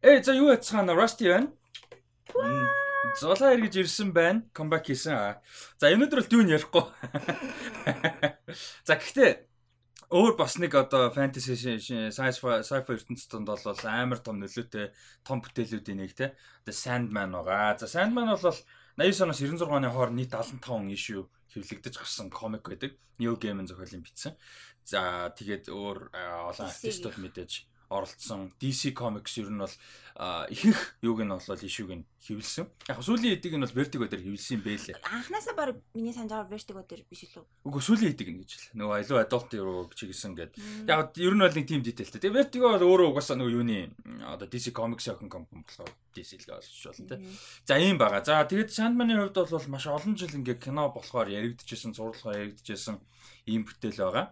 Ээ за юу яцгаана Rusty байна. Золоо эргэж ирсэн байна. Comeback хийсэн. За өнөөдөр л дүүн ярихгүй. За гэхдээ өөр бас нэг одоо fantasy science sci-fi ертөнцийн донд бол амар том нөлөөтэй том бүтээлүүдийн нэг те. The Sandman байгаа. За Sandman бол 89 оноос 96 оны хооронд нийт 75 issue хэвлэгдэж гарсан комик байдаг. Neil Gaiman зохиолын бичсэн. За тэгээд өөр олон артистууд мэдээж оролцсон DC Comics ер нь бол ихэнх юуг нь бол ишүүг нь хэвлсэн. Яг сүүлийн эдийг нь бол Vertigo дээр хэвлсэн юм бэлээ. Анханасаа баг миний санаж байгаа Vertigo дээр биш үү? Үгүй сүүлийн эдийг нь гэж л. Нөгөө илүү adult руу чиглэсэн гээд. Яг ер нь бол нэг team detailтэй. Тэгээ Vertigo бол өөрөө угаасаа нөгөө юуны одоо DC Comics охин компани болохоор DC л олж болно те. За ийм байгаа. За тэгээд Sandman-ы хувьд бол маш олон жил ингээ кино болохоор яригдчихсэн, зурглахаар яригдчихсэн ийм бүтээл байгаа.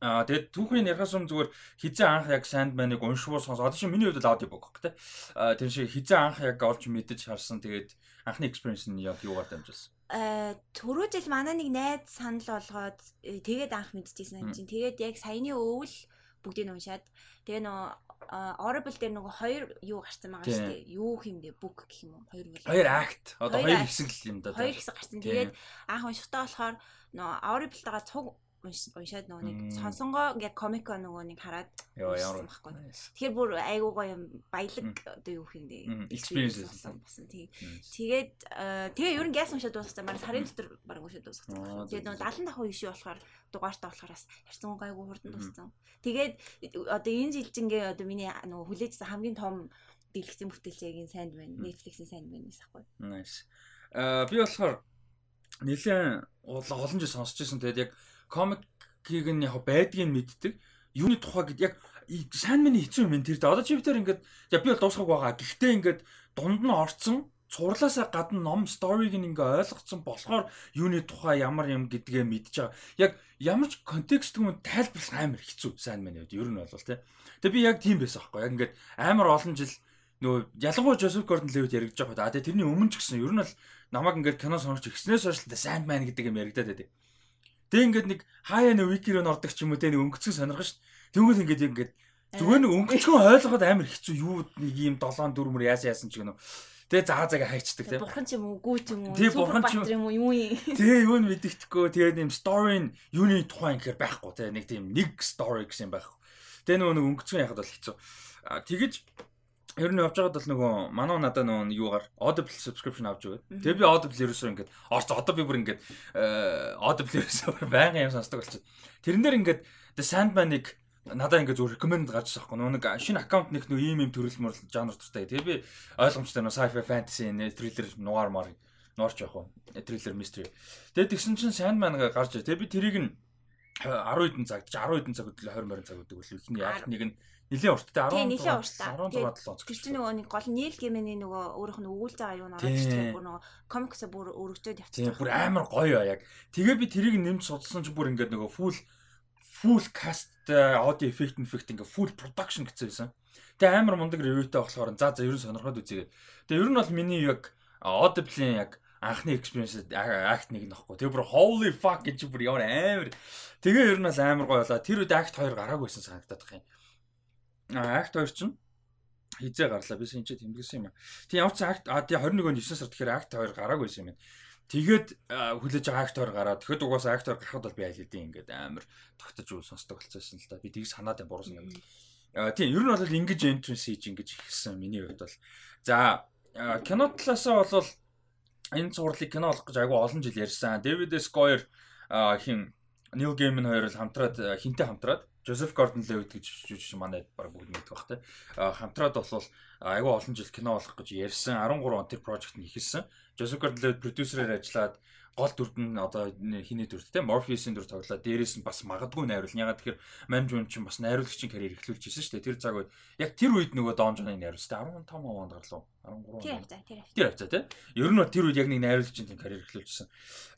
Аа тэгээд түүхийн ярихаас өмнө зүгээр хизээ анх яг Sandman-ыг уншвал сонс. Одоо чи миний хувьд л аудиобук гэх тээ. Аа тэр шиг хизээ анх яг олж мэдэж харсан. Тэгээд анхны experience нь яг юугаар дамжуулсан? Аа түрүү жил манай нэг найз санал болгоод э, тэгээд анх мэдчихсэн юм чинь. Тэгээд яг саяны өвөл бүгдийг нь уншаад тэгээ нөө Audible дээр нөгөө хоёр юу гарсан байгаа шүү дээ. Юу хэмдэ book гэх юм уу? Хоёр бол. Хоёр акт. Одоо хоёр хэсэг л юм да. Хоёр хэсэг гарсан. Тэгээд анх уншихтаа болохоор нөгөө Audible-тагаа цуг уншаад нөгөө нэг сонсонгоо ингээ комико нөгөө нэг хараад ямар байхгүй. Тэгэхээр бүр айгуугаа юм баялаг одоо юу юм бэ? Experience болсон. Тэгээд тэгээ ер нь гяс уншаад дууссан. Мараа сарын дотор баг уншаад дууссан. Тэгээд нөгөө 70 давхуу ишүү болохоор дугаартаа болохоор бас харсан гайгүй хурдан дууссан. Тэгээд одоо энэ жилжингээ одоо миний нөгөө хүлээжсэн хамгийн том дэлгэцэн бүтээлчийн сайн байна. Netflix-ийн сайн байна гэсэн байхгүй. Nice. Аа би болохоор нэлээд олон жил сонсч ирсэн. Тэгээд яг комикийг нь яг байдгийг мэддэг. Юуны тухай гэд яг сайн миний хэцүү юм тэр. Одоо чи битэр ингээд яг би бол дуусгаг байгаа. Гэхдээ ингээд дунд нь орцсон цуурлаасаа гадна ном сториг нь ингээ ойлгоцсон болохоор юуны тухай ямар юм гэдгээ мэдж байгаа. Яг ямар ч контекст юм тайлбарлах амар хэцүү сайн мэн үед ер нь бол тий. Тэгээ би яг тийм байсан аахгүй. Яг ингээд амар олон жил нөгөө ялангуяа Гордон Левит яригдж байгаа. А тэгээ тэрний өмнө ч гэсэн ер нь бол намайг ингээд кино сонирч ихснээс хойш Sandman гэдэг юм яригдаад байдаг. Тэг ингээд нэг хаяа нэг вики руу ордог ч юм уу те нэг өнгөцгөн сонирхож шв. Тэгвэл ингээд ингээд зүгээр нэг өнгөцгөн ойлгоход амар хэцүү юу нэг юм 7 4 мөр яасан яасан ч гэнэ. Тэгээ заа заага хайчдаг те. Бурхан ч юм уу, гүү ч юм уу, бурхан ч юм уу, юу юм. Тэгээ юу нь мэддэхгүй. Тэгээ нэм story нь юуны тухай ингэхээр байхгүй те. Нэг тийм нэг story гэсэн юм байхгүй. Тэгээ нөгөө нэг өнгөцгөн яхад бол хэцүү. Тэгэж Ер нь явж байгаад бол нөгөө манай надаа нөгөө юугаар Audible subscription авч өгöd. Тэгээ би Audible ерөөсөө ингээд орц одоо би бүр ингээд э, Audible ерөөсөө байнгын юм сонсдог болчихсон. Тэрэн дээр ингээд The Sandman-ыг надаа ингээд зөв recommend гарч байгаа байхгүй. Нэг шинэ аккаунт нэг нэг ийм ийм төрөл мөр жанр дуртай. Тэгээ би ойлгомжтой нөгөө sci-fi fantasy thriller noir мар норч явах уу. Thriller mystery. Тэгээ тэгсэн чинь Sandman гарч. Тэгээ би тэрийг нь 10 хэдэн цаг 10 хэдэн цаг хөдлөө 20 20 цаг хөдлөө эхний яг нэг нь Нилийн урттай 10 нилийн урттай 16 7 Тэр чинь нөгөө нэг гол нийл гэмэний нөгөө өөрийнх нь өгүүлж байгаа юу надад чинь бүр нөгөө комиксаа бүр өргөжөөд явчихсан. Бүр амар гоё яг. Тэгээ би тэрийг нэмж судалсан чинь бүр ингээд нөгөө full full cast audio effect effect ингээ full production гэсэн. Тэгээ амар мундаг reviewтэй болохоор за за ерөн сонирхоод үзье. Тэгээ ер нь бол миний яг Audible-ийн яг анхны experience act нэг нөхгүй. Тэгээ бүр holy fuck гэж бүр ямар амар. Тэгээ ер нь бол амар гоё болоо. Тэр үед act 2 гараагүйсэн санагдаад байгаа юм. Акт 2 чинь хизээ гарлаа. Би шинжээ тэмдэглэсэн юм. Тийм ямар ч акт а тий 21 оны 9 сард тэгэхээр акт 2 гараагүй юм. Тэгээд хүлээж байгаа акт 2 гараад тэгэхэд угаасаа акт 2 гарахад бол би аль хэдийн ингээд амар тогтож үл сонсдог болчихсон л да. Би тгийж санаад юм буруу санаад. А тийм ер нь бол ингэж entrance хийж ингэж ихсэн миний хувьд бол. За кино талаасаа бол энэ цувралыг кино болох гэж айгүй олон жил ярьсан. Дэвид Скойер хин Нил Геймэн хоёр л хамтраад хинтээ хамтраад Гордон Левит гэж жүжигч манай баг бүгд мэддэг бах те. Хамтраад бол айгүй олон жил кино болох гэж ярьсан 13 он тэр project нь ихэлсэн. Жозеф Гордон Левит продюсерээр ажиллаад гол дүрд нь одоо хиний дүрд те Morpheus-ийн дүр тоглоод дээрээс нь бас магадгүй найруулна. Ягаад тэгэхээр Manjun чинь бас найруулагчийн карьер эхлүүлж ирсэн шүү дээ. Тэр цаг үед яг тэр үед нөгөө Don John-ы найруулсан 15 онд гарлуу. 13 он. Тэр хавцаа те. Ер нь тэр үед яг нэг найруулагчийн карьер эхлүүлжсэн.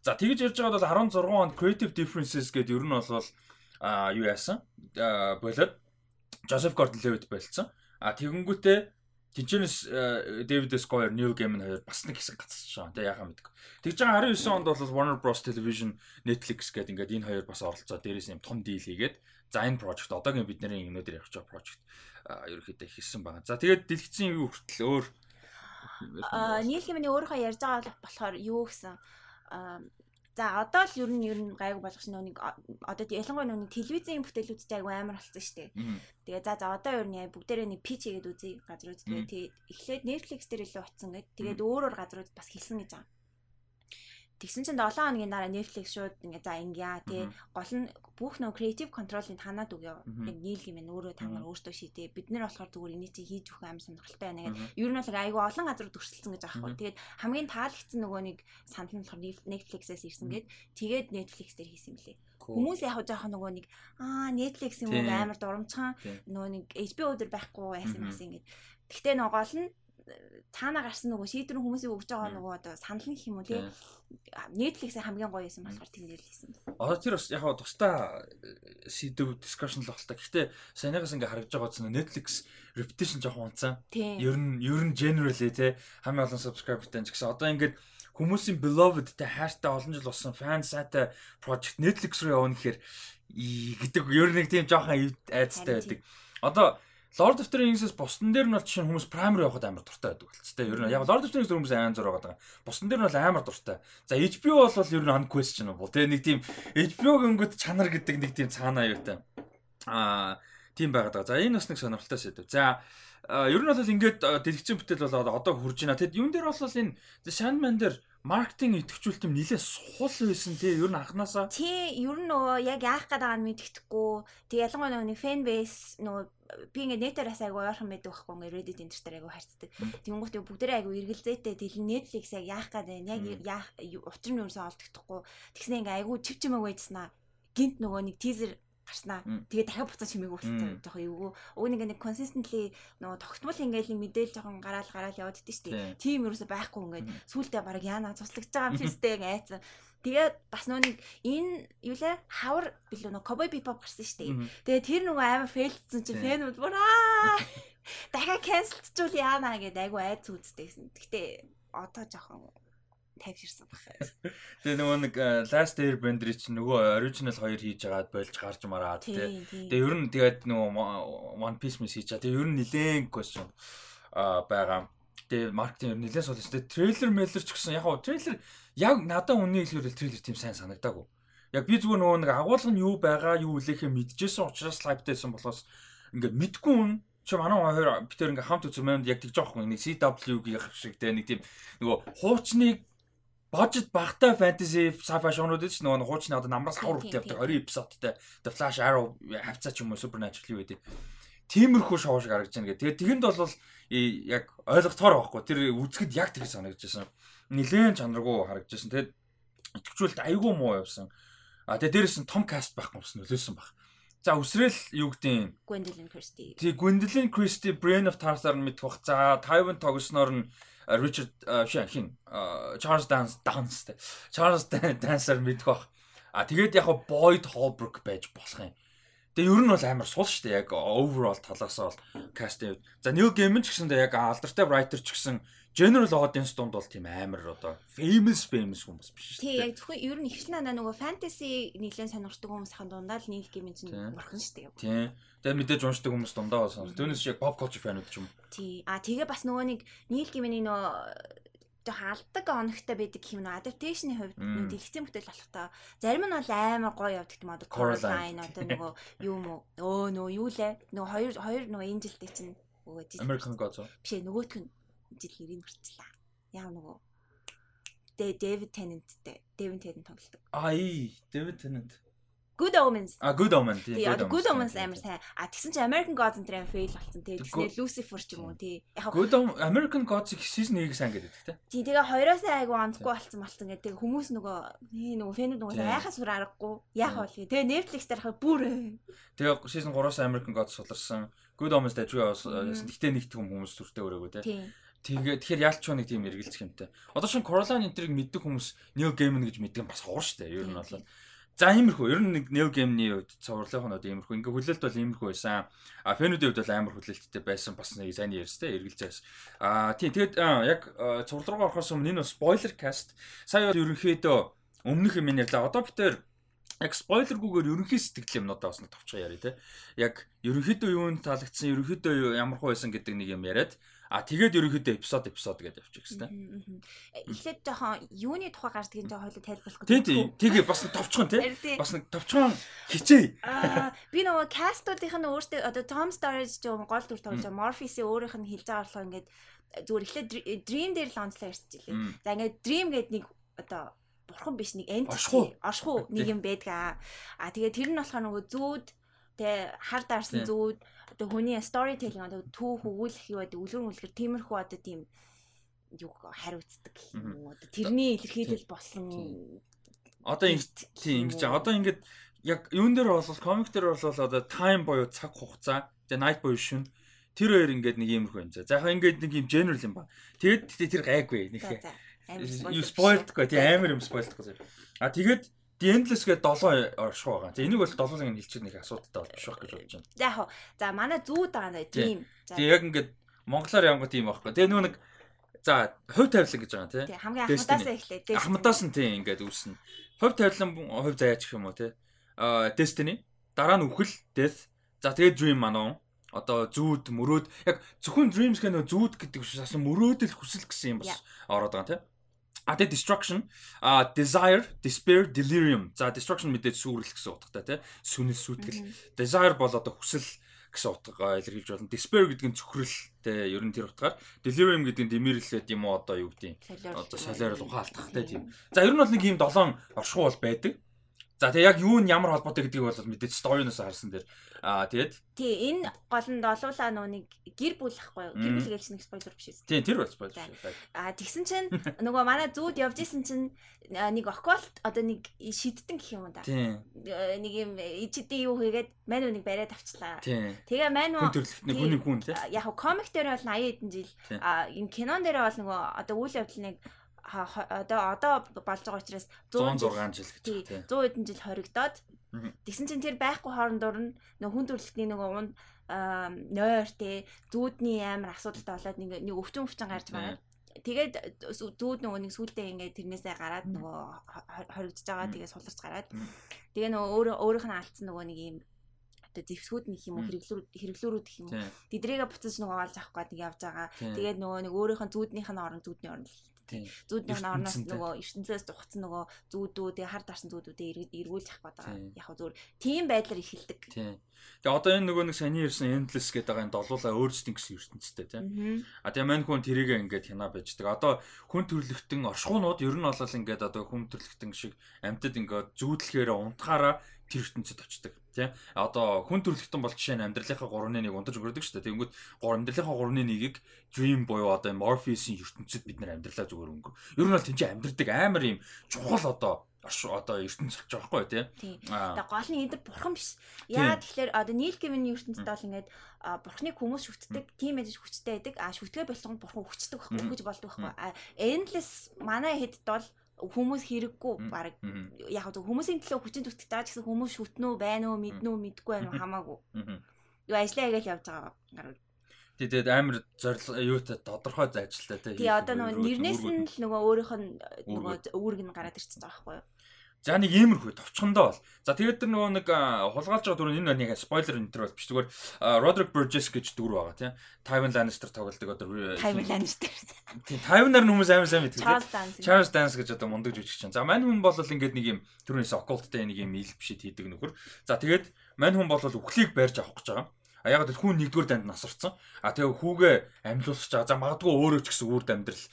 За тэгэж ярьж байгаад бол 16 онд Creative Differences гэдэг ер нь бол а юу яасан болоод Жозеф Гордон Левит болцсон. А тэгэнгүүтээ Тинчэнэс Дэвид Скойер, Нил Геймэн хоёр бас нэг хэсэг гацчихсан. Тэ яхаа мэдгүй. Тэгж байгаа 19 онд бол Warner Bros Television, Netflix гэдэг ингээд энэ хоёр бас оролцоо дээрээс юм том дийл хийгээд за энэ project одоогийн бидний өнөөдөр ярих байгаа project ерөөхдөө хийсэн байгаа. За тэгээд дэлгэцэн юу хүртэл өөр аа Нил Геймэний өөрийнхөө ярьж байгаа болохоор юу гэсэн За одоо л ер нь ер нь гайгүй болгоч нэг одоо ялангуяа нэг телевизийн бүтээлүүд айгүй амар болсон шүү дээ. Тэгээ за за одоо ер нь бүгдээрээ нэг пич хийгээд үзье газрууд. Тэгээ эхлээд Netflix дээр илүү утсан гэд. Тэгээд өөрөөр газрууд бас хэлсэн гэж байгаа. Тэгсэн чинь 7 хоногийн дараа Netflix шууд ингээ за ингэя тий гол нь бүх нөө creative control-ыг танаад өгөө. Яг нийл гэмээр өөрөө тамаар өөртөө шийдээ. Бид нэр болохоор зүгээр энийг чи хийж өгөх амар сонирхолтой байна гэдэг. Ер нь бол айгүй олон газар төрсөлцсөн гэж байхгүй. Тэгээд хамгийн таалагдсан нөгөө нэг санал нь болохоор Netflix-ээс ирсэн гээд тэгээд Netflix дээр хийсэн лээ. Хүмүүс яг жоохон нөгөө нэг аа Netflix юм уу амар дурамчхан нөгөө нэг HBO дээр байхгүй байсан юм ингээд. Гэхдээ нөгөө гол нь цаана гарсан нөгөө шийдвэр хүмүүсийг өгж байгаа нөгөө одоо санал нь юм уу тий Netflix-ийн хамгийн гоё юм болохоор тэнд л хийсэн. Одоо тэр бас яг тусдаа сэдв discussion л багтаа. Гэхдээ санийгаас ингээ харагдж байгаа ч Netflix reputation жоохон унцсан. Ер нь ер нь generally тий хамгийн олон subscriberтай ч гэсэн одоо ингээд хүмүүсийн beloved те хайртай олон жил болсон fan сайтай project Netflix руу явна гэхээр гэдэг ер нь нэг тийм жоохон айцтай байдаг. Одоо Lord of the Rings-с бусдан дээр нь бол чинь хүмүүс Prime руу явахад амар дуртай байдаг болц. Тэ ер нь яг Lord of the Rings хүмүүс айн зур байгаа. Бусдан дээр нь бол амар дуртай. За HBO бол ер нь unquestionable. Тэ нэг тийм HBO гингүүд чанар гэдэг нэг тийм цаанаа аюутай. Аа тийм байгаад байгаа. За энэ бас нэг сонирхолтой сэдв. За ер нь бол ингээд дэлгэцэн бүтээл бол одоо хурж байна. Тэгэд юун дээр бол энэ Sandman дээр маркетинг идэвхжүүлэлт юм нилээ сул байсан тий ер нь анханасаа тий ер нь нөгөө яг яах гээд байгааг мэддэхгүй тий ялангуяа нөгөө фэн бейс нөгөө би ингээ нэтээрээс айгу ойрхон мэддэг байхгүй ингээ Reddit энэ төр айгу харцдаг. Тэнгуут бүгдээ айгу эргэлзээтэй тэл Netflix яг яах гээд байна. Яг яах учир нь ерөөсөө олдохдохгүй. Тэгснэ ингээ айгу чив чимэг байжснаа. Гинт нөгөө нэг тизер гарснаа. Тэгээ дахиад буцаж чимээг болчихсон. Жохоо эвгүй. Уг нэг нэг consistently нөгөө тогтмол ингээл мэдээлэл жоохон гараал гараал яваад идэв шүү дээ. Тим ерөөсө байхгүй ингээд сүултээ баг яана цуслагдж байгаа юм шистэй айцсан. Тэгээд бас нөө нэг энэ юу лээ хавар билүү нөө cowboy bebop гарсан шүү дээ. Тэгээд тэр нөгөө амар фейлдсэн чинь фэнүүд бүр аа дахиад cancelчул яана гэдэг айгу айц үздэг гэсэн. Гэтэ одоо жоохон тайвширсан байна. Тэгээ нөгөө нэг э, Last Airbender чинь нөгөө original 2 хийж агаад болж гарч мараад тий. Тэгээ ер нь тэгээд нөгөө One Piece мис хийж чаа. Тэгээ ер нь нилээн question а байгаа. Тэгээ маркетинг ер нь нилээн сул. Тэгээ трейлер мэлэр ч гэсэн яг гоо трейлер яг надад үнэ хэлбэл трейлер тийм сайн санагдаагүй. Яг би зүгээр нөгөө нэг агуулга нь юу байгаа, юу үлээхээ мэдчихсэн учраас лайвтэйсэн болохоос ингээд мэдгүй юм чи манай хоёр битэр ингээ хамт үзсэн юмд яг тэгж юм. Нэг CW-гийн шиг те нэг тийм нөгөө хуучныг бажет багтай фэнтези sci-fi шоунууд гэж нөгөө хуучны одоо намраас хавар хүртэл явдаг 20 эпизодтай The Flash Arrow хавцаа ч юм уу Supernatural юу гэдэг. Тиймэрхүү шоу шиг харагдаж байна гэх. Тэгээд тэгэнд бол яг ойлгохтоор байхгүй. Тэр үзэхэд яг тэр санагдажсэн. Нилээн чанаргүй харагдажсэн. Тэгээд итгэвчүүлэлт айгүй муу явсан. А тэгээд дээрэс нь том каст байхгүй юмсан нөлөөсөн баг. За үсрээл юу гэдэг Gwendolyn Christie. Тий Gwendolyn Christie Brain of Tarzan мэдэх бах. За Tywin тогсноор нь хин Чарльз Данс Данс те. Чарльз Дансаар мэдэх бах. А тэгээд яг Boyd Holbrook байж болох юм. Тэгээ ер нь бол амар сул шүү дээ. Яг overall талаас бол каст. За New Game ч гэсэн яг алдартай writer ч гэсэн general audience дунд бол тийм амар одоо famous famous хүмүүс биш шүү дээ. Тий, яг зөвхөн ер нь ихлэн надаа нөгөө fantasy нийлэн сонирхдаг хүмүүсийн дундаа л нийл гейм чинь бурхан шүү дээ. Тий. Тэгээ мэдээж уншдаг хүмүүс дундаа бол сонир. Түүнээс шиг pop culture фанууд ч юм. Тий. А тэгээ бас нөгөө нэг нийл геймний нөгөө жоохон алдаг оногтой байдаг юм нөө adaptation-ы хувьд дэлгэцэн бүтээл болох та зарим нь бол амар гоё явдаг юм одоо Coraline одоо нөгөө юу мө өө нөгөө юу лээ нөгөө хоёр хоёр нөгөө энэ жилдээ чинь нөгөө American Gods биш ээ нөгөөх нь жил 90 хүрчлээ. Яа нөгөө Дэвид Тенненттэй Дэвид Теннент тоглолдог. Аа ий Дэвид Теннент. Good Omens. А Good Omens тий. Одоо Good Omens амар сайн. А тэгсэн чинь American Gods энэ fail болсон тий. Тэгснээр Lucifer ч юм уу тий. Яг Good American Gods-ийг season 1-ийг сайн гэдэг тий. Тий тэгээ хоёроосаа айгу онцгүй болцсон болцсон гэдэг хүмүүс нөгөө нөгөө фэнүүд нөгөө айхаас бүр аргагүй яах вэ гээ. Тэгээ Netflix дээр хаа бүр Тэгээ season 3-аас American Gods суларсан. Good Omens дэж яасан. Гэтэ нэгтгэм хүмүүс төртөө өрөөгөө тий. Тэгээ тэгэхээр ялч нэг тийм эргэлзэх юмтай. Одоо шин Coraline энтрийг мэддэг хүмүүс Neo Game гэж мэддэг бас ховор штэ. Ер нь бол За иймэрхүү. Ер нь нэг Neil Game-ний хувьд цувралынхнууд иймэрхүү. Ингээ хүлээлт бол иймэрхүү байсан. А фэнүүдийн хувьд бол амар хүлээлттэй байсан бас нэг сайн ярьжтэй эргэлзээс. А тийм тэгээд яг цуврал руу орохоос өмнө энэ бас spoiler cast. Сая ерөнхийдөө өмнөх юм ярьлаа. Одоо битээр яг спойлергүйгээр ерөнхий сэтгэл юмнуудаа бас товчхон яриа те. Яг ерөнхийдөө юунд таалагдсан, ерөнхийдөө ямар хөө байсан гэдэг нэг юм яриад А тэгээд ерөнхийдөө эпизод эпизод гэдээ явчих гэсэн. Эхлээд жоохон юуны тухай гардгийг жоохон хойлоо тайлбарлах гэдэг. Тийм тийм. Тэгээ бас товчхон тий. Бас товчхон хичээ. Аа би нөгөө кастуудынх нь өөртөө одоо Tom Storage жоо гол дүр тоглож байгаа Morpheus-ийн өөрийнх нь хэлж байгаа болохоор ингээд зүгээр эхлээд Dream дээр л онцлоо ярьчихлээ. За ингээд Dream гэдэг нэг одоо бурхан биш нэг entity оршихуу нэг юм байдгаа. А тэгээ тэр нь болохоор нөгөө зүүд тэ хар даарсан зүүд одоо хүний storytelling одоо түүх өгүүлэх юу гэдэг үлгэр мүлгэр тиймэрхүү одоо тийм юу хариуцдаг юм одоо тэрний илэрхийлэл болсон одоо тийм ингэж одоо ингээд яг юун дээр бол комик дээр бол одоо time буюу цаг хугацаа тэгээ night буюу шүн тэр хоёр ингээд нэг иймэрхүү юм за. За яг ингээд нэг юм general юм ба. Тэгээд тэр гайгүй нэг. Юу spoiled гоо тий амар юм spoiled гоо. А тэгээд The Endless гэдэг 7 орших байгаа. За энийг бол 7 цагийн хэлчих нэг асуудалтай бол биш байх гэж бодож байна. За яг за манай зүүд байгаа нэ тийм. Тэгээ яг ингээд монголоор явгад тийм байхгүй. Тэгээ нөгөө нэг за хувь тавилан гэж байгаа тийм. Хамгийн ахмадаас эхлээд. Ахмадаас нь тийм ингээд үүснэ. Хувь тавилан хувь заяач гэх юм уу тийм. Аа Destiny дараа нь үхэл Death. За тэгээ Dream манаа одоо зүүд мөрөөд яг зөвхөн dreams гэх нөө зүүд гэдэг биш бас мөрөөдөл хүсэл гэсэн юм бас ороод байгаа тийм А тэгээ destruction, а desire, despair, delirium. За destruction мэдээж сүрэл гэсэн утгатай тий. Сүнэл сүтгэл. Desire бол одоо хүсэл гэсэн утгаар илэрхийлж болно. Despair гэдэг нь цөхрөл тий. Ер нь тэр утгаар. Delirium гэдэг нь дэмэрлэлээд юм уу одоо юу гэдэг юм. Одоо солиорол ухаалтах тий тийм. За ер нь бол нэг ийм долоон оршихуй бол байдаг. За тэгээ яг юу нь ямар холбоотой гэдгийг бол мэдээж story-ноос харсан дээр Аа тэгээд тий энэ голонд олуулаа нөө нэг гэр бүл ахгүй гэр бүл гэлч нэг спойлер биш үү? Тий тэр бол спойлер. Аа тэгсэн чинь нөгөө манай зүүд явж исэн чинь нэг окколт одоо нэг шидтэн гэх юм да. Нэг юм ичдээ юу хийгээд мань үнийг бариад авчлаа. Тэгээ мань хүн төрлөختний хүний хүн тий. Яг комик дээр бол 80 хэдэн жил энэ кинон дээр бол нөгөө одоо үйл явдал нэг одоо одоо болж байгаа учраас 106 жил гэж 100 хэдэн жил хоригдоод Тэгсэн чинь тэр байхгүй хоорондор нь нэг хүн төрөлхтний нэг унд нойр те зүүдний амар асуудалтай болоод нэг өвчин өвчин гарч байгаа. Тэгээд зүүд нөгөө нэг сүултээ ингээд тэрнээсээ гараад нөгөө хоригдож байгаа. Тэгээд суларч гараад. Тэгээ нөгөө өөрөө өөрийнх нь алдсан нөгөө нэг юм одоо зэвсгүүд нэг юм уу хэрэглүүр хэрэглүүрүүд гэх юм. Тэдрийгээ буцаж нөгөө олж авах гээд явж байгаа. Тэгээд нөгөө нэг өөрийнх нь зүүднийх нь орон зүүдний орон тий. Зүуднийх нь орноос нөгөө ертөнцөөс дугцсан нөгөө зүудүү тэгээ хар дарсан зүудүүдээ эргүүлж авах гэдэг. Яг хөө зүгээр тийм байдлаар эхэлдэг. Тий. Тэгээ одоо энэ нөгөө нэг саний ирсэн endless гэдэг байгаа энэ долуулаа өөрсдийн гэсэн ертөнцтэй тий. А тэгээ мань хүн тэрийг ингээд хянаа байждаг. Одоо хүн төрлөختөн оршихуунууд ер нь бол ингээд одоо хүн төрлөختөн шиг амьтад ингээд зүудлэхээр унтахаараа тэр ертөнцид очдог тий. Одоо хүн төрөлхтөн бол жишээ нь амьдралынхаа 3-1 унтаж өнгөрдөг шүү дээ. Тэнгүүд амьдралынхаа 3-1-ийг dream буюу одоо Morpheus-ийн ертөнцид бид нэр амьдралаа зүгээр өнгө. Ер нь бол тэнд амьдрдаг амар юм чухал одоо одоо ертөнц болж байгаа байхгүй тий. Тэгээ гол нь эдэр бурхан биш. Яа тэгэхээр одоо Нийл Гэмийн ертөнцид бол ингээд бурхныг хүмүүс шүтдэг, тийм ээж хүчтэй байдаг. А шүтгээ болсон бурхан хүчдэг байхгүй, гэж болдог байхгүй. Endless манай хэд бол хүмүүс хэрэггүй баг яг хөө хүмүүсийн төлөө хүчин зүтгэж байгаа ч гэсэн хүмүүс шүтнөө байна уу мэднэ үү мэдгүй байна уу хамаагүй. Юу ажиллаа ингээл явж байгаа гарууд. Тэгээд амар зорил юутай тодорхой ажилтай тий. Тий одоо нөгөө нэрнээс нь л нөгөө өөрийнх нь нөгөө үүрэг нь гараад ирчихсэн байгаа байхгүй юу? За нэг иймэрхүү товчхондоо бол. За тэгээд тэр нөгөө нэг хулгайлж байгаа дүр энэ нэг спойлер энэ төр бол биш зүгээр Roderick Burgess гэж дүр байгаа тийм. Tywin Lannister тоглодог одоо Tywin Lannister. Тийм Tywin-аар хүмүүс амар сайн мэддэг. Dance. Charles Dance гэж одоо мундаг жүжигч чинь. За мань хүн бол ингээд нэг юм түрүүнээс occultтэй нэг юм ил бишид хийдэг нөхөр. За тэгээд мань хүн бол үхлийг барьж авах гэж байгаа. А яг л хүн нэгдүгээр данд насарсан. А тэгээ хүүгээ амьлуулсаж байгаа. За магадгүй өөрөө ч гэсэн үрд амьдрал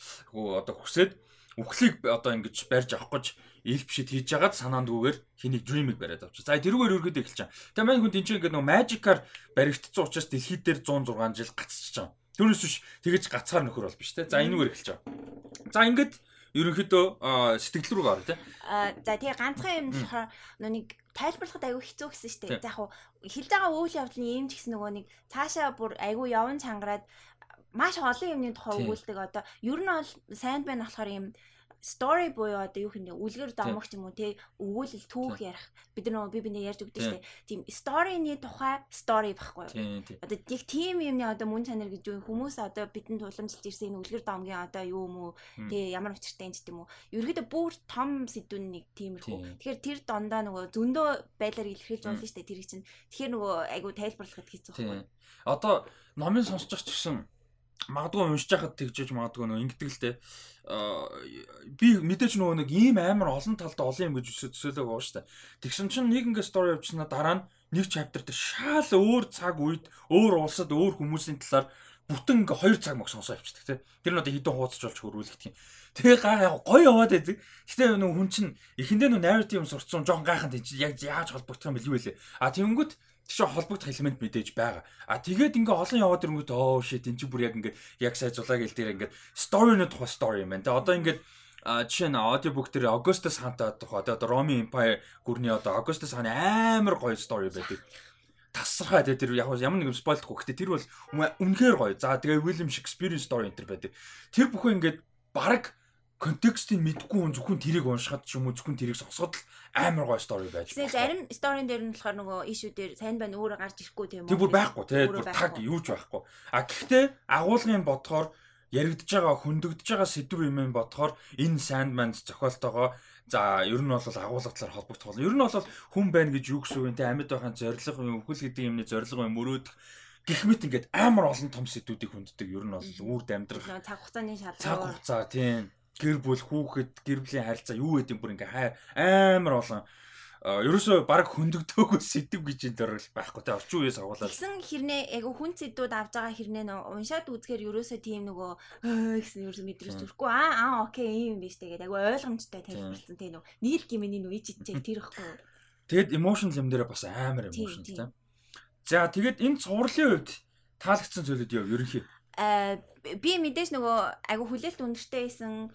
одоо хүсээд үхлийг одоо ингэж барьж авах гэж ил бишид хийж байгаад санаандгүйгээр хэнийг dream-ыг бариад авчих. За тэрүүгээр өргөд байгаа. Тэгээ маань хүн тэнцээ ингээд нөгөө magic-аар баригдсан учраас дэлхийд дээр 106 жил гацчихж байгаа. Түүнээс биш тэгэж гацхаар нөхөр бол биш те. За энэгээр эхэлж байгаа. За ингээд ерөнхийдөө сэтгэл рүү гараа те. За тэгээ ганцхан юм болохоор нэг тайлбарлахад айгүй хэцүү гэсэн шүү дээ. За яг хэлж байгаа үйл явдлын юм ч гэсэн нөгөө нэг цаашаа бүр айгүй явн чангараад маш олон юмны тухай өгүүлдэг одоо ер нь бол сайн байна болохоор юм story буюу одоо юу хэмнэ үлгэр домогч юм уу те өгүүлэл түүх ярих. Бид нар би биний ярьж өгдөө штэ. Тийм story-ны тухай story байхгүй юу? Одоо яг тийм юмны одоо мөн чанар гэж юу хүмүүс одоо бидэнд туламжилж ирсэн энэ үлгэр домгийн одоо юу юм уу? Те ямар учиртай юм ч гэдэм үү? Ерөөдөө бүр том сэдвүүн нэг тиймэрхүү. Тэгэхээр тэр дондоо нөгөө зөндөө байлаар илэрхийлж болно штэ тэр чинь. Тэгэхээр нөгөө айгу тайлбарлахад хэцүү байхгүй одоо номын сонсож ч гэсэн магадгүй уншиж байхад тэгжэж магадгүй нөгөө ингэдэг л те би мэдээж нөгөө нэг ийм амар олон талд олон юм гэж байгаа шүү дээ. Тэгсэн чинь нэг ингээ стори явуулснаа дараа нь нэг чаптер дээр шал өөр цаг үед өөр улсад өөр хүмүүсийн талаар бүтэн ингээ хоёр цаг мөг сонсоо явчихдаг те. Тэр нь одоо хідэн хуудасч болж хөрвүүлэх тийм. Тэгээ гай гоё яваад байдаг. Гэтэ нөгөө хүн чинь эхэндээ нөгөө narrative юм сурцсан жоохон гайханд тийм яг яаж холбогдох юм бэл юу вэ? А тэгэнгүүт тийш холбогдох элемент мэдээж байгаа. А тэгээд ингээ олон яваад ирэнгүүт оо shit эн чинь бүр яг ингээ яг сая зулаг ил дээр ингээ story-ны тухай story юм байна. Тэгээ одоо ингээ жишээ нь аудиобук дээр Augustus Hunt тухай одоо Roman Empire гүрний одоо Augustus Hunt амар гоё story байдаг. Тасархай тэгээ тэр яг ямар нэг юм спойлдохгүй. Гэтэ тэр бол үнэхээр гоё. За тэгээ William Shakespeare story энэ төр байдаг. Тэр бүхэн ингээ баг контекстыг мэдгүй хүн зөвхөн тэрийг уншихад ч юм уу зөвхөн тэрийг сонсоход л амар гоё стори байж байна. Зарим сторин дээр нь болохоор нөгөө ишүү дээр сайн байна өөрөө гарч ирэхгүй тийм үү? Тэр бүр байхгүй тийм бүр таг юу ч байхгүй. А гэхдээ агуулгын бодохоор яригдж байгаа хөндөгдөж байгаа сэдв юм бодохоор энэ Sandman зохиолтойгоо за ер нь бол агуулга талаар холбогдох бол ер нь бол хүн байна гэж юу гэсэн үг те амьд байхын зориг юм өхөл гэдэг юмны зориг юм мөрөөдөх гэх мэт ингээд амар олон том сэдвүүдийг хүнддэг ер нь бол үрд амьдрах цаг хугацааны шалгуур цаг хугацаа тийм гэр бүл хүүхэд гэр бүлийн харилцаа юу гэдэг бүр ингээ амар олон ерөөсөө баг хөндөгдөөгүй сэдв гэж энэ дөрөв байхгүй те орчин үеэс агуулаад. Тэгсэн хэрнээ яг хүн сэдвүүд авж байгаа хэрнээ нөө уншаад үзэхээр ерөөсөө тийм нөгөө гэсэн ерөөсөө мэдрэж төрөхгүй аа аа окей юм биш тэгээд яг ойлгомжтой тайлбарлсан тийм нөгөө нийл гимний нөгөө ичичээ тэр ихгүй. Тэгэд emotional юм дээр бас амар emotion те. За тэгэд энэ цувралын үед таалагдсан зүйлүүд юу ерөнхий би мэдээж нөгөө айгу хүлээлт өндөртэй байсан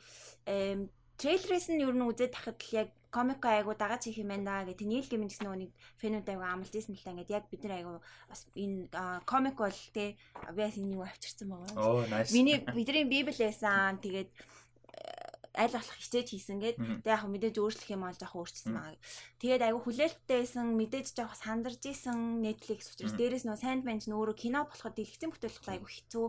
трейлерээс нь ер нь үзээд тахад л яг комик айгу дагаад чих юм байна гэх Нийл гэмэн гэсэн нөгөө нэг фэнүүд айгу амлж ийсэн л та ингээд яг бид нар айгу бас энэ комик бол те биас энэ юу авчирсан байгаа. Миний бидний библ байсан. Тэгээд аль болох хичээж хийсэн гээд тэг яг мэдээж өөрчлөх юм бол жоох өөрчлөсөн байгаа. Тэгээд айгүй хүлээлттэйсэн мэдээж жоох сандарч исэн Netflix учраас дээрэс нөө Sandman ч нөөрэ кино болоход дэлгэцэн бүтээлх айгүй хэцүү.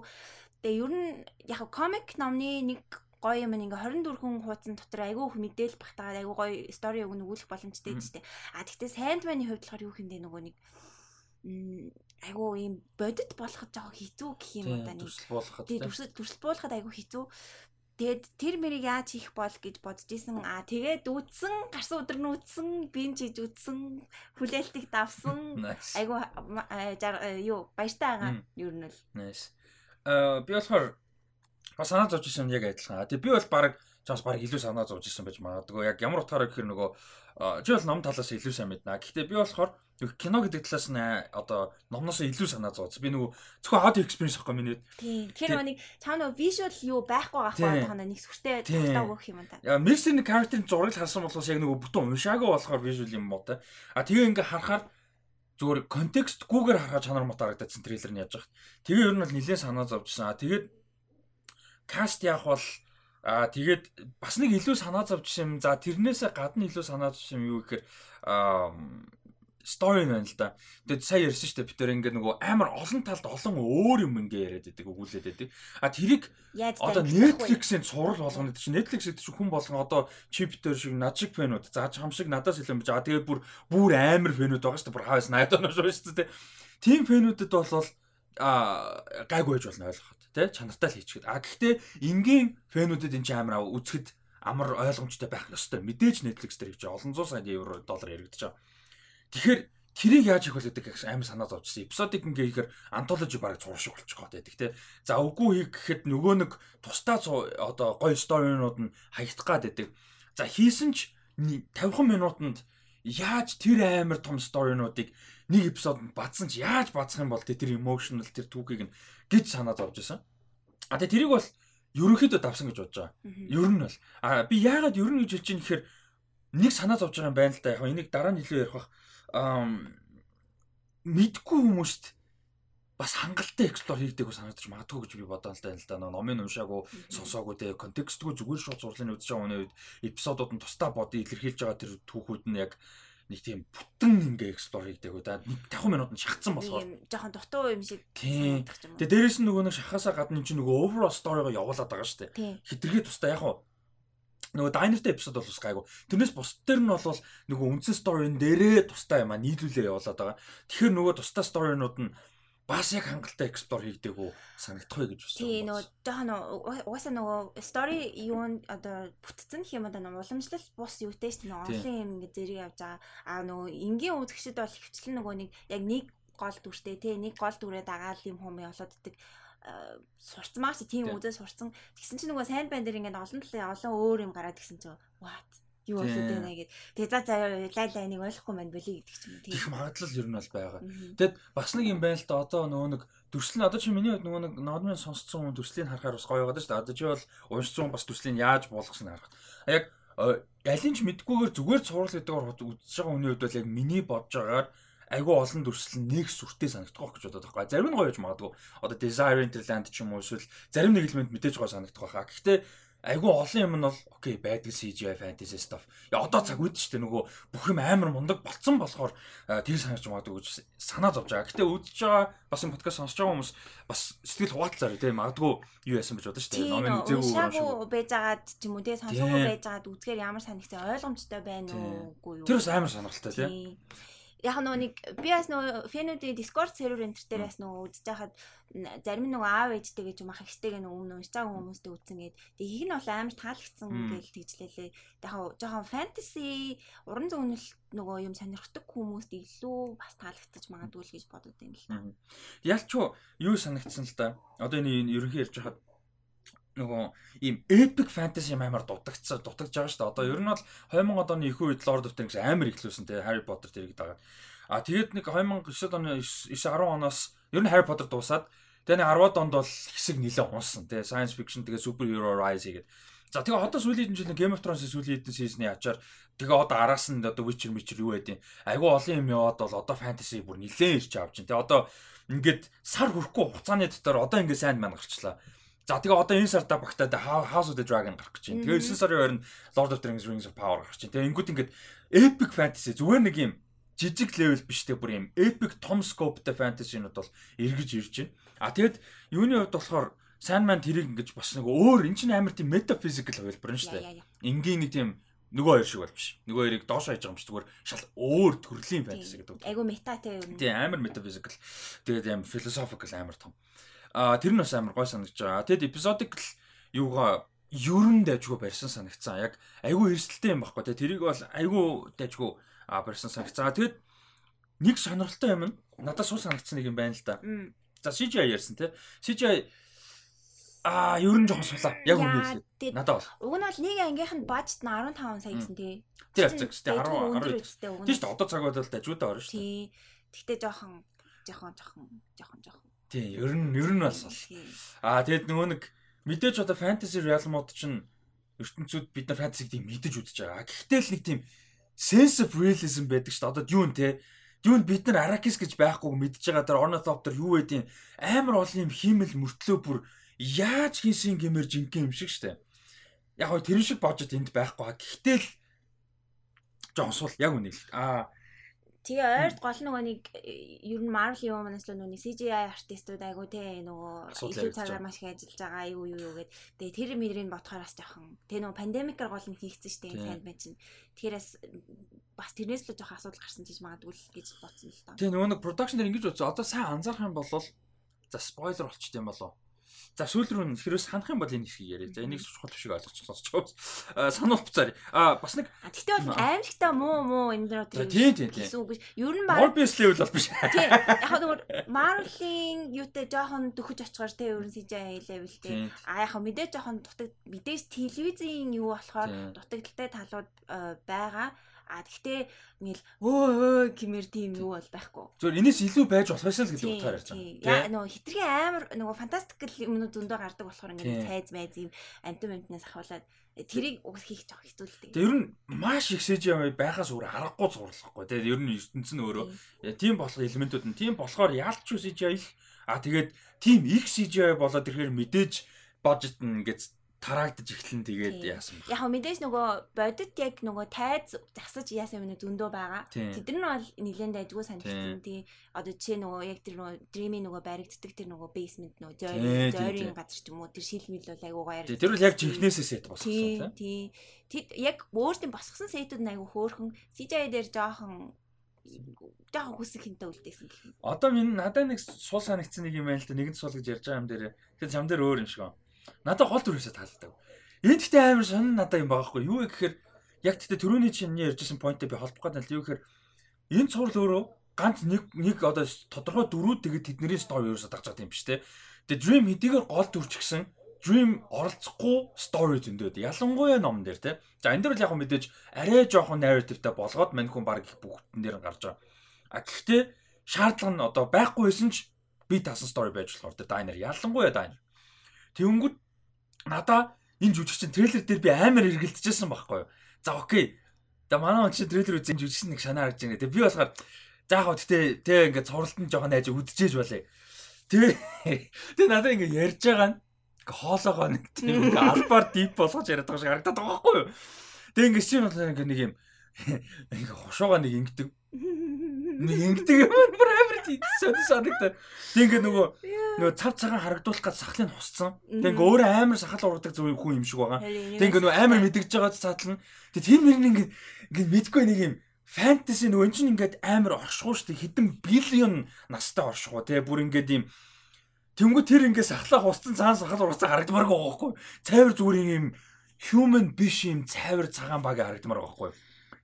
Тэгээ ер нь яг комик номны нэг гоё юм ингээ 24 хүн хуудсан дотор айгүй их мэдээл багтагаад айгүй гоё стори өгнө өгүүлэх боломжтой юм штэ. А тэгтээ Sandman-ы хувьд болохоор юу хэмдэ нөгөө нэг айгүй ийм бодит болоход жоохон хэцүү гэх юм да нэг. Төрсөл буулахад. Тий, төрсөл төрсөл буулахад айгүй хэцүү. Тэгээд тэр мэрийг яаж хийх бол гэж бодож исэн. Аа тэгээд үтсэн, гарсан өдөр нь үтсэн, бинж хийж үтсэн, хүлээлтийг давсан. Айгу юу баяртай байгаа ер нь л. Nice. Аа би болохоор бас санаа зовж исэн яг адилхан. Тэгээд би бол баг чамс баг илүү санаа зовж исэн байж магадгүй. Яг ямар утгаараа гэхээр нөгөө чи бол ном талаас илүү сайн мэднэ. Гэхдээ би болохоор кино гэдэг талаас нь одоо номноос илүү санаа зовц. Би нөгөө зөвхөн audio experience ахгүй миний. Тийм. Тэгэхээр нэг чам нөгөө visual юу байхгүй байх байна нэг сүртэй тогтоог өгөх юм да. Яа, Mercy-ийн character-ийн зургийг харсан болохоос яг нөгөө бүтэн уншаагүй болохоор visual юм уу та. А тэгээ ингээ харахаар зүгээр контекстгүйгээр харахад чанар мот харагдсан трейлер нь яаж байгаа. Тэгээ ер нь бол нэлээд санаа зовжсэн. А тэгээд каст яах бол Аа тэгээд бас нэг илүү санаа зовжсэн юм. За тэрнээсээ гадна илүү санаа зовжсэн юм юу гэхээр аа story байна л да. Тэгээд сая ярьсан шүү дээ бид тэр ингээд нөгөө амар олон талд олон өөр юм ингээ яриад байдаг өгүүлээд байдаг. А тэрийг одоо Netflix-ийн цуврал болгоно гэдэг чинь Netflix гэдэг чинь хүн болгон одоо чиптер шиг над шиг фэнүүд зааж хам шиг надаас илүү байж байгаа. Тэгээд бүр бүр амар фэнүүд байгаа шүү дээ. Бүр хавс найдаа нөө шүү дээ. Тим фэнүүдэд бол а гайгүй байж болно ойлгоход тий чанартай л хийчихэд. А гэхдээ энгийн фэнүүдэд энэ чинь амар үзэхэд амар ойлгомжтой байх ёстой. Мэдээж Netflix дээр хийж олон зуун сая евро доллар яригдаж байгаа Тэгэхээр тэрийг яаж их болоод гэж амар санаа зовчихсон. Эпизодыг ингээ хийхээр антологи бараг зураг шиг болчих гээд байдаг те. За үгүй хийх гэхэд нөгөө нэг тусдаа одоо гоё сторинууд нь хаягдах гад байдаг. За хийсэн ч 50 минутанд яаж тэр амар том сторинуудыг нэг эпизодод бадсан ч яаж бадсах юм бол тэр emotional тэр түүхийг нь гэж санаа зовж байсан. А тэгээ тэрийг бол ерөнхийдөө давсан гэж бодож байгаа. Ер нь бол а би яагаад ер нь гэж хэлж ийм гэхээр нэг санаа зовж байгаа юм байна л да. Яг энийг дараа нь илүү ярих бах мэдгүй хүмүүст бас хангалттай эксплор хийгдэггүй санагдаж магадгүй гэж би бодоон л да л да. Номын уншаагүй, сонсоогүй те контекстгүй зүгээр шууд зурлын үзэж байгаа үед эпизодууд нь тусдаа бод илэрхийлж байгаа тэр түүхүүд нь яг нэг тийм бүтэн ингээ эксплор хийгдэггүй да. Нэг 50 минут нь шахацсан болохоор. Жохон дутуу юм шиг санагдах юм. Тэгээ дээрэс нь нөгөө нэг шахаасаа гадна чинь нөгөө overall story-го явуулаад байгаа шүү дээ. Хитрхээ тусдаа яг нь нөгөө дайнертэй эпизод бол бас гайгүй. Тэрнээс бус дээр нь бол нөгөө үндсэн сторийн дээрээ тустай юм а нийлүүлээ явуулаад байгаа. Тэгэхээр нөгөө тустай сторинууд нь бас яг хангалттай эксплор хийгдэггүй санагдахгүй гэж байна. Тий нөгөө жоохон угаасаа нөгөө story юу одоо бүтцэн гэх юм одоо нөгөө уламжлал бус юутэй шүү дээ. Олон юм ингэ зэрэг явж байгаа. А нөгөө энгийн үзэгчд бол хөвчлэн нөгөө нэг яг нэг гол дүртэй тий нэг гол дүрээ дагаал юм хүм явуулаад сурцсан маш тийм үзээ сурцсан. Тэгсэн чинь нөгөө сайн байн дээр ингээд олон талын олон өөр юм гараад гисэн чинь what юу болоод байна гэд. Тэгээ за за лай лай нэг ойлгохгүй маань болий гэдэг ч юм тийм. Их магадлал ер нь бол байгаа. Тэгэд бас нэг юм байна л да одоо нөгөө нэг төрслөн одоо чи миний нөгөө нэг нодмын сонсцсон хүн төрслийг харахаар бас гоё байгаа шүү дээ. Одоо чи бол уншсан бас төрслийг яаж буулгасан харах. Яг ялын ч мэдгүйгээр зүгээр цуврал гэдгээр үзэж байгаа хүний хувьд бол яг миний бодож байгаагаар айгүй олон дүрслэл нэг сүртэй санагдах гэж бодоод байгаа. Зарим нь гоё гэж магадгүй. Одоо Desire Interland ч юм уу эсвэл зарим нэг элемент мэдээж гоё санагдах байхаа. Гэхдээ айгүй олон юм нь бол окей байдаг CGI fantasy stuff. Я одоо цаг үед ч тэ нөгөө бүх юм амар мундаг болцсон болохоор тэр санаж магадгүй гэж санаа зовж байгаа. Гэтэ үзэж байгаа бас энэ подкаст сонсож байгаа хүмүүс бас сэтгэл хуваалцаар тийм магадгүй юу яасан гэж бодож дээ. Номын үзээгүй юм шиг. байж байгаад ч юм уу тий сонсоогүй байж байгаад үзгээр ямар санагтай ойлгомжтой байна уугүй юу. Тэр бас амар сонирхолтой тийм яг нөгөө нэг би бас нөгөө фэнүүдийн Discord сервер энтер дээр бас нөгөө үзэж байхад зарим нөгөө аав ээжтэй гэж юм ах ихтэйг нөгөө өмнө байгаа хүмүүстэй үзсэн гээд тэг их нь бол амар таалагдсан гэж тэгжлээлээ. Яг жоохон фэнтези уран зөгнөл нөгөө юм сонирхдаг хүмүүст илүү бас таалагдчих магадгүй л гэж бодод байна л та. Ялч юу санагдсан л да. Одоо энэ ерөнхий ярьж хахад нөгөө ийм epic fantasy амар дутагдсан дутагдж байгаа шүү дээ. Одоо ер нь бол 2000 оны их үед Lord of the Rings амар ихлүүлсэн те Harry Potter тэрийг дагаад. А тэгээд нэг 2009 оны 9 10 оноос ер нь Harry Potter дуусаад тэгээд нэг 10-аад онд бол хэсэг нэлээд унсан те science fiction тэгээд superhero rise гэдэг. За тэгээ одоо сүүлийн жилийн Game of Thrones сүүлийн хэдэн сизны ячаар тэгээ одоо араас нь одоо Witcher Witcher юу байдیں۔ Айгу олон юм яваад бол одоо fantasy бүр нилээн ирж авч чинь. Тэгээ одоо ингээд сар хүрэхгүй хугацааны дотор одоо ингээд сайн маань гарчлаа. За тэгээ одоо энэ сарда багтаад House of the Dragon гарах гэж байна. Тэгээ 9 сарын ойр нь Lord of the Rings of Power гарах гэж байна. Тэгээ ингүүд ингээд epic fantasy зүгээр нэг юм жижиг левел биш те бүр юм epic том scopeтэй fantasy-нууд бол эргэж ирж байна. А тэгэд юуны хувьд болохоор маань тэрийг ингэж бас нэг өөр эн чинь амар тийм metaphysical хувилбар нь шүү дээ. Энгийн нэг тийм нөгөө хоёр шиг бол биш. Нөгөө хоёрыг доош хайж байгаа юм чи зүгээр шал өөр төрлийн фэнтези гэдэг. Айгу мета те юм. Тийм амар metaphysical. Тэгээд юм philosophical амар том. Аа тэр нь бас амар гой санагдаж байгаа. Тэгэд эпизодик юугаа ерөн дайжгүй барьсан санагцсан. Яг айгүй эрсдэлтэй юм баггүй. Тэрийг бол айгүй дайжгүй барьсан санагцсан. Тэгэд нэг сонирхолтой юм надад сул санагдсан нэг юм байна л да. За CGI ярьсан тий. CGI Аа, ер нь жоохон сулаа. Яг үнэ. Надад бол. Уг нь бол нэг ангийнх нь бажт нь 15 сая гэсэн тий. Тий, шүү дээ. 10 10. Тийм шүү дээ. Одоо цаг бодвол дажуудаа орно шүү дээ. Тий. Тэгтээ жоохон жоохон жоохон жоохон жоохон Тийм, ер нь ер нь бас. Аа тэгэд нөгөө нэг мэдээж одоо fantasy realm мод чинь ертөнцид бид нар fantasy гэдэг мэдэж үзэж байгаа. Гэхдээ л нэг тийм sense of realism байдаг шүү дээ. Одоо юу нэ Юунд бид нар Arrakis гэж байхгүй мэдж байгаа дэр Ornithopter юу байдیں۔ Амар олон юм хиймэл мөртлөө бүр яаж хийсэн гэмээр жинхэнэ юм шиг штэ. Яг гоо тэр шиг бодож энд байхгүй. Гэхдээ л жоон сул яг үнэ л. Аа Тэгээ ойрд гол нөгөө нэг ер нь Marvel юм манаас л нөгөө CGI артистууд айгу те нөгөө илүү цагаар маш их ажиллаж байгаа юу юу юу гэд. Тэгээ тэр мэрийг бодохоор бас жоохон тэгээ нөгөө пандемикаар гол нь хийгдсэн шүү дээ сайн байна чинь. Тэгэхээр бас тэрнээс л жоохон асуудал гарсан гэж магадгүй л гэж бодсон л доо. Тэгээ нөгөө нэг production дээр ингэж бодсон. Одоо сайн анзаарах юм бол за спойлер болчт юм болоо За сүүл рүү хэрвээ санах юм бол энэ хэсгийг яриа. За энийг чухал биш ойлгочихсон сонсч. Аа сануул буцаар. Аа бас нэг Тэгтээ бол аимшигтай муу муу энэ дэр одоо тийм тийм тийм. Гэсэн үг биш. Ер нь баг Obvious level бол биш. Тийм. Яг нь Marvel-ийн юутай жоохон дөхөж очихоор те ерөн CGI level те. А яг мэдээж жоохон дутаг мэдээж телевизийн юу болохоор дутагдaltaй талууд байгаа. А тэгтээ ингээл өө өө гэмээр тийм юу бол байхгүй. Зөв энэс илүү байж болох байсан л гэдэг утгаар ярьж байгаа. Яа нөгөө хитрхи амар нөгөө фантастикл юмнууд зөндөө гардаг болохоор ингээд цайз майз юм амтан амтнаас ахуулаад тэрийг уг хийх жоох хэцүүлдэг. Тэгээ ер нь маш их CGI байхаас өөр аргагүй зурлахгүй. Тэгээ ер нь ертөнц нь өөрөө тийм болох элементүүд нь тийм болохоор яалтч CGI л А тэгээд team X CGI болоод ирэхээр мэдээж budget нь ингээд тараагдаж эхлэн тэгээд яасан бэ? Яг мэдээж нөгөө бодит яг нөгөө тайз засаж яасан юм зөндөө байгаа. Тэд нар бол нэлээд дайггүй санагдсан. Тий одоо жишээ нөгөө яг тэр нөгөө dreamy нөгөө баригддаг тэр нөгөө basement нөгөө зойрын газар ч юм уу тэр шилмэл бол айгуу гоё. Тэр бол яг жинхнээсээ сет босгосон тий. Тэд яг өөртөө босгосон сетүүд нь айгуу хөөрхөн CGI дээр жоохон жоохон хүсэг хинтэ үлдээсэн гэх юм. Одоо минь надад нэг суул санагдсан нэг юм байл та нэгэн суул гэж ярьж байгаа юм дээр. Тэгэхээр чам дээр өөр юм шиг байна Надад гол дүрээсээ таалагдав. Энд гэхдээ амар сонин надад юм байгаа хгүй. Юу гэхээр яг тэгтээ төрөний чиний ярьжсэн поинтээ би холбох гэдэг нь юу гэхээр энэ цуврал өөрөө ганц нэг нэг одоо тодорхой дөрүүд тэгээд тэдний стори ерөөсө дагж байгаа юм биш те. Тэгээ Dream хэдийгээр гол дүрч гисэн Dream оролцохгүй story зөндөд. Ялангуяа номон дээр те. За энэ дэр бол яг мэдээж арай жоохон narrative-тай болгоод мань хүн баг их бүгдэн дээр гарч байгаа. А гэхдээ шаардлага нь одоо байхгүй байсан ч би тасан story байж болохоор те дайнер ялангуяа дайнер. Тэнгүүд надаа энэ жүжигчин трейлер дээр би амар эргэлдэжсэн байхгүй юу. За окей. Тэгээ манай он чи трейлер үзэн жүжигчин нэг санаа харж байна. Тэгээ би болохоор за яг гэхдээ тэг ингээд цувралтан жоохон айж үдчихэж балээ. Тэгээ тэгээ надаа ингээд ярьж байгаа нь хоолоогоо нэг тийм ингээд албаар дип болгож яриад байгаа шиг харагдаад байгаа байхгүй юу. Тэгээ ингээд чинь бол ингээд нэг юм ингээд хошоогоо нэг ингэдэг ингэдэг юм бүр амар санагдаа. Тэг ингээ нөгөө нөгөө цав цагаан харагдуулах гэж сахлыг хусцсан. Тэг ингээ өөрөө амар сахал ургадаг зөв хүн юм шиг байгаа. Тэг ингээ нөгөө амар мэдгэж байгаа цаатлан. Тэг тэр мөр ингээ ингээ мэдгүй нэг юм фэнтези нөгөө эн чинь ингээд амар оршихуу шүү дээ. Хэдэн биллион настай оршихуу те бүр ингээд юм Тэнгүү тэр ингээ сахлаа хусцсан цаан сахал ургацсан харагдмааргүй байгаа байхгүй. Цайвар зүгээр юм human биш юм цайвар цагаан баг харагдмаар байгаа байхгүй.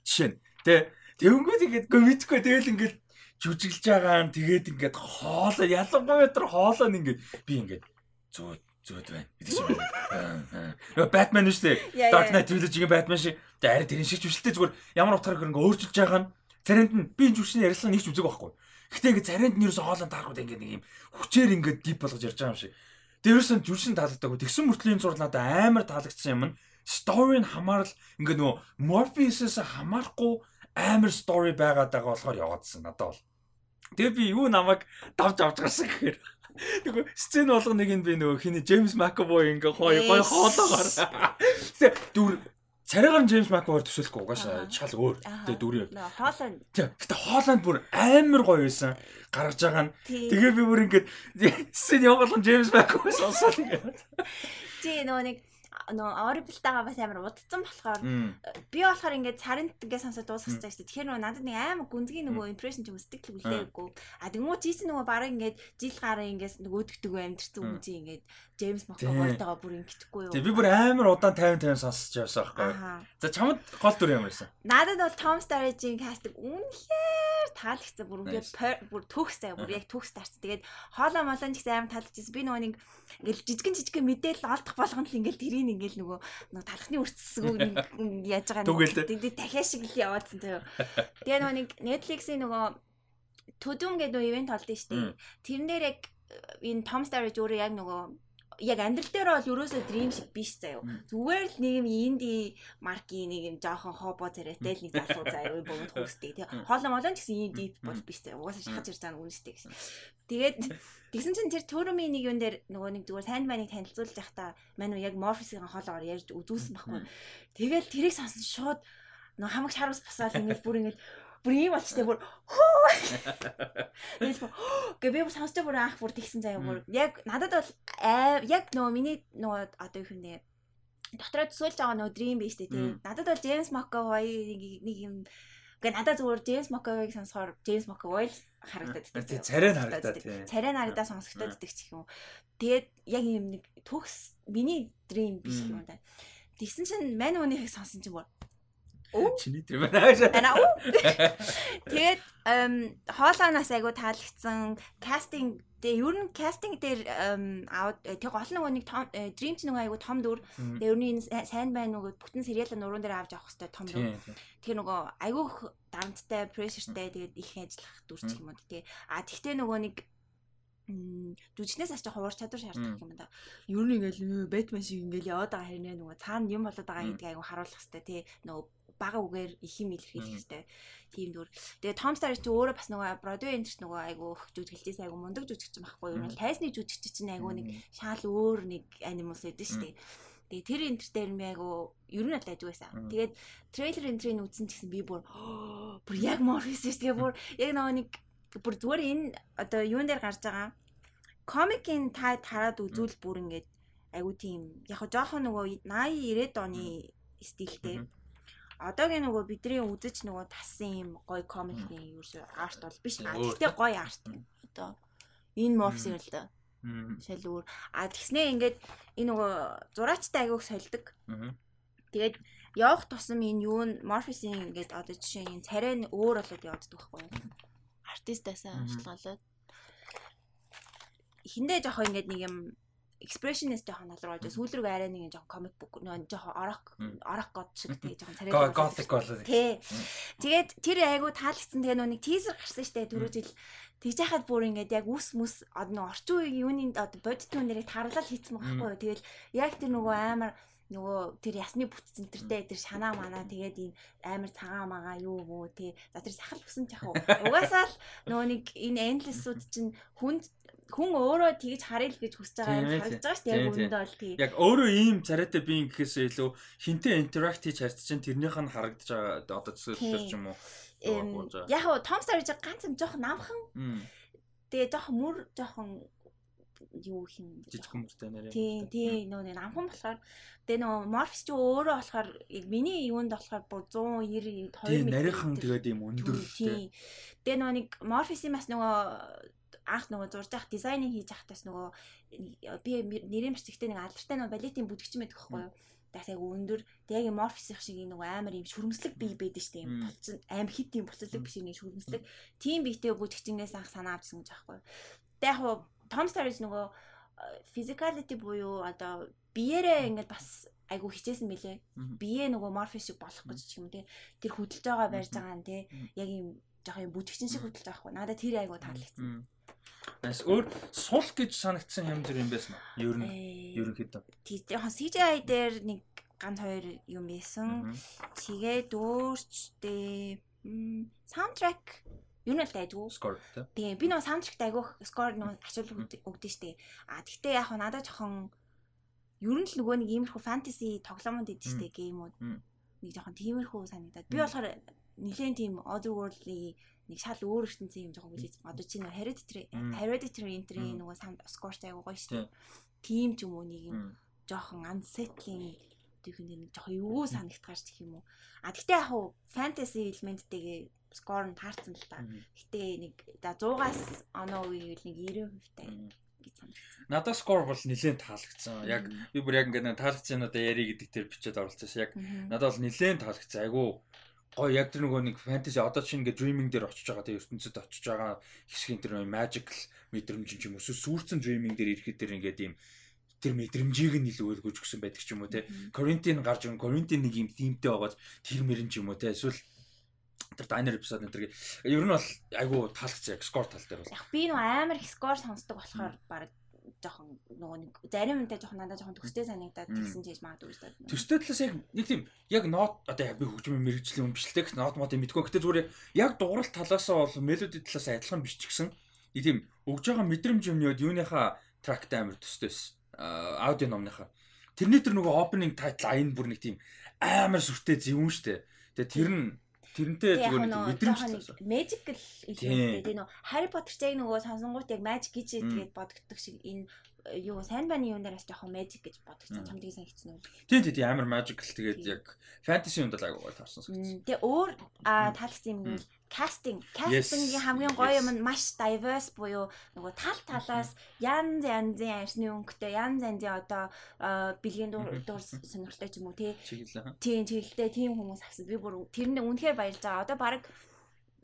Жишээ нь тэ Тэнгүүд ингээд гомитгүй тэгэл ингээд жүжиглж байгаа нь тэгээд ингээд хоолоо ялангуяа тэр хоолоо нь ингээд би ингээд зөө зөөд байна. Мэдээж юм байна. Йоо Batman шүү дээ. Dark Knight Trilogy-ийн Batman шиг. Тэгээд арай тэрэн шиг жүжигтэй зүгээр ямар утгаар ингээд өөрчилж байгаа нь царинд нь би энэ жүжигчний ярилцлага нэг ч үзег байхгүй. Гэхдээ ингээд царинд нь ерөөсө хоолоо таарахуд ингээд нэг юм хүчээр ингээд дип болгож ярьж байгаа юм шиг. Нь жүжигчин таалагдаагүй. Тэгсэн мөртлийн зур надад амар таалагдсан юм нь story нь хамаарал ингээд нөгөө Morpheus-ээс хамаарахгүй амар story байгаад байгаа болохоор яваадсан надад бол. Тэгээ би юу намайг давж авч гарсан гэхээр нөгөө сцен болго нэг нь би нөгөө хиний Джеймс Макэвой ингээ гоё гоё хоолоогоор. Тэгээ дүр царайгаар Джеймс Макэвой төсөөлөхгүй угаашаа шал өөр. Тэгээ дүрээ. Хооланд. Тэгээ гэтээ Хооланд бүр амар гоё байсан. Гаргаж байгаа нь. Тэгээ би бүр ингээ сцен явуулсан Джеймс Макэвой сонсоод ингээ. Тий нөгөө нэг нөө Audible-тайгаа бас амар удцсан болохоор би болохоор ингээд царинт ингээд сонсоод дуусгах гэж байна. Тэгэхээр нөө надад нэг амар гүнзгий нөгөө impression ч өсдөг л үлдээгүй. А тэгмүү чи чинь нөгөө бараг ингээд жил гараа ингээд нөгөө өдөгдөг амьдэрсэн чи ингээд Джеймс Маккавойтойгоо бүр ингэдэггүй юу. Тэг би бүр амар удаан 50 50 сонсож явсан байхгүй. За чамд гол дүр ямар байсан? Надад бол Tom Sturridge-ийн кастинг үнэхээр таалагдсан. Бүр ингээд бүр төгс заяа бүр яг төгс тарц. Тэгээд хоолоо молон ч гэсэн амар таалагдчихсан. Би нөгөө нэг ингээд жижигэн жижигэн мэдээлэл олдох болгоно л ингээд тэрийг ингээд нөгөө нөгөө талхны үрцсгөө яаж байгаа нэг тэгээд дахиад шиг л яваадсан заяа. Тэгээ нөгөө нэг Netflix-ийн нөгөө Төдөм гэдэг ивент болдсон шүү дээ. Тэрэн дээр яг энэ Tom Sturridge өөрөө яг нөгөө яг амьдрал дээр бол ерөөсөө dream шиг биш заяо. Зүгээр л нэг юм инди маркийн нэг юм жоохон хобо царайтай л нэг залуу заяо бомд хөөстэй тий. Хоолой молон ч гэсэн ийм deep бол биш заяо. Угаасаа шахаж ирж байгаа нь үнэстэй гэсэн. Тэгээд тэгсэн чинь тэр төрөмийн нэг юм дээр нөгөө нэг зүгээр сайн байныг танилцуулж явахдаа мань яг Morpheus-ийн хоолоогоор ярьж үзүүлсэн байхгүй. Тэгэл тэрийг сонсон шууд нөгөө хамаг шарус басаал ингэж бүр ингэж бүр ийм болчтой бүр Тэгээс гэ би бүр сонсож бүр анх бүр тэгсэн заяа бүр яг надад бол яг нөгөө миний нөгөө одоо юу хэмнэ дотроо төсөөлж байгаа нөгөө dream биш үү тий. Надад бол James McAvoy нэг юм Гэ надад зүгээр Джеймс Макавойг сонсохоор Джеймс Макавой л харагдаад байдаг. Царай нь харагдаад тий. Царай нь харагдаад сонсогдоод байдаг ч юм уу. Тэгээд яг юм нэг төгс миний dream биш юм да. Тэгсэн чинь мань өнийхийг сонсон чинь бүр Чиний тэр байна. Тэгээд хоолоноос айгу таалагдсан кастинг Тэгээ ер нь кастинг дээр тэг гол нөгөө нэг Dream ч нөгөө айгу том дүр. Тэгээ ер нь сайн байна нөгөө бүтэн сериал нуруунд дээр авч явах хэрэгтэй том дүр. Тэгэхээр нөгөө айгу дарамттай, pressureтай тэгээд их ажиллах дүр ч юм уу тий. А тэгтээ нөгөө нэг жүжигнээс ачаа хуваар чадвар шаарддаг юм да. Ер нь ингээл Бэтмен шиг ингээл яваад байгаа хэрнээ нөгөө цаана юм болоод байгаа гэдгийг айгу харуулах хэрэгтэй тий. Нөгөө бага үгээр их юм илэрхийлэх хэрэгтэй тийм дүр. Тэгээ Том Star чи өөрөө бас нөгөө Broadway интерс нөгөө айгу жүжиглээс айгу мундаг жүжигч байхгүй юу? Тайсны жүжигч чинь айгу нэг шаал өөр нэг анимус байдаг шүү дээ. Тэгээ тэр интер дээр би айгу ер нь ажиг байсан. Тэгээд трейлер энтрийг үзсэн гэсэн би бүр бүр яг Morpheus шүү. Тэгээ бүр яг нэг бүр зүгээр энэ одоо юун дээр гарч байгаа комикийн та тараад үзүүл бүр ингээд айгу тийм яг жоохон нөгөө 80 90 оны стилтэй одоогийн нөгөө бидний үзэж нөгөө тассан юм гоё комикны ерөөсөө арт бол биш. Гэхдээ гоё арт. Одоо энэ морфс юм л да. Шал өөр. А тэгснээ ингээд энэ нөгөө зураачтай агиух сольдог. Тэгээд явах тусам энэ юу н морфисын ингээд одоо жишээ нь царай нь өөр болоод явдаг байхгүй юу? Артистаасаа шалгалаад. Хиндэ жоохоо ингээд нэг юм expressionist жоохон налруу байж сүүл рүү арай нэг жоохон comic book нөө жоохон орок орок гот шиг тий жоохон царай gothic болоо. Тий. Тэгээд тэр айгу таалагдсан. Тэгээ нөө нэг teaser гарсан штэ түрүү жил тэгж яхад бүр ингээд яг үс мүс одно орчин үеийн юуны одоо бодит түүнэрийг тарлал хийцэн байхгүй юу. Тэгээд яг тэр нөгөө амар нөгөө тэр ясны бүтцэн тэртэй тэр шанаа манаа тэгээд ийм амар цагаан магаа юу мүү тий за тэр сахал хүсэн ч яг угаасаа л нөгөө нэг энэ endless-ууд чинь хүнд хүн өөрөө тэгж харъя л гэж хүсэж байгаа юм харагдаж байгаа шүү дээ. Яг үүндээ бол тий. Яг өөрөө ийм царайтай би гэхээсээ илүү хинтээ интеракт хийж харьц чинь тэрнийх нь харагдаж байгаа одоо төсөөлөл ч юм уу. Яг нь Том Сарж ганцхан жоохон намхан. Тэгээ жоохон мөр жоохон юу хин жижиг хүмүүстэй нэрээ. Тий, тий, нөө намхан болохоор тэгээ нөө Morphs ч өөрөө болохоор миний юунд болохоор бүр 190 2 м. Нарийнхан тэгээд ийм өндөр. Тий. Тэгээ нөө нэг Morphs-ийн бас нөгөө анх нөгөө зурж явах дизайнинг хийж явахдаас нөгөө би нэрийн бичгтээ нэг алдартай нөгөө балетийн бүдгч юм байдаг байхгүй юу? Даас яг өндөр яг морфис их шиг нөгөө амар юм шүрмслэг бие байдаг шүү дээ. Булчин аим хит юм булчлаг биш нэг шүрмслэг. Тим биетэй бүдгчнээс анх санаа авчихсан гэж байхгүй юу? Тэг яг Том Старис нөгөө physicality буюу одоо биеэрээ ингээд бас айгу хичээсэн мөлий. Бие нөгөө морфис шиг болох гэж юм те. Тэр хөдөлж байгаа барьж байгаа нь те. Яг юм жоох юм бүжигчин шиг хөдөлж байгаа хгүй. Надад тэр айгу таалагдсан. Бас өөр сул гэж санагдсан юм зүр юм байсан уу? Ер нь ерөнхийдөө. Тий, яг CGI дээр нэг ганц хоёр юм байсан. Тэгээд өөрчтэй саундтрек юу нэл дайггүй. Score тий. Би нөгөө саундтрект айгуух score нөгөө ачаал өгдөө штэ. А тэгтээ яг надад жоохон ер нь л нөгөө нэг иймэрхүү фэнтези тоглоомод идэв штэ геймүүд. Нэг жоохон тиймэрхүү санагдаад. Би болохоор нэлээд тийм otherworldly нэг шал өөр ертөнцийн юм жоохон хүлээж одоо чи нэг hereditary hereditary entry нөгөө санд score-тай гоё шүү дээ. Тим ч юм уу нэг юм жоохон unsettling тийхэн нэг жоохон юу санагдгаарч гэх юм уу. А тэгтээ яг хуу fantasy элементтэйгээ score нь таарсан л та. Гэтэ нэг за 100-аас оноо үеийн нэг 90% тай гэж санагдсан. Надад score бол нэлээд таалагдсан. Яг би бүр яг ингээд таалагдсан одоо яри гэдэг тэр бичээд оролцсон. Яг надад бол нэлээд таалагдсан. Айгу гоё яг тэр нөгөө нэг фэнтези одоо чинь ингээ dreaming дээр очиж байгаа тэгээ ертөнцид очиж байгаа хэсгийн тэр magical мэдрэмж юм эсвэл сүрцэн dreaming дээр ирэхэд тэр ингээд ийм тэр мэдрэмжийг нь илүү өгөөж өгсөн байдаг ч юм уу те quarantine гарч ирэн quarantine нэг юм themтэй байгаад тэр мөрөн ч юм уу те эсвэл тэр diner episode энэ тэр ер нь бол айгу таалагдсан яг score тал дээр бол яг би нөө амар их score сонсдог болохоор баг жоохон нөгөө нэг зарим юмтай жоохон надад жоохон төстэй санагдаад тэгсэн чийж магадгүй шүү дээ. Төстэй талаас яг нэг тийм яг нот одоо яг би хөгжмийн мэрэгжлийн өмчлөлтэй гэх нот мод мэдгүй. Гэтэ зүгээр яг дууралт талаасаа бол мелоди талаас адилхан биш ч гэсэн нэг тийм өгж байгаа мэдрэмж юмнууд юуныхаа трактай амар төстөөс аудио номныхаа. Тэрний тэр нөгөө opening title айн бүр нэг тийм амар сүртэй зөвүүн штэ. Тэгээ тэр нь тэрнтэй зүгээр нэг мэдрэмж magical элементтэй тийм нөө Harry Potter чиг нөгөө сонсонгууд яг magic гэж тэгээд бодогддог шиг энэ юу сайн баны юм дээрээс жоохон magic гэж бодогдсон чамд тийм санагдсан уу? Тийм тийм амар magical. Тэгээд яг fantasy юмд л агуу таарсан санагдсан. Тэгээ өөр таалагдсан юм бол casting casting-ийн хамгийн гоё юм нь маш diverse буюу нөгөө тал талаас янз янзын арсны өнгөтэй янз янзын одоо бэлгийн дуур сонирхолтой ч юм уу тий. Тийм чиглэлтэй тийм хүмүүс авсан. Би бүр тэрэнд үнэхээр баярлж байгаа. Одоо баг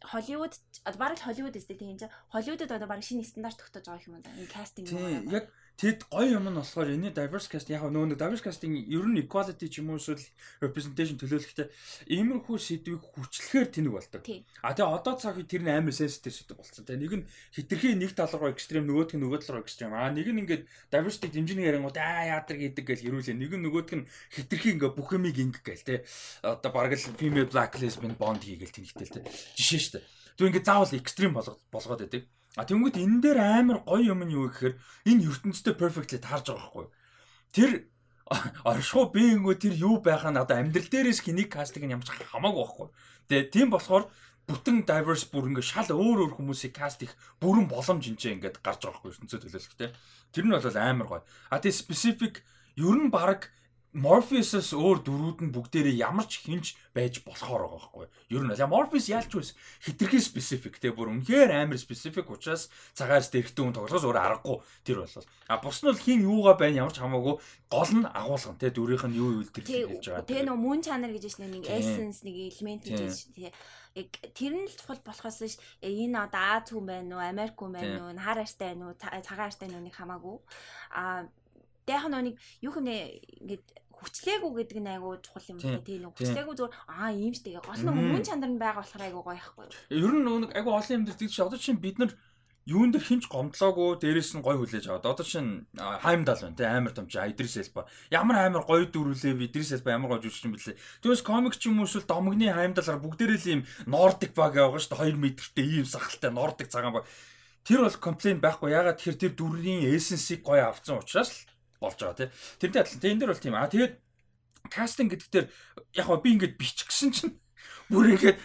Холливуд одоо баг Холливуд өстэй тийм чинь Холливудад одоо баг шинэ стандарт тогтоож байгаа юм да. Энэ кастинг юм. Яг Тэгэд гоё юм нь болохоор энэ diverse cast яг нөгөө diverse casting ер нь equality ч юм уу эсвэл representation төлөөлөхтэй иймэрхүү сэдвийг хүчлэхээр тэнэг болдог. А тэгээ одоо цаг тэр нь амар sensitive сэдв болсон. Тэгээ нэг нь хитрхи нэг тал руу extreme нөгөөдг нь нөгөө тал руу extreme. А нэг нь ингээд diversity дэмжиний ярингууд аа яадаг гэдэг гэл ирүүлээ. Нэг нь нөгөөдг нь хитрхи ингээд бүх юмыг ингээд гэл те. Одоо бараг л female black lesbian bond хийгээл тэнэгтэл те. Жишээ шүү дээ. Тэгвэл ингээд заавал extreme болгоод байдаг. А тэнгууд энэ дээр амар гоё юм нь юу гэхээр энэ ертөнцтэй perfectly таарж байгаа байхгүй. Тэр оршихуу биенгөө тэр юу байх нь одоо амьдрал дээрээс хэнийг кастинг нь ямарч хамаагүй байхгүй. Тэгээ тийм болохоор бүтэн diverse бүр ингээ шал өөр өөр хүмүүсийг каст их бүрэн боломж энэ ингээд гарч байгаа байхгүй ертөнцөө төлөөлөхтэй. Тэр нь бол амар гоё. А тэгээ specific ер нь баг Morpheus-с өөр дөрүүд нь бүгдээрээ ямар ч хинж байж болохоор байгаа байхгүй. Ер нь Morpheus ялч байсан хитрхи specific те бүр үнэхээр амар specific учраас цагаас дэрхтэн хүн тоглохоос өөр аргагүй тэр бол. А бус нь бол хин юугаа байна ямар ч хамаагүй гол нь агуулган те дүрийнх нь юу юу тэр хэлж байгаа. Тэгээ нөө мөн чанар гэж байна нэг essence нэг элемент гэж те яг тэр нь л чухал болохоос ш энэ одоо Аз хүн байна уу Америк хүн байна уу хар арьстай байна уу цагаан байна уу нэг хамаагүй. А Тэгэх нэг юу хэмнэ ингээд хүчлээгүй гэдэг нь айгүй чухал юм байна тийм нэг хүчлээгүй зүгээр аа ийм штэ гол нь өмнө чанар нь байгаа болохоор айгүй гоё ихгүй. Ер нь нэг айгүй олон юм дээр тэгж одоо чинь бид нар юун дээр хинч гомдлоогүй дээрэс нь гой хүлээж аваад. Одоо чинь хаймдал байна те амар том чи Идрис Элба ямар амар гоё дөрүлээ Идрис Элба ямар гоё жүжигч юм бэлээ. Тэгээс комик ч юм уу эсвэл домгны хаймдалаар бүгдээрээ л ийм нордик баг байгаа шүү дээ. 2 метртэй ийм сахалтай нордик цагаан баг. Тэр бол комплейн байхгүй. Ягаад тэгэхээр тэр дүрийн эссенсийг гоё авцсан учраас л болж байгаа тий. Тэрнтэй адилхан. Тэгээ энэ дэр бол тийм. Аа тэгээд кастинг гэдэг дээр яг би ингээд бичгсэн чинь бүр ингээд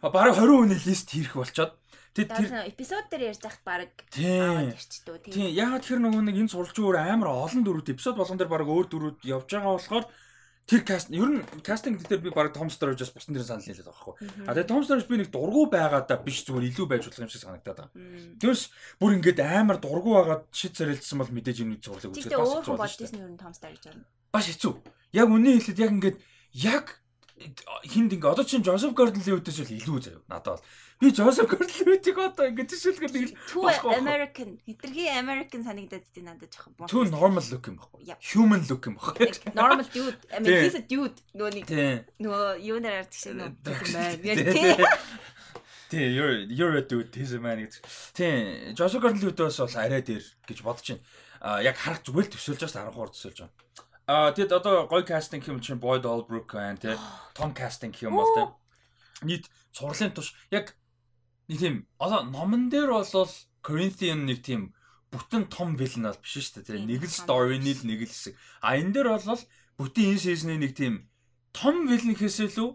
бараг 20 хүний лист хийх болчоод Тэг тэр эпизод дээр ярьж байхад баг аваад ирчдөө тийм. Тийм. Ягаад тэр нөгөө нэг энэ суралж өөр амар олон дөрүүд эпизод болгон дээр баг өөр дөрүүд явж байгаа болохоор тэр каст ер нь кастинг дээр би баг Том Sturridge-аас бусдын дээр санал нийлээд байгаа байхгүй. А тэгээ Том Sturridge би нэг дургу байгаадаа биш зүгээр илүү байж болох юм шиг санагдаад байгаа. Тэрс бүр ингээд амар дургу байгаад шид царилдсан бол мэдээж энэ зурлаг үзэх бас хэцүү болж байсан ер нь Том Sturridge байна. Бас хэцүү. Яг үнэ хэлэхэд яг ингээд яг хинд ингээ одоо чинь Joseph Gordon-Levitt-ээс л илүү заяа надад бол би Joseph Gordon-Levitt-ийг одоо ингээ жишээлбэл нэг л American хитрхи American санагдаад тийм надад жоохон боо. Түү normal look юм баггүй. Human look юм баггүй. Normal dude. I mean he's a dude. Нөгөө нэг нөгөө юу нэр ард шиг нөгөө. Тий, you're you're a dude, he's a man гэж. Тий, Joseph Gordon-Levitt-аас бол арай дээр гэж бодож байна. А яг харах зүгээр л төсөөлж байгаа 13 төсөөлж байгаа. Аа тэгэд одоо гоё кастинг юм чинь Boyd Holbrook байна тий. Том кастинг юм бол тий. Нийт цурлын туш яг нэг тийм одоо номон дээр бол Corinthian нэг тийм бүтэн том вилэн бол биш шүү дээ тий. Нэг л story-ний л нэг л хэсэг. А энэ дээр бол бүтэн энэ season-ийн нэг тийм том вилэн хэсэл үү?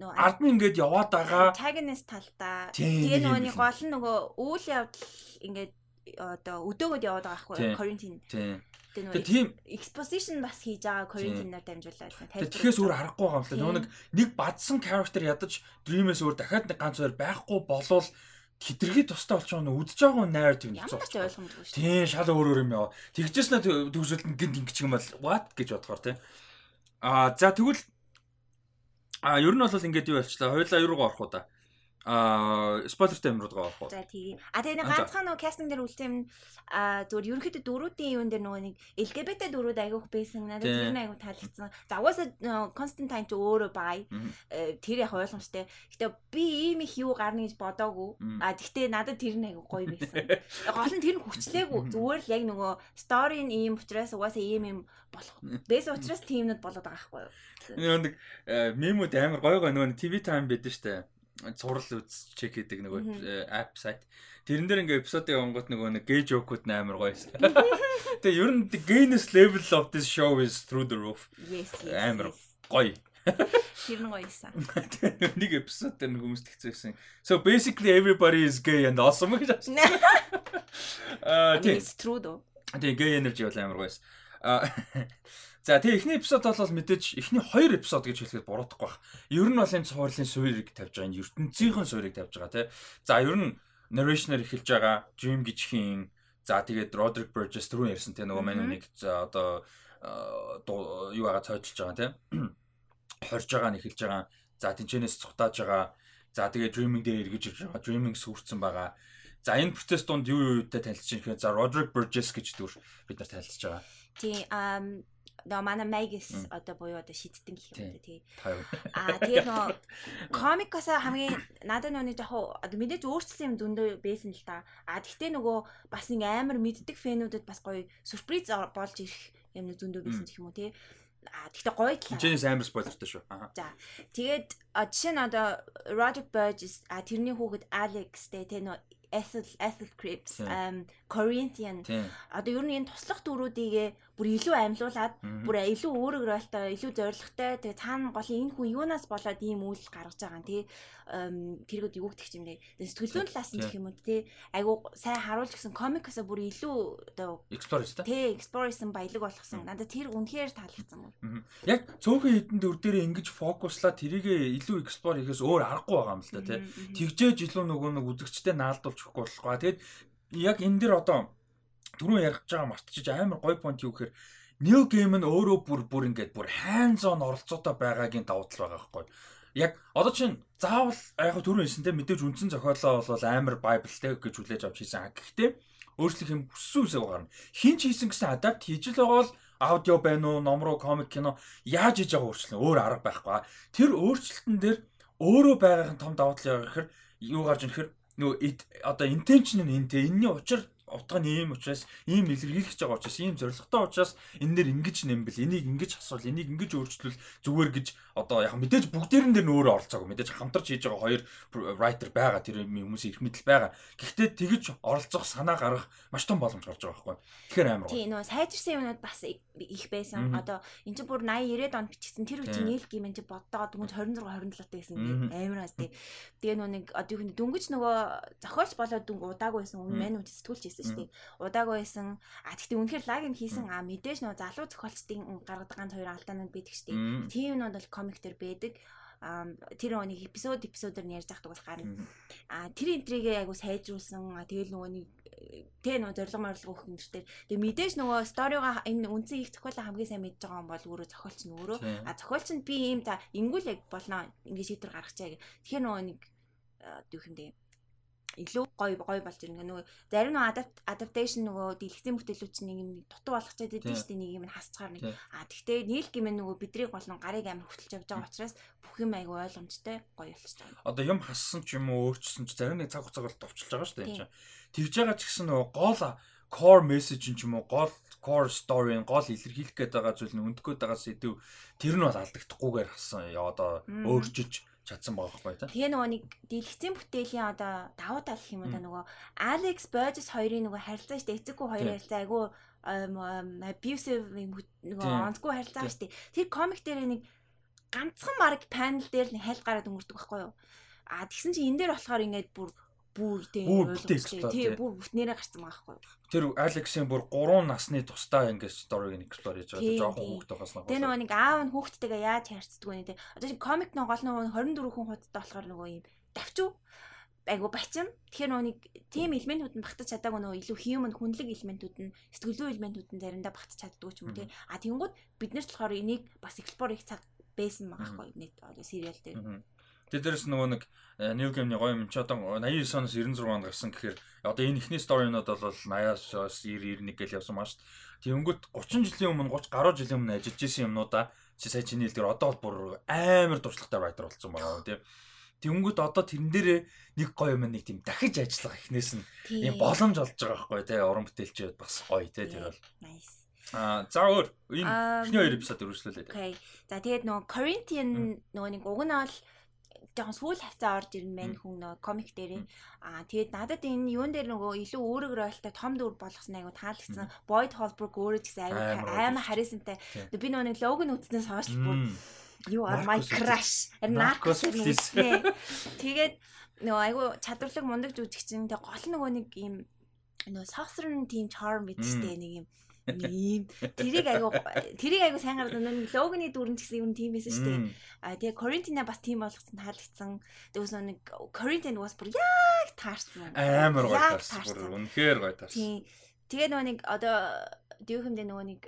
ард нь ингээд яваад байгаа antagonist талдаа тэгээ нөгөө нэг гол нь нөгөө үйл явдал ингээд одоо өдөөгöd яваад байгаа байхгүй Corinthian Тэгээ тийм exposition бас хийж байгаа Corinthian-аар дамжуулаад тайлбар. Тэгэхээс өөр аргагүй байгаа юм л нөгөө нэг нэг бадсан character ядаж Dream-ээс өөр дахиад нэг ганц хоёр байхгүй болвол хитрхи тустай болчих нь үдж байгаа найр тийм. Ямар ч ойлгомжгүй шүү. Тийм шал өөр өөр юм яа. Тэгжээснэ төгсөлт нь гинт ингэчих юм бол what гэж бодохоор тийм. Аа за тэгвэл а ер нь бол ингээд юу болчлаа. Хоёлаа юу руу орох уу да а спойлертэй юмрууд байгаа байхгүй. За тийм. А тэгээ нэг ганцхан нөгөө кастинг дээр үлдсэн юм а зүгээр ерөнхийдөө дөрүүдийн юун дээр нөгөө нэг LGBT дөрүүд айгүйх байсан надад тэр нь айгүй таалагдсан. За угаасаа Константин ч өөрөө бай. Э, тэр яг ойлгомжтой. Гэтэ би ийм их юу гарна гэж бодоагүй. А тэгтээ надад тэр нь айгүй гоё байсан. Гол нь тэр нь хүчлээгүй. Зүгээр л яг нөгөө стори нь ийм учраас угаасаа ийм юм болох. Бэс учраас тиймнүүд болоод байгаа байхгүй юу? Нэг мемүүд амар гоё гоё нөгөө TV time байдаг штэ цуврал үз чек хийдэг нөгөө app сайт. Тэрэн дээр ингээ эпизодыг онгот нөгөө нэг гей жокууд амар гоёсэн. Тэгээ ер нь gayness level of this show is through the roof. Амар гоё. Тэр нь гоёсан. Нэг эпизод дээр нэг хүмүүс тэгцээсэн. So basically everybody is gay and awesome гэж. Аа тийм. It's true though. Тэгээ gay energy бол амар гоёсэн. Аа За тэгээ эхний эпизод бол мэдээж эхний хоёр эпизод гэж хэлэхэд буруудахгүй бах. Ер нь бол энэ цувралын суурийг тавьж байгаа, энэ ертөнцийн суурийг тавьж байгаа тий. За ер нь narration-аар эхэлж байгаа Jim гिचхийн за тэгээд Roderick Burgess түрүү ярьсан тий нөгөө мань үнийг одоо юу байгаа цойдолж байгаа тий. Хорж байгаа нь эхэлж байгаа. За тэнчэнээс цухтааж байгаа. За тэгээд dreaming дээр эргэж ирж байгаа. Dreaming сүрцэн байгаа. За энэ процесс донд юу юу юутай танилцж байгаа гэхээр за Roderick Burgess гэж дүр бид нар танилцж байгаа. Тийм нөө манай Magus одоо буюу одоо шидтэн гэх юм тий. Таа. Аа тэгээ нөө комикоос хамгийн надад нөө яг одоо мэдээж өөрчлөсөн юм зөндөө байсан л та. Аа тэгтээ нөгөө бас нэг амар мэддэг фэнүүдэд бас гоё сюрприз болж ирэх юм зөндөө байсан гэх юм уу тий. А тэгтээ гоё л. Чинээс амар спойлертай шүү. За. Тэгээд жишээ нь одоо Roger Burgess а тэрний хүүхэд Alex тэ тэ нөө Ethel Ethel Cripps, um Corinthian. Одоо ер нь энэ туслах дөрүүдийг бүр илүү амьлуулад бүр илүү өөрөг ролтой, илүү зоригтой. Тэгээ цаана голын энэ хүн юунаас болоод ийм үйл гаргаж байгаа юм тий. Тэргүүд юу гэх юм бэ? Сэтгэлзүүн талаас нь гэх юм уу тий. Айгу сайн харуулж гисэн комикосоо бүр илүү одоо explorers тий, exploration баялаг болгосон. Надад тэр үнэхээр таалагдсан. Яг цөөхөн хитэн дөр дээр ингэж фокуслаад тэрийг илүү explore хийхээс өөр аргагүй байгаа юм л да тий. Тэгжээж илүү нөгөө нэг үзэгчтэй наалдуулж өгөхгүй болохгүй. Тэгээд яг энэ дэр одоо түрүүн ярих гэж байгаа мартчих амар гой понт юу гэхээр Game нь өөрөө бүр бүр ингээд бүр hands on оролцоотой байгаагийн давуу тал байгаа байхгүй. Яг одоо чинь заавал яг түрүүн хэлсэнтэй мэдээж үндсэн зохиолоо бол амар Bible-тэй гэж хүлээж авч хийсэн. Гэхдээ өөрчлөх юм хүссэн үсэг гарна. Хин ч хийсэн гэсэн адапт хийж л байгаа бол аудио байна уу, ном руу, комик, кино яаж хийж байгаа өөрчлөлт өөр арга байхгүй. Тэр өөрчлөлтөн дээр өөрөө байгаагийн том давуу тал яг гэхээр юу гарч ирэх нөгөө одоо intention нь энэ те. Энэний учир утга нь ийм учраас ийм илэрхийлж байгаа учраас ийм зоригтой учраас энэ нэр ингэж нэмбэл энийг ингэж асуул энийг ингэж өөрчлөл зүгээр гэж одоо яг мэдээж бүгдээрэн дээр нөөрэ оролцоог мэдээж хамтарч хийж байгаа хоёр writer байгаа тэр хүмүүсийн их мэдл байгаа. Гэхдээ тэгж оролцох санаа гаргах маш том боломж гарч байгаа байхгүй. Тэгэхээр амар. Тийм нөө сайжирсан юмнууд бас их байсан. Одоо энэ чинь бүр 80 90-ад онд бичсэн тэр үеийн нийл гимэн чи боддоо дүнж 26 27 байсан амар бас тий. Тэгээ нөө нэг одоо юу нэг дөнгөж нөгөө зохиолч болоод дүнг удаагүй байсан өмнө мань үт сэтгүүлч хийсэн шүү дээ. Удаагүй байсан. А тэгтээ үнэхээр лаг юм хийсэн. А мэдээж нөгөө залуу зохиолчдын гаргадаг ганц хоёр алдаанууд байдаг шүү дээ. Тийм юмуд бол комик дээр байдаг тэр нэг эпизод эпизодоор ярьж байхдаг бол гарна. А тэр интригээ айгу сайжруулсан. Тэгэл нөгөө нэг тэ нөгөө зориг морлог өгөх юм дээр тэгээ мэдээж нөгөө сторигоо энэ үнцэн их зохиолоо хамгийн сайн мэдж байгаа юм бол өөрөө зохиолч нь өөрөө а зохиолч нь би ийм та ингүүл яг болно ингэ шийдвэр гаргачаа гэх. Тэгэхээр нөгөө нэг бэ илүү гоё гоё болж ирнэ. Нөгөө зарим нэг adaptation нөгөө дэлгэцийн бүтээлүүд чинь нэг юм дутуу болгочод идэв шүү дээ нэг юм хасцгаар нэг. А тэгтээ нийл гэмээ нөгөө бидрийг болон гарыг амар хөтөлж явж байгаа учраас бүх юм айгу ойлгомжтой гоё байгаа. Одоо юм хассан ч юм уу өөрчлөсөн ч зарим нэг цаг хугацааг бол товчилж байгаа шүү дээ. Тэгж байгаа ч гэсэн нөгөө гол core message ч юм уу гол core story гол илэрхийлэх гээд байгаа зүйл нь өндгөх гээд байгаа сэдв тэр нь бол алдагдахгүйгээр хасан одоо өөрчилж чадсан байгаа байхгүй та. Тэгээ нөгөө нэг дэлгэцийн бүтээлийн одоо давуу тал гэх юм уу да нөгөө Alex Burgess хоёрын нөгөө харилцаа штэ эцэггүй хоёр харилцаа айгу abusive нөгөө онцгүй харилцаа штэ. Тэр комик дээр нэг ганцхан марк панел дээр нэг хайлт гараад өнгөрдөг байхгүй юу? А тэгсэн чинь энэ дээр болохоор ингээд бүр ойлгомжтой. Тийм бүр бүтнээрээ гарсан байгаа байхгүй. Тэр Алексийн бүр 3 насны тусдаа ингээд сториг эксплор хийж байгаа. Жохон хүүхэд байхаас нь. Тэр нөгөө нэг аав нь хүүхдтэйгээ яаж харьцдаг вэ нэ. Одоо чинь комик нөө гол нөгөө 24 хүн хуудтай болохоор нөгөө юм давчуу айгу бачин. Тэгэхээр нөгөө нэг тийм элементүүд нь багтаж чадаагүй нөгөө илүү human хүнлэг элементүүд нь сэтгэл зүйн элементүүд нь заримдаа багтаж чаддгүй ч юм тий. А тэгэнгүүт бид нар ч болохоор энийг бас explore их цаг байсан байгаа байхгүй нэг сериал дээр. Тэгээ дээрэс нөгөө нэг э, New Game-ийн гоё юм чи одоо 89 оноос 96 онд гарсан гэхээр одоо энэ ихний сторинууд бол 80-аас 90 91 гэж явсан дээ. Тэгэнгүүт 30 жилийн өмнө 30 гаруй жилийн өмнө ажиллаж исэн юмнуудаа чи сая чиний хэлдгээр одоо бол бүр амар туршлагатай writer болсон байгаа тийм. Тэнгүүд одоо тэрэн дээрээ нэг гоё юм нэг тийм дахиж ажиллах ихнээс нь юм боломж олж байгаа байхгүй тий уран бүтээлчүүд бас гоё тий тэр бол. Аа за өөр энэ эхний хоёр эпизод үргэлжлүүлээ. Окей. За тэгээд нөгөө Corinthian нөгөө нэг уг нь бол жоохон сүүл хавцаа орж ирнэ мэн хүн нөө комик дээр аа тэгээд надад энэ юун дээр нөгөө илүү өөрөг ролтой том дүр болгосноо айгу таалагдсан. Boyd Holbrook өөрөө ч гэсэн айгу аймаа харисантай би нөгөө нэг лог нь үзснээс хойш бүр юу my crush. Наркос үзсэн тэгээд нөгөө айгу чадварлаг мундаг жүжигчин. Тэг гол нөгөө нэг юм нөгөө сохсрын тийм charm бидтэй нэг юм ийм тэрийг айгу тэрийг айгу сайн гаргад нэг логоны дүрэн ч гэсэн юм тийм байсан шүү дээ. А тэгээ Коринтина бас тийм болгосон таалагдсан. Тэгээс нэг Коринтин бас бүр яг таарсан. Амар гоё таарсан. Үнэхээр гоё таарсан. Тийм. Тэгээ нөгөө нэг одоо дүүхэндээ нөгөө нэг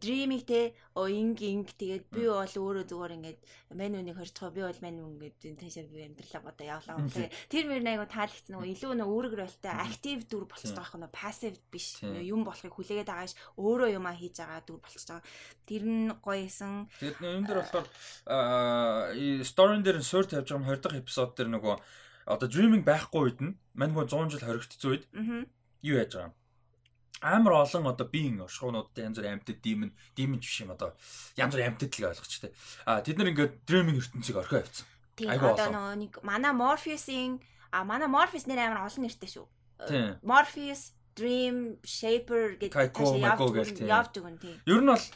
dreaming те? О инг инг тэгээд би бол өөрөө зүгээр ингээд мен үнийг хорцгоо би бол мен ингээд таашаа би амьдралаа бодоо явлаа. Тэр мөр айгу таалагдсан нөгөө илүү нөгөө үүрэг ролтой актив дүр болчихж байгаа юм пассив биш. Юм болохыг хүлээгээд байгаа ш өөрөө юмаа хийж байгаа дүр болчихж байгаа. Тэр нь гоёсэн. Тэгээд энэ дөр болохоор сторин дээр суур тавьж байгаа 20 дахь эпизод дээр нөгөө одоо dreaming байхгүй үед нь мань нөгөө 100 жил хоригдсон үед юу яаж байгаа? юм амар олон одоо биеийн оршихуунуудад янз бүр амьтад димэн димэн биш юм одоо янз бүр амьтад л ойлгоч тээ. А тэд нар ингээд dreaming ертөнцийг орхио авцсан. Тийм одоо нэг манай Morpheus-ийн а манай Morpheus нэр амар олон нэртэй шүү. Morpheus, Dream, Shaper гэдэг явж өгөн тийм. Ер нь бол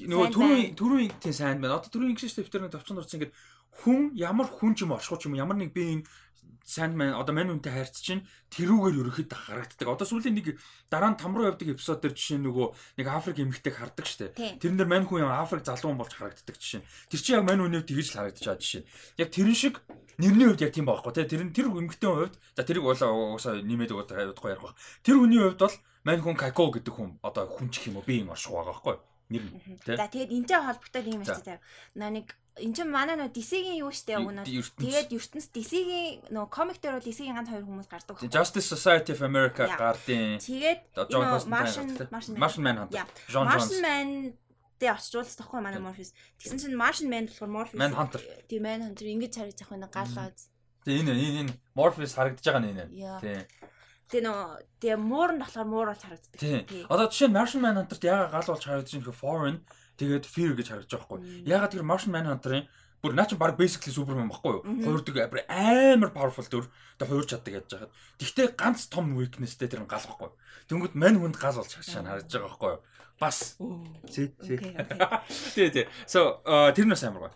нөгөө түрүүн түрүүн тийм сайн байна. Одоо түрүүн ингэж шүү дээ. Тэр нэг товчон дурсан ингээд хүн ямар хүн ч юм оршихуй ч юм ямар нэг биеийн Sandman одоо мань үнтэй хайрц чинь тэрүүгээр ерөөхдөө харагддаг. Одоо сүүлийн нэг дараа нь там руу явдаг эпизод дээр жишээ нөгөө нэг Африк эмэгтэйг хардаг штэ. Тэрэн дээр мань хүн Африк залуу хүн болж харагддаг жишээ. Тэр чинь яг мань үнэв тэгж л харагдаж байгаа жишээ. Яг тэрэн шиг нэрний хувьд яг тийм байхгүй тий. Тэр тэр эмэгтэйн хувьд за тэрийг уусаа нэмээд удахгүй ярих баг. Тэр хүний хувьд бол мань хүн Како гэдэг хүн одоо хүн ч юм уу би юм орших байгаа байхгүй нэр. За тэгээд энэтэй холбогдоод юм байна тий. Нэг Энд чинь манай нөө DC-гийн юу штэ өгнө. Тэгээд ертөнц DC-гийн нөө комик дээр бол DC-гийн ганц хоёр хүмүүс гардаг. Justice Society of America гардын. Тэгээд Martian Martian. John Jones. Martian Man дэ очруулсан тоххой манай Morpheus. Тэгсэн чинь Martian Man болохоор Morpheus. Manhunter. Тийм Manhunter ингэж харагдаж байгаа нэг галаад. Тэгээ энэ энэ энэ Morpheus харагдаж байгаа нэ. Тийм. Тэгээ нөө тэгээ муур нь болохоор муур бол харагддаг. Тийм. Одоо жишээ нь Martian Manhunter-т яга гал болж харагдаж байгаа foreign Тэгээд fear гэж харагдаж байгаа байхгүй. Ягаад тэр Martian Manhunter-ын бүр наа чи баг basically Superman баггүй юу? Хуурдаг амар powerful дүр. Тэгээ хуурч чаддаг яаж жахад. Тэгтээ ганц том weaknessтэй тэр гал баггүй. Тэнгүүд мань хүнд гал болж хашаа харагдаж байгаа байхгүй юу? Бас. Тий, тий. Тий, тий. So тэр нь амар гоё.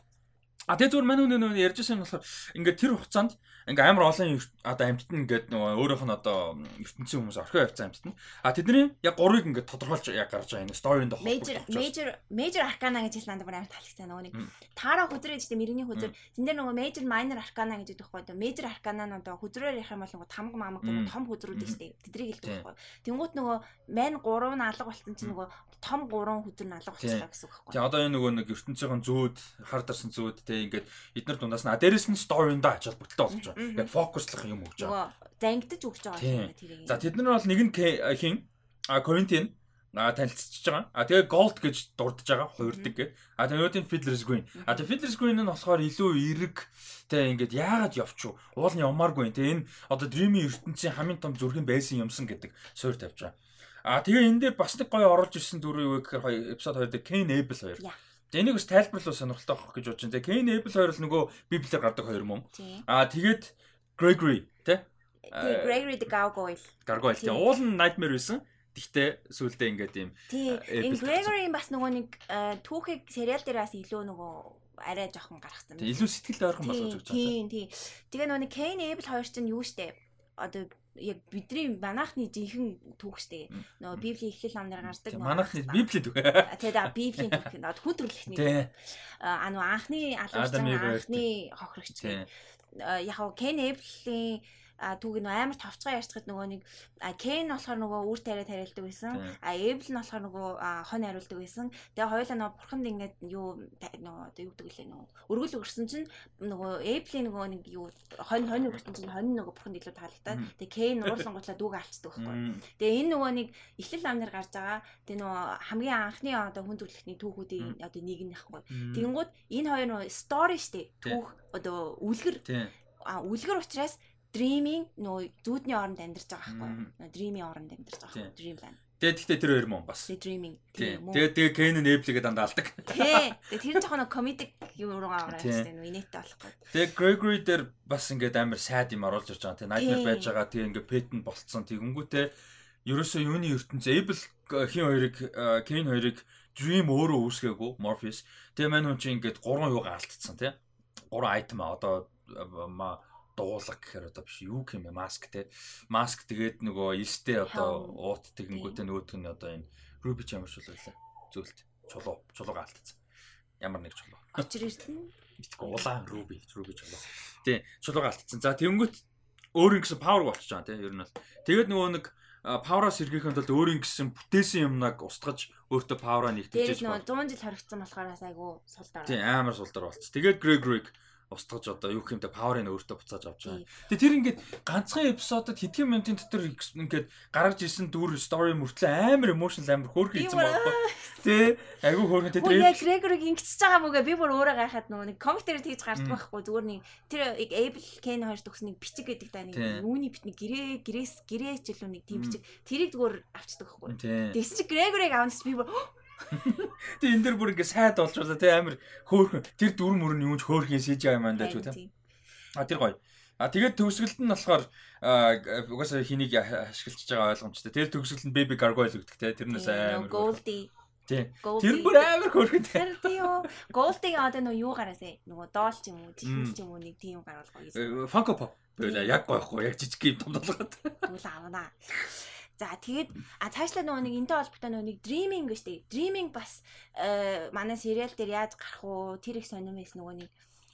А тэгээ зүгээр мань хүн нөө ярьжсэн болохоор ингээд тэр хугацаанд ингээ амар олон одоо амьтд нь ингээд нөгөө өөрийнх нь одоо ертөнцийн хүмүүс орхио явцсан амьтд нь. А тэдний яг гурыг ингээд тодорхойлж яг гарч байгаа энэ story-нд major major major arcana гэж хэлсэн надад амар таалагдсан. Нөгөө нэг таараа хөдрөө гэдэг мөрөний хөдөр тэн дээр нөгөө major minor arcana гэж өгдөг байхгүй major arcana нь одоо хөдрөөр ярих юм бол нөгөө тамга мамаг гэдэг том хөдрүүд шүү дээ. Тэдрийг хэлдэг байхгүй тэнгуут нөгөө man 3 нь алга болсон чинь нөгөө том 3 хөдөр нь алга болчихлоо гэсэн үг байхгүй тий одоо энэ нөгөө нэг ертөнцийн зүүд хар дарсан зүүд те ингээд эднэр дундаас нь дээрэс нь story-нд ач холбогдолтой болж байгаа яг фокуслах юм өгч байгаа. Зангидаж өгч байгаа юм тэрийг. За тэд нар бол нэг нь хин а Коринтин а танилцчихж байгаа. А тэгээ Gold гэж дурдж байгаа, хуурдаг гэ. А нөгөөдийн Fiddler's Green. А тэгээ Fiddler's Green нь болохоор илүү эрэг тэгээ ингээд яагаад явчих вэ? Уул нь ямааргүй. Тэгээ энэ одоо Dream-ийн ертөнцийн хамгийн том зүрхэн байсан юмсан гэдэг суурь тавьж байгаа. А тэгээ энэ дээр бас нэг гоё оруулж ирсэн дүр юу гэхээр эпизод 2 дээр Kane Abel хоёр. Энийг бас тайлбарлуу сонирхолтой авах гэж бодож байна. Тэгээ Kane Abel хоёр л нөгөө Библиэр гардаг хоёр мөн. Аа тэгээд Gregory тий? Тэгээ Gregory the Gargoyle. Gargoyle тий. Уул нь Nightmare байсан. Гэхдээ сүулдэ ингээд юм. Тий. Энэ Gregory бас нөгөө нэг түүхийг сериал дээр бас илүү нөгөө арай жоохон гаргасан. Илүү сэтгэл ойрхон болгож өгч байгаа. Тий, тий. Тэгээ нөгөө Kane Abel хоёр чинь юу штэ? Одоо яг бидний манайхны жинхэнэ түүх штэ. Нөгөө Библийн эхлэл намнаар гардаг. Манайхны Библийн түүх. Тэгээ да Библийн түүх нөгөө хүн төрөлхтний. Аа нөгөө анхны алуурчин анхны хохирогч. Яг Кен Эблийн а түүг нь амар товцгоо ярьцгаад нөгөө нэг Кен болохоор нөгөө үр тариа тариалдаг байсан. А Эбл нь болохоор нөгөө хон хариулдаг байсан. Тэгээ хоёулаа нөгөө бурханд ингээд юу нөгөө юу гэдэг лээ нөгөө өргөл өрсөн чинь нөгөө Эблийн нөгөө нэг юу хон хон өрсөн чинь хон нөгөө бурханд илүү таалагдаад тэгээ Кен уурлан гутлаа дүүг алцдаг байхгүй. Тэгээ энэ нөгөө нэг эхлэл амнаар гарч байгаа. Тэгээ нөгөө хамгийн анхны одоо хүн төрөлхтний түүхүүдийн одоо нэг нь байхгүй. Тэгэнгүүт энэ хоёр нөгөө стори штэ түүх одоо үлгэр а үлгэр учраас dreaming нөө зүудний оронд амьдарч байгаа байхгүй. Dreaming оронд амьдарч байгаа. Dream байна. Тэгээд тэгтээ тэр хоёр мөн бас. Dreaming. Тэгээд тэгээ Ken Nebel-гээ дандаа алдаг. Тий. Тэгээд тэр нь жоохон комедик юм руугаа ороод байна шүү дээ. Инээтэй болохгүй. Тэгээд Gregory дээр бас ингээд амар сайд юм оруулж ирж байгаа. Тэгээд Nightmare байж байгаа. Тэгээд ингээд Peyton болцсон. Тэгэнгүүтээ ерөөсөө юуны ертөнц Abel хин хоёрыг Ken хоёрыг Dream өөрөө үүсгээгүй Morpheus. Тэгээ мань хүн чинь ингээд гурван юугаа алдцсан тий. Гурван айтем а одоо дуулаг гэхээр одоо биш юу юм бэ? Маск те. Маск тэгээд нөгөө элстэй одоо уут тэгэнгүүтээ нөгөөдг нь одоо энэ рубич ямар ч байлаа зөвлөлт чулуу чулууга алдсан ямар нэг чулуу. Очир ирсэн. Битгүү улаан руби руби чулуу. Тий чулууга алдсан. За тэгэнгүүт өөр юм гэсэн павер болчихж байгаа тий ер нь бол. Тэгээд нөгөө нэг павра сэргийхэн тулд өөрийн гэсэн бүтээсэн юмнаг устгаж өөртөө павра нэгтгэж байгаа. Тэгээд нөө 100 жил хоригдсан болохоор айгу сул дор. Тийм амар сул дор болцсон. Тэгээд Грегориг устгаж одоо юу гэмтэй паверыг өөртөө буцааж авч байгаа. Тэгээ тэр ингээд ганцхан эпизодод хэдхэн минутын дотор ингээд гаргаж ирсэн дүр стори мөртлөө амар эмошнл амар хөөрхөн хийсэн байхгүй. Тэ айгүй хөөрхөн. Тэр яг Грегорыг ингэчихэж байгаа мөгээ би бүр өөрөө гайхаад нөгөө нэг комик дээр тэгж гардаг байхгүй. Зүгээр нэг тэр Able Ken хоёр төгс нэг бичиг гэдэг та нэг үүний бит нэг гэрээ гэрээс гэрээ ч илүү нэг тийм бичиг. Тэрийг зүгээр авчдаг байхгүй. Тэгс чи Грегорыг авнас би бүр Тэг энэ дэр бүр ингээ сайд болж байгаа тий амар хөөхөн тэр дүр мөр нь юунч хөөхөн CGI маань дэж үү тий. А тэр гоё. А тэгээд төгсгөлд нь болохоор угаасаа хэнийг ашиглаж байгаа ойлгомжтой. Тэр төгсгөл нь Baby Gargoyle гэдэг тий. Тэрнээс амар Goldie Тий. Тэр бүр амар хөөрхөн тий. Тийм үү. Goldie одоо нөө юу гараасаа нөгөө доол ч юм уу, чихэн ч юм уу нэг тийм гаргал гоё. Funko Pop. Яг гойхгүй яг жижиг юм том толгойд. Тэгвэл авнаа. За тэгээд а цаашлаа нөгөө нэг энтэй холбоотой нөгөө нэг dreaming гэж тий. Dreaming бас э, манай сериал дээр яаж гарах уу? Тэр их сонирм байсан нөгөө нэг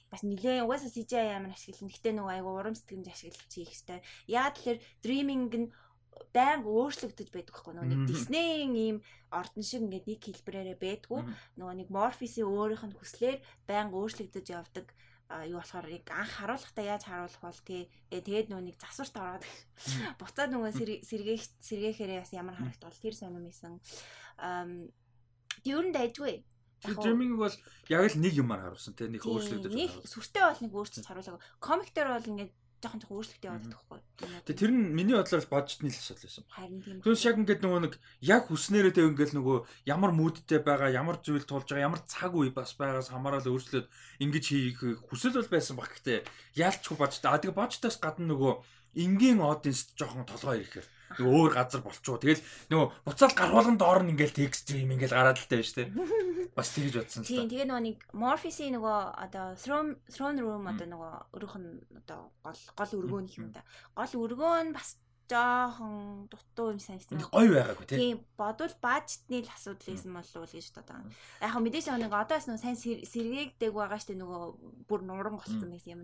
бас нилээ угаасаа CGI ямар ашиглана. Гэтэ нөгөө айгу урам сэтгэмж ашиглаж хийх хэрэгтэй. Яа тэгэхээр dreaming нь байнга өөрчлөгдөж байдаг байхгүй нөгөө нэг Disney-ийн ийм ордон шиг ингээд нэг хэлбэрээрээ байдгүй нөгөө нэг Morpheus-ийн өөрийнх нь хүслээр байнга өөрчлөгдөж явдаг юу болохоор яг анх харуулахдаа яаж харуулах бол тий э, тэгээд нэг засварт ороод буцаад нөгөө сэргээх сэргээхээрээ бас ямар харагдвал тэр сонирм исэн. Ер нь дайжгүй Дриминг бол яг л нэг юмар харуулсан тий нэг өөрчлөгдөж нэг сүртэй бол нэг өөрчлөлт харуулаагүй комик дээр бол ингээд жоохон жоохон өөрчлөлт яваад байхгүй. Тэгээ тэр нь миний бодлоор бажетны л асуудал байсан. Харин тийм. Түүнээс яг ингээд нөгөө нэг яг хүснээрээ тэг ингээд нөгөө ямар мүүдтэй байгаа, ямар зүйл тулж байгаа, ямар цаг үе бас байгаас хамаарал өөрчлөөд ингэж хийх хүсэл бол байсан баг гэхдээ яалчгүй бажет. А тэгээ бажетаас гадна нөгөө энгийн аудиенст жоохон толгой ирэхээр нөгөө өөр газар болчоо. Тэгэл нөгөө буцаал гаргуулган доор нь ингээл текст стрим ингээл гараад л тавь штэ. Бас тэгж бодсон. Тийм тэгээ нөгөө нэг Morpheus-ийн нөгөө одоо Throne Throne Room одоо нөгөө өөрөх нь одоо гол гол өргөөн юм да. Гол өргөөн бас жоохон дутуу юм санагдсан. Гой байгаагүй тийм. Бодвол бажетны л асуудал байсан болов уу гэж бодож байгаа. Яг хөө мэдээж нэг одоос нөгөө сайн сэргээгдэг байгаа штэ нөгөө бүр нуран голцсон байсан юм.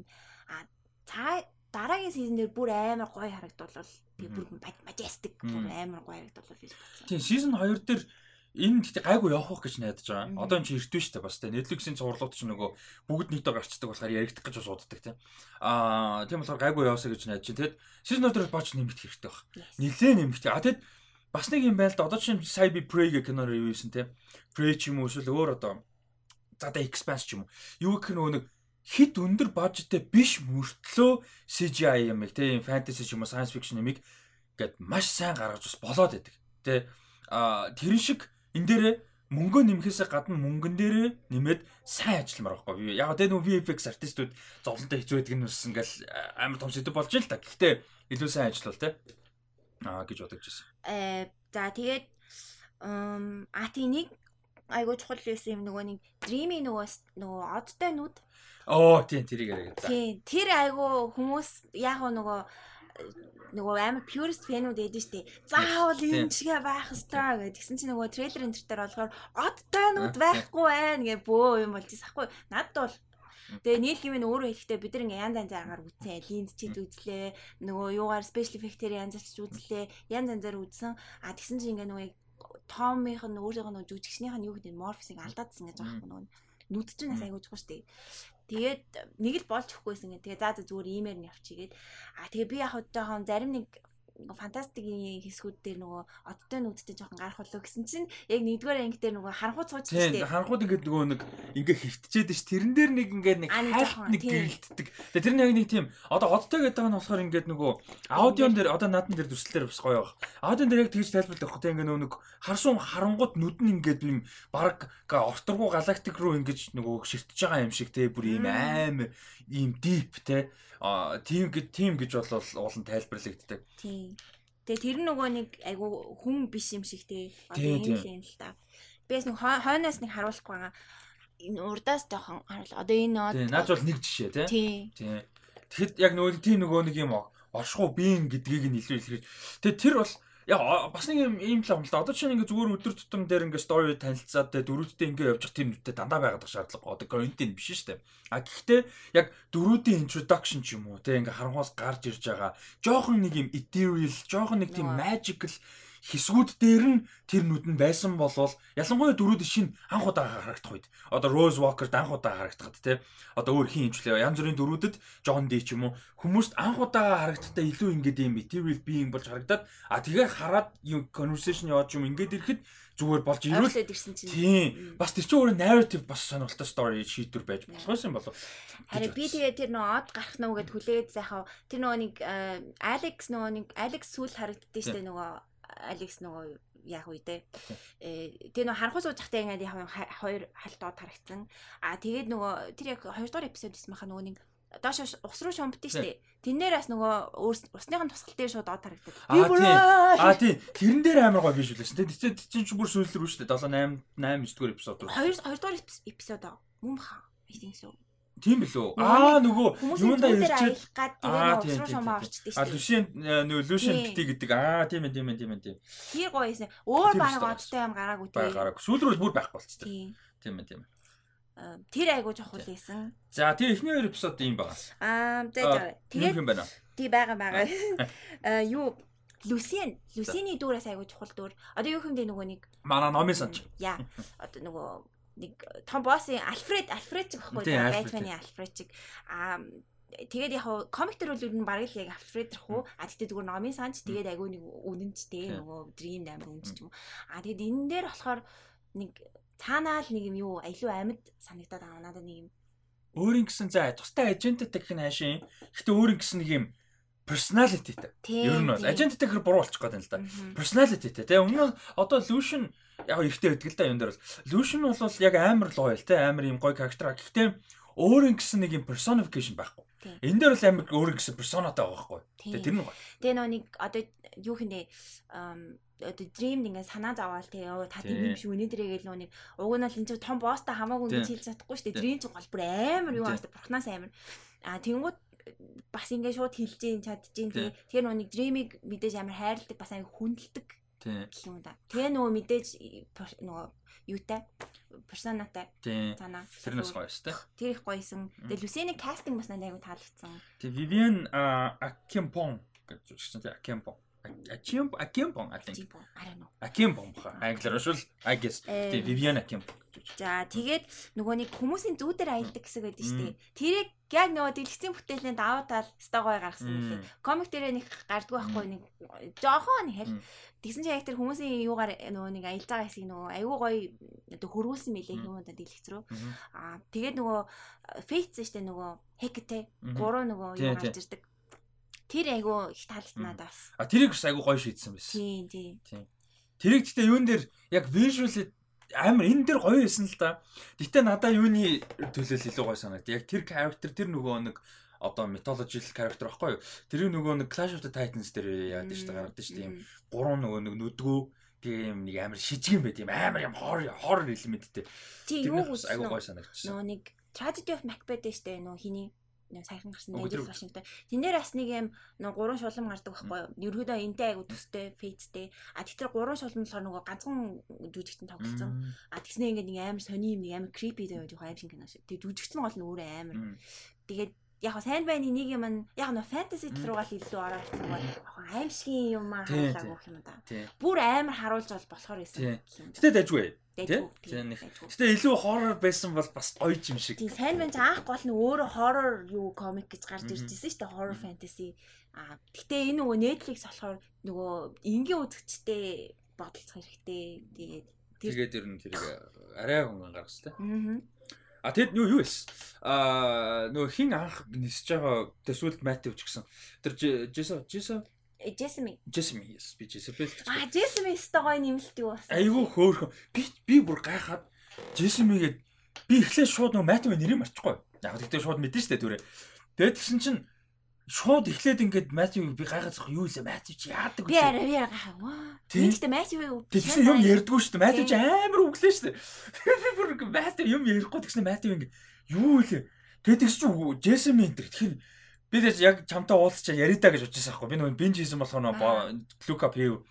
А цаа дараагийн сизон дээр бүр амар гоё харагдвал тэгээ бүр majestic бүр амар гоё харагдвал гэж бодсон. Тийм сизон 2 дээр энэ гэхдээ гайгүй явах гэж найдаж байгаа. Одоо энэ чи эртвэ шүү дээ бас тийм Netflix-ийн цувралууд ч нөгөө бүгд нийтөө гарчдаг болохоор яригдах гэж бас уддаг тийм. Аа тийм болохоор гайгүй яваасаа гэж найдаж байна. Тэгэд сизон 2 дээр бач нэмэгдэх хэрэгтэй баг. Нилээ нэмэгдэх. А тэгэд бас нэг юм байл да. Одоо чинь сая би Prey гэх кино ревю хийсэн тийм. Prey ч юм уу эсвэл өөр одоо за да Expanse ч юм уу. Юу гэх нэг хит өндөр бажеттэй биш мөртлөө CGI юм их тийм фэнтези ч юм уу science fiction юмыг гээд маш сайн гаргаж бас болоод байдаг. Тэ а тэрэн шиг энэ дээрээ мөнгөө нэмэхээс гадна мөнгөн дээрээ нэмээд сайн ажилламаар байхгүй. Яг тэ нөө VFX артистууд зовлонтой хэцүү байдаг нь бас ингээл амар том сэдв болж ил та. Гэхдээ илүү сайн ажиллавал тэ аа гэж бодож байсан. Э за тэгээд а тийм нэг айгуу чухал юм нөгөө нэг Dreamy нөгөө нөгөө одтой нүд Оо тийм тэрийг яриад. Тийм тэр айгу хүмүүс яг нөгөө нөгөө амар purist фэнүүд эдэн штэ. Заавал энэ чигээ байх ёстой гэдгсэн чинь нөгөө трейлер энэ төр болохоор од тайнууд байхгүй байна гэ бөө юм болж сахгүй. Надд бол Тэгээ нийл гэмээр өөрөө хэлэхдээ бид нар янз янз агаар үзсэн. Линд чид үзлээ. Нөгөө юугаар special effect-ээр янз янз үзлээ. Янз янзаар үзсэн. А тэгсэн чинь ингээ нөгөө Томмийнх нь өөрийнх нь жүжигчнийх нь юу гэдэг Morpheus-ыг алдаадсан гэж юм нөгөө нүд чинь бас айгуу чухал шүү дээ. Тэгээд нэг л болж өгөхгүйсэн гэх. Тэгээ за за зүгээр иймэр нь явчихгээд. А тэгээ би яг жоохон зарим нэг фантастикийн хэсгүүд дээр нөгөө одтой нүдтэй жоохон гарах болоо гэсэн чинь яг нэгдүгээр анги дээр нөгөө харанхууд сууж штэ. Тийм харанхууд ингээд нөгөө нэг ингээ хөвтчээд ш тэрэн дээр нэг ингээд нэг хайлт нэг гэрэлтдэг. Тэгээ тэр нь яг нэг тийм одоо одтой гэдэг нь болохоор ингээд нөгөө аудион дээр одоо наадан дээр дүрслэлээр бас гоё баг. Аудион дээр яг тэгж тайлбарлах хэрэгтэй ингээ нөгөө нэг харсуун харангууд нүд нь ингээд юм баг орторгуу галактик руу ингээд нөгөө ширтэж байгаа юм шиг те бүр ийм амар ийм дип те а тийм гэж тийм гэж бол уулан тайлбарлагддаг. Тийм. Тэгээ тэр нөгөө нэг айгу хүн биш юм шиг те. Одоо юм л юм л та. Бээс нэг хойноос нэг харуулахгүй байгаа. Энэ урдаас жоохон харуул. Одоо энэ од. Тийм, наач бол нэг жишээ те. Тийм. Тэгэхэд яг нөгөө тийм нөгөө нэг юм оршихуу биен гэдгийг нь илүү илэрхийлж. Тэгээ тэр бол яа бас нэг юм ийм л юм л да. Одоо чинь ингээ зүгээр өдөр тутам дээр ингээ стори танилцаад те дөрүүдтэй ингээ явж тийм нүдтэй дандаа байгаад шаардлага. Одоо контент биш шүү дээ. А гэхдээ яг дөрүүдийн introduction ч юм уу те ингээ харанхуус гарч ирж байгаа. Жохон нэг юм ethereal, жохон нэг тийм magical хэсгүүд дээр нь тэр нүд нь байсан болвол ялангуяа дөрүүд шин анх удаа харагдах үед. Одоо Rose Walker-д анх удаа харагдахад те одоо өөр хин хэмжлээ янз бүрийн дөрүүдэд John Dee ч юм уу? Хүмүүст анх удаа харагдахтаа илүү ингээд юм material being болж харагдаад а тэгээ хараад юм conversation яваад юм ингээд ирэхэд зүгээр болж ирвэл тийм бас тэр чинь өөрөө narrative бас сонирхолтой story шийдвэр байж болох байсан болов. Харин би тэгээ тэр нөө од гарах нөө гэд хүлээгээд сайхан тэр нөгөө нэг Alex нөгөө нэг Alex сүүл харагддээ штэ нөгөө Алекс нөгөө яг үедээ э тэгээ нөгөө харанхуй сууж захтай ингээд яг хоёр халтууд харагдсан. А тэгээд нөгөө тэр яг 2 дугаар эпизод байсан маха нөгөө нэг доош ус руу шомбт штэ. Тэннээрээс нөгөө усныхын тусгал дээр шууд од харагдав. Би бүр аа тий тэрэн дээр амар гоё биш үлээсэн. Тэгээд тийм ч бүр сүүл рүү штэ 7 8 8 9 дугаар эпизод руу. 2 2 дугаар эпизод мөн баха. I think so. Тийм билүү? Аа нөгөө юундаа ирчээд шумаа орчдөг шүү дээ. А Люшин нөгөө Люшин бити гэдэг. Аа тийм ээ тийм ээ тийм ээ. Тэр гоё юм. Өөр баг одтой юм гараагүй тийм. Гараагүй. Сүүл рүү бүр байхгүй болцсон. Тийм ээ тийм ээ. Тэр айгуу чухал байсан. За тэр эхний хоёр эпизод ийм байгаа. Аа тэгээд юм байна. Тий байгаа байгаа. Аа юу Люсин, Люсины дүүрээс айгуу чухал дүүр. Одоо юу хэмдэ нөгөө нэг Манай номын санч. Яа. Одоо нөгөө нэг том боссын Альфред Альфред ч гэхгүй Бэтмений Альфред чиг. Аа тэгээд яг комик төр бол юу бараг л яг Альфред уу? А тэгтээ зүгээр номын санч тэгээд агуу нэг үнэнчтэй нөгөө Dream амар үнэнч юм а тэгээд энэ дээр болохоор нэг цаанаа л нэг юм юу аюу амьд санагдаад байгаа. Надад нэг юм өөрийн гэсэн за тустай аженттай гэх нь хаашийн гэхдээ өөрийн гэсэн нэг юм personalityтэй. Ер нь бол агенттай хэр буруу болчих гээд байна л да. Personalityтэй. Тэгээ өмнө нь одоо Lucian яг ихтэй өгдөг л да юм дээр бол Lucian бол яг амар loyal те амар юм гоё характер. Гэхдээ өөр ингэсэн нэг юм personification байхгүй. Энэ дээр бол амар өөр ингэсэн persona-тай байгаа байхгүй. Тэгээ тэр нь гоё. Тэгээ нөө нэг одоо юу хинэ одоо dream ингээ санаа зовоол те оо та тийм юм шиг өнөөдрээ гэл нөө нэг уг нь л энэ том босстой хамаагүй ингэж хэлж чадахгүй шүү дээ. Dream ч гол бүр амар юу ааштай бурхнаас амар. А тэнгууд бас ингээ шууд хэлж ийн чадчихин тий. Тэгэхээр нөө нэг dream-ийг мэдээж амар хайрладаг бас амар хүндэлдэг гэх юм да. Тэгээ нөгөө мэдээж нөгөө юутай персонатай танаа. Тэр нь бас гоё шүү дээ. Тэр их гоёсэн. Тэгээ Люсины кастинг бас надад аягүй таалагдсан. Тэгээ Vivian Akempong гэж үгчсэн тий Akempong. Акимп Акимпон I think. I don't know. Акимпон баха. Англиар шул I guess. Тэгээ Vivian Akempong. За тэгээд нөгөө нэг хүмүүсийн зүүдээр аялдаг хэсэг байдаг шүү дээ. Тэрийг яг нөгөө дэлгэцийн бүтээлийн даваа тал стогой гаргасан юм лээ. Комик дээрээ нэг гардгүй байхгүй нэг жоохон хэл. Тэгсэн чинь яг тэр хүмүүсийн юугаар нөгөө нэг аялж байгаа хэсгийг нөгөө гоё одоо хөрвүүлсэн мэлээ хүмүүст дэлгэц рүү. Аа тэгээд нөгөө фейц штэ нөгөө хектэй гурав нөгөө юу гарч ирдэг. Тэр айгу их таалагдана бас. А тэрийг бас айгу гоё шийдсэн байсан. Тийм тийм. Тэрийг гэхдээ юун дээр яг visually амар энэ дэр гоё байсан л да. Гэтэ надаа юуны төлөөл илүү гоё санагдав. Яг тэр character тэр нөгөө нэг одоо mythological character байхгүй юу? Тэр нөгөө нэг Clash of the Titans дээр яадаг шүү дээ гаргадаг шүү дээ. Ийм гурван нөгөө нэг нүдгүү юм нэг амар шижгэн байт юм амар юм horror horror элементтэй. Тийм юу айгуу гоё санагдчихсан. Нөгөө нэг Tragedy of Macbeth шүү дээ нөгөө хиний сайхан гарсан Denzel Washington. Тэн дээр бас нэг юм нэг гурван шулам гардаг байхгүй юу? Ерөөдөө энтэй айгу төстэй, фейттэй. А тэр гурван шулам болохоор нөгөө ганцхан жүжигтэн тоглолцсон. А тэгснэ ингээд нэг амар сони юм нэг амар creepy заяа жоохон аим шиг кино шиг. Тэгээ жүжигтэн гол нь өөрөө амар. Тэгээд яг сайн байна нэг юм яг нөө фэнтези тал руугаа л илүү ороод ирсэн гоо яг аим шиг юм аа хаалаагүй юм да. Бүр амар харуулж бол болохоор байсан. Гэтэ дайггүй. Тийм. Гэтэ илүү хоррор байсан бол бас гоё юм шиг. Тийм сайн байна. Аах гол нь өөрөө хоррор юу комик гэж гарч ирж ирсэн шүү дээ. Horror fantasy. А гэтэ энэ нөгөө Netflix болохоор нөгөө энгийн үзэгчтэй бодолцох хэрэгтэй. Тэгээд тэгээд ер нь тэрийг арай хөнгөн гаргас тээ. Аа. А тэгэд юу юу байсан? Аа нөгөө хин анх нисэж байгаа төсвөлд Матив ч гэсэн. Тэр Жесо Жесо Джесми. Джесми yes би Джесабел гэж. А Джесми өстой гоё нэмэлт юу бас. Айгуу хөөхөн. Би би бүр гайхаад Джесмигээд би эхлээд шууд нөгөө Матив нэрийг марчихгүй. Яг тэгтээ шууд мэдэн штэ түрээ. Тэгээд тэгсэн чинь шууд эхлээд ингээд Матив би гайхаад зах юу илээ Матив чи яадаг вэ? Би арай би гайхаа. Тэгтээ Матив тэгсэн юм ярьдгүй штэ. Матив чи амар өглөө штэ. Би бүр Матив юм ярихгүй тэгсэн Матив ингээд юу илээ. Тэгээд тэгс чи энэ тэр тэгэхээр Би яг чамтай уулзчаа яридаа гэж бодчихсан байхгүй. Би нөгөө бинж хийсэн болохоор Лука Пив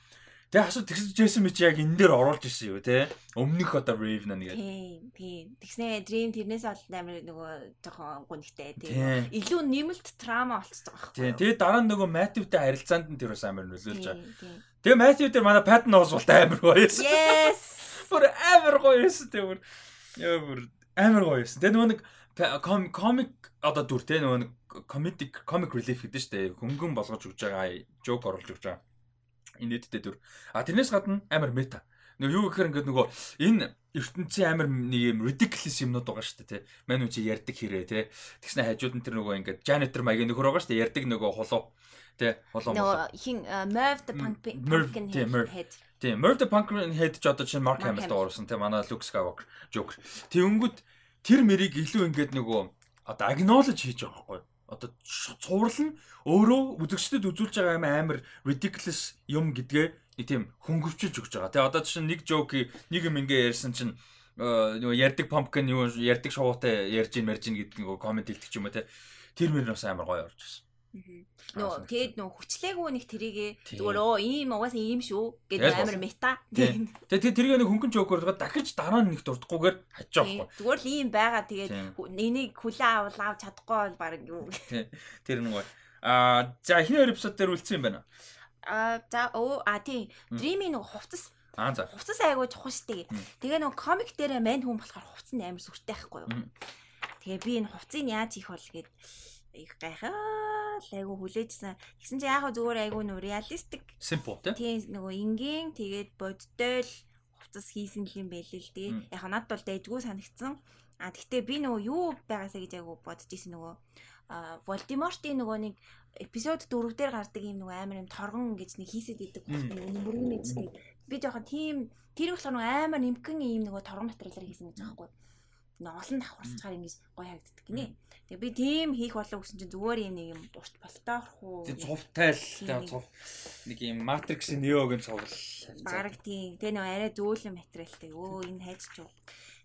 Тэгээ асуу тэгсэн Джейсон Мич яг энэ дээр оруулж ирсэн юу те. Өмнөх одоо Raven нэгээд. Тийм, тийм. Тэгснэ Dream тэрнээс бол амар нөгөө жоохон гүнхтэй тийм. Илүү нэмэлт трама болчихсон байгаа байхгүй. Тийм. Тэгээ дараа нь нөгөө Matthew-тэй харилцаанд нь тэр бас амар нөлөөлж байгаа. Тэгээ Matthew дээр манай Patton Oswalt амар гоё. Yes. Бүр амар гоё байсан тэгээ бүр. Яа бүр амар гоё байсан. Тэгээ нөгөө нэг комик одоо дүр те нөгөө нэг comedic comic relief гэдэг шүү дээ. Хөнгөн болгож өгч байгаа, joke оруулж өгч байгаа инээдтэй дүр. А тэрнээс гадна амар мета. Нөгөө юу гэхээр ингээд нөгөө энэ ертөнцийн амар нэг юм ridiculous юмнууд байгаа шүү дээ тий. Мань үчи ярддаг хэрэг тий. Тэгснэ хажууд нь тэр нөгөө ингээд janitor маягийн нөхөр байгаа шүү дээ. Ярддаг нөгөө холоо тий. Холоо молоо. Хин Merv the Pumpkin Head. Тий, Merv the Pumpkin Head ч одоо чинь Mark Hamill дээрсэн тий. Манай Luke Skywalker Joker. Тэнгүүд тэр мэрийг илүү ингээд нөгөө одоо acknowledge хийж байгаа байхгүй юу? Одоо цуврал нь өөрөө үзэгчдэд үзүүлж байгаа юм амар ridiculous юм гэдгээ тийм хөнгөвчилж өгч байгаа. Тэгээ одоо чинь нэг жоок нэг юм ингээ ярьсан чинь нөгөө ярддаг pumpkin юу ярддаг шоутай ярьж ин марж ин гэдэг нэг комент ч юм уу те. Тэр мөр бас амар гоё орж ирсэн. Нөө тэгэд нөө хүчлээгүй нэг тэрийгээ зүгээр оо ийм угаасаа ийм шүү гэдэг амар мета. Тэгээ тэрийг нэг хөнгөн жоокор дахиж дараа нь нэг дурдахгүйгээр хажиж байгаа байхгүй. Зүгээр л ийм байгаа тэгээд энийг хүлээ авал авч чадахгүй бол баг юу. Тэр нэг аа за хоёр эпизод дээр үлдсэн юм байна. Аа за оо а тий Dream-ийн нэг хувцас Аа за. Хувцас айгуу чухал штэ. Тэгээ нэг комик дээр мань хүн болохоор хувцас нь амар сүртэй байхгүй юу. Тэгээ би энэ хувцсыг яаж хийх бол гээд их гайхаа айгу хүлээжсэн. Тэгсэн чинь яг хөө зүгээр айгу нөө реалистик. Simple тийм нөгөө энгийн тэгээд бодтой л хувцас хийсэн юм байл л дээ. Яг надад бол дэжгүй санагдсан. А тэгтээ би нөгөө юу байгаасаа гэж айгу бодож исэн нөгөө Волдемортын нөгөө нэг эпизод 4 дээр гардаг юм нөгөө амар юм торгон гэж нэг хийсэд идэг мөргөн нэгжтэй. Би жоохон тийм тэр их нөгөө амар нимкэн юм нөгөө торгон материалаар хийсэн гэж байгаа байхгүй. Нөгөө олон давхарцгаар ингэж гоё харагддаг гинэ. Тэгээ би тийм хийх болов гэсэн чинь зүгээр юм нэг юм урт болтоох уу. Тэг цувтай л цув нэг юм матриксын неогийн цувал. Бараг тийм. Тэгээ нөгөө арай зөөлөн материалтай. Өө энэ хайж чуу.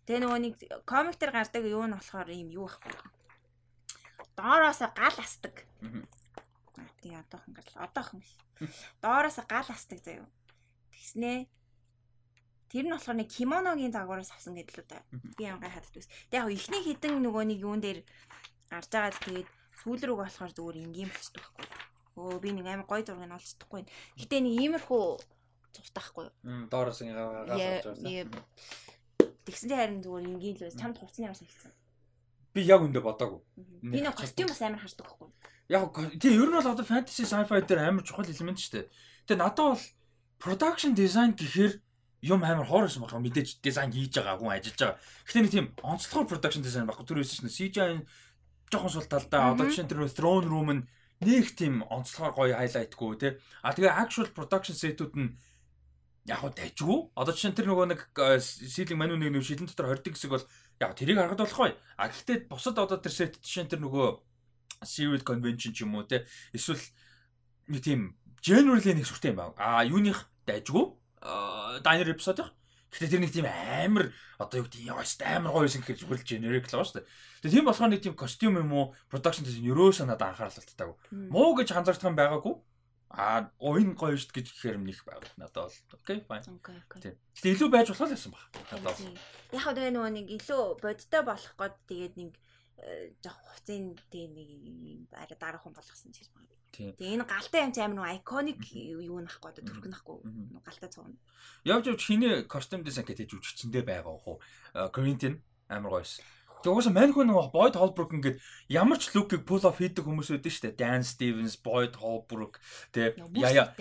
Тэгээ нөгөө нэг комик төр гардаг юу нь болохоор юм юу ахгүй. Доороосоо гал асдаг. Тэгээ одоохон гал одоохон биш. Доороосоо гал асдаг заяа. Тэгснээ Тэр нь болохоор нэг кимоногийн загвараас авсан гэдэг л да. Би гай хатд байсан. Тэгээ яг ихний хідэн нөгөө нэг юун дээр гарч байгаа тэгээд сүүл рүү болохоор зүгээр энгийн болчихдог байхгүй. Өө би нэг амар гоё зургийг олж чадахгүй. Гэтэ нэг иймэрхүү цувтаахгүй. Доороос ингээ гаас авч байгаа. Тэгсэндээ харин зүгээр энгийн л чамд хувцсныгаас хэлсэн. Би яг өндө бодоагүй. Би нэг костюм бас амар хардаг байхгүй. Яг тий ер нь бол одоо fantasy sci-fi дээр амар чухал элемент шүү дээ. Тэгээ надад бол production design гэхээр юм амар хоороос болох мэдээж дизайн хийж байгаа хүн ажиллаж байгаа. Гэхдээ нэг тийм онцлогоор production design баггүй түр байсан шнэ CGI жоохон сул талдаа одоо жишээ нь тэр throne room нь нэг тийм онцлогоор гоё хайлайтгүй те. А тэгээ actual production set-үүд нь яг хөө дайжгүй. Одоо жишээ нь тэр нөгөө нэг сийлинг мануу нэг нэг шилэн дотор хордог хэсэг бол яг тэрийг харахад болох гоё. А гэхдээ бусад одоо тэр set жишээ нь тэр нөгөө serial convention ч юм уу те. Эсвэл нэг тийм generally нэг сүртэй юм байна. А юуных дайжгүй. Diner episode-ийнх Гэхдээ тэр нэг тийм амар одоо юу гэдэг яаш амар гоё юм гэхээр л generic л байгаа шүү дээ. Тэгээ тийм болохоор нэг тийм костюм юм уу production design ерөөсөө надад анхаарал татдаг. Муу гэж анзаардаг юм байгаагүй. Аа уян гоё шүү гэж гэхээр нэг байгаад надад бол окей fine. Тийм. Гэтэ илүү байж болох байсан баг. Надад. Яг хөө нөгөө нэг илүү бодтой болох гээд тэгээд нэг э, жоох хуцын тийм нэг арай дараах хүн болгосон ч гэж байна. Тэгээ энэ галтай юм чи амар нэг iconic юу нахгүй одоо төрх нахгүй галтай цугна. Явж явж хинэ костюм дизайн гэдэг жүжигчэндээ байгаа хөө. Коринтин амар гоёс. Тэгээ угаасаа мань хүн нэг Boyd Holbrook ингээд ямар ч лукийг pull off хийдэг хүмүүс үүдэн штэ. Dan Stevens, Boyd Holbrook тэгээ яя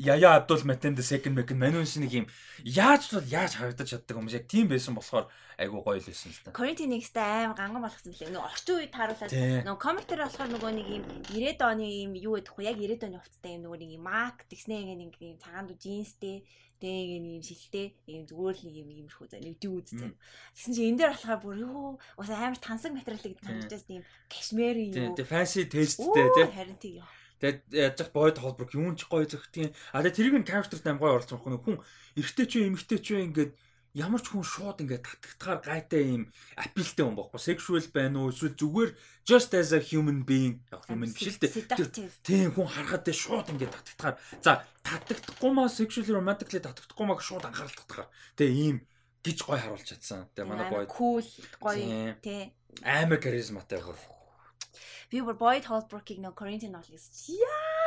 яя Абдул Матенд second back мань хүн шиг юм яаж бол яаж харагдаж чаддаг хүмүүс яг тийм байсан болохоор айгу гоё л байсан л та. Quarantine нэгстэй аим ганган болгосон лээ. Нөгөө орчин үед тааруулаад нөгөө комик дээр болохоор нөгөө нэг юм 90-ад оны юм юу гэдэг вэ? Яг 90-ад оны хувцастай юм нөгөө нэг юм мак тэгснэ ингээ нэг юм цагаанд джинстэй тэгээ нэг юм шилтэй юм зүгээр л нэг юм иймэрхүү заа нэг дүү үзсэн. Тэгсэн чинь энэ дээр болохоор бүр юу бас амар тансаг материалыг таньжаас тийм кашмир юу. Тэгээ fancy tasteтэй тий. Харин тийм Тэгээд яаж ч бойд холбог юун ч гоё зөгтгийн. А тэгээ тэрийг нь character-т аим гоё оруулсан хүн хүн эргэтэй ч юм эмэгтэй ч юм ингээд ямар ч хүн шууд ингээд татагдахаар гайтай юм апилтэй хүн байхгүй sexual байна уу? Эсвэл зүгээр just as a human being. Яг human биш л дээ. Тийм хүн харахад тэ шууд ингээд татагдахаар. За татагдахгүй маа sexually romantically татагдахгүй маа шууд анхаарал татахаар тэгээ ийм гэж гой харуулж чадсан. Тэгээ манай бой cool гоё тий амар харизматай гол би бүр Boyd Holbrook-ийг нөө Corinthian Knowledge яа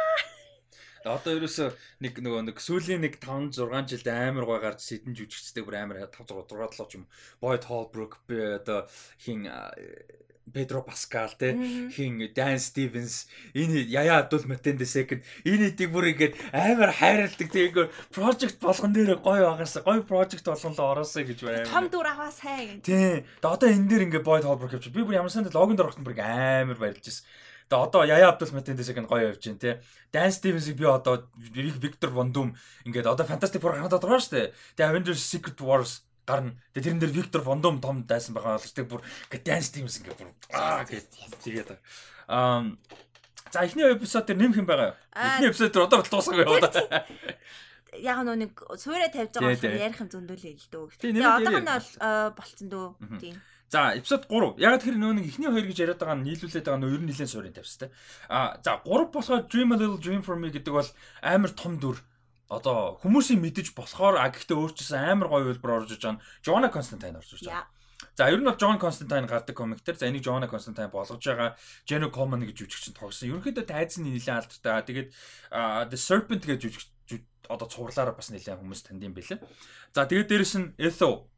Одоо ерөөсөө нэг нөгөө нэг сүүлийн нэг 5 6 жилд амар гой гарч сэдэн жүжигчтэй бүр амар 5 6 6 7 ч юм. Boyd Holbrook би одоо хин Педро Паскал те хин Дан Стивенс энэ Яя Абдул Матен Дэсэкэд энэ эдийг бүр ингээд амар хайрладаг тэгээ project болгон дээр гоё байгаасаа гоё project болгонлоо ороосоо гэж байна. Том дүр аваа сайн. Тий. Одоо энэ дээр ингээд Boyd Holbrook явчих. Би бүр ямар санд логонд орохтон бүр амар баярлж байсан. Тэгээ одоо Яя Абдул Матен Дэсэг нь гоё явж байна те. Dan Stevens-ийг би одоо Victor Von Doom ингээд одоо Fantastic Four гараад байгаа шүү дээ. Тэгээ Avengers Secret Wars гарна. Тэгээ тэрэн дээр Victor Von Doom том дайсан байгаа болж тэг бүр ингээд Dan Stevens ингээд бүр аа гэж тэгээд аа За эхний эпизод дээр нэмэх юм байгаа юу? Эхний эпизод дээр одоо юм байна. Яг нэг суурэ тавьж байгаа болохоор ярих юм зөндөлөө л дөө. Тэгээ одоох нь бол болцсон дөө. Тийм. За эпизод 3. Яг тэр нөө нэг ихний хоёр гэж яриад байгаа нь нийлүүлээд байгаа нь ер нь нэлээд суурийн тавьстай. А за 3 болохоор Dream a Little Dream for Me гэдэг бол амар том дүр. Одоо хүмүүсийн мэдэж болохоор а гэхдээ өөрчөөсөн амар гоё хэлбэр орж иж байгаа нь Joanna Constantine орж иж байгаа. За ер нь бол John Constantine гардаг комик төр. За энийг Joanna Constantine болгож байгаа Jenna Coleman гэж жүжигч нь тогсон. Ерөнхийдөө тайзны нэлээд алдартай. Тэгээд The Serpent гэж жүжигч одоо цувралаараа бас нэлээд хүмүүс танд юм бэлээ. За тэгээд дээрэс нь Etho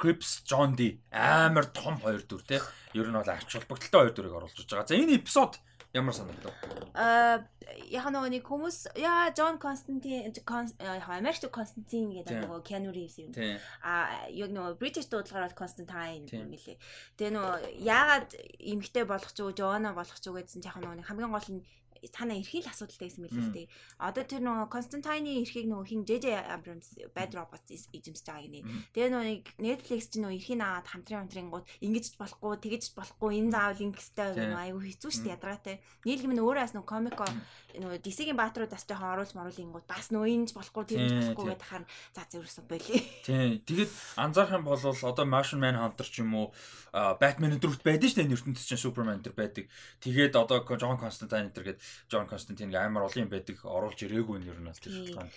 Crips John D амар том хоёр дүр те. Ер нь бол ач холбогдолтой хоёр дүрийг оруулж байгаа. За энэ эпизод ямар санагдав? Аа яг нөгөө нэг хүмүүс яа Джон Константин Америкт Константин гэдэг нөгөө Keanu Reeves юм. Аа яг нөгөө British дуудлагаар Константин мэлээ. Тэгээ нөгөө яагаад эмгтэй болох ч уу Joanna болох ч уу гэдсэн яг нөгөө хамгийн гол нь цаана эрхийг л асуудалтай байсан мэлээ л дээ. Одоо тэр нөгөө Константины эрхийг нөгөө хин JJ Abrams Bad Robots эзэмсэж байгаа гинэ. Тэгээ нөгөө Netflix ч нөгөө эрхийг аваад хамтран хамтрангууд ингэж болохгүй, тэгэж болохгүй, энэ заавал ингэстэй нөгөө айгүй хэцүү шүү дээ ядаргатай. Нийлгэм нь өөрөө бас нөгөө комико нөгөө DC-гийн баатрууд бас жоохон оруулж маруулынгууд бас нөгөө энэ болохгүй, тэгэж болохгүй гэдэг хаар за зөвөрсөн болий. Тийм. Тэгээд анзаарах юм бол одоо Martian Manhunter ч юм уу Batman өдрөт байдаг шүү дээ ертөнцийн Superman өдр байдаг. Тэгээд одоо John Constantine өдр гэдэг Джон Константин амар олон юм байдаг оруулж ирээгүй нь ер нь бол тэр шалтгаан.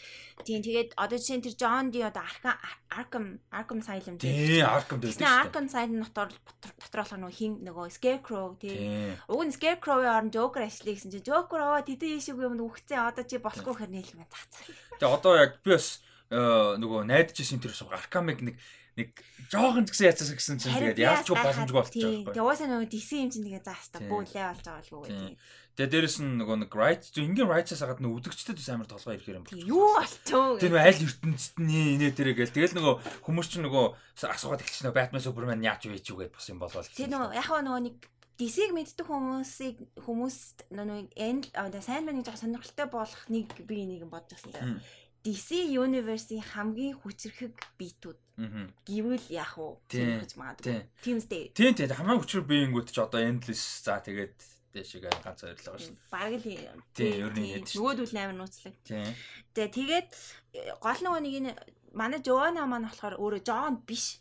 Тийм тэгээд одоо жишээ нь тэр Джон Ди одоо Arkham Arkham Asylum тийм Arkham дээр тийм Arkham Asylum дотор дотор болох нөгөө хин нөгөө Scarecrow тийм уг нь Scarecrow-ийн орон Joker ажиллая гэсэн чинь. Joker оо тэдэн ишиг юм үхцээ одоо чи болохгүй хэрнээ хэлмээ цац. Тэгээ одоо яг би бас э, нөгөө найдажсэн тэр Arkham-ыг нэг нэг жоохон ч гэсэн яцсан гэсэн чинь тэгээд яалч боломжгүй болчихсон байхгүй. Тэгээ уусаа нөгөө DC юм чинь тэгээ заастаа бүүлээ болж байгаа л үү. Тэгээ дээрэс нь нөгөө нэг right зөв ингийн right-аас нөгөө үдгчтэд бас амар толгой ирэхээр юм байна. Юу болчихоо. Тэр нөгөө аль ертөнцид нь инээ тэрэ гээл тэгэл нөгөө хүмүүс чинь нөгөө асуугаад эхэлж нөгөө Batman Superman яач вэ ч үгээд бас юм болвол. Тэр нөгөө яг нөгөө нэг DC-г мэддэг хүмүүсийг хүмүүс нөгөө энэ мань жоох сонирхолтой болох нэг би нэг юм бодож байсан. DC Universe-ийн хамгийн хүчрхэг биетүүд гэвэл яах вэ? Гэж магадгүй. Тийм үстэй. Тийм тийм хамгийн хүчрэг биеингүүд ч одоо Endless за тэгээд дэшиг ганц баярлага шин. Бараг л тийм ер нь яд шин. Нөгөөдөл амар нууцлаг. Тийм. Тэгээ тэгээд гол нөгөө нэг энэ манай Joanna маань болохоор өөрөө John биш.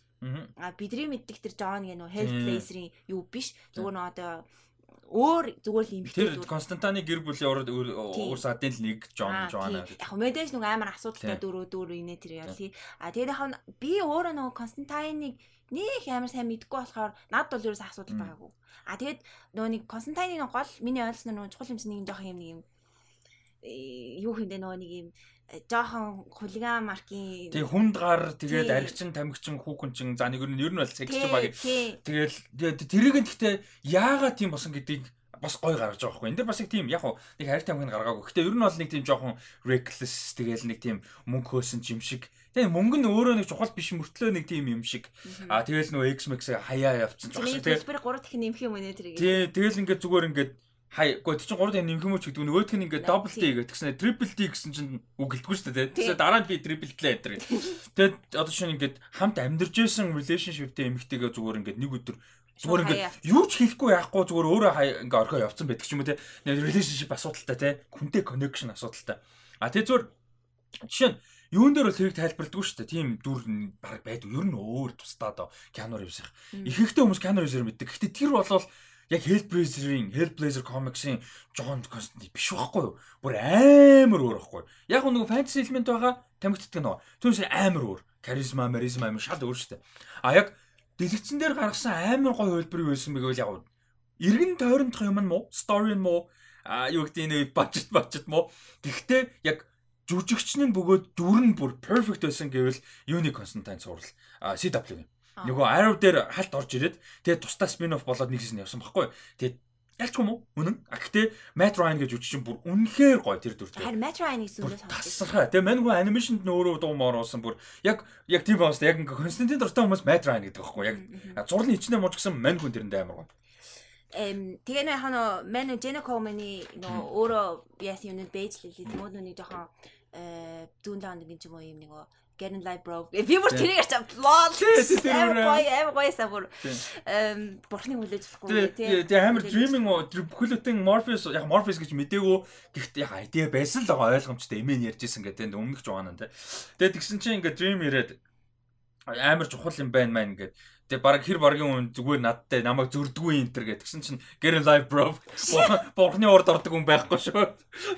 А бидний мэддэг тэр John гэх нөгөө Health Blazer-ийн юу биш. Зүгээр нөгөө одоо өөр зүгээр л эмхтэй. Тэр Константины гэр бүлийн урд өөр садын л нэг John Joanna. Яг мэдээж нөгөө амар асуудалтай дөрөв дөрөв инээ тэр яа тий. А тэгээд яг би өөрөө нөгөө Константиныг нэг амар сайн мэдгүй болохоор над бол ерөөс асуудал байгаагүй. А тэгээд нөгөө нэг Константины гол миний ойлгосноор нөгөө чухал юм чинь нэг жоохон юм нэг юм э, юу хийндэ нөгөө нэг юм э, жоохон хулиган маркийн тий хүнд гар тэгээд аригчин тамигчин хүүхэнчин за нэг ер нь бол секс баг тэгэл тэрийг нь гэхдээ яагаад тийм босон гэдгийг бас гой гаргаж байгаа хгүй. Энд дэр бас нэг тийм яг нэг хайртай амгийн гаргаагүй. Гэтэ ер нь бол нэг тийм жоохон reckless тэгэл нэг тийм мөнгө хөөсөн юм шиг. Тэгээ мөнгө нь өөрөө нэг чухал биш мөртлөө нэг тийм юм шиг. Аа тэгэл нөө X-Max хаяа явцсан ч гэсэн. Тэгээ хэлбэр 3 дахин нэмэх юм нэ тэрийг. Тий, тэгэл ингээд зүгээр ингээд хай гоо тий чин 3 дахин нэмэх юм уу ч гэдэг. Нөгөөх нь ингээд double D гэдэг гэсэн triple D гэсэн чинь үг гэлтгүй шүү дээ. Тэгээ дараа нь би triple D лээ гэдэг. Тэгээд одоо шинэ ингээд хамт амьдарч байсан relationship-тэй эмэгтэйгээ зүгээр ингээд нэг өдөр Зүгээр ингээд юу ч хийхгүй яахгүй зүгээр өөрөө ингээ орхоо явцсан байдаг ч юм уу те. Relationship асуудалтай те. Хүнтэй connection асуудалтай. А тэг зүгээр жишээ нь юун дээр бол тэрийг тайлбарладаг шүү дээ. Тийм дүр баг байдаг. Ер нь өөр тусдаа доо Keanu Reeves-ийн. Ихэнхдээ хүмүүс Keanu Reeves-ээр мэддэг. Гэхдээ тэр болвол яг Hellblazer-ийн Hellblazer comics-ийн John Constantine биш байхгүй юу? Бүр амар өөр байхгүй юу? Яг нэг fantasy элемент байгаа тамигддаг нөө. Түүнээс амар өөр. Charisma, charisma амар шал өөр шүү дээ. А яг дэлгэцэн дээр гаргасан амар гоё хөлбөр байсан бэ гэвэл яг эргэн тойрондох юм нь муу, story нь муу, а юу гэдэг энэ budget budget муу. Гэхдээ яг жүжигч нь бөгөөд дүр нь бүр perfect байсан гэвэл Unique Constantine сурал CW-ийн. Нөгөө Arrow дээр халт орж ирээд тэгээ тусдаа spin-off болоод нэг хэсэг явсан баггүй. Тэгээд ялч юм уу? Үнэн. А гэтээ Matt Ryan гэж үжиж бүр үнэхээр гоё тэр дүртэй. Харин Matt Ryan гэсэн үгээс тасархаа. Тэгээ мань гоо анимашнд нөөрөө дуу мороосон бүр яг яг тийм baas яг ингээ Константин дуртай хүмүүс Matt Ryan гэдэг байхгүй яг зурлын хичнээн мууч гэсэн мань хүн тэрэндээ амар гоё. Эм тэгээ нэ хано мен Jenna Coleman-ы нөө өөрөө яасан юм бэ бэж лээ. Тэмүүд нүг жоохон зүүн даан нэг юм юм нэг get in live bro. Би бүр тэрийг арч лол. Ой ам гойсаа бүр эм бурхны хүлээж болохгүй тий. Тэгээ амар dreaming бүхэлдэн Morpheus яг Morpheus гэж мдэггүй. Гэхдээ яг idea байсан л байгаа ойлгомжтой эмээ ярьжсэн гэдэг өмнөх жугаан нь тий. Тэгээ тэгсэн чинь ингээ dream ирээд амар чухал юм байна маа ингээд Тэгээ баг хэр баргийн хүн зүгээр надтай намайг зөрдггүй энэ төр гэдгсэн чинь get live bro. Бурхны урд ордог хүн байхгүй шүү.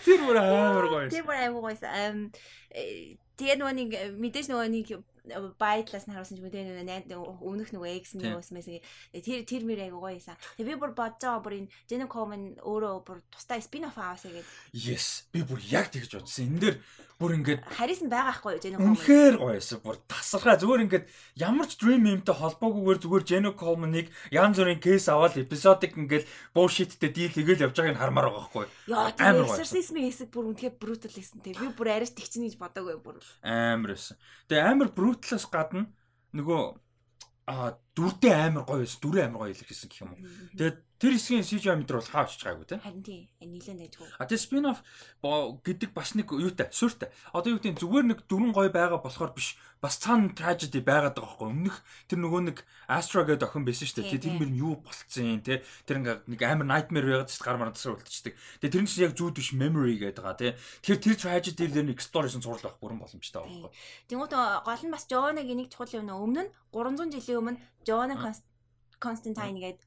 Тэр бүр амар гоё. Тэр бүр амар гоё. Эм Тэгээ нөгөө нэг мэдээж нөгөө нэг байдлаас нь харуулсан ч юм тэгээ нөгөө өмнөх нөгөө X нь юус мэс тэр тэр мэр айгу гоё юмсан. Тэгээ би бүр бодож байгаа бүр энэ Jenna Coleman өөрөө бүр тустай спин офф аваасаа гээд. Yes. Би бүр яг тэгж бодсон. Энэ дээр бүр ингээд Харрисон байгаа хгүй Jenna Coleman. Үнэхээр гоё юмсан. Бүр тасархаа зүгээр ингээд ямар ч dream юмтай холбоогүйгээр зүгээр Jenna Coleman-ыг янз бүрийн кейс аваад эпизодик ингээд bullshit-тэй дийл хийгээл явж байгааг нь хармаар байгаа хгүй. Яа тийм exorcism хэсэг бүр үнэхээр brutal гэсэн. Тэгээ би бүр арайч тэгчин гэж бодоагүй бүр. Амар байсан. Тэгээ амар brutal brutal-аас гадна нөгөө а дүрдээ амар гоё байсан. Дүрээ амар гоё илэрхийлсэн гэх юм уу. Тэгээд тэр хэсгийн CGI мэдэр бол хаавч байгаагүй те. Харин тий. Нийлэн дайггүй. А тэгээд spin-off гэдэг бас нэг юутай, сүртэй. Одоо юу гэдэг зүгээр нэг дүрэн гоё байгаа болохоор биш. Бас цаана tragedy байгаад байгаа байхгүй. Өмнөх тэр нөгөө нэг Astra гэдэг охин байсан шүү дээ. Тэр нь юу болцсон те. Тэр ингээ нэг амар nightmare байгаад ч гар марад тасар үлдчихдэг. Тэгээд тэр нь чинь яг зүуд биш memory гэдэг байгаа те. Тэгэхээр тэр tragedy дээр нэг exploration зурлах бүрэн боломжтой байгаа байхгүй. Тэнгуут гол нь бас Joanna-гийн нэг чухал юм нөө өмнө нь 300 жилийн өмнө Joanna Константайн гээд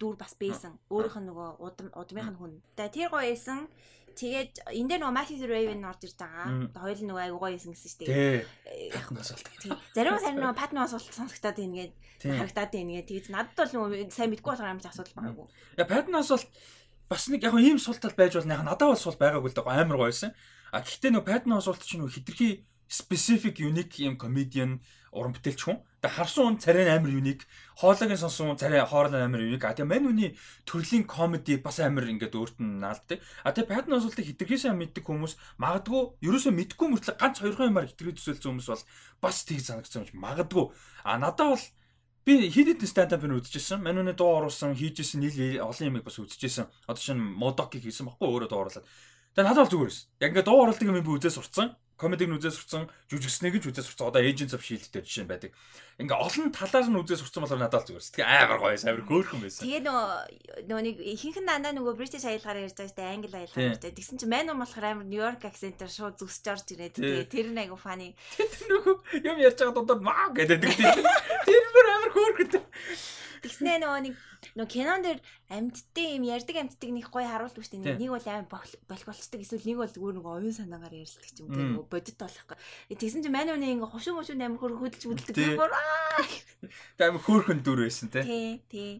дүр бас байсан. Өөрийнх нь нөгөө удмынх нь хүн. Тэгээ тэр гоё байсан. Тэгээд энэ дээр нөгөө Matthew Raven орж ирж байгаа. Хоёул нөгөө айгуу гоё байсан гэсэн шүү дээ. Яхан асуулт. Зарим сар нөгөө Patna асуулт сонсогдоод байна гээд харагдаад байна гээд тэгээд надад бол нөгөө сайн мэдгүй болохоор ч асуудал байгаагүй. Я Patna асуулт бас нэг яг ийм сул тал байж болно. Яг надад бол сул байгаагүй л дээ амар гоё байсан. А гэхдээ нөгөө Patna асуулт чинь нөгөө хитрхи specific unique юм comedian уран бүтээлч хүн. Тэгээ харсан хүн царай амар юник, хоолойгийн сонсон хүн царай хоорон амар юник. А тэгээ мань үний төрлийн комеди бас амар ингээд өөрт нь наалдаг. А тэгээ Патн асуултыг хитрхээсээ мэддэг хүмүүс магадгүй ерөөсөө мэдгүй мөртлөө ганц хоёрхан юмар хитрхээ төсөөлсөн хүмүүс бол бас тийг санагдсан юм магадгүй. А надад бол би хэд хэдэн стандапыг үзчихсэн. Манууны дуу оруулсан, хийжсэн нийл олон юмыг бас үзчихсэн. Одоо шинэ модокийг хийсэн баггүй өөрөө дуу оруулаад. Тэгээ надад бол зүгээр байсан. Яг ингээд дуу оруулдаг юм би үзээ сурцсан комедиг нь үзээ сурцсан, жүжигснэг нь үзээ сурцсан. Одоо Agents of Shield дээр жишээ байдаг. Ингээ олон талаар нь үзээ сурцсан болохоор надад зүгээр. Тэгээ амар гоё, амар хөөрхөн байсан. Тэгээ нөгөө нөгөө нэг ихэнх нь дандаа нөгөө British аялгаар ярьж байгаа штэ, англи аялгаар ярьж байгаа. Тэгсэн чинь Man болохоор амар New York accent-ээр шууд зүсч орж ирээд тэгээ тэр нэг айгу funny. Тэр нөгөө юм ярьж байгаа дуудаад маа гэдэг. Тэр бүр амар хөөрхөнтэй. Тэгснэ нөгөө нэг нөгөө кинон дээр амьдтай юм ярьдаг амьдтыг нэг гоё харуулдаг шүү дээ. Нэг бол аим болох болцдог эсвэл нэг бол зүгээр нөгөө оюун санаагаар ярьдаг ч юм нөгөө бодит болох. Тэгсэн чинь манай үний ингээ хушуу мушуу амир хөр хөдөлж аа. Тэг амир хөөрхөн дүр байсан те. Тий, тий.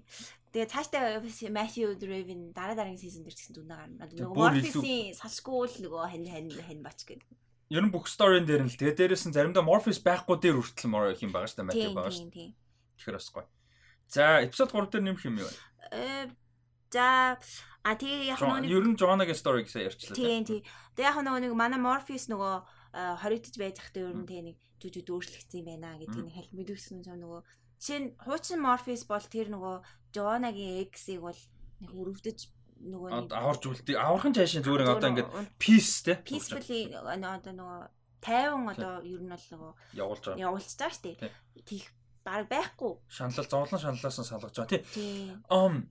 Тэгээ цаашдаа Matthew Draven дараа дараагийн сизон дээр гэсэн дүнээ гарна. Нөгөө Morpheus-ийн салшгүй л нөгөө хань хань хань бач гэдэг. Ер нь бүх сторийн дээр нь л тэгээ дээрээс нь заримдаа Morpheus байхгүй дээр хүртэл мор юм байгаа шүү дээ Matthew байгаа шүү. Тэгэхээр бас гоё. За, эпизод 3 дээр нэмэх юм юу вэ? Э за а тэгээ яг нэг ер нь Joanna-гийн story гэсэн ярьчлаа. Тийм тийм. Тэгээ яг нэг манай Morpheus нөгөө хоригдож байж захтай ер нь тэгээ нэг жүжиг өөрчлөгдсөн юм байна гэдгийг нэг хальт мэдүүлсэн юм нөгөө жишээ нь хуучин Morpheus бол тэр нөгөө Joanna-гийн ex-ийг бол нэг өрөвдөж нөгөө нэг аварж үлдээ. Авархан цаашаа зүгээр одоо ингээд peace те. Peacefully одоо нөгөө тайван одоо ер нь бол нөгөө явуулж байгаа. Явуулж байгаа шүү дээ. Тих баг байхгүй. Шаналл зовлон шаналлаас нь салгаж байгаа тий. Ам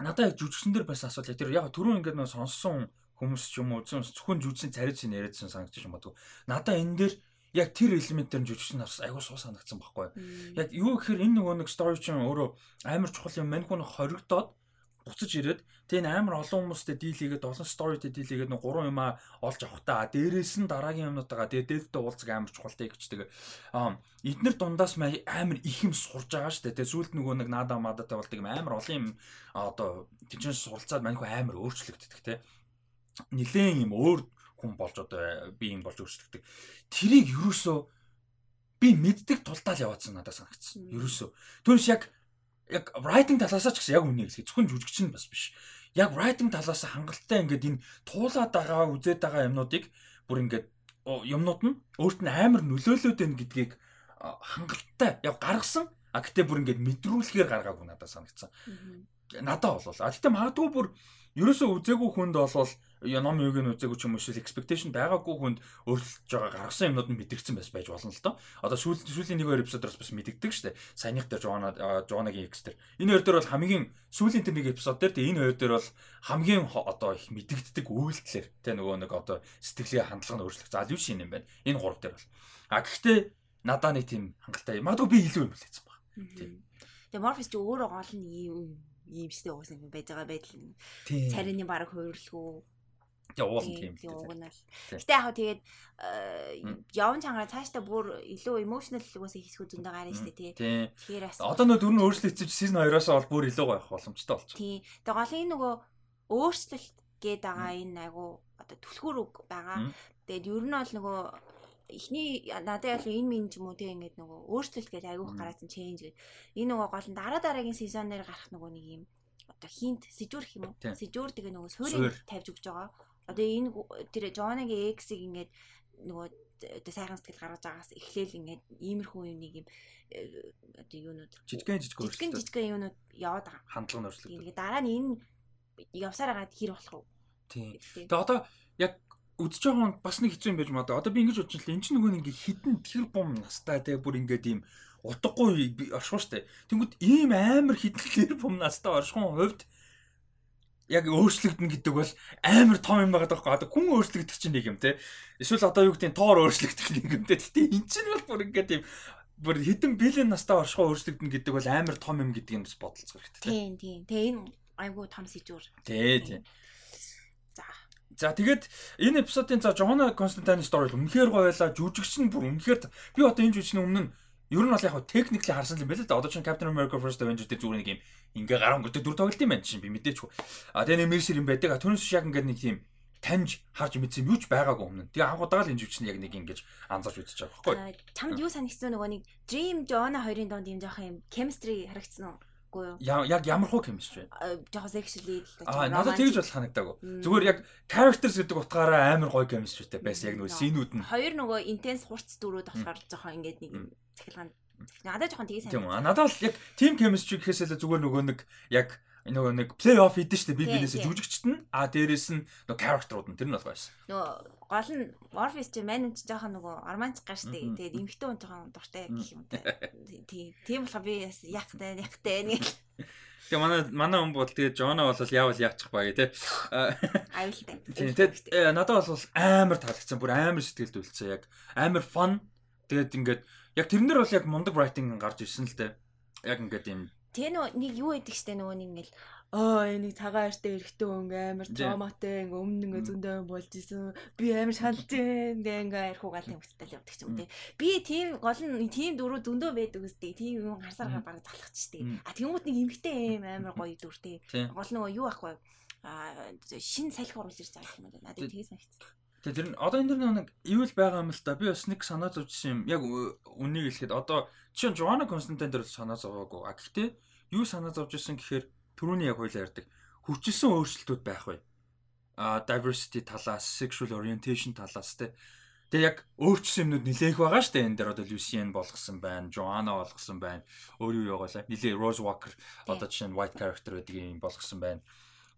надад яг жүжигчэн дээр бас асуудал тэр яг түрүүн ингээд нөө сонссон хүмүүс ч юм уу зөвхөн жүжигчийн царайц нь яриадсан санагдчих юм байна. Надад энэ дээр яг тэр элемент дээр жүжигч нарс айгуу суу санагдсан байхгүй. Яг юу гэхээр энэ нөгөө нэг story чинь өөрөө амар чухал юм. Мань хүн хоригдоод буцаж ирээд тэгээ амар олон хүмүүстэй дийл хийгээд олон storyтэй дийл хийгээд нэг гурван юмаа олж авахтаа. Дээрээс нь дараагийн юмнуудаа тэгээ дээлтэй уулзах амар чухалтай гэж тэгээ. Эднэр дундаас амар их юм сурж байгаа шүү дээ. Тэгээ сүүлд нөгөө нэг наада мадатай болдог юм амар олон юм одоо тийч суралцаад маньхүү амар өөрчлөгддөг те. Нилээн юм өөр хүн болж одоо би юм болж өөрчлөгдөг тэрийг юусоо би мэддэг тулдаа л яваадсан надад санагдсан. Ерөөсөө. Түүнээс яг яг writing талаас ч гэсэн яг үнэ хэлэх. Зөвхөн жүжигч нь бас биш. Яг writing талаас хангалттай ингээд энэ туулаад байгаа үзээд байгаа юмнуудыг бүр ингээд юмнууд нь өөрт нь амар нөлөөлөд байна гэдгийг хангалттай яг гаргасан. А гэтээ бүр ингээд мэдрүүлэхээр гаргаагүй надад санагдсан. Надад болов. А гэтээ магадгүй бүр ерөөсөө үзээгүй хүнд болвол ном юуг нь үзээгүй ч юм уу эсвэл expectation байгаагүй хүнд өөрчлөж байгаа гаргасан юмнууд нь мэдэрсэн байс байж болно л доо. Одоо сүүл сүүлийн нэг хоёр эпизодоос бас мэдэгдэг шүү дээ. Саяных дээр Жона Жонагийн X дээр. Энэ хоёр дээр бол хамгийн сүүлийн тэр нэг эпизод дээр тэгээ энэ хоёр дээр бол хамгийн одоо их мэдэгддэг үйлдэлэр тэгээ нөгөө нэг одоо сэтгэлийн хандлага нь өөрчлөх. За юу шин юм байна. Энэ гурав дээр бол. А гэхдээ надаа нэг тийм хангалттай. Магадгүй би илүү юм хэлээсэн баг. Тийм. Тэгээ Morpheus ч өөрөө гол нь ийм ийм штэ угсаа байж байгаа байдал. Царины баг хувирлгүй Тэгээ уулын тийм л угнал. Гэтэ яг тэгээд э, явн чангараа цаашдаа бүр илүү emotional угаас хийсгүү зөндөө гарна шүү дээ тий. Тэгэхээр бас одоо нөө дөрөв өөрчлөгдөж season 2-оос бол бүр илүү байх боломжтой болчих. Тий. Тэгээ гол энэ нөгөө өөрчлөлт гээд байгаа энэ айгу одоо түлхүүр үг байгаа. Тэгээд ер нь бол нөгөө эхний надад яг энэ минь ч юм уу тий ингээд нөгөө өөрчлөлт гэж айгуух гараасан change гэдэг. Энэ нөгөө гол нь дараа дараагийн season-аар гарах нөгөө нэг юм одоо хинт сэжүүр гэх юм уу? Сэжүүр тэгээ нөгөө суурийг тавьж өгч байгаа одоо энэ тэр Жонагийн X-ийг ингээд нөгөө одоо сайхан сэтгэл гаргаж байгаас эхлээл ингээд иймэрхүү юм нэг юм э, одоо юунууд жижигэн жижиг өөрчлөлт жижигэн жижигэн юунууд яваад байгаа. Хандлага нь өөрчлөлт. Тэгээд дараа нь энэ явсаар хагаад хэр болох вэ? Тийм. Тэгээ одоо яг үдчихэж байгаа хүн бас нэг хэцүү юм байж магадгүй. Одоо би ингэж бодож байна. Энд чинь нөгөө нэг хитэн тэр бум настай тэгээ бүр ингээд ийм утгагүй оршихуун штэ. Тэнгүүд ийм амар хитэн тэр бум настай оршихуун хувьд яг өөрчлөгдөн гэдэг бол амар том юм байгаа даахгүй. Одоо хүн өөрчлөгдөх чинь нэг юм те. Эсвэл одоо юу гэдэг нь тоор өөрчлөгдөх нэг юм те. Гэтэ эн чинь бол бүр ингээд юм бүр хэдэн бэлэн настай оршихоо өөрчлөгдөн гэдэг бол амар том юм гэдэг нь бас бодолцох хэрэгтэй. Тийм тийм. Тэгээ энэ айгуу том сэжүүр. Тий, тий. За. За тэгээд энэ эпизодын за Жона Константины story үнэхээр гоё байлаа. Жүжигч нь бүр үнэхээр би одоо энэ жүжигчний өмнө Ер нь бол яг техникли харсан юм байна л да. Одоо чинь Captain America First Avenger дээр зүгээр нэг юм ингээ гараа өнгөрдөг дүр тоглолт юм байна чинь би мэдээчгүй. А тэгээ нэг Mercer юм байдаг. Түүнээс яг ингээ нэг тийм таньж харж мэдсэн юуч байгаагүй өмнө. Тэгээ анхудаага л энэ живч нь яг нэг ингэж анзаарч үзэж байгаа байхгүй. Чамд юу санагдсан нөгөө нэг Dream Jonah хоёрын донд юм жоох юм chemistry харагдсан уу? үгүй юу? Яг ямар хуу chemistry? Жохо sexually л Аа надад тэгж бол санагдаагүй. Зүгээр яг characters гэдэг утгаараа амар гоё chemistryтэй байсан яг нөгөө синүүд нь. Хоёр нөгөө intense хурц дөрүүд болохоор жохо ингээд нэг цахилгаан надад жоохон тгий сайн. Тийм үү. Надад бол яг team chemistry гэхээсээ зүгээр нөгөө нэг яг нөгөө нэг плей офф хийдэж штэ би бинээсээ жүжигчт нь а дээрэс нь нөгөө characterууд нь тэр нь бол байсан. Нөгөө гол нь Morpheus чи manage жоохон нөгөө арманч гаш штэ. Тэгээд эмхтэн хүн жоохон дуртай гэх юм те. Тийм. Тийм болохоор би яхтай яхтай нэг Тэгээ манай манай хүн бол тэгээ Жона бол яавал яачих гэ тэ. Аюултай. Тийм тэгээ надад бол амар таалагдсан. Бүр амар сэтгэлд үлдсэн яг. Амар fun. Тэгээд ингээд яг тэрнэр бол яг мундаг writing гарч ирсэн л дээ. Яг ингээд юм. Тэ нөө нэг юу гэдэг штэ нөгөө нэг ингээл аа энийг цагаан артай эрэхтэн өнгө амар томатай өмнө ингээ зөндөө болж исэн. Би амар шалжээ ингээ ингээ арх угаал юм хөтөл явдаг ч юм те би тийм гол нь тийм дөрөв зөндөө байдаг үстэй. Тийм юм гарсаар бараг залхах штэ а тэнгуут нэг эмхтэй юм амар гоё дүр те гол нөгөө юу ахгүй а шин салхи оруулж ирж байгаа юм надад тэгээ санагдсан Тэгээ тэр нь одоо энэ дэр нэг ивэл байгаа юм л та. Би бас нэг санаа зовжсэн юм. Яг үнийг хэлэхэд одоо чинь Жоана Константин дээр санаа зовоогүй. А гэхдээ юу санаа зовж исэн гэхээр түрүүний яг хоёлаа ярьдаг. Хүчилсэн өөрчлөлтүүд байх вэ? А diversity талаас, sexual orientation талаас те. Тэгээ яг өөрчлөсөн юмнууд нилээх байгаа штэ энэ дээр одоо Lucien болгосон байна, Joanna болгосон байна. Өөр юу яагалаа. Нилээ Rose Walker одоо жишээ нь white character гэдэг юм болгосон байна.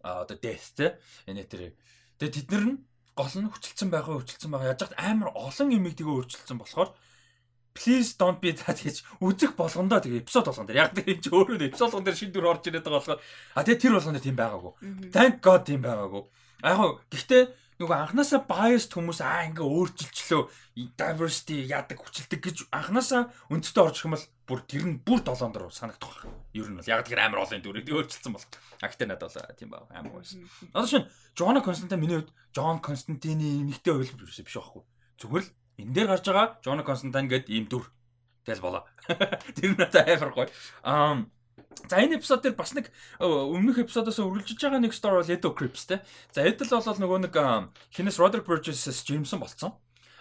А одоо Death те. Энэ тэр. Тэгээ тэд нар нь гол нь хүчилсэн байгаа хүчилсэн байгаа. Яаж хат амар олон юмыг тэгээ өөрчилсөн болохоор please don't be that гэж үзэх болгондоо тэгээ эпизод болгон дээр яг тэгээ чи өөрөө эпизод болгон дээр шин дүр орж ирээд байгаа болохоор а тэгээ тэр болгон дээр тийм байгаагүй. Thank god тийм байгаагүй. Яг гоо гэхдээ нөгөө анханасаа biased хүмүүс аа ингээ өөрчилчлөө diversity яадаг хүчилдэг гэж анханасаа өндөртөө орж ирэх юм бол бүр тэр нь бүр долоон дор санагдах байх. Ер нь бол яг тэр амар олон дүрийг өөрчилсөн бол. А гэтээ надад бол тийм баа амар байсан. Одоо шин Джона Константин миний хувьд Джон Константины эмэгтэй хувилбар биш байхгүй. Зүгээр л энэ дээр гарч байгаа Джона Константин гэдэг ийм дүр тэл болоо. Тэр надад амар гоё. Аа За энэ эпизод дээр бас нэг өмнөх эпизодоос үргэлжиж байгаа нэг story бол Edo Crips те. За Edel бол нөгөө нэг хинээс Roderick Burgess Jameson болцсон.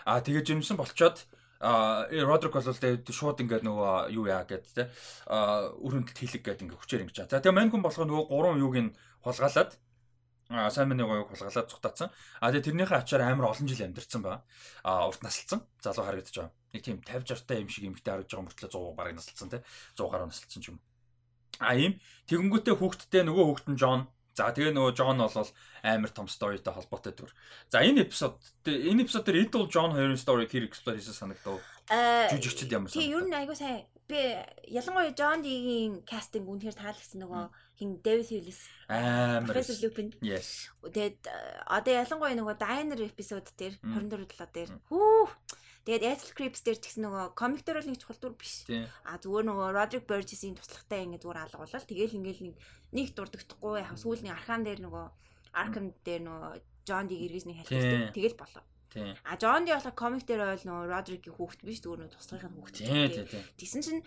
Аа тэгээ Jameson болчоод а Roderick бол тэгээд шууд ингээд нөгөө юу яа гэд те. а өрөндөлт хийлэг гэд ингээд хүчээр ингэж. За тэгээ мань хүн болохоо нөгөө гурван юуг нь хулгаалаад а сайн мэний гоёг хулгаалаад цухтаацсан. А тэгээ тэрнийхээ ачаар амар олон жил амьдэрсэн ба. А урт насалцсан. Залуу харагдаж байгаа. Нэг тийм 50 60 та юм шиг эмэгтэй харагдаж байгаа мөртлөө 100 бараг насалцсан те. 100 гаруй насалцсан ч юм. А ийм тэгэнгүүтээ хүүхдтэй нөгөө хүүхд нь Джон. За тэгээ нөгөө Джон бол амар том сторитой холбоотой дүр. За энэ эпизод энэ эпизод дээр Idol Джон хоёрын story тэр explore хийсэн санагдав. Жүжигчд ямар санагдав. Тий ер нь айгуу сайн би ялангуяа Джон Дигийн кастинг үнэхээр таалагдсан нөгөө хин Дэвид Хьюлис амар Professor Lupin. Yes. Тэгээд одоо ялангуяа нөгөө Diner эпизод дээр 24 долоо дээр хүү Тэгээд Ethel Creeps дээр ч гэсэн нөгөө комик дээр бол нэг чухал дүр биш. А зүгээр нөгөө Roderick Burgess-ийн туслахтай ингэ зүгээр алгуулал. Тэгээл ингээл нэг нэг дурддахгүй яг сүүлийн архаан дээр нөгөө Arkham дээр нөгөө John Dee эргэж нэг халихдаг. Тэгэл болоо. А Джон Ди болохоор комик дээр ойл нөгөө Родрикийн хүүхэд биш зүгээр нөгөө туслахын хүүхэд. Тэгсэн чинь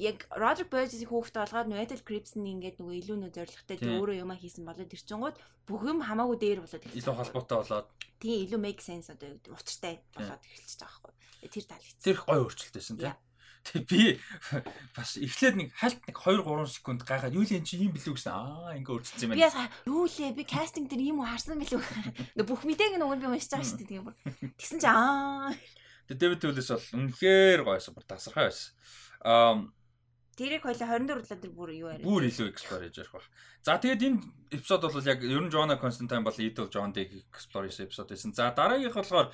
яг Родрик Бёржисийн хүүхэд болгоод нөгөө Ethel Creeps-ийн ингээд нөгөө илүү нөө зоригтой тэг өөрөө юма хийсэн болоод тэр чингууд бүх юм хамаагүй дээр болоод илүү холбоотой болоод тий илүү make sense одоо учиртай болоод эхэлчихэж байгаа байхгүй. Тэр таалагдсан. Тэр гой өөрчлөлтөөсөн тий. Тэг би бас эхлээд нэг хальт нэг 2 3 секунд гайхаад юу л энэ чи юм билүү гэсэн аа ингээ өөрчлөсөн юм байна. Би ясаа юу лээ би кастинг дээр юм уу харсан билүү. Бүх мэдээг нь нь би уншиж байгаа шүү дээ тийм бүр. Тэгсэн чи аа. Тэг Дэвид Төлөөс бол үнэхээр гойсон бүр тасархай байсан. Аа Тэрийг хоёлаа 24 долоо тэр бүр юу яриа. Бүр илүү explore хийж ярих баг. За тэгээд энэ эпизод бол яг ер нь Jona Constantine бол Idol John Dick explore хийсэн эпизод байсан. За дараагийнх болохоор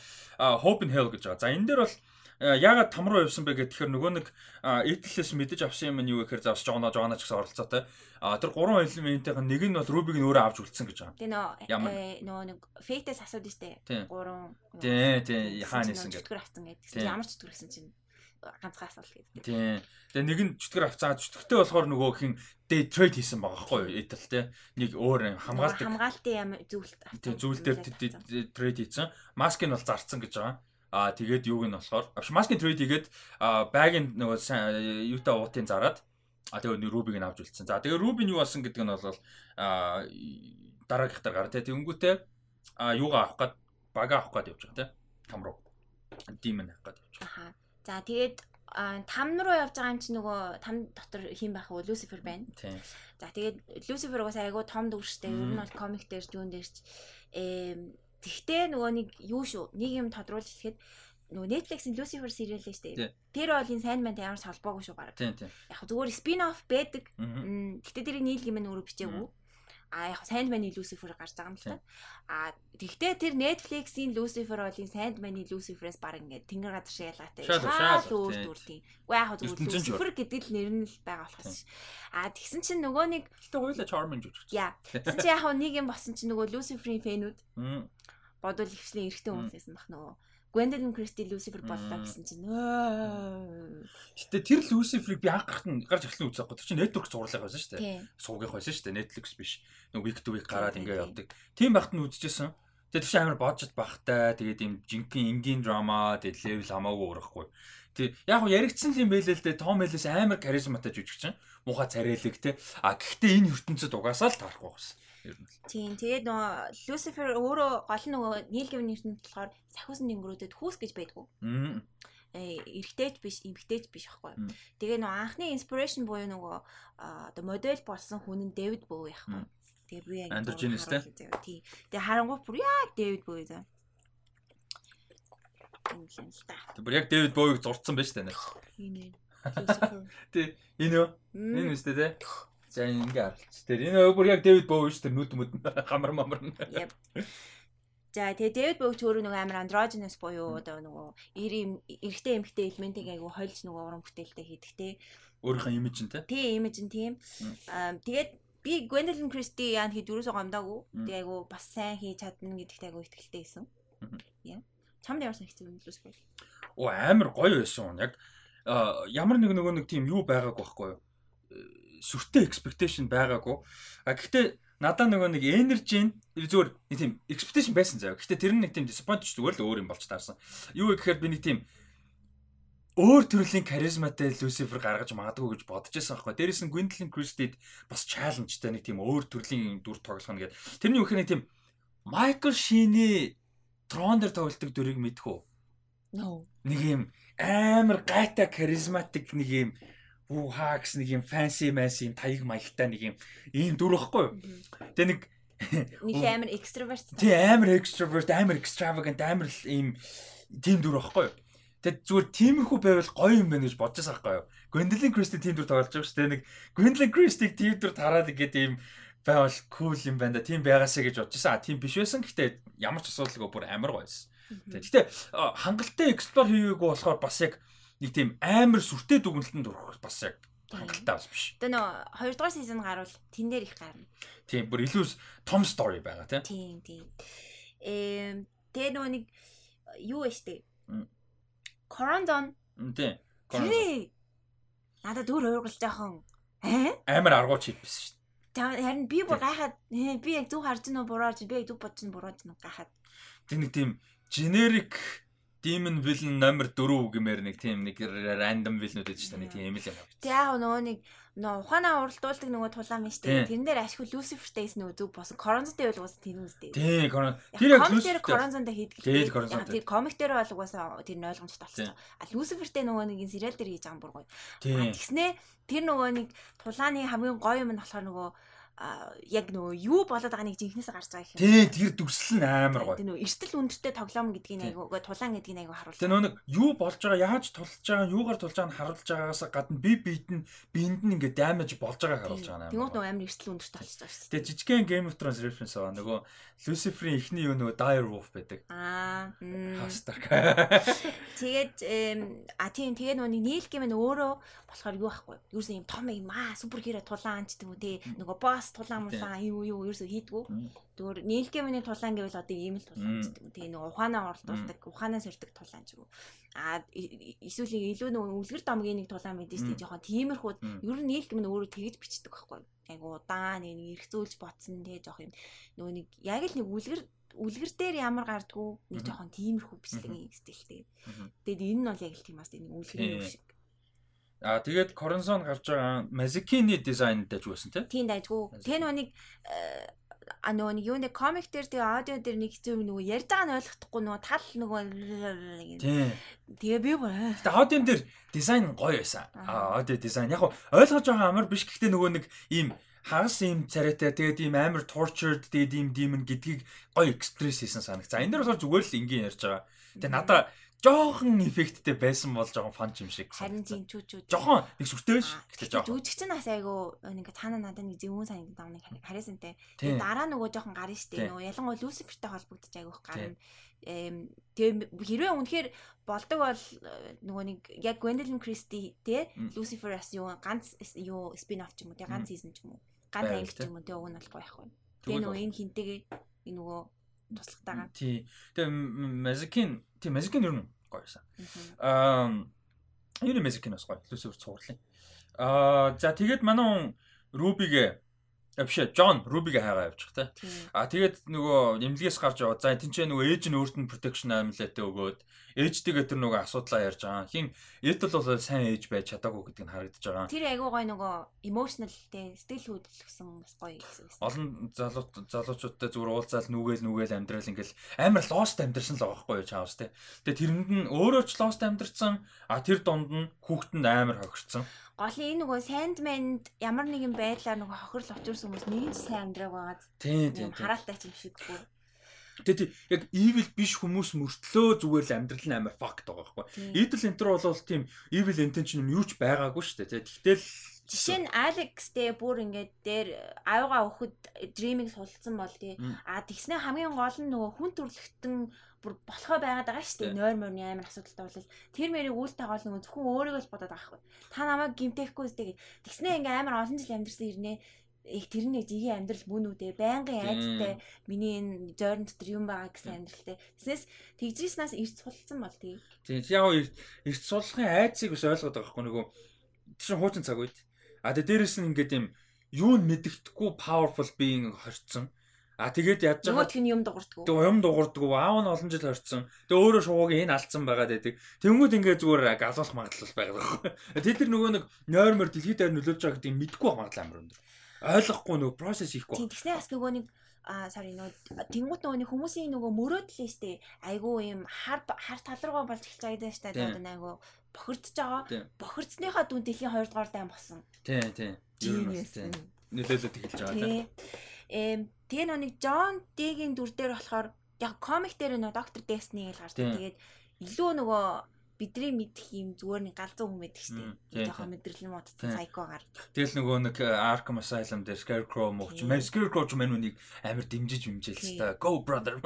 Hope in Hell гэж байгаа. За энэ дээр бол Э, яагаад там руу явсан бэ гэхээр нөгөө нэг Этлээс мэдэж авсан юм нь юу гэхээр завс Жона Жона ч гэсэн оролцоотой. А тэр гурван элементийн нэг нь бол Рубиг нь өөрөө авч үлдсэн гэж байгаа. Тэгээ нөө нөгөө нэг фейтээс асуудаг штэ. Гурван. Тий, тий, хаана нэсэн гэдэг. Чөтгөр авсан гэдэг. Ямар чөтгөр гэсэн чинь ганцхан асуулт гэдэг. Тий. Тэгээ нэг нь чөтгөр авцаа чөтгөртэй болохоор нөгөө хин day trade хийсэн байгаа байхгүй юу? Этл те. Нэг өөр хамгаалдаг. Хамгаалтын юм зүйлт. Тий, зүйл дээр trade хийсэн. Маск нь бол зарцсан гэж байгаа. Аа тэгээд юуг нь болохоор маскын трейд хийгээд багийн нөгөө юутай уутын зараад а тэгээд рубиг нь авч үлдсэн. За тэгээд рубин юу болсон гэдэг нь бол а дараагийнхтар гар тэ тэнгүүтээ а юугаа авах гээд бага авах гээд явж байгаа тэ там руу. Димэн авах гээд явж байгаа. За тэгээд там руу явж байгаа юм чи нөгөө там дотор хин байх уу Люцифер байна. Тийм. За тэгээд Люцифер угаас айгуу том дүрштэй. Ер нь бол комик дээр ч юун дээр ч ээ Тэгтээ нөгөө нэг юу шүү. Нэг юм тодруулж хэлэхэд нөгөө Netflix-ийн Lucifer serial л шүү дээ. Тэр бол энэ Sandman-тай ямар салбаагүй шүү гараад. Яг зүгээр spin-off байдаг. Гэтэ тэрийг нийлг юм өөрөө бичээгүй. А яг Sandman-ийн Lucifer гарч байгаа юм л та. А тэгтээ тэр Netflix-ийн Lucifer бол энэ Sandman-ийн Lucifer-ээс баг ингээд тэнгэр газар шиг ялгаатай. Шал өөр дүр тийм. Уу яг зүгээр Lucifer гэдэг л нэр нь л байгаа болохос. А тэгсэн чинь нөгөө нэг Гэтэ хоёулаа charming жүжигч. Яа. Тэгсэн чинь яг нэг юм болсон чинь нөгөө Lucifer-ийн фэнүүд бодвол ихвчлэн эрэгтэй хүмүүс байсан бах нөгөө Gwendolyn Christie Lucifer боллоо гэсэн чинь Гэтэ тэр Lucifer-ыг би анх гарахт нь гарч эхлэн үзэх гоо. Тэр чинь Netflix зурлах байсан шүү дээ. Суугийнх байсан шүү дээ. Netflix биш. Нэг week to week гараад ингээ явдаг. Тийм багт нь үзчихсэн. Тэгээд тэр чинь амар божет багтай. Тэгээд юм жинхэнэ энгийн драма, тэгээд level хамаагүй урахгүй. Тэг яг нь яригдсан юм байлээ л дээ. Том Элlis амар харизматай жүжигчин. Муха царайлаг те. А гэхдээ энэ ертөнцид угаасаа л тарахгүй байсан ер нь. Тийм. Тэгээд нөгөө Lucifer өөрөө гол нь нөгөө Neil Gaiman нэртэнд болохоор сахиусан дэнгөрүүдэд хүүс гэж байдгүй. Аа э, эргэжтэйч биш, эмгтэйч биш байхгүй. Тэгээ нөгөө анхны inspiration буюу нөгөө оо модель болсон хүн нь David Bowie байхгүй. Тэгээ би яг Андерж Инэстэй. Тий. Тэгээ харангуй бүр яг David Bowie заа. Тэг бүр яг David Bowie-г зурцсан байж тань. Энэ. Тий. Энэ юу? Энэ үстэй те. За ингээ харалц. Тэр энэ бүр яг Дэвид Боуи шүү дээ нүд мүд хамар мамар. За тэгээ Дэвид Боуч өөрөө нөгөө амар андрогенос буюу одоо нөгөө эрэгтэй эмэгтэй элементийг айгу хольж нөгөө уран бүтээлтэй хийдэг те. Өөрийнхөө имиж нь те. Тий имиж нь тийм. Аа тэгээд би Gwendolyn Christie яа хэд юусоо гомдоогүй. Тэгээ айгу бас сайн хийж чадна гэдэгт айгу ихтэй байсан. Яа. Чамд ямар санагдсан юм Lucifer? Оо амар гоё байсан. Яг ямар нэг нөгөө нэг тийм юу байгаагүй байхгүй юу? Сүртэй expectation байгаагүй. А гэхдээ надаа нөгөө нэг energy зүгээр нэг тийм expectation байсан заяа. Гэхдээ тэр нь нэг тийм disappoint зүгээр л өөр юм болж таарсан. Юу гэхээр би нэг тийм өөр төрлийн харизматай Люцифер гаргаж магадгүй гэж бодож байсан байхгүй. Дээрээс нь Gwendolyn Christie бас чаленжтай нэг тийм өөр төрлийн дүр тоглох нь гэдэг. Тэрний үхээр нэг тийм Майкл Шини трон дээр тоглолтог дүрийг мэдхүү. Нэг юм амар гайтай харизматик нэг юм бүү хаа гэсэн нэг юм fancy fancy юм таяг маягтай нэг юм ийм дүр واخгүй юу. Тэгээ нэг нэг амар extrovert. Тий амар extrovert, амар extravagant, амар ийм тийм дүр واخгүй юу. Тэгээ зүгээр тиймэрхүү байвал гоё юм байна гэж бодож байгаа байхгүй юу. Gwendolyn Christie тийм дүр тоглож байгаа шүү дээ. Нэг Gwendolyn Christie-г тийм дүр тараад ингээд ийм байвал cool юм байна да. Тийм байгаасаа гэж бодож байсан. А тийм биш байсан. Гэхдээ ямар ч асуудалгүй бүр амар гоёсэн. Гэхдээ хангалттай explore хийгээгүй болохоор бас яг нэг тийм амар сүртэй дүгнэлтэнд орох бас яг хангалттай бас биш. Тэгээ нөө 2 дугаар сизон гарвал тэн дээр их гарна. Тийм бүр илүү том story байгаа тийм. Тийм тийм. Эм тэгээ нөө нэг юу вэ штэ Coronzon. Тийм. Тэрний надад өөр уургалж жоохон амар аргуу чип биш дээ. Харин би бүр гайхаад би яг зүг харж нөө бурааж би яг зүг бодож бурааж нөө гайхаад. Тэг нэг тийм generic demon villain номер 4 гэмээр нэг тийм нэг random villain үүд шүү дээ. Нэг тийм юм л юм. Тэг яг нөгөө нэг нөө ухаанаа уралдуулдаг нөгөө тулаан мэн штэ. Тэрэн дээр ашгүй Lucifer-тэй нөгөө зүг босон. Коронзотой бол уус тэр үстэй. Тийм, тэр яг коронзонтой хийдэг. Тийм, коронзонтой. Тэр комик дээр бол угаасаа тэр ойлгомжтой болчихсон. А Lucifer-тэй нөгөө нэг serial дээр хийж байгаа юм бүр гоё. Тэгснээ тэр нөгөө нэг тулааны хамгийн гоё юм нь болохоор нөгөө яг нөгөө юу болоод байгаа нэг жинхнээс гарч байгаа юм. Тий, тэр дүрслэл нь амар гоё. Тэр нөгөө эрсдэл өндөртэй тоглоом гэдгийг айгуу тулаан гэдгийг айгуу харуулж. Тэр нөгөө юу болж байгаа, яаж тулж байгаа, юугаар тулж байгааг харуулж байгаагаас гадна би биед нь биэнд нь ингээд damage болж байгааг харуулж байгаа юм. Тэгмээ нөгөө амар эрсдэл өндөртэй болчихж байгаа шүү. Тэгээ жижигхэн Game of Thrones reference байгаа. Нөгөө Lucifer-ийн эхний юу нөгөө Dire Wolf байдаг. Аа. Хастарк. Тэгээд а тийм тэгээд нөгөө Neil Gaiman өөрөө болохоор юу ахгүй. Юусэн юм том юм аа супер хиро тулаан ч гэдэг үү те. Нөгөө boss тулаан мулаан юу юу ерөөсөө хийдгүү. Neil Gaiman-ийн тулаан гэвэл одоо ийм л тулаан гэдэг. Тэгээ нөгөө ухаанаа оролдуулдаг, ухаанаа сордог тулаан ч юм уу. А эсвэл илүү нөгөө үлгэр домгийн нэг тулаан мэдээж тийм жоохон тиймэрхүү. Ер нь Gaiman өөрөө тэгж бичдэг байхгүй яг удаан нэг эргцүүлж ботсон тэгээ жоох юм нөгөө нэг яг л нэг үлгэр үлгэр дээр ямар гардггүй нэг жоохон тиймэрхүү бичлэгийн стилтэй. Тэгээд энэ нь бол яг л тийм бас нэг үлгэрийн юм шиг. Аа тэгээд Coronzon гарч байгаа Mazikini дизайн дэж байсан тий? Тийм дайггүй. Тэгээ нөгөө нэг а нөгөө нэг юу нэ комик дээр тэгээ аудио дээр нэг хэцүү нөгөө ярьж байгаа нь ойлгохгүй нөгөө тал нөгөө тэгээ би тэгээ аудион дээр дизайн гоё байсан. Аудио дизайн. Яг ойлгож байгаа амар биш. Гэхдээ нөгөө нэг ийм хагас ийм царайтай тэгээд ийм амар tortured тэгээд ийм demon гэдгийг гоё экспресс хийсэн санагц. За энэ дээр болохоор зүгээр л энгийн ярьж байгаа. Тэгээ надаа жоохон эффекттэй байсан бол жоохон фан юм шиг. Харин чүү. Жоохон нэг сүртэй биш. Гэтэ жоохон. Жүжигч нь бас айгу нэг цаана надад нэг зөвүүн санагдав нэг харисантай. Тэгээ дараа нөгөө жоохон гарна штэ. Нөгөө ялангуяа Люцифертэй холбогдож айгуух гарна. Тэгээ хэрвээ үнэхээр болдог бол нөгөө нэг яг Gwendolyn Christie те Lucifer as юу ганц юу спин офф ч юм уу те ганц сизон ч юм уу. Ганц англи ч юм уу те уг нь болохгүй байхгүй. Тэгээ нөгөө энэ хинтэйгээ нөгөө туслахтайгаа. Тий. Тэгээ Magic-ийн тий Magic-ийн ер нь гоёсан. Аа энэ Magic-ийн бас гоё. Lucifer цуурлаа. Аа за тэгээд манай Ruby-гээ биш Джон Рубигээ хайгаа явчих те. А тэгээд нөгөө эмнэлгээс гарч яваа. За тэнцээ нөгөө ээж нь өөрт нь protection amulet өгөөд ээжтэйгээ тэр нөгөө асуудлаа ярьж байгаа. Хин Этл бол сайн ээж байж чадаагүй гэдэг нь харагдаж байгаа. Тэр айгуу гой нөгөө emotional те сэтгэл хөдлөлсөн бас гоё гэсэн. Олон залуу залуучуудтай зүгээр уулзаал нүгээл нүгээл амьдрал ингээл амар lost амьдрсан л байгаа байхгүй юу чаавс те. Тэгээ тэрэнд нь өөрөө ч lost амьдрсан. А тэр донд нь хүүхдэнд амар хохирцсан гол энэ нөгөө Sandman-д ямар нэгэн байдлаар нөгөө хохирол очирсан хүмүүс нэг нь сайн амьдраг байгаад. Тийм тийм. Хараалтай юм шиг бүр. Тэгээд яг evil биш хүмүүс мөртлөө зүгээр л амьдрал нь амар факт байгаа байхгүй. Evil enter бол тийм evil intention юм юу ч байгаагүй шүү дээ. Тэгтэл Жишээ нь Алекс дээр бүр ингээд дээр аюугаа өхөд дримиг сулцсан бол тий. А тэгснэ хамгийн гол нь нөгөө хүн төрлөختөн бүр болохоо байгаад байгаа шүү дээ. Нойр морны амар асуудалтай бол тэр мэрийг үйл тагаал нөгөө зөвхөн өөрийгөө л бодоод байгаа хгүй. Та намайг гимтэхгүй үстэй. Тэгснэ ингээ амар олон жил амьдэрсэн ирнэ их тэр нэг зигийн амьдрал мөн үү те байнгын айцтай миний энэ зойрон дотор юм байгаа гэсэн амьдралтай. Тэснээс тэгжснээс ирц сулцсан бол тий. Тийм яг ирц суллахын айцыг бас ойлгоод байгаа хгүй нөгөө тийм хуучин цаг үед. А тэгээ дээрэс нь ингээд юм юу мэддэхгүй powerful being хорцсон. А тэгээд яаж байгаа Нөгөөх нь юм дуурдгүү. Тэгээ юм дуурдгүү. Аав нь олон жил хорцсон. Тэгээ өөрөө шуугийн энэ алдсан байгаа гэдэг. Тэнгүүд ингээ зүгээр галуулах магадлал байгаа байхгүй. Тэд нар нөгөө нэг нойрмор дэлхийд дээр нөлөөлж байгаа гэдгийг мэдгүй магадлал амар өндөр. Ойлгохгүй нөгөө процесс хийхгүй. Тийм тэгснэ бас нөгөө нэг а sorry нөгөө тэнгуут нөгөө нэг хүмүүсийн нөгөө мөрөөдөл нь штэ айгүй юм хар хар тал руугаа болж эхэлж байгаа штэ одоо айгүй бохирдож байгаа. Бохирдсныхаа дүн дэлхийн 2 дугаар дайм болсон. Тийм тийм. Нөлөөлөд эхэлж байгаа тийм. Тэгээ нэг Джон Дэгийн дүр дээр болохоор яг комик дээр нөө доктор Дестни гэж гардаг. Тэгээд илүү нөгөө бидний мэдэх юм зүгээр нэг галзуу хүн байдаг шүү дээ. Жохон мэдрэл юм утсан сайкогаар. Тэгэл нөгөө нэг э, Arkham Asylum дээр Scarecrow мэн Scarecrow ч мэн үнийг амар дэмжиж вимжээл л та. Go brother.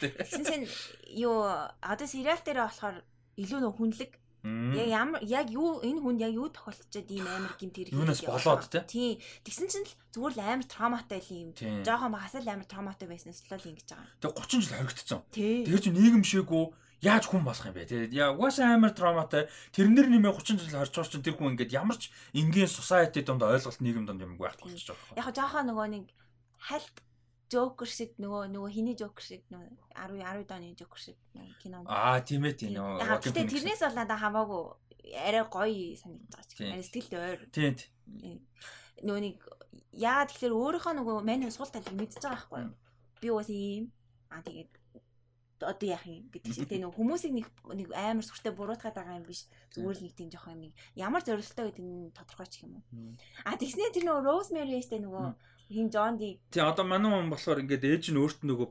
Тэгсэн чинь юу одоо сериал дээр болохоор илүү нөгөө хүнлэг Яг ямар яг юу энэ хүнд яг юу тохиолдчихад ийм амар гинт хэрэг юунаас болоод. Тий. Тэгсэн чинь л зүгээр л амар травматай л юм. Жохон багасаа л амар травматай байснаас л ингэж байгаа. Тэг 30 жил хоригдсон. Чи нийгэм шээгүй яаж хүн болох юм бэ? Тэгээд яа угаасаа амар травматай. Тэрнэр нэмээ 30 жил хорчоор чинь тэр хүн ингээд ямар ч энгийн society донд ойлголт нийгэм донд юм байх болчих жоох. Яг жоохон нөгөө нэг хальт Joker шиг нөгөө нөгөө хиний Joker шиг нөгөө 10 10 оны Joker шиг кино. Аа тийм ээ тийм нөгөө. Гэтэ тэрнээс бол надаа хамаагүй арай гоё санагдаж байгаа ч. Арай сэтгэлд ойр. Тийм. Нөгөө нэг яа тэгэхээр өөрийнхөө нөгөө мань сул талыг мэдчихэж байгаа байхгүй юу? Би уус ийм аа тэгээд одоо яах юм гэдэг шиг тийм нөгөө хүмүүсийг нэг нэг амар сүртэй буруутгаад байгаа юм биш зүгээр л нэг тийм жоох юм ямар зорилттой гэдэг нь тодорхойч юм уу а тэгснэ тэр нөгөө Rosemary штэ нөгөө хин Джон Ди. Тий одоо манай хүн болохоор ингээд ээж нь өөрт нь нөгөө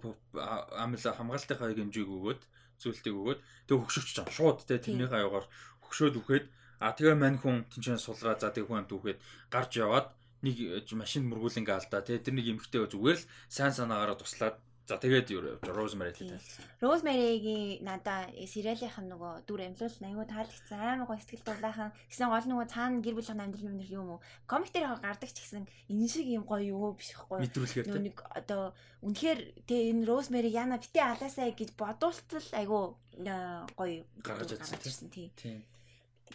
амла хамгаалтынхаа хэмжээг өгөөд зүйлтийг өгөөд тэг хөгшөвч чам шууд те тэрнийхээ аягаар хөгшөөд үхээд а тэгээ мань хүн тэнцэн сулраа за тэг хүн амт үхээд гарч яваад нэг машин мөргүүлэнгээ алдаа те тэр нэг эмхтэй зүгээр л сайн санаагаараа туслаад За тэгээд Rosemary л таа. Rosemary-гийн надаа сериалийнх нь нөгөө дүр амьлуул аюу таалагдсан амар гоё сэтгэл дуулаахан гэсэн гол нөгөө цаана гэр бүлийн амьдрал юм юм уу. Комик дээр гардаг ч гэсэн энэ шиг юм гоё юу биш байхгүй. Мэдрүүлэхээр нэг одоо үнэхээр тэг энэ Rosemary яна битээ алаасаа гэж бодуултал аюу гоё гаргаж ирсэн тий.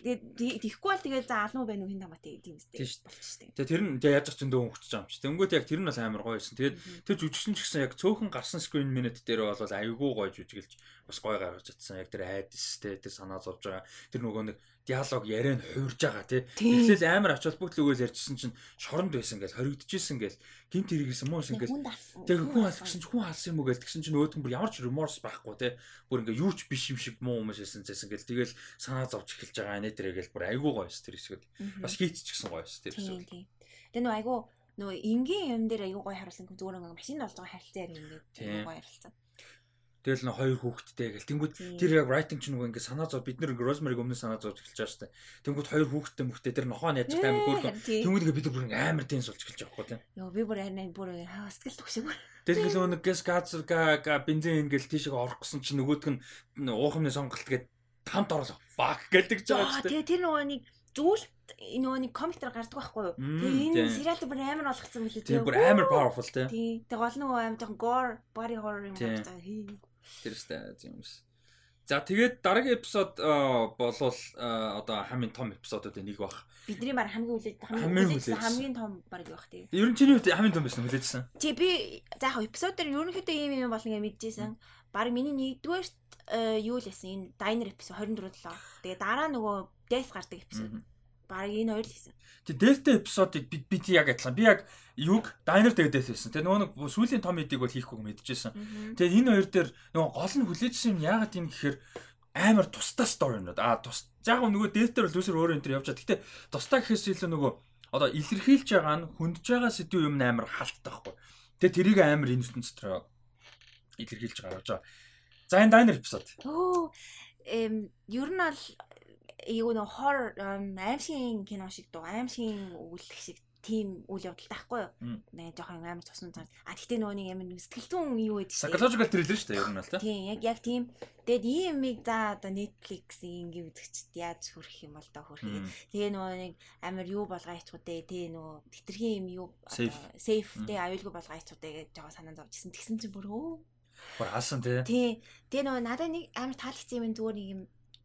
Тэгээд тийхгүй бол тэгээд за алнуу байна уу хин тамаатай тийм үстэй болчих штеп. Тэгээд тэр нь тэгээд яаж ч зөндөө хөнгөж байгаа юм чи. Тэнгүүт яг тэр нь бол амар гоё байсан. Тэгээд тэр жүжигчин ч гэсэн яг цөөхөн гарсан screen minute дээр бол аюулгүй гоё жүжиглж бас гоё гаргаж чадсан. Яг тэр айдс те тэр санаа зовж байгаа. Тэр нөгөө нэг диалог яриа нь хуурж байгаа тий. Эхлээл амар ач холбогдол үгээс ярьжсэн чинь шоронд байсан гэж хоригдчихсэн гэж гинт хэрэгсэн мөн гэсэн гэж. Тэгээ хүн алсан чинь хүн алсан юм уу гэж тэгсэн чинь өөдгөн бүр ямар ч remorse байхгүй тий. Бүр ингээ юу ч биш юм шиг муу хүмүүс байсан зэсэн гэж тэгэл санаа зовж эхэлж байгаа нэ тэрэгэл бүр айгүй гоё тэр хэсгүүд. Бас хийчихсэн гоё тэр хэсгүүд. Тэгээ нөө айгүй нөө энгийн юм дээр айгүй гоё харуулсан зүгээр ингээ машин болж байгаа харилцаа яриг ингээ гоё харилцаа. Тэгэл нэг хоёр хүүхэдтэй гэл. Тэнгүүд тэр яг writing ч нөгөө ингээ санаа зов бид нэр Rosemary өмнө санаа зовж эхэлж байгаа штэ. Тэнгүүд хоёр хүүхэдтэй мөхтэй тэр нохоо яаж амар гүргэн. Тэнгүүд ингээ бид бүр амар тэн сулж эхэлж байгаа байхгүй тийм. Йоо би бүр арай бүр сэтгэл төгшөг. Тэгэл нөгөө нэг газ газ га бензин ингээл тийшээ орох гэсэн чинь нөгөөдг нь уухамны сонголт гээд тамт орлоо. Fuck гэлдэг ч байгаа штэ. Тэгээ тэр нөгөө нэг зүйлт нөгөө нэг комик дээр гардаг байхгүй юу? Тэгээ энэ сериал бүр амар болгоцсон мөлий. Тэгээ бүр амар powerful тий. Тэгээ гол нөгөө амар жоохон gore body horror юм байна. Тэр өстэй юм биш. За тэгээд дараагийн эпизод болвол одоо хамгийн том эпизодуудын нэг баг. Бидний баг хамгийн үлээд хамгийн хамгийн том баг байх тийм. Ер нь чиний хувьд хамгийн том байсан хүлээжсэн. Тий би за яг эпизод дээр ерөнхийдөө ийм юм болно гэж мэдчихсэн. Баг миний нэгдүгээр юу л ясан энэ дайнер эпизод 24 лөө. Тэгээ дараа нөгөө death гардаг эпизод. Баг энэ хоёр л хийсэн. Тэг дельта эпизодыг бид бид яг адилхан. Би яг юг дайнер дельта хийсэн. Тэг нөгөө нэг сүүлийн том эдийг бол хийхгүй мэдчихсэн. Тэгээ энэ хоёр дээр нөгөө гол нь хүлээжсэн юм яагаад юм гэхээр амар тустай стори юм аа тус. Яг нөгөө дельта бол үсэр өөрөө энэ төр явж байгаа. Гэтэ тустай гэхээс илүү нөгөө одоо илэрхийлж байгаа нь хөндөж байгаа сэдв юм амар халттай байхгүй. Тэгээ тэрийг амар энэ ертөнцийн дотор илэрхийлж гэж байгаа. За энэ дайнер эпизод. Оо эм ер нь бол юу нөө хор аимшиг кино шиг дуу аимшиг өгүүлэх шиг тийм үйл явдал таахгүй юу. Нэг жоохон амар цусны цаа. А тэгтээ нөгөө нэг амар сэтгэл зүйн юу гэдэг чинь. Psychological thriller шүү дээ ер нь л та. Тийм яг яг тийм. Тэгэд ийм юмыг за одоо Netflix-ийн ингээ үзэгчд яаж хөрөх юм бол доо хөрхий. Тэгээ нөгөө нэг амар юу болгоо ичгүүд дээ. Тэ нөгөө тэтэрхийн юм юу safe тэ аюулгүй болгоо ичгүүд дээ гэж жоо санаа зовжсэн. Тэгсэн чинь бүр өө. Бүр алсан тий. Тий. Тэгээ нөгөө надад нэг амар таалагдсан юм зүгээр нэг юм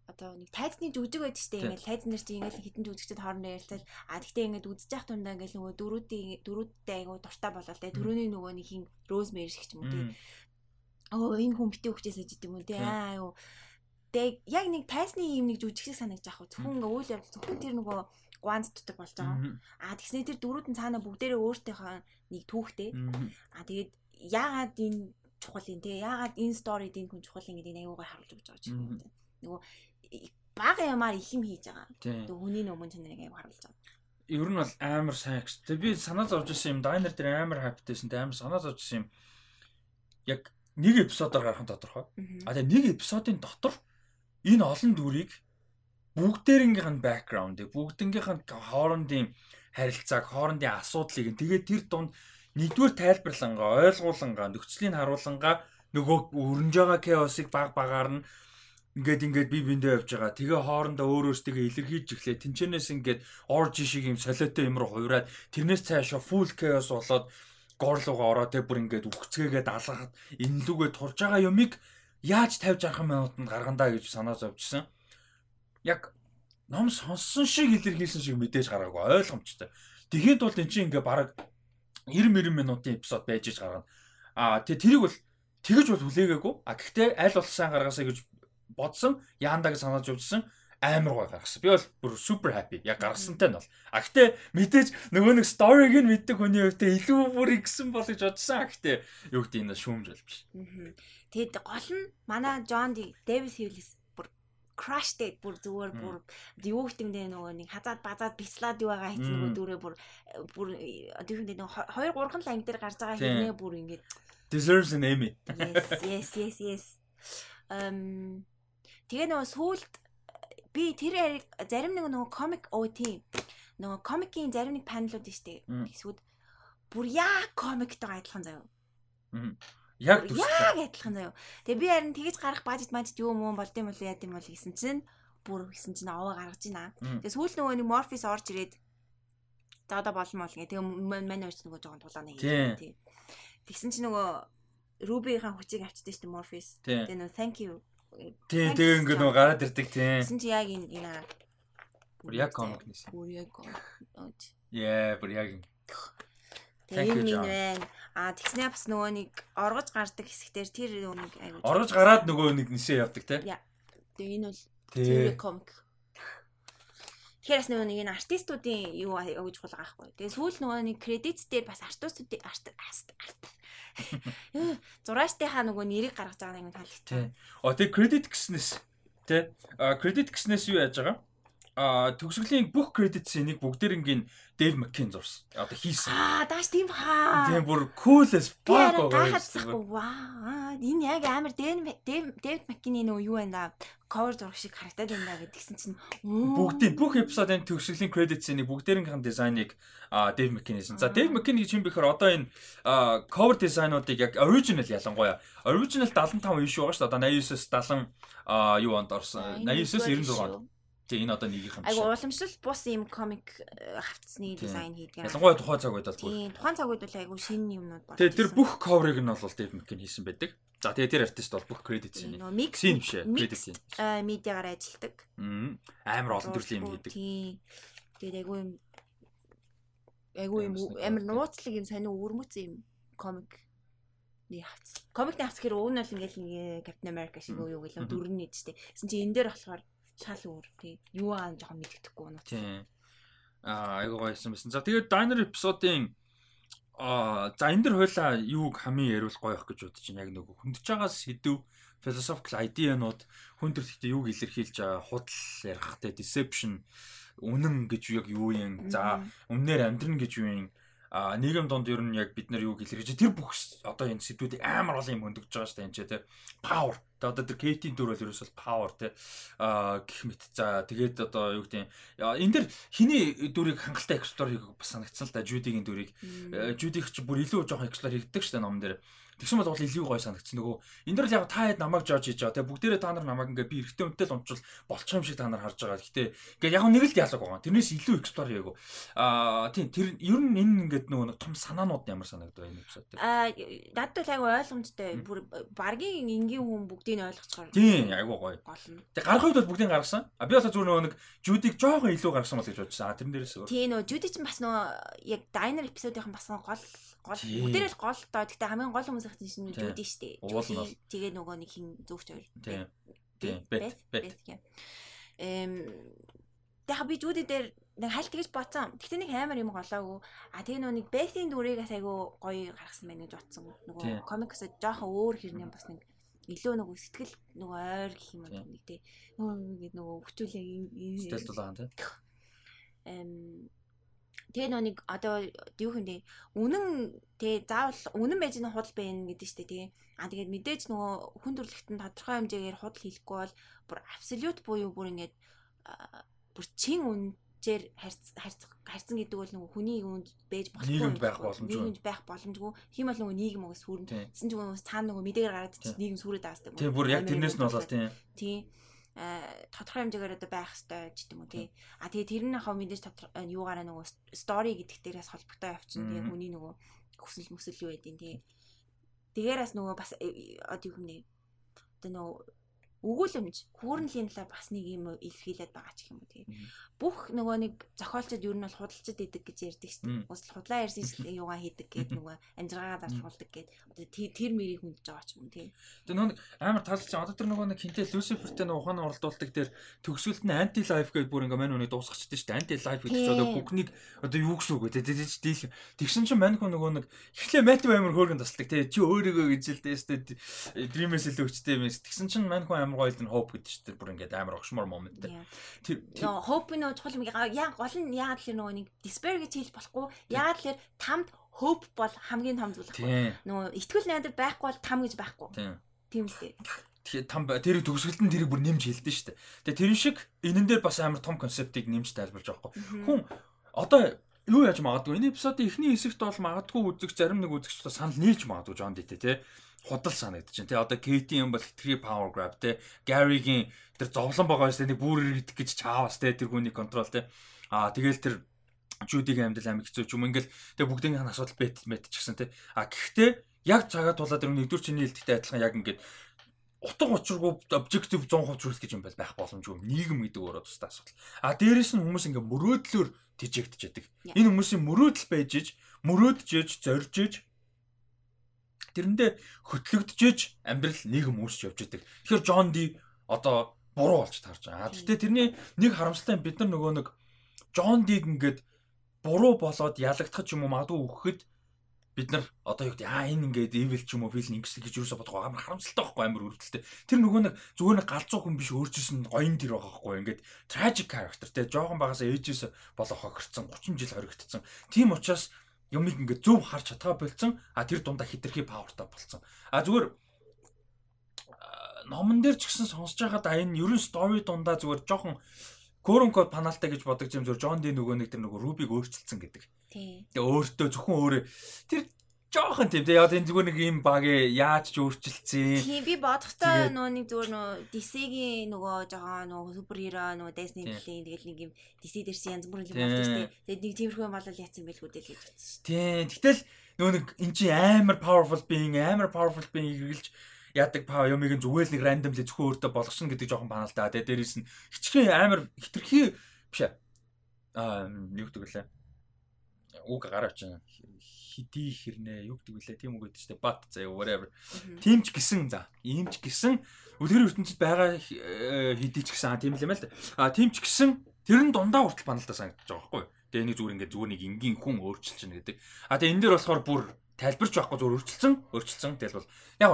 одоо нэг тайзны жүжиг байдаг дээ. Ингээл тайз нар чинь ингээл хитэн жүжигчд хоорондоо ярилцал а тэгтээ ингээд үзэж явах тундаа ингээл нөгөө дөрүүдийн дөрүүдтэй айгу дуртай болол тэ дөрөвний нөгөө нэг хин розмери шиг ч юм уу тий. Оо энэ хүн битээ хүчээс ажид юм уу тий. Аа юу. Тэг яг нэг тайзны юм нэг жүжиг шиг санагдаж ах. Зөвхөн ингээ үйл явдал зөвхөн тэр нөгөө гуанз дутаг болж байгаа. А тэгснэ тэр дөрүүд нь цаана бүгдээрээ өөртөөхөө нэг түүхтэй. А тэгээд яагаад энэ чухал юм те яагаад энэ сторид энэ хүн чухал юм гэдэг нь аюугаар харуулж өгч байгаа юм. Нөгөө бага ямаар их юм хийж байгаа. Тэг хүний нөмөн чанарыг аяг харуулж байгаа. Ер нь бол амар сайн гэж. Тэг би санаа зовж ирсэн юм. Дайнер дээр амар хайптайсэн. Тэг амар санаа зовж ирсэн юм. Яг нэг эпизодоор гарах нь тодорхой. А тэг нэг эпизодын дотор энэ олон дүрийг бүгдээрнгийнх нь бэкграундыг, бүгднгийнх нь хоорондын харилцааг, хоорондын асуудлыг тэгээд тэр дунд нэгдүгээр тайлбарлангаа, ойлгуулангаа, нөхцөлийг харуулангаа нөгөө өрнж байгаа chaos-ыг баг багаар нь ингээд ингээд би биндээ явж байгаа. Тэгээ хоорондоо өөр өөртөө илэрхийлж эхлэе. Тинчэнээс ингээд орж шиг юм солиотой юм руу хувираад тэрнээс цаашаа full chaos болоод горлуугаа ороо тэ бүр ингээд үхцгээгээд алгахад энлүүгээ турж байгаа юмыг яаж тавьж авах минутанд гаргандаа гэж санаа зовжсэн. Яг ном сонссон шиг илэрхийлсэн шиг мэдээж гаргаагүй ойлгомжтой. Тэгэхэд бол эн чинь ингээ бараг 90 90 минутын эпизод байж иж гаргана. Аа тэгээ тэрийг бол тэгэж бол хүлээгээгүй. А гэхдээ аль болох сайн гаргаасаа гэж бодсон яандаг санаж явжсан амар гой гаргасан. Би бол бүр супер happy. Яг гаргасантай нь бол. А гэтээ мэдээж нөгөө нэг story-г нь мэддэг хүний хувьд илүү бүр игсэн бол гэж бодсон. А гэтээ юу гэдэг энэ шүүмж бол биш. Тэгэд гол нь манай John Davis Hughes бүр crash date бүр зүгээр бүр юу гэдэг нөгөө нэг хазаад базаад бислаад юу байгаа хэвчээ нөгөө дүүрээ бүр бүр тиймдээ нөгөө 2 3 ланг дээр гарч байгаа хэрнээ бүр ингээд deserves an Emmy. Yes, yes, yes, yes. Um Тэгээ нөгөө сүулт би тэр зарим нэг нөгөө комик оо тийм нөгөө комикийн зарим нэг панелууд штэ эсвэл бүр яг комиктойгоо адилхан заяа. Яг яг адилхан заяа. Тэгээ би харин тэгэж гарах бажет мажет юу мөн болдсон юм бол яа гэм бол гэсэн чинь бүр гэсэн чинь аваа гаргаж байна. Тэгээ сүүл нөгөө нэг морфис орж ирээд за одоо болно мол гэ. Тэгээ манай очиж нөгөө жоохон тулааны хийх. Тэгсэн чинь нөгөө Рубигийн хүчийг авчдээ штэ морфис. Тэгээ нөгөө thank you Тий, тэгээ ингээ нөгөө гараад ирдэг тий. Гэсэн чи яг энэ энэ бүр яг комик нэс. Бүр яг комик. Яа, бүр яг. Тэгээ минь байна. А тэгснээ бас нөгөө нэг оргож гардаг хэсэгтэр тэр нэг айгуу. Оргож гараад нөгөө нэг нисээ явдаг тий. Тэгээ энэ бол тэр комик. Тэгэхээр бас нөгөө нэг энэ артистуудын юу өгж хулгаа ахгүй. Тэгээ сүүл нөгөө нэг кредит дээр бас артистуудын арт Зурааштай нөгөө нэрийг гаргаж байгаа юм таалагдсан. Оо тэг credit гэснээс. А credit гэснээс юу яаж байгаа? А төгсгөлийн бүх кредитсийг бүгдээрингийн Дэв Маккин зурсан. Одоо хийсэн. Аа, дааш тийм хаа. Тийм бүр cool as fuck байгаа. Ваа. Энэ яг амар Дэв Дэв Маккины нөгөө юу байна да? cover зураг шиг харагдаад байна гэдгсэн чинь бүгдийн бүх эпизодын төгсгөлийн кредитсийг бүгдээрийнхэн дизайныг Дэв Маккин хийсэн. За Дэв Маккин гэж юм бэхээр одоо энэ cover дизайнуудыг яг original ялангуяа original 75 issue байгаа шүү дээ. Одоо 89-с 70 юу онд орсон. 89-с 96 Тэгээ энэ одоо нэгийнх юм шиг. Айгу уламжлал бус юм комик э, хавцсны дизайн хийдэг. Ялангуяа тухайн цаг үед бол бүр. Тийм, тухайн цаг үед бол айгу шинэ юмнууд болж. Тэгээ тэр бүх cover-ыг нь бол Dave McKean хийсэн байдаг. За тэгээ тэр артист бол бүх кредит зэний. Микс биш ээ, кредит зэн. Аа медиагаар ажилладаг. Амар олон төрлийн юм хийдэг. Тийм. Тэгээд айгу юм айгу юм амар нууцлаг юм сонио өвөрмөц юм комик нэг хавц. Комикны хавц гэхээр уг нь бол ингээл Captain America шиг юу гэлээ дөрөв нийт штэ. Гэсэн чи энэ дээр болохоор шал өөр тий. Юу аа жоохон мэддэхгүй байна. Тий. Аа айгуу гойсон байсан. За тэгээд Diner эпизодын аа за энэ дэр хойлоо юуг хамгийн яриулах гоё их гэж бодож байна. Яг нөгөө хөндөж байгаа сэдв philosophical idea-нууд хүн төр гэхдээ юуг илэрхийлж байгаа худал ярих те deception үнэн гэж яг юу юм за үннээр амьдрна гэж юу юм а нийгэм донд ер нь яг бид нар юу илэрхийлж тэр бүх одоо энэ сэдвүүдийг амар олон юм хөндөгж байгаа шүү дээ энэ ч те power Тэгээ одоо тэр Кейтийн дүр бол ерөөсөл power те. Аа гэх мэт. За тэгээд одоо юу гэдэг энэ дэр хиний дүрийг хангалттай эксплор хийх бас санагдсан л да Жюдигийн дүрийг. Жюдих ч бүр илүү жоохон эксплор хийгдэг шүү дээ номон дээр Тэгсэн бол илүү гоё санагдсан нөгөө энэ дэр л яг та хэд намайг жож хийж байгаа те бүгдээрээ та нар намайг ингээ би эргэтэй өмтэй л унчвал болчих юм шиг та нар харж байгаа. Гэтэ ингээ яг нэг л диалог байгаа. Тэрнээс илүү эксплор хийгээгүй. Аа тийм тэр ер нь энэ ингээд нөгөө том санаанууд ямар санагдав энэ эпизод дээр. Аа надад л айгу ойлгомжтой. Бүр баргийн энгийн хүн бүгдийг ойлгоцгоор. Тийм айгу гоё. Тэг гарах үед бол бүгдийг гаргасан. А би бас зүгээр нөгөө нэг Жудиг жоохон илүү гаргасан бол гэж бодчихсан. А тэрэн дээрээс. Тийм нөгөө Жуди ч бас нөгөө яг Diner эпизодын бас гол гол бүгдээрээ л гол доо. Гэтэ хамгийн гол хүмүүс ахсан чинь Жуди штэ. Тэгээ нөгөө нэг хин зөвхт хоёр. Тийм. Тийм. Бет. Бет. Эм Тэгээ би Жуди дээр нэг хальт тэгж боцсон. Гэхдээ нэг амар юм голоогүй. А тэгээ нөгөө нэг Бетийн дүрийг айгу гоё гаргасан байна гэж бодсон. Нөгөө комикс жоохон өөр хэрнээ бас нэг илүү нөгөө сэтгэл нөгөө ойр гэх юм уу нэг тий. Нөгөө ингэ нөгөө хүчүүлээ сэтгэл дулаан тий. Эм Тэгээ нөө нэг одоо юу хэмдэ үнэн тэгээ заавал үнэн байж нэг худал байна гэдэг чинь тэгээ а тэгээд мэдээж нөгөө хүн төрөлхтөн тодорхой хэмжээгээр худал хийхгүй бол бүр абсолют буюу бүр ингээд бүр чин үнээр харьцах харьцан гэдэг бол нөгөө хүний үнд байж болохгүй нийгэмд байх боломжгүй нийгэмд байх боломжгүй тийм бол нөгөө нийгэм уус сүрэн гэсэн чинь нөгөө цаана нөгөө мэдээгээр гараад чинь нийгэм сүрээд байгаа гэдэг. Тийм бүр яг тэрнээс нь болол тийм. Тийм тодорхой хэмжээгээр одоо байх хэрэгтэй ч гэдэг юм уу тий. А тэгээ тэр нь хаа мэдээж тодорхой юугаараа нөгөө стори гэдэг дээрээс холбогдоо явчихна. Тэгээ хүний нөгөө хүсэл мүсэл юу байдیں۔ тий. Тэгээрээс нөгөө бас э, одоо юу бэ? Одоо нөгөө өгүүлэмж хүүрнлийн талаар бас нэг юм илэрхийлээд байгаа ч юм уу тий. Бүх нөгөө нэг зохиолчд ер нь бол худалчд идэг гэж ярьдаг шүү дээ. Ус худлаа ярьсан шүү дээ юугаа хийдэг гээд нөгөө амжиргаа зарж хулдаг гээд тэр мэрийг хүндж байгаа ч юм тий. Тэгээ нөгөө амар таалцсан одоо тэр нөгөө нэг хинтээ Люцифертэй нөгөө ухааны оролдуулдаг тэр төгсгөлд нь анти лайф гээд бүр ингээ мань үнийг дуусгачихдаг шүү дээ. Анти лайф гэдэг чинь одоо бүхнийг одоо юу гэсэн үг вэ тий. Дийл тэгсэн чинь мань хүн нөгөө нэг эхлээ Мэтью амар хөөргөн тасалдаг тий. Чи өөрийгөө гэж л дээ шүү дээ. Дримээс илүү өчтэй юм. Тэгсэн чинь мань хүн амар гоёл нь hope гэдэг чинь бүр ингээд амар огшмор момент. Тэр hope нь чухал юм яа гол нь яагаад л нөгөө нэг despair гэж хэлж болохгүй. Яагаад л тамд hope бол хамгийн том зүйл байхгүй. Нөгөө итгэл найдар байхгүй бол там гэж байхгүй. Тийм үстэй. Тэгэхээр там тэр төгсгөлд нь тэрийг бүр нэмж хэлдэж штэ. Тэгээ тэрэн шиг энэн дээр бас амар том концептыг нэмж тайлбарж байгаа хгүй. Хүн одоо юу яаж магадгүй энэ эпизодын эхний хэсэгт бол магадгүй үзэгч зарим нэг үзэгч санал нийлж магадгүй Джон Дитэ те худал санагдаж байна. Тэ одоо Кейти юм бол хитрхи power grab тэ Гаригийн тэр зовлон байгаа шүү дээ. Нэг бүр ирдэг гэж чаавас тэ тэр хүний контрол тэ. Аа тэгэл тэр Жүүдигийн амьдрал амиг хэцүү ч юм ингээл тэгээ бүгдийн асуудал бэт мэт ч гэсэн тэ. А гэхдээ яг цагаа тулаад тэр нэгдүгээр чиний хэлдэгтэй адилхан яг ингээд утга учиргүй objective 100% хүрэх гэж юм бол байх боломжгүй. Нийгэм гэдэг өөрөө тустай асуудал. А дээрэс нь хүмүүс ингээ мөрөөдлөөр тижээгдэж яадаг. Энэ хүмүүсийн мөрөөдөл байж иж, мөрөөдж иж, зорж иж тэрэндээ хөтлөгдөж амьдрал нийгэм үүсч явж байдаг. Тэгэхээр Джон Ди одоо буруу болж таарч байгаа. Гэхдээ тэрний нэг харамсалтай бид нар нөгөө нэг Джон Диг ингээд буруу болоод ялагдах юм уу магадгүй өгөхөд бид нар одоо юу гэдэг аа энэ ингээд evil ч юм уу villain ингэж гэж юусоо бодох амар харамсалтай байхгүй амар өрөвдөлтэй. Тэр нөгөө нэг зүгээр нэг галзуу хүн биш өөрчилсөн гоён тэр байгаа байхгүй ингээд tragic character те жоохон багасаа ээжээс болоо хохирцсан 30 жил хоригдсон. Тийм учраас юмыг ингээд зөв харж чадгаа болцсон. А тэр дундаа хитрхи павертай болцсон. А зүгээр номон дээр ч гэсэн сонсож байхад а энэ ерөн стори дундаа зүгээр жоохон Корон код паналтай гэж бодож юм зөв Джон Ди нөгөө нэг тэр нөгөө рубиг өөрчилсөн гэдэг. Тэгээ өөртөө зөвхөн өөрөө тэр жоохон тийм одоо энэ зүгээр нэг юм баг яаж ч өөрчилсөн. Тийм би бодохдоо нөө нэг зүгээр нөө DC-гийн нөгөө жоохон нөгөө супер хиро нөгөө Disney дэлийн тэгэл нэг юм DC дэрсэн янз бүрийн юм болдог шүү дээ. Тэгээд нэг тиймэрхүү юм болол яатсан байлгүй дээ л гэж бодсон. Тийм тэгтэл нөгөө нэг эн чинь амар powerful being амар powerful being хэрэгжилж яадаг паа юмыг зүгээр л нэг randomly зөвхөн өөртөө болгочихно гэдэг жоохон баналтай. Тэгээ дээрээс нь хитрхийн амар хитрхи биш аа юу гэдэг лээ. Уг гараа хидий хэрнээ юу гэдэг вүлээ тийм үг гэдэг чинь бат заяа whatever. Тийм ч гисэн за. Ийм ч гисэн үлгэр ертөнцид байгаа э, хидий ч гэсэн тийм л юм л да. А тийм ч гисэн тэр нь дундаа хүртэл баналдаа санагдаж байгаа байхгүй. Тэгээ нэг зүгээр ингээд зүгээр нэг энгийн хүн өөрчилж чинь гэдэг. А тэгээ энэ дээр болохоор бүр тайлбарч байхгүй зүгээр өөрчилсөн, өөрчилсөн тэгэл бол яг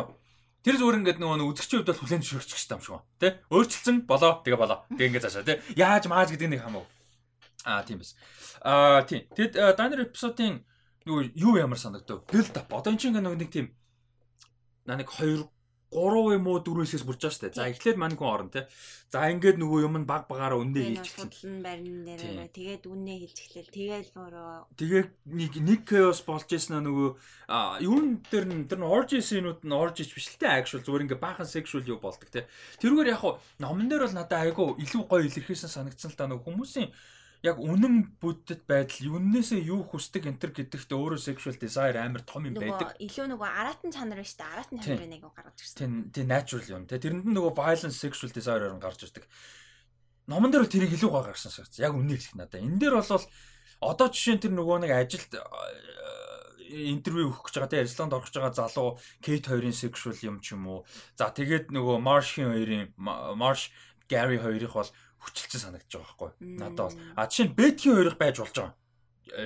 Тэр зүгээр ингээд нөгөө үзэгчийн хувьд бол хүлэн зөвшөөрчих юм шиг байна. Тэ? Өөрчилсөн болоо, тэгээ болоо. Гэ ингээд цаашаа тэ. Яаж мааж гэдэг нэг хамаагүй. Аа тийм биз. Аа тийм. Тэгэд Данер эпизодын юу юу ямар санагдав? Build up. Одоо энэ чинь нэг тийм наа нэг 2 3 юм уу 4 хэсгээс бүрж байгаа шүү дээ. За эхлээд мань хүн орно те. За ингээд нөгөө юм нь баг багаараа үнэ хийж эхэлнэ. Барин дээр тэгээд үнэ хийж эхлэв. Тэгээд өөрөө тэгээд нэг нэг chaos болж ирсэн нөгөө юу н дээр нь тэр нь orgy scene-ууд нь orgy биш л те actual зүгээр ингээд баахан sexual юу болдог те. Тэрүүгээр яг хуу номон дээр бол надад айгүй илүү гоё илэрхийлсэн санагдсан л та нөгөө хүмүүсийн яг үнэн бүтэд байдал юунээсээ юу хүсдэг энтер гэдэгт өөрөө sexual desire амар том юм байдаг. Илүү нөгөө аратан чанар шүү дээ. Аратан чанар нэг гаргаж ирсэн. Тийм тийм natural юм. Тэ тэрэнд нь нөгөө violence sexual desire-оор гарч ирдэг. Номон дээр тэрийг илүү гоо гаргасан шээ. Яг үнэ хэлэх надаа. Энэ дээр бол одоо жишээ нь тэр нөгөө нэг ажилд интервью өгөх гэж байгаа те Исланд орох гэж байгаа залуу Кейт хоёрын sexual юм ч юм уу. За тэгээд нөгөө Marsh-ийн хоёрын Marsh Gary хоёрыг бол хүчилсэн санагдаж байгаа байхгүй. Надад бол а жишээ нь Бетгийн хоёрыг байж болж байгаа.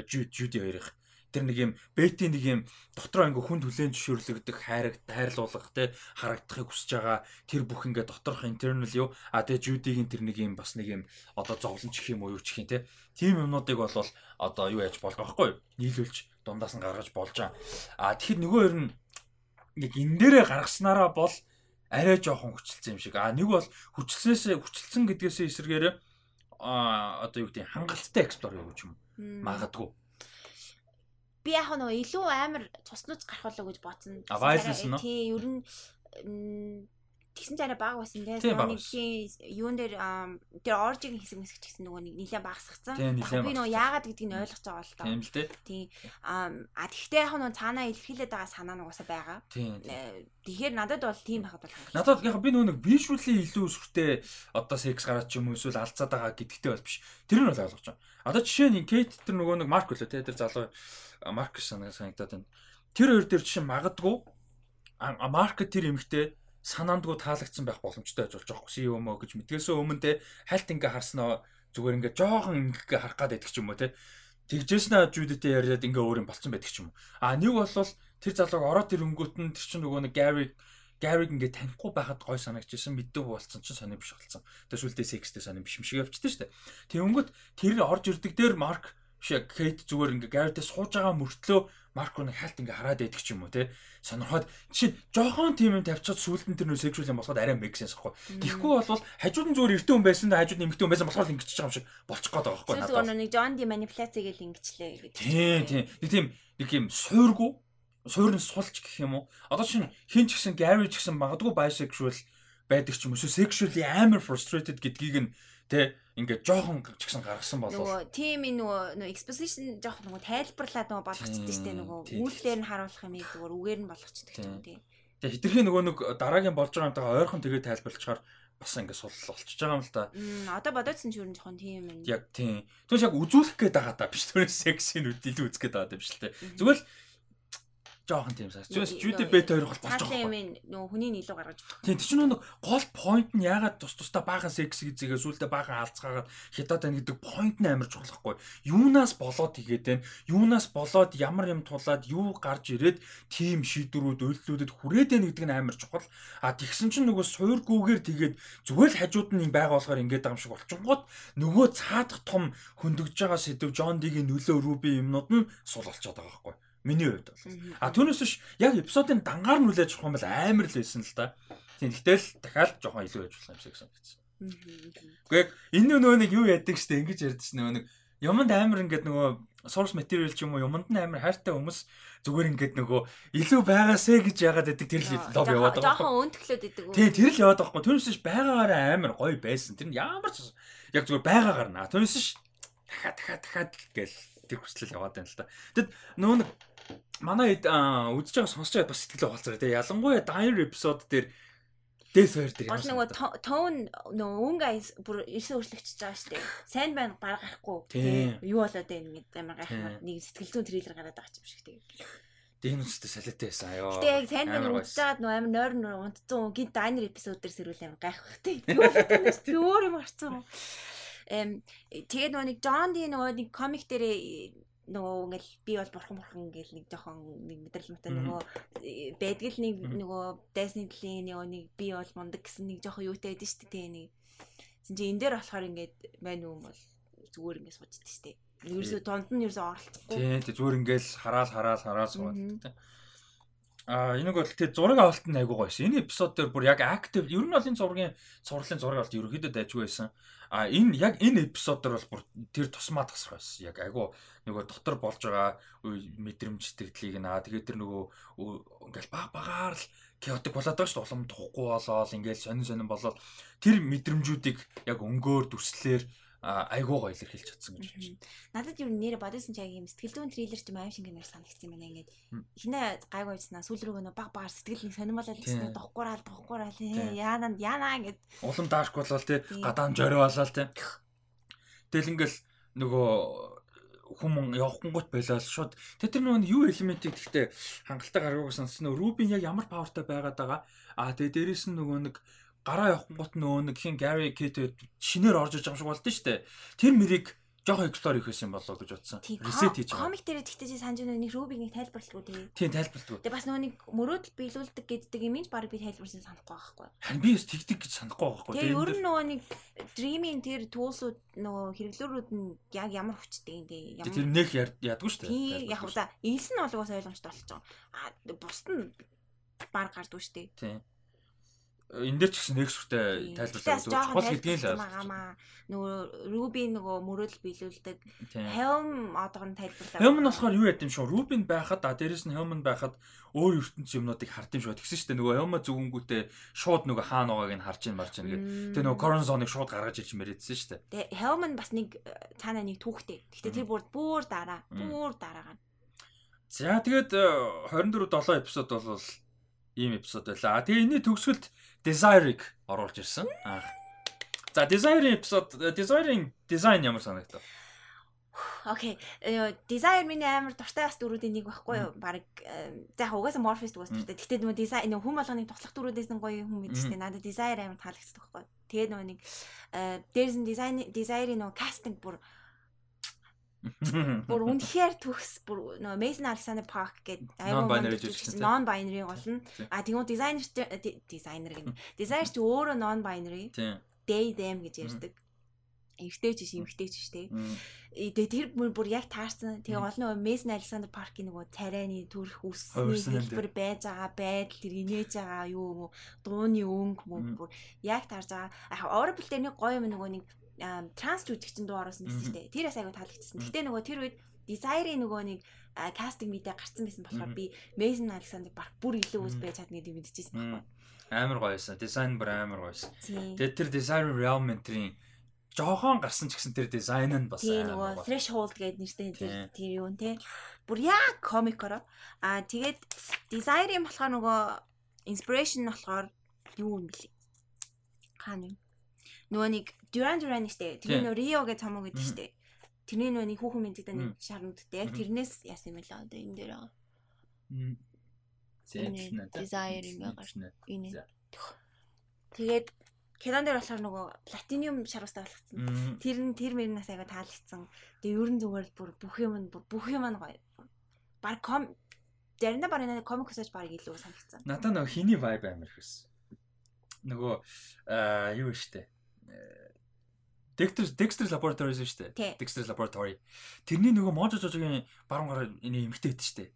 Жуди хоёрыг. Тэр нэг юм бетийн нэг юм дотроо ингээ хүн түлэн зөвшөөрлөгдөх хайраг хайрлуулах те харагдахыг хүсэж байгаа. Тэр бүх ингээ доторх internal юу? А тэгээ жюдигийн тэр нэг юм бас нэг юм одоо зовлон чих юм уу юу чих юм те тийм юмнуудыг бол одоо юу яаж болох байхгүй. Нийлүүлж дундаас нь гаргаж болж байгаа. А тэгэхээр нөгөө хоёр нь нэг энэ дээрээ гаргаснараа бол арай жоохон хүчилсэн юм шиг. А нэг бол хүчилсээс хүчилсэн гэдгээсээ эсэргээр а одоо юу гэдэг хангалттай эксплор явууч юм. Магадгүй. Би яг нөгөө илүү амар цуснууч гарах болоо гэж бодсон. Тий, ер нь тэгсэн ч арай бага байсан тийм нэг юун дээр тэр оржигийн хэсэг мэсгч гэсэн нөгөө нэг нилээн багасгацсан. Би нөгөө яагаад гэдгийг нь ойлгож байгаа л тоо. Тийм л дээ. Тийм а тэгвэл яг нөгөө цаанаа илэрхийлээд байгаа санаа нугасаа байгаа. Тэгэхээр надад бол тийм байхад бол Надад яг би нөгөө нэг visually илүү сүртэй одоо секс гараад ч юм уу эсвэл алцаад байгаа гэдэгтэй бол биш. Тэр нь бол ойлгож байгаа. Одоо жишээ нь Кейт тэр нөгөө нэг Марк үлээ тэр залуу Маркс санагдаад байна. Тэр хоёр дээр жишээ магадгүй Марк тэр эмэгтэй санаандгүй таалагдсан байх боломжтой байж болж байгаа юм юм уу гэж мэдгээсээ өмнө те хальт ингээ харснаа зүгээр ингээ жоохон ингээ харах гад байдаг ч юм уу те тэгжээснэ жүүдэтэй яриад ингээ өөр юм болцсон байдаг ч юм уу а нэг бол тэр залууг ороод тэр өнгөт нь тэр чинь нөгөө нэг Гарри Гариг ингээ танихгүй байхад гой санагдчихсан мэддэг болсон чинь сони биш болсон. Тэсвэлдээ секстэй сони биш юм шиг явчихсан шүү дээ. Тэг өнгөт тэр орж ирдэг дээр Марк биш Кейт зүгээр ингээ Гаритэй сууж байгаа мөртлөө Марко нэг хальт ингээ хараад байдаг ч юм уу те сонирхоод жишээ жоохон тийм юм тавьчихад сүүлд нь тэр нөө сексуал юм болоход арай make sense ахгүй. Тэгэхгүй бол хажууд нь зүгээр эртэн хүн байсан да хажууд нэмэгтэй хүн байсан болохоор ингэчих байгаа юм шиг болчих гээд байгаа хгүй. Зүгээр нэг John D манипуляци гэж ингэчлээ гэдэг. Тийм тийм. Нэг тийм нэг юм суургүй суурн сулж гэх юм уу. Одоо чинь хин ч гэсэн Gary ч гэсэн магадгүй bisexual байдаг ч юм уу. Sexually амар frustrated гэдгийг нь тэ ингээд жоохон ч гэсэн гаргасан болов. Нөгөө тийм нөгөө нөгөө exposition жоохон нөгөө тайлбарлаад нөгөө болгочтой штэ нөгөө үүлээр нь харуулах юм ийм зүгээр үгээр нь болгочтой юм тийм. Тэгээ хитрхийн нөгөө нэг дараагийн болж байгаа юмтайгаа ойрхон тэгээ тайлбарлачаар бас ингээд сул болчихж байгаа юм л да. Одоо бодоодсэн ч юу жоохон тийм юм. Яг тийм. Тэгвэл яг үзүүлэх гээд байгаа та биш түрээ сексийн үдэл үзэх гээд байгаа юм биш л те. Зүгээр л жоохон тийм сар. Зүгээс Judy Bet хоёр гол байгаа. Тийм нөгөө хүний нийлүү гаргаж. Тийм тийм нөгөө гол point нь ягаад тус тусдаа баахан секс гэзээгээ сүултээ баахан алцгаагаад хятад тань гэдэг point нь амар чухалхгүй. Юунаас болоод игээд байна? Юунаас болоод ямар юм тулаад юу гарч ирээд тийм шийдвэрүүд үйлдэлүүдэд хүрээд байна гэдэг нь амар чухал. А тэгсэн чинь нөгөө суургүйгээр тэгээд зүгээр л хажууд нь байгаа болохоор ингээд байгаа юм шиг болчихгоот нөгөө цаадах том хөндөгж байгаа сэдв John D-гийн нөлөө Ruby юмнууд нь сул болчиход байгаа байхгүй. Миний хувьд бол. А түүнээс биш яг эпизодын дангаар нь үлээж авах юм бол амар л байсан л да. Тийм гэтэл дахиад жоохон илүү яж болох юм шиг санагдсан. Гэхдээ энэ нөгөө нэг юу яадаг штэ ингэж ярьдэж нөгөө нэг юмд амар ингээд нөгөө source material ч юм уу юмд нь амар хайртай хүмүүс зүгээр ингээд нөгөө илүү байгаасэ гэж яагаад байдаг тэр л лоб яваад байгаа. Жохон өнтглөөд идэг үү? Тийм тэр л яваад байгаа. Түүнээс биш байгаагаараа амар гоё байсан. Тэр нь ямар ч яг зүгээр байгаагаар наа. Түүнээс биш дахиад дахиад дахиад гэл тэр хүслэл яваад байна л та. Тэгэд нөгөө нэг манай үзэж байгаа сонсож байгаа бас сэтгэлээ хуалцараа тий. Ялангуяа Dire episode дээр Дэс хоёр дээр юм. Нөгөө тон нөгөө өнгө бүр ирсэн өөрчлөгдөж байгаа шүү дээ. Сайн байна баг гарахгүй. Юу болоод байна гэд амар гайхаад нэг сэтгэл зүйн трейлер гараад байгаа юм шиг тий. Дийн үстэй салиатай байсан аяа. Гэтэ яг сайн байна байгаад нөгөө амар нойр нойр унтцсан гин Diner episode дээр сэрүүл амар гайхах тий. Өөр юм гарцсан. Эм тэгээд нөгөө нэг John Dee нөгөө нэг комик дээр нөгөө ингээл би бол бурхан бурхан ингээл нэг жоохон нэг мэдрэл мэт нөгөө байдаг л нэг нөгөө дайсны төлөний нөгөө нэг би бол мундаг гэсэн нэг жоохон юутай байдаг шүү дээ нэг. Чи энэ дээр болохоор ингээд мань юм бол зүгээр ингээд суучдаг шүү дээ. Ерөөсөө донд нь ерөөсөө оролцохгүй. Тий зүгээр ингээл хараал хараал хараал суугаад тий А энийг бол тэгээ зураг авалт нь айгуу гоёсэн. Энэ эпизод дээр бүр яг актив ер нь бол энэ зургийн цувралын зураг авалт ерөөхдөө дайжгүй байсан. А энэ яг энэ эпизод дээр бол бүр тэр тусмаа тасрах байсан. Яг айгуу нөгөө дотор болж байгаа мэдрэмж сэтгэлдлийг наа тэгээд тэр нөгөө ингээл баг багаар л chaotic болоод байгаа шүү дээ. Улам тухгүй болоод ингээл сонин сонин болоод тэр мэдрэмжүүдийг яг өнгөөр дүрслэлээр айгуу гоё илэрхийлж чадсан гэж байна. Надад юу нэр бодсон ч яг юм сэтгэл зүйн трейлер ч юм аим шиг нэр санагдсан байна. Ингээд. Хинэ гайгүй байснаа сүүл рүү нөө баг багаар сэтгэл нэг сонирмолол гэсэн дохгуураал дохгуураал яанаа яанаа ингээд улам даашк болол те гадаан жорой болол те. Тэгэл ингээл нөгөө хүмүн явахгүйгт байлаа шууд тэр тэр нөгөө юу элементийг гэхдээ хангалттай гаргууг сонссон нөө рубин яг ямар павертай байгаад байгаа? А тэгээ дээрэс нь нөгөө нэг гараа явах гот нөгөө нэг хин Gary Kate шинээр орж иж байгаа юм шиг болдсон шүү дээ. Тэр мэрийг жоохон explore хийх байсан болоо гэж бодсон. Reset хийж байгаа. Комик дээр тэгтээ чи санаж нэг Ruby-ийг тайлбарлалгүй тэгээ. Тийм тайлбарлалгүй. Тэгээ бас нөгөө нэг мөрөөдөл биелүүлдэг гэддэг имиж баг би тайлбарсан санахгүй байхгүй. Харин би бас тэгдэг гэж санахгүй байхгүй. Тэгээ ер нь нөгөө нэг Dream-ийн тэр туулсууд нөгөө хэрэглүүрүүд нь яг ямар хүчтэй юм дээ. Ямар Тэр нэх ядгүй шүү дээ. Яг удаа илс нь олгоос ойлгомжтой болчих жоо. А бусд нь баг гардгүй шүү дээ. Тийм энэ дээр ч гэсэн нэг сүртэй тайлбарлаад чухал гэдгийг л байна. Нөгөө Ruby нөгөө мөрөөдөл биелүүлдэг. Одоог нь тайлбарлаа. Helm нь болохоор юу яд юм шүү. Ruby байхад а дээрэс нь Helm байхад өөр ертөнц юмнуудыг хард юм шүү. Тэгсэн дээ. Нөгөө Helm зүгэнгүүтээ шууд нөгөө хаана байгааг нь харж ин марж ин гэдэг. Тэгээ нөгөө Corazon-ыг шууд гаргаж ирж мэрэгдсэн шүү дээ. Тэгээ Helm нь бас нэг э, цаанаа нэг түүхтэй. Гэхдээ тэр бүр бүр дараа. Бүр дараа гана. За тэгээд 24 7 эпизод бол ийм эпизод байлаа. Тэгээ энэний төгсгөлд Desire-ыг оруулж ирсэн. Аа. За Desire эпизод Desire-ийн дизайн ямар санагдав? Окей. Desire миний амар дуртай бас дөрүүдийн нэг байхгүй юу? Бараг за яг угаасаа Morpheus угаас дуртай. Гэтэ нөгөө дизайн нөгөө хүн болгоны туслах дөрүүдээс нь гоё хүн мэдчихтэй. Надад Desire амар таалагдсан байхгүй юу? Тэгээ нөгөө нэг дээрс нь дизайн Desire-ийн нөгөө кастинг бүр Бүр үнэхээр төгс бүр нөгөө Mason Alexander Park гэдэг аюул non binary болно. А тэгвэл дизайнер дизайнер гэнэ. Дизайнер чи өөрөө non binary. They them гэж ярьдаг. Эртэйч биш эмхтэйч биш те. Тэгээ тэр бүр яг таарсан. Тэгээ олон нөгөө Mason Alexander Park-ийн нөгөө царайны төрх үссний хэлбэр байж байгаа байдал тэр инээж байгаа юу дууны өнгө мөн бүр яг таарж байгаа. Яг Oracle дээр нэг гоё юм нөгөө нэг транс жүжигчин дуу оруулсан байсан шүү дээ. Тэр бас аягүй таалагдчихсан. Гэтэ нөгөө тэр үед Desire-ийн нөгөө нэг кастинг мэдээ гарцсан байсан болохоор би Mason Alexander баг бүр илүү үс байж чадна гэдгийг мэдчихсэн байхгүй. Амар гоёсэн. Дизайн бүр амар гоёсэн. Тэгээд тэр Desire Realm Mentor-ийн жоохон гарсан ч гэсэн тэр дизайн нь бас амар гоё. Threshold гэдэг нэртэй тэр тэр юу нэ. Бүр яг комикороо. Аа тэгээд Desire-ийн болохоор нөгөө inspiration нь болохоор юу юм бэлээ. Хаана юм? Нөгөө нэг Duran Duran штэ. Тэр нөө Rio гэж цомог гэдэг штэ. Тэрний нөө нэг хүүхэн мэддэг нэг шарнуудтай. Яг тэрнээс яасан юм лээ одоо энэ дээр байгаа. Desire юм байгаа. Энэ. Тэгээд Кинон дээр болохоор нөгөө платиниум шарвастай болгоцсон. Тэр нь тэр мөрнөөс аяга таалагдсан. Тэгээ ерөн зүгээр бүр бүх юм нь бүх юм нь гоё. Баг ком Дэрнэ баг нэг комик усаж баг илүү санагдсан. Надаа нөгөө хиний vibe амар ихсэн. Нөгөө аа юу штэ. Dexter Dexter Laboratories шүү дээ. Dexter Laboratory. Тэрний нөгөө Можо жожогийн баруун гараа энэ эмгтэй байдаг шүү дээ.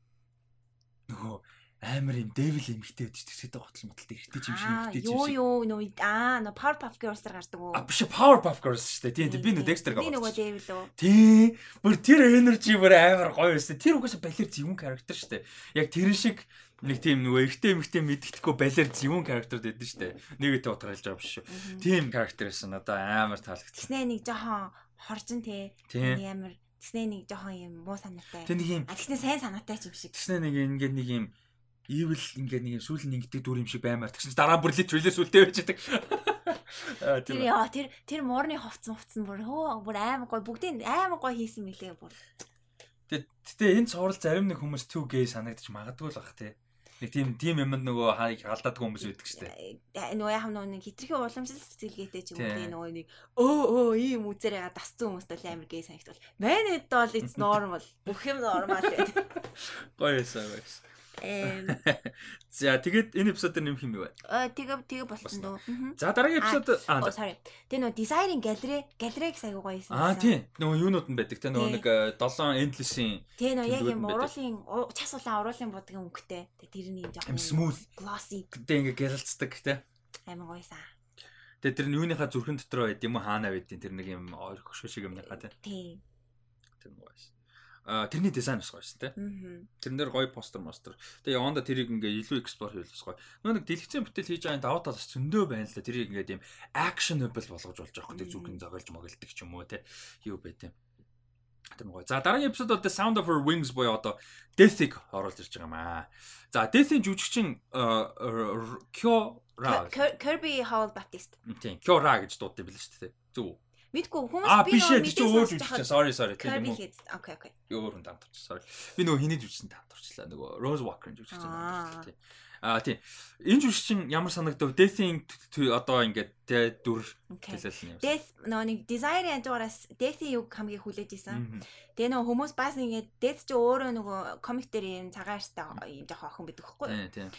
Нөгөө амар юм devil эмгтэй байдаг шүү дээ. Хотл мотолтой эртэж юм шиг эмгтэй чинь. Юу юу нөө аа нөө Powerpuff Girls-аар гардаг уу? А биш Powerpuff Girls шүү дээ. Тийм би нөө Dexter гоо. Би нөгөө devil үү? Тий. Бүр тэр energy бүр амар гоё байсан. Тэр угаасаа балер зөвүүн character шүү дээ. Яг тэр шиг нэг тийм нөгөө эртээ эмхтэй мэддэхгүй балер зөвүүн характер дэдэн штэ. Нэг өтө утгаалж байгаа биш шүү. Тийм характер байсан. Одоо амар таалагдсан. Тэснэ нэг жоохон хоржин те. Амар тэснэ нэг жоохон юм муу санаатай. Тэг нэг юм. А тэснэ сайн санаатай ч юм шиг. Тэснэ нэг ингээд нэг юм evil ингээд нэг юм сүүл нэгдэг дүр юм шиг баймаар. Тэгсэн дараа бүр literally сүлтэй байж байдаг. Тэр яа тэр тэр муурны ховцсон ховцсон бүр хөө бүр амар гой бүгдийн амар гой хийсэн мөлий бүр. Гэтэ энэ цуврал зарим нэг хүмүүс 2G санагдчих магадгүй л бах те нэг тийм тийм юмд нөгөө халдаадгүй хүмүүс байдаг шүү дээ. Нөгөө яхам нөгөө нэг хитрхи уламжлал сэтгэлгээтэй ч юм уу нөгөө нэг өө өө ийм үзэрээ дасцсан хүмүүст бол амар гээ санагт бол. Манайд бол it's normal. Бүх юм normal гэдэг. Гоё байсан байсан. Эм За тэгээд энэ эпизодын нэм хэм юу вэ? э тэгээ тэгээ болсон дөө. За дараагийн эпизод аа sorry. Тэгээ нөө дизайнинг галерей галерейг аягүй гоё байсан. Аа тийм. Нөгөө юунууд нь байдаг те Тий. нэг 7 endless-ийн Тэгээ нөө яг юм уруулын час улаан уруулын будгийн өнгөтэй. Тэгээ тэр нь юм жоохон smooth. glossy гэдэг ингээ гялалцдаг те. амин гоёсан. Тэгээд тэр нь юуныхаа зүрхэн дотор байд юм уу хаана байдیں۔ Тэр нэг юм ойрхошгүй шиг юмныхаа те. Тий. Тэр нь гоёс. Тэрний дизайн бас гоёс те. Мгм. Тэрэн дээр гоё постэр мостер. Тэгээ яванда тэрийг ингээ илүү explore хийлээс гоё. Нөгөө нэг дэлгэцэн бүтээл хийж байгаа даваа талаас зөндөө байна л да. Тэрийг ингээ юм actionable болгож болж байгаа хөөх. Тэг зүрхэн загалж моголдог ч юм уу те. Юу байт юм. Тэр гоё. За дараагийн эпизод бол The Sound of Her Wings буюу одоо Death-ийг оруулж ирж байгаа юм аа. За Death-ийн жүжигчин Kyo Kirby Howell Baptist. тийм Kyo Ra гэж дуудсан билээ шүү дээ. Зөв. Мэдгүй хүмүүс би нөгөө чи өөр жүжигчин. Sorry sorry. Тийм хэд. Окей окей. өөр хүн таамтарч sorry. Би нөгөө хиний жүжигчин таамтарчлаа. Нөгөө Rose Walker-ын жүжигчин Аа. таамтарч тий. Аа тийм. Энэ жүжигчин ямар санагдав? Death-ийн одоо ингээд тэ дүр хэлэл нь юм. Death нөгөө нэг дизайнерын янзуураас Death-ийн үг хамгийн хүлээж исэн. Тэгээ нөгөө хүмүүс бас ингээд Death ч өөрөө нөгөө комик дээр юм цагаартай юм жоох охин байдаг хгүй. Тийм тийм.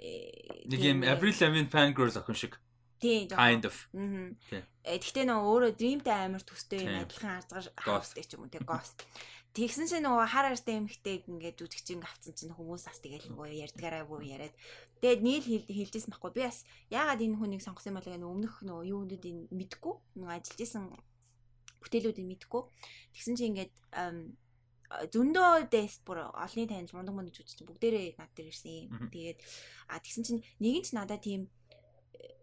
Э, Нэг тийм юм Avril Lavigne fan girl охин шиг Тийм kind of. Тийм. Э тэгтээ нөгөө өөрөө Dreamтэй амар төстэй юм адилхан Ghost. хавцдаг ч юм уу тийм Ghost. Тэгсэн чинь нөгөө хар артай эмхтэйг ингээд жүжигчин авцсан чинь хүмүүс бас тэгэл нөгөө ярьдгаараа буу яриад. Тэгээд нийл хэл- хэлжсэн байхгүй. Би бас яагаад энэ хүнийг сонгосон юм бол гэнэ өмнөх нөгөө юунуудыг мэдгүй. Нөгөө ажиллаж исэн бүтээлүүдийг мэдгүй. Тэгсэн чинь ингээд зөндөө дэс бүр олны танил мундаг мундаг жүжигчин бүгдээрээ над дээр ирсэн. Тэгээд а тэгсэн чинь нэг нь ч надад тийм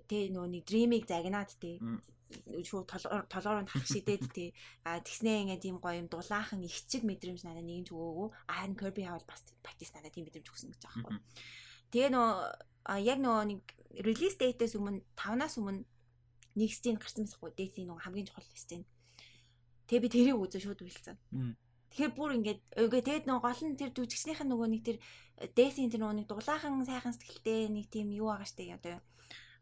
тэ нөгөө нэг дримиг загнаад Мм. шууд толгоор нь тарах шидэд тий. А тэгснээ ингээ тийм гоё юм дулаахан их чиг мэдрэмж надад нэгэн ч өгөөгүй харин Kirby Howell бас практис надад тийм мэдрэмж өгсөн гэж байгаа байхгүй. Тэгээ нөө а яг нөө нэг релиз дэйтээс өмнө 5-наас өмнө нэг стен гарсан мэсэхгүй дэйтийн нөө хамгийн чухал стен тэгээ би тэрийг үзээ шууд Мм. тэгэхээр бүр ингээд үгүй тэгээд нөө гол нь тэр жүжигчнийх нь нөгөө нэг тэр дэйтийн тэр нөгөө нэг дулаахан сайхан сэтгэлтэй нэг тийм юу байгаа штэ одоо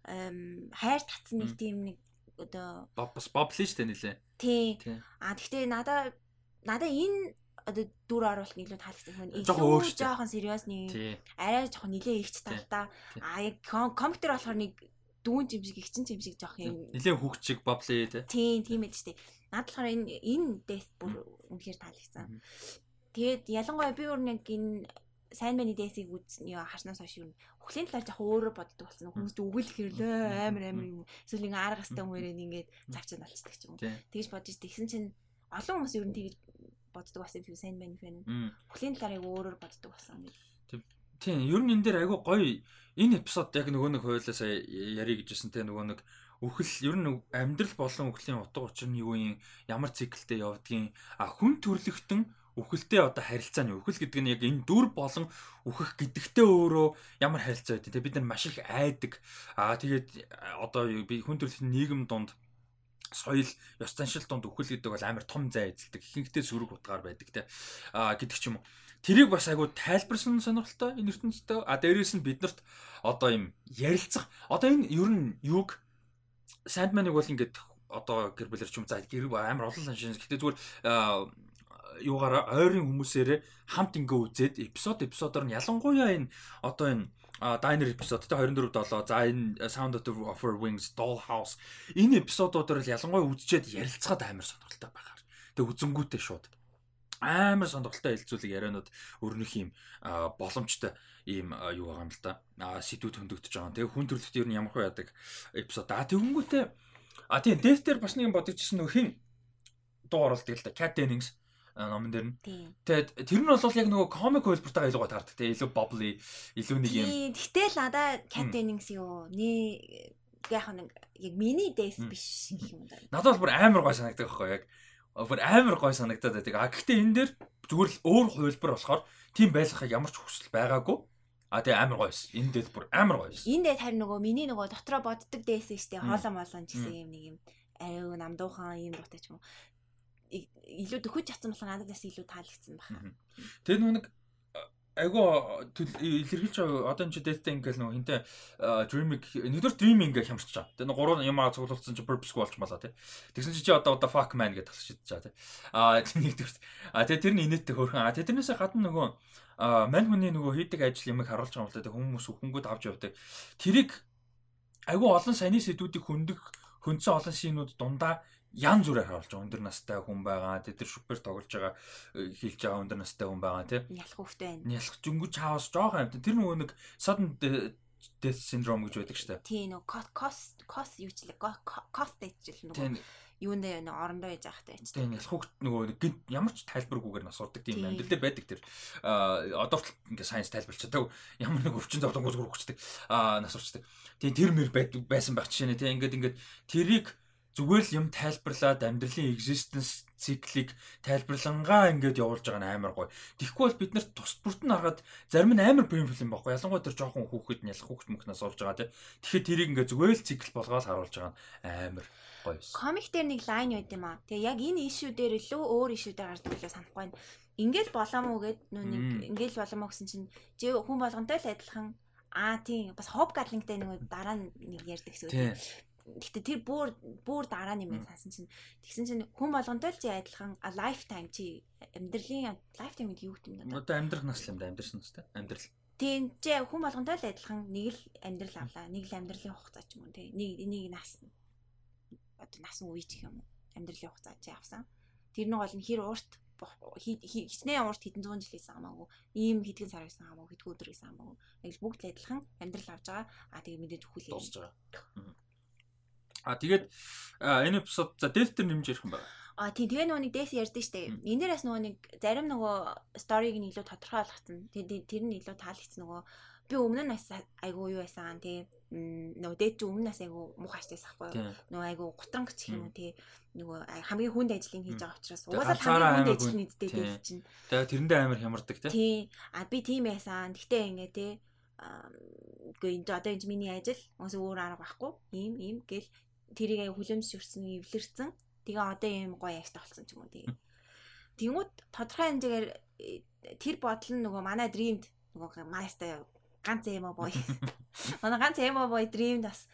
хайр татсан нэг тийм нэг одоо бас боблин шүү дээ нэлээ. тий. А тэгтээ надаа надаа энэ одоо дүр оруулалт нь илүү таалагдсан хүн. Дээ. жоохон сериосны Тий. арай жоохон нилээ ихч. Тий. А яг ком- комик дээр болохоор нэг дүүн юм шиг ихчин юм шиг жоох юм. Нилээ хүүхчиг боблин те. Тийм тийм ээ штэ. Наад болохоор энэ энэ дэс бүр үнэхээр таалагдсан. Тэгээд ялангуяа би өөр нэг энэ сайн мэний дэсийг үзсэн яа харснаас хойш юу өхлийн талаар жоох өөрөөр боддог болсон. Хүмүүс үгэл хэрлээ амар амар юм. Эсвэл ингээ арга хастай хүмүүрээ ингээд завчаад алцдаг ч юм уу. Тэгж бодож тэгсэн чинь олон хүмүүс ер нь тэгж боддог байсан юм сайн байна фэн. Өхлийн талаар яг өөрөөр боддог болсон гэж. Тийм, ер нь энэ дээр айгүй гоё. Энэ эпизод яг нөгөө нэг хойлоо сая ярих гэжсэн те нөгөө нэг үхэл ер нь амьдрал болон үхлийн утга учир нь юу юм? Ямар циклтэй явдгийн а хүн төрлөختөн үхэлтэй одоо харилцаа нь үхэл гэдэг нь яг энэ дүр болон үхэх гэдэгтэй өөрөө ямар харилцаа байдаг те бид нар маш их айдаг. А тэгээд а, одоо би хүн төрлөختний нийгэм донд соёл ёс заншил донд үхэл гэдэг бол амар том зай эзэлдэг. Ихэнхдээ сөрөг утгаар байдаг те а гэдэг ч юм уу. Тэрийг бас айгу тайлбарсан сонирхолтой энэ ертөнцийн а дээрээс нь биднэрт одоо юм ярилцах. Одоо энэ ер нь юг? Sandman-ыг бол ингээд одоо гэр бүлэр ч юм за гэр амар олон саншин. Гэхдээ зүгээр аа, юугаараа ойрын хүмүүсээрээ хамт ингээ үзээд эпизод эпизодоор нь ялангуяа энэ одоо энэ а дайнер эпизод те 24 7 за энэ Sound of Her Wings Dollhouse энэ эпизодуудаар л ялангуяа үзчихэд ярилцгаад амар сонирхолтой байгаар. Тэгээ үзэнгүүтээ шууд амар сонирхолтой хэлцүүлэг ярианууд өрнөх юм боломжтой ийм юу байгаа юм л да. А сэдвүүд хөндөгдөж байгаа. Тэгээ хүн төрлөخت ер нь ямар хөө яадаг эпизод. А тэгэнгүүтээ а тийм дээр бас нэг бодогдчихсэн нөх хин дуу оруулдаг л да. Cat Dennings номон дээр нь. Тэгээд тэр нь бол яг нөгөө комик хөлбөртэйгээ илүү гоо таардаг. Тэгээ илүү bubbly, илүү нэг юм. Тэгтэл надаа. Cat Dennings юу нэ яг нэг яг мини дэс биш гэх юм да. надад бол бүр амар гой санагддаг байхгүй яг бүр амар гой санагдаад байдаг. А гэхдээ энэ дээр зүгээр л өөр хувилбар болохоор тийм байлгахыг ямар ч хүсэл байгаагүй. А тэгээ амар гойс. Энэ дээр бүр амар гойс. Энд дээр харин нөгөө миний нөгөө дотроо боддог дэс штэ Мм. хоолоо молон гэсэн юм нэг юм аюу намдуухан юм дуутай ч юм уу. Илүү дөхөж чадсан болохоор надад бас илүү таалагдсан. Тэгээ нөгөө нэг айгу илэрхийлж одоо энэ чи дэйтэ ингээл нөгөө хинтэ dreaming нэгдүгээр dreaming ингээ хямарч байгаа. Тэгээ гурван юм аа цуглуулсан чи purpose болж малаа тий. Тэгсэн чи чи одоо одоо fuck man гэдэг талч шидэж байгаа тий. Аа нэгдүгээр. Аа тэгээ тэр нь инээдтэй хөөрхөн. Аа тэрнээсээ гадна нөгөө мань хүний нөгөө хийдэг ажил юмыг харуулж байгаа юм л да хүмүүс хөнгүүд авч явдаг. Тэрийг айгу олон саяны сэдвүүдийг хөндөг хөндсөн олон шинүүд дундаа ян зүрээр харуулж байгаа. Өндөр настай хүн байгаа. Тэд нар супер тоглож байгаа хийлж байгаа өндөр настай хүн байгаа тийм нялх хүүхтэй байна. Нялх зүнгүү чаавс жоохон амт тэр нөгөө нэг sudden death syndrome гэж байдаг шүү дээ тийм нөгөө cost cost юу ч л cost дэжл нөгөө юундээ нэг орондоо яж ахтай байж тийм нялх хүүхд нөгөө гинт ямар ч тайлбаргүйгээр нас урдаг тийм амьдралдээ байдаг тэр. Одоо хүртэл ингээ сайенс тайлбарчдаг ямар нэг өвчин зовлонгоос хөрөгчдөг нас урчдаг тийм тэр мэр байсан байх жишээ нэ. Тийм ингээд ингээд тэрийг зүгээр л юм тайлбарлаад амьдралын existence циклийг тайлбарлангаа ингээд явуулж байгаа нь амар гоё. Тэгэхгүй бол бид нарт тус бүрт нь харахад зарим нь амар прим фильм байхгүй. Ялангуяа тэр жоохон хүүхэд нялх хүүхэд мөхнөөс олж байгаа тийм. Тэгэхээр тэрийг ингээд зүгээр л цикл болгоод харуулж байгаа нь амар гоё. Комик дээр нэг лайн байд юм аа. Тэгээ яг энэ ишүү дээр илүү өөр ишүү дээр гардаг билээ санахгүй байна. Ингээл боломоо гэд нүг ингээл боломоо гэсэн чинь чи хүн болгонтой л адилхан Аа тийм бас гатлингтэй нэг дараа нь нэг ярьдаг гэсэн үг. Гэтэ тэр бүр бүр дараа юм сансан чинь тэгсэн чинь хүн болгонтой л чи адилхан lifetime чи амьдралын lifetime гэдэг юу гэдэг юм да. Одоо амьдрах нас юм да амьдрсан настай. Амьдрал. Тийм чи хүн болгонтой л адилхан нэг л амьдрал авлаа. Нэг л амьдралын хугацаа ч юм уу тий. Нэг нэг нас одоо насан үе ч юм уу. Амьдралын хугацаа чи авсан. Тэр нэг бол хэр урт хичнээн урт хэдэн зуун жил хийсэн хамаагүй ийм хэдхэн сар хийсэн хамаагүй хэдэн өдөр хийсэн хамаагүй яг бүгд л адилхан амьдрал авч байгаа а тэгээ мэдээж өхөл дуусж байгаа А тэгээд энэ эпизод за дефтер нэмж ярих юм байна. А тийм тэгээ нөгөө нэг дэс ярьдэн штэ. Энэ дээрээс нөгөө нэг зарим нөгөө сториг нь илүү тодорхой болгоцсон. Тэгээд тэр нь илүү таалагдсан нөгөө би өмнө нь бас айгуу юу байсан тий нөгөө дээд чи өмнө нас айгуу муухай ажтайс ахгүй нөгөө айгуу гутранг ч юм уу тий нөгөө хамгийн хүнд ажлыг хийж байгаа учраас угаасаа хамгийн хүнд ажил нэгдтэй тий. Чинь. Тэгээ тэрэндээ амар хямардаг тий. Тий. А би тийм байсан. Гэхдээ ингээ тий үгүй энэ одоо энэ миний ажил уус өөр арга байхгүй. Ийм ийм гэл тэрийг хүлэмжшүрсэн эвлэрсэн. Тэгээ одоо ийм гоё яштай болсон ч юм уу тэгээ. Тэнгүүд тодорхой хэмжээгээр э, тэр бодол нь нөгөө манай дримд нөгөө маастаа ганц эмо бой. Манай ганц эмо бой дримд бас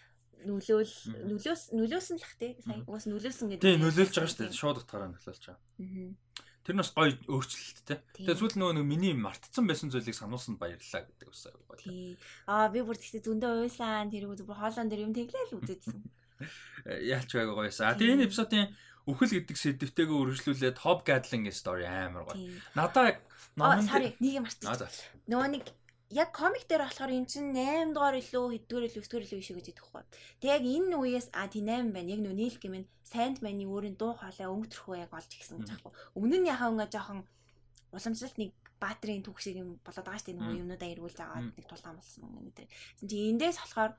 нөлөөл нөлөөс нөлөөсөн л ах тий сая уус нөлөөсөн гэдэг. Тий нөлөөлж байгаа шүү дээ. Шууд утгаараа нөлөөлж байгаа. Тэр нь бас гоё өөрчлөлт тий. Тэгээ сүүл нөгөө нэг миний мартцсан байсан зүйлийг сануулсанд баярлалаа гэдэг бас гоё. Тий. Аа би бүр тэгтээ зөндөө уйлсан тэр бүр хоолон дээр юм тэглээл үзээдсэн. яалч байга гоёсан. А тэгээ энэ эпизодын үхэл гэдэг сэдвтэйгээ үргэлжлүүлээд Hob Gatling story амар гоё. Надаа номон sorry нэг юм мартчих. Нөгөө нэг яг комик дээр болохоор эн чинь 8 дугаар илүү хэдгээр илүү 9 илүү ишүү гэж хэлэх байхгүй. Тэг яг энэ үеэс а тий 8 байна. Яг нөө нийл гэмэн Sandman-ы өөрийн дуу хоолой өнгөтрөхөө яг олж гисэн гэж аахгүй. Өмнө нь яхаа өнгө жоохон уламжлалт нэг баатрийн түүх шиг юм болоод байгаа шүү дээ. Нөгөө юмнуудаа эргүүлж аваад нэг тулгаан болсон юм чи эндээс болохоор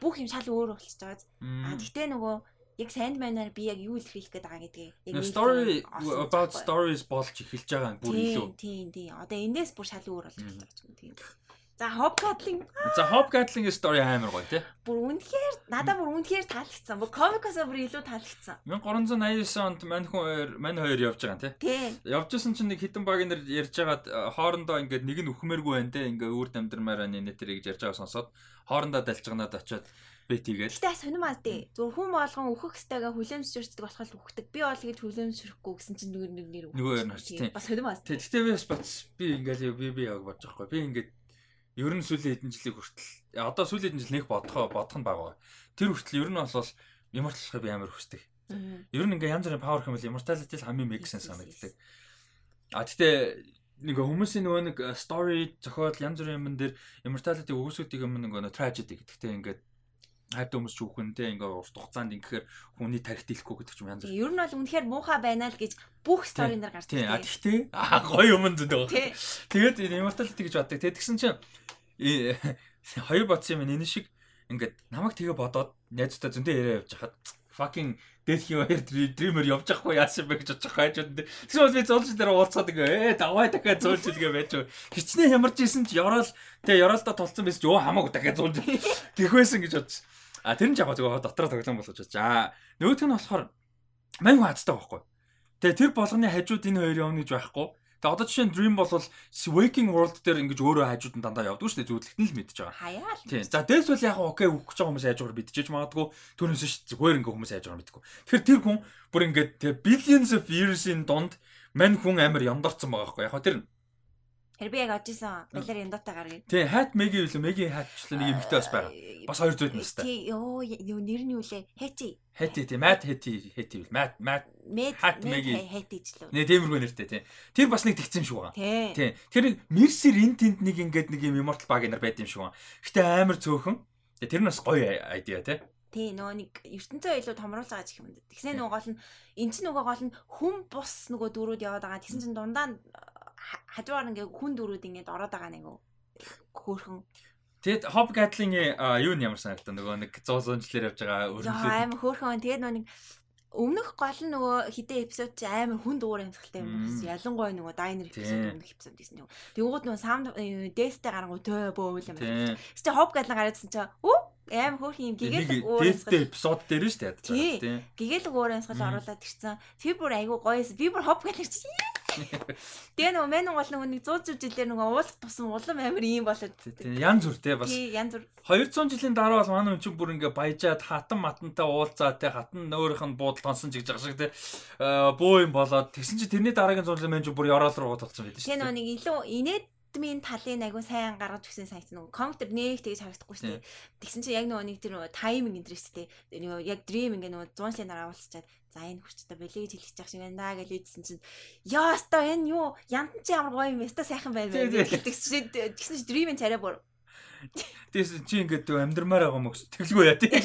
бүх юм шал өөр болчихж байгаа. А тэгтээ нөгөө яг Sandman-аар би яг юу илэрхийлэх гээд байгаа гэдгийг яг story about stories болж эхэлж байгаа бүр илүү. Тийм тийм. Одоо эндээс бүр шал өөр болж эхэлж байгаа юм тийм. За Hobgoblin. За Hobgoblin-ийн story амар гоё тий. Бүр үнэхээр надад бүр үнэхээр таалагдсан. Бүр комикоос бүр илүү таалагдсан. 1389 онд мань хүн хоёр мань хоёр явж байгаа тий. Явж исэн чинь нэг хитэн баг нэр ярьж байгаад э, хоорондоо ингээд нэг нь өхмээргүй байна тий. Ингээ өөр дамдрамаар байна нэтэр гэж ярьж байгаа сонсоод хоорондоо далжганаад очиод бет хийгээд. Гэтэ сонирмаас тий. Зөв хүн болгон өөхөх хэвтэйгээ хүлэмжшэрдэг болохоор үхдэг. Би бол гэж хүлэмжшрэхгүй гэсэн чинь нүгэр нэг нэр үхдэг. Нөгөө нэр тий. Бас сонирмаас. Тий. Гэтэ би бас би ингээл би би яг бодож байгаа хгүй. Би ингээд ер нь сүүлийн хэдэн жилийн хүртэл одоо сүүлийн хэдэн жил нэг бодохоо бодох нь бага. Тэр хүртэл ер нь бол immortal би амар хүсдэг. Ер нь ингээ янз бүрийн power хэмэл immortality хамгийн make sense санагддаг. А тэгтээ нэг хүмүүсийн нөгөө нэг story зохиол янз бүрийн юмн дээр immortality өгөөсөдөг юм нөгөө tragedy гэдэгтэй ингээд хайд хүмүүс ч үхэндээ ингээ урт хугацаанд ингэхээр хүний тарихт илэхгүй гэдэг ч юм янз бүр. Ер нь бол үнэхээр муухай байна л гэж бүх story нар гардаг. Тийм. А тэгтээ аа гоё юм зөндөө. Тэгээд immortality гэж боддог. Тэгээд тэгсэн чинь хоёр бодсон юм энэ шиг ингээд намайг тэгээ бодоод найзтай зөндөө яриа явж хахад fucking Death Hero Dreamer явж ахгүй яасан бэ гэж бодож байгаа юм. Тэгсэн бол би зулж дээр уулзаад ингээ ээ давай дахиад зулж илгээ байж. Хичнээн ямарч исэн ч ёроол тэгээ ёроолдоо толцсон байсан ч өө хамаагүй дахиад зулж гэх байсан гэж бодсон. А тэр нь жагаа зөвхөн дотроо тоглоом болгож байна. За нөгөөх нь болохоор мань хацтай байхгүй. Тэгээ тэр болгоны хажууд энэ хоёр явна гэж байхгүй. Тэгээ одоо жишээ нь Dream бол Waking World дээр ингэж өөрөө хажууд нь дандаа явдаг шүү дээ зөвлөлт нь л мэдчихэж байгаа. Хаяа л. Тийм. За Death бол яг окей өгөх гэж байгаа хүмүүс хайж байгаа мэдчихэж магадгүй түүнээс ш зүгээр ингээ хүмүүс хайж байгаа мэдгүй. Тэгэхээр тэр хүн бүр ингээд billions of years-ийн донд мань хүн амар яндорцсон байгаа байхгүй. Яг тэр Тэр би яг одижсэн балер яндаатай гаргая. Тий, хат меги юу меги хатчлаа нэг эмгтэй бас байгаа. Бас 200 настай. Тий, ёо, юу нэр нь юу лээ? Хэти. Хэти тий, мат хэти хэти бил. Мат мат хат меги хэти ч лөө. Нэ тиймэрхүү нэртэй тий. Тэр бас нэг тэгсэн юм шиг байгаа. Тий. Тэр мерсер эн тэнд нэг ингээд нэг юм immortal баг нар байд юм шиг байгаа. Гэтэ амар цөөхөн. Тэр нь бас гоё айдиа тий. Тий нөгөө нэг ертөнцөө илүү томруулж байгаа ч юм. Тэгснэ нөгөө гол нь эн чинь нөгөө гол нь хүн бус нөгөө дөрүүд яваад байгаа. Тэгсэн чинь дундаа хажуугаар ингээ хүн дөрүүд ингээд ороод байгаа нэг хөөхөн Тэгэд Hop Gatling-ийн юу нь ямар санагдав нөгөө нэг 100 жилээр явж байгаа өрнөлөө. Амар хөөхөн. Тэгээд нөгөө нэг өмнөх гол нь нөгөө хідээ эпизод чи амар хүн дуур амтгалтай юм. Ялангуяа нөгөө Diner эпизод өмнөх эпизод гэсэн юм. Тэгвэл нөгөө сам дэстэй гарангуй төө бөөвөл юм байна. Тэгвэл Hop Gatling гараадсан чи үү аим хөөх юм гэгэл дэстэй эпизод дээр шүү дээ. Тийм. Гэгэл өөр амсгал оруулаад ирсэн. Тэр бүр айгүй гоё. Би бүр Hop Gatling чи Тэгээ нөгөө мэн гол нөгөө нэг 100 жилээр нөгөө уулах тусам улам амар ийм болоод. Тийм янз бүр те бас. Тийм янз бүр. 200 жилийн дараа бол манай хүн чинь бүр ингээ баяжаад хатан матантай уулзаа те хатан өөрийнх нь буудал тонсон чигж байгаа шиг те бөө юм болоод тэгсэн чи тэрний дараагийн 100 жилийн мэн чинь бүр ёроол руу толцсон байдаг шүү. Тийм нөгөө нэг илүү инээд системийн талын айгу сайн гаргаж өгсөн сайт нөгөө компьютер нэг тэгж харагдахгүй шүү дээ. Тэгсэн чинь яг нөгөө нэг тэр нөгөө тайминг энэ шүү дээ. Нөгөө яг dream ингээ нөгөө 100 жилийн дараа уулзчаад за энэ хүчтэй болиг гэж хэлчих шиг байна даа гэж хэлсэн чинь яа өстой энэ юу яндан чи ямар гоё юм өстой сайхан байна мэн тэгсэн тэгсэн чинь dream-ийн царай бүр Тэгээс чи ингээд амьдрмаар байгаа мөкс тэглгүй яа тийм.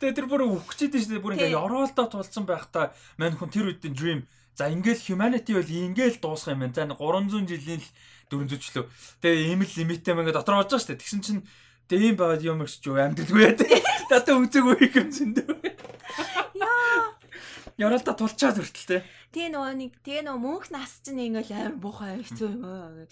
Тэгээ тэр бүр чийдэн шүү дээ. Бүр ингээд ороолдоо тулцсан байхдаа мань хүн тэр үедийн dream за ингээд humanity бол ингээд дуусах юм байна. За 300 жилийн л 400 ч лөө. Тэгээ ийм л лимиттэй мэн дотор орж байгаа шүү дээ. Тэгсэн чинь тэгээ ийм байгаад юм гэж юу амьдралгүй яа. Надад үзээгүй юм зөндөө. Яралда тулчаад хүртэл те. Тэгээ нөгөө нэг тэгээ нөгөө мөнх нас чинь ингээл амар буухай хэцүү юм аа.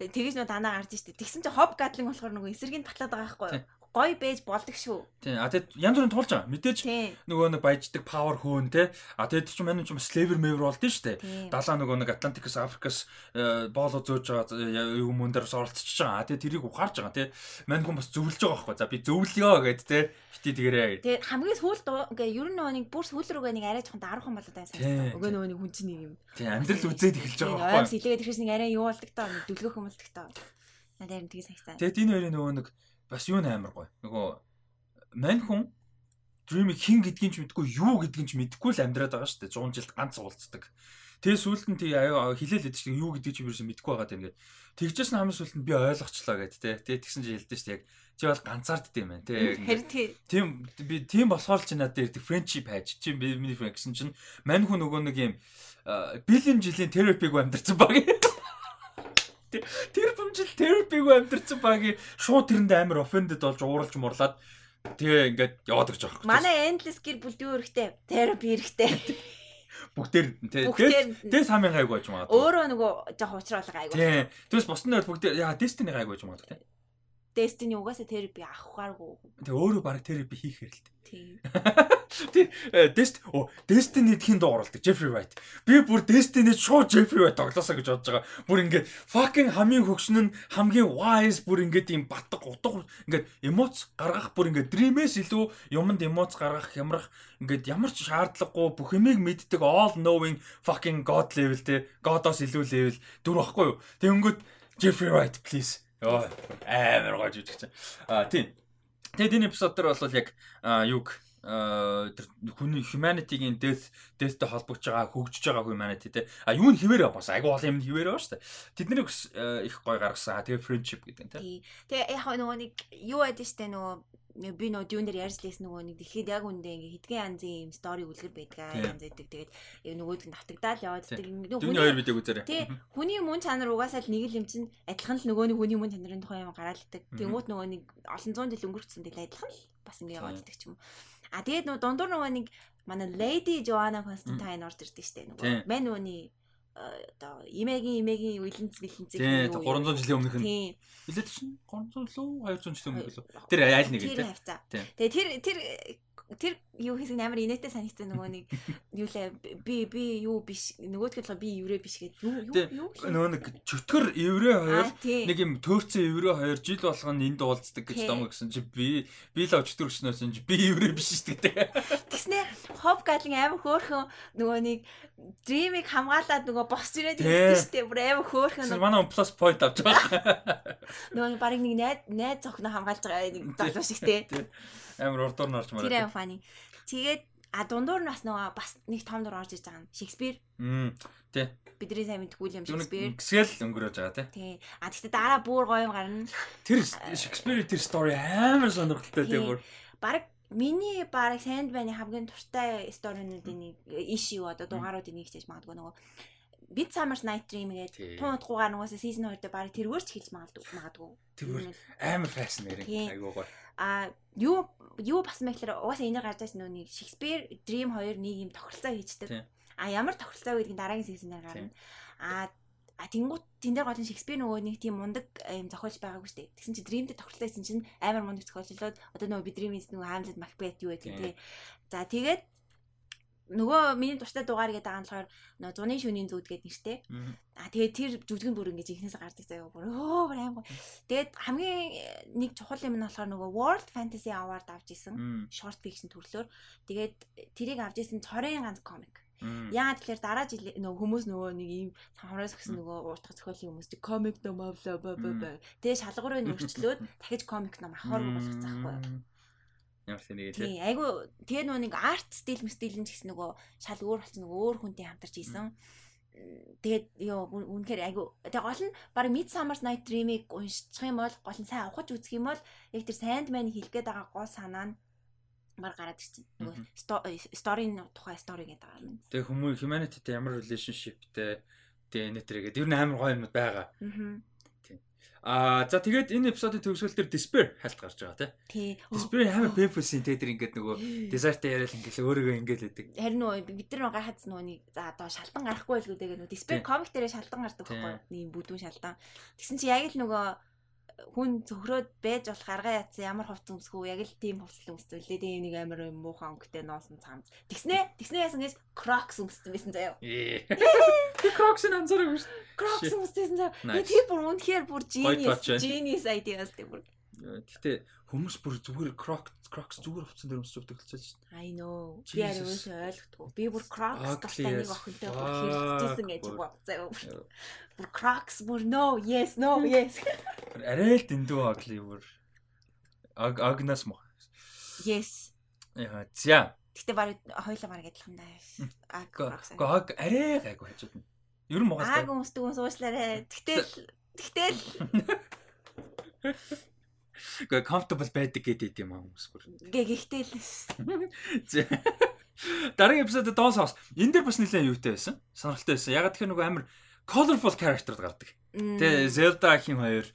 Тэгэж нөгөө танаа гарч штэ. Тэгсэн чинь хоб гадлын болохоор нөгөө эсэргийн татлаад байгаа байхгүй юу? Гоё бэж болдог шүү. Тийм. А тэгэд янз бүрийн тулж байгаа. Мэдээж нөгөө нэг баяждаг power хөөн те. А тэгэд ч манай ч slaver maver болдсон шүү дээ. Далаа нөгөө нэг Атлантикс, Африкас э, бооло зөөж байгаа юм мөн дээр оролцож байгаа. А тэгэд тэрийг ухаарж байгаа те. Мань хүн бас зөвлөж байгаа байхгүй. За би зөвлөё гэд те. Бити тэгэрээ. Тэгээ хамгийн сүүлд ингээ ер нь нөгөө нэг бүр сүүл рүүгээ нэг арай жоохон даруухан болоод байсан. Өгөө нөгөө нэг хүн чинь нэг юм. Тийм амьдрал үзээд эхэлж байгаа байхгүй. Аимс илээгээд ирэхээс нэг арай юу болдог таа. Дүлгөх юм болдог таа. Надад юм тгий санагцаа. Тэгэд энэ хоёрын нөгөө нэг бас юу нээр гоё. Нөгөө мань хүн Dream-ийг хин гэдгийг ч мэдгүй юу гэдгийг ч мэдэхгүй л амьдраад байгаа шүү дээ. 100 жилд ганц уулздаг. Тэгээ сүүлд нь тий аюу хилээл хэдэж юу гэдгийг ч юусэн мэдэхгүй байгаа юм гээд. Тэгжээс нь хамгийн сүүлд нь би ойлгочлаа гэд тий. Тэгээ тэгсэн чи хэлдэж шүү дээ. Яг чи бол ганцаардд юм байна тий. Тийм би тийм болохоор ч надад ирдэг friendship хайж чи миний friend гэсэн чинь мань хүн нөгөө нэг юм бэлэн жилийн терапиг амьдэрсэн баг. Тэр бомжил терапиг амьдэрсэн багийн шууд тэрэнд амар offended болж ууралж мурлаад тэгээ ингээд яваад гэж юм. Манай endless гэр бүл дүү эрэхтэй терапи эрэхтэй. Бүгдээр тэгээ тэгээ самын гайг байж магадгүй. Өөрөө нөгөө жоох уучруулга гайг. Тийм. Тэгээс босны бол бүгдээр яа Destiny гайг байж магадгүй тийм. Destiny угаасаа терапи авахгааргүй. Тэг өөрөө баг терапи хийх хэрэгтэй. Тийм. Тэг э, Dest оо Destiny тхийн дуу оролдог Jeffrey White. Би бүр Destiny шууд Jeffrey White тоглосоо гэж бодож байгаа. Бүр ингээд fucking хамгийн хөгшин нь хамгийн wise бүр ингээд юм батг утга ингээд эмоц гаргах бүр ингээд dream-ээс илүү юмд эмоц гаргах хямрах ингээд ямар ч шаардлагагүй бүх юмыг мэддэг all knowing fucking god level те. God-оос илүү level дүр واخгүй юу. Тэг өнгөт Jeffrey White please Йоо амар гож үжих чинь. А тийм. Тэгээд энэ эпизод дээр бол яг юг тэр хүний humanity-гийн death death-тэй холбогдож байгаа хөгжиж байгаа humanity те. А юу нь хിവэрэ бас айгу бол юм хിവэрэ ба штэ. Тэднийг их гой гаргасан. Тэгээ friendship гэдэг те. Тэгээ яг нөгөө нэг юу байдэн штэ нөгөө би нөө дүүн дээр ярьж лээс нөгөө нэг дэлхийд яг үндэ ингээ хитгэн янзын юм стори үлгэр байдаг янз байдаг тэгээд нөгөөд нь давтагдаал явааддаг хүний хоёр видеог үзээрэй. Тий. Хүний мөн чанар угаасаа л нэг л юм чинь адилхан л нөгөө нэг хүний мөн чанарын тухай юм гараалдаг. Тэнгуут нөгөө нэг олон зуун жил өнгөрчихсөн тэгэл адилхан л бас ингээ явааддаг ч юм а тэгээд нөгөө дундуур нөгөө нэг манай Lady Joanna Constantine орж ирдэг штэ нөгөө. Мэн нөгөөний одоо имэгийн имэгийн уйлэнц бэлэнцэг Тийм 300 жилийн өмнөх нь. Тийм. Илээд чинь 300 лөө 200 жилийн өмнөх лөө. Тэр аль нэг хавцаа. Тийм. Тэгээ тэр тэр тэр юу хийсэн амар инээтэй санагдсан нөгөө нэг юу лээ би би юу биш нөгөөдгөл би еврей биш гэдэг юу юу Нөгөө нэг чөтгөр еврей хоёр нэг юм төөрцөн еврей хоёр жил болгоно энд уулздаг гэж Тийм. дом гэсэн чи би би л чөтгөр өчнөөсөн чи би еврей биш шүү дээ. Тэснэ хоп галын амар хөөхөн нөгөө нэг дримийг хамгаалаад нөгөө босч ирээд ирсэн шүү дээ. Бүр амар хөөхөн манай плюс point авч байгаа. нөгөө баг нэг найз найз зохно хамгаалж байгаа нэг залуу шиг те. Амар урдуур нь орж Тэр мараад. амар фани. Тэгээд а дундуур нь бас нөгөө бас нэг том дур орж иж байгаа нь Шекспир. Мм. Тий. Бидний сайн мэдгүй юм Тэр Шекспир. гисгэл өнгөрөөж байгаа тий. Тий. А тэгтээ дараа бүр гоё юм гарна. Тэр Шекспир тэр story амар сонирхолтой Тийм. бүр. Бараг миний бараг Sandman-ы хамгийн туртай сторинуудын нэг иш юу одоо дугааруудын нэг гэж магадгүй нөгөө Midsummer's Night Dream гэдэг тун утгуугаар нөгөөсөө season 2 дээр бараг тэргээрч хэлж магадгүй магадгүй. Тэр бүр амар fascinating. Айгуу гоё. А юу юу басан мэхлээр угаасаа энийг гарч байсан нүг Shakespeare Dream 2 нэг юм тохиролцоо хийждэг. А ямар тохиролцоо гэдгийг дараагийн season-аар гарна. А а тэнгуут тэн дээр гол нь Shakespeare нөгөө нэг тийм мундаг юм зохиолч байгаагүй шүү дээ. Тэгсэн чи Dream дээр тохиролцоо хийсэн чинь амар мундаг зохиолчлоод одоо нөгөө би Dream-ийн нөгөө Hamlet Macbeth юу гэдэг тий. За тэгээд нөгөө миний дуртай дугаар гэдэг байгаа нь болохоор нөгөө зуны шөнийн зүуд гэдэг нэртэй. Мгм. А тэгээд тэр жүжигэн бүр ингэж ихнээс гардаг заяа бүр өө бүр гоо. Тэгээд хамгийн э, нэг чухал юм нь болохоор нөгөө World Fantasy Award авч исэн short fiction төрлөөр. Тэгээд тэрийг авч исэн цорын ганц комик. Яагаад тэгэхээр дараа жил нөгөө хүмүүс нөгөө нэг ийм хамраас өгсөн нөгөө ууртах зохиолын хүмүүс чи комик ном авлаа ба ба ба. Тэгээд шалгуурыг өөрчлөөд дахиж комик ном авахаар болгох заахгүй. Ямар тэнийгээ тий. Тийм айгу тэгээ нөгөө нэг арт стил стил нь ч гэсэн нөгөө шал өөр болсон нөгөө өөр хүнтэй хамтарч ийсэн. Тэгээд ёо үн- үнэхээр айгу тэгээ гол нь баг Midsummer's Night Dream-ийг уншчих юм бол гол нь сайн ухаж үзэх юм бол яг тэр Sandman хэлгээд байгаа гол санаа нь баг гараад ирчихсэн. Нөгөө sto- story-ны тухай story гэдэг байгаа юм. Тэгээ хүмүүс humanityтэй ямар relationshipтэй тэгээ нэтэрэгээд ер нь амар гоё юмуд байгаа. Аа. Аа за тэгээд энэ эпизодын төгсгөл дээр despair хальт гарч байгаа тий. Тий. Despair амар painful тэгээ тэр ингээд нөгөө desert-тэй яриад ингээл өөрийгөө ингээд лээдэг. Харин нөгөө бид нар нөгөө нэг за одоо шалтан гарахгүй л гэдэг нөгөө Despair comic дээрээ шалтан гардаг байхгүй нэг бүдүүн шалтан. Тэгсэн чи яг л нөгөө хүн цөхрөөд байж болох арга яатсан ямар хувц өмсгөө яг л тийм хувцлал өмсдөлээ тийм нэг амар юм муухан өнгөтэй ноосон цамц. Тэгснэ тэгснэ яасан гэж Crocs өмссөн байсан заяа. Ээ. Crocs-ын анзаараагүй шүү. Crocs Shit. өмссөн заяа. Тэр бүр үнэхээр бүр genius байна. genius ideas тийм бүр. Гэтэ хүмүүс бүр зүгээр Crocs Crocs зүгээр хувцсан дээр өмсөж өгдөг хэлчихэж шүү. I know. Би арай өөсөө ойлгохгүй. Би бүр Crocs Ugly дуртай нэг охинтой хэрэлдэжсэн гэж Бүр. бодзаа. Бүр Crocs бүр no, yes, no, yes. Арай л дэндүү агли бүр. Аг агнас мох. Yes. Яа, зя. Гэтэ баг хоёлаа баг адилхан даа. А Crocs. Гог арай гайгүй хажууд нь. Ер нь Ааг могоостай. өмсдөг юм суучлаарэ. Тэгтэл тэгтэл Гэ comfortable байдаг гэдэг юм аа хүмүүс бүр. гэ гэхдээ л. Дараагийн эпизодод Dawn House. Энэ дэр бас нэлээд юутай байсан. Сонирхолтой байсан. Ягаад тэгэхээр нөгөө амар colorful character гардаг. Тэгээ Zelda хин хоёр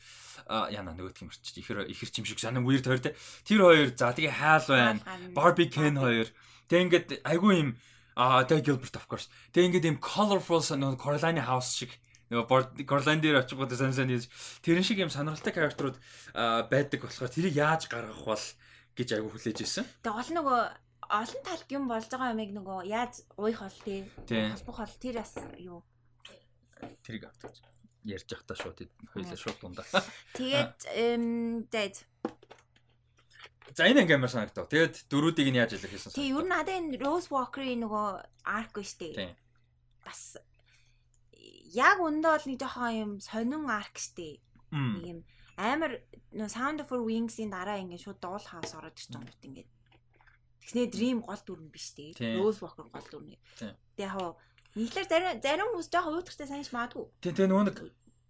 а яна нөгөөдх юм арчиж ихэр ихэр чим шиг санаа weird хоёр те. Тэр хоёр за тэгээ хаал байна. Barbie Ken хоёр. Тэг ингээд айгүй юм а тэг Gilbert of course. Тэг ингээд юм colorful санаа Coraline House шиг нөгөө Coraline дээр очих гэдэг сан сан хийж тэрэн шиг юм сонирхолтой а, байдаг болохоор тэрийг яаж гаргах бол гэж айгүй хүлээж ирсэн. Тэг гол нөгөө олон талт юм болж байгаа юмыг нөгөө яаж уух бол тий. Холбох бол тэр бас юу. Тэрийг автаж ярьж явах та шууд хоёлаа шууд дундаа. Тэгээд эм дэд За энэ ингээм санагдав. Тэгээд дөрүүдийг нь яаж илэрхийлсэн? Тий, ер нь надад энэ Rose Walker-ийн нөгөө arc биш Тийм. үү? Бас яг өндөө бол нэг жоохон юм сонин arc штэ. Нэг юм амар Sound of Wings-ийн дараа ингээд шууд Doll House ороод ирж байгаа юм ингээд. Тэгснэ Dream гол дүрэн биш дээ. Rose Walker гол дүрэн. Тэгээ яг нийтлэр зарим зарим хүмүүс жоохон уйтгартай санаж магадгүй. Тийм тэгээ нөгөө нэг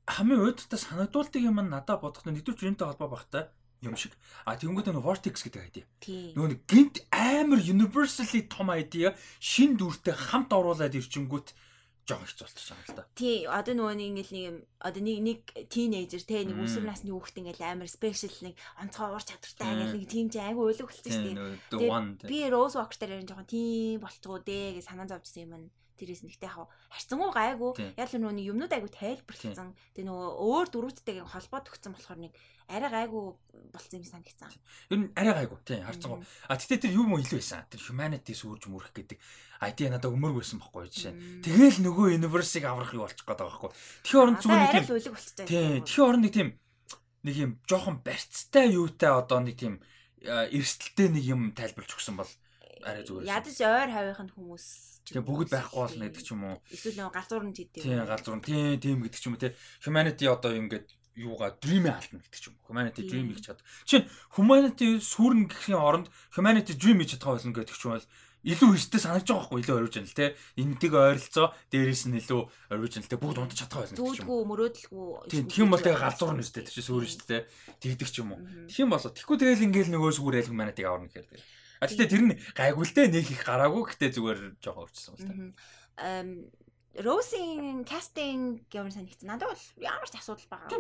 хамгийн уйдтай санагдуулдаг юм нь надад бодохдоо нэгдүгээр юунтай холбоо багтай юм шиг. А тэгэнгүүт нөгөө Vortex гэдэг. Тий. Нөгөө нэг гинт амар universally том idea шин дүртэй хамт оруулаад ирчингүүт жоон их зултаж байгаа л да. Тий, одоо нөгөө нэг ингээл нэг одоо нэг нэг тинейжер те нэг өсвөр насны хүүхэд ингээл амар special нэг онцгой уур чадвартай ингээл нэг тийм чи айгу өөлөг болчихсон шүү Тийм дээ. Би Rose Walker дээр жоохон тийм болцгоо дээ гэж санаа зовжсэн юм. нь. тэрээс нэгтэй яг харьцангуй гайгүй яг нөгөө юмнууд айгүй тайлбарлагдсан. Тэгээ нөгөө өөр дөрүүдтэйг холбоод өгсөн болохоор нэг арай гайгүй болсон юм санагдсан. Ер нь арай гайгүй тийм харьцангуй. А тэгтээ тэр юм илүү байсан. Тэр humanity сүрж мөрөх гэдэг ID надад өмөрг байсан байхгүй жишээ. Тэгэл нөгөө universe-ыг аврах юу болчих гээд байгаа байхгүй. Тэгэхээр орон зүгээр нэг тийм Тийм. Тэгэхээр орон нэг тийм нэг юм жоохон барьцтай юутай одоо нэг тийм эрсдэлтэй нэг юм тайлбарлаж өгсөн бол арай зүгээр. Ядаж ойр хавийнханд хүмүүс Тэгээ бүгд байхгүй болно гэдэг ч юм уу. Эсвэл нөгөө галзуур нь тийм. Тийм галзуур нь тийм тийм гэдэг ч юм уу те. Humanity одоо ингээд юугаа dream-ийг алдна гэдэг ч юм. Humanity dream хийж чад. Чинь humanity сүрэн гэхийн оронд humanity dream хийж чадах болно гэдэг ч юм бол илүү хэвчтэй санагдаж байгаа байхгүй илүү original те энэтиг ойролцоо дээрээс нь илүү original те бүгд унтаж чадах байсан гэж юм. Зүудгүү мөрөөдөлгүй. Тийм тийм бол тэгээ галзуур нь өстэй тийч сүрэн шүү дээ. Тэгдэг ч юм уу. Тэгэх юм бол тэгэхгүй тэгэл ингээл нөгөө сүгүрэл humanity-г аварна гэхээр тэгээ. А тэгтээ тэр нь гайгүй л дээ нэг их гараагүй гэтээ зүгээр жоохон өөрчилсөн л та. Эм Росын кастинг ямар санагдсан. Надад бол ямар ч асуудал байгаа.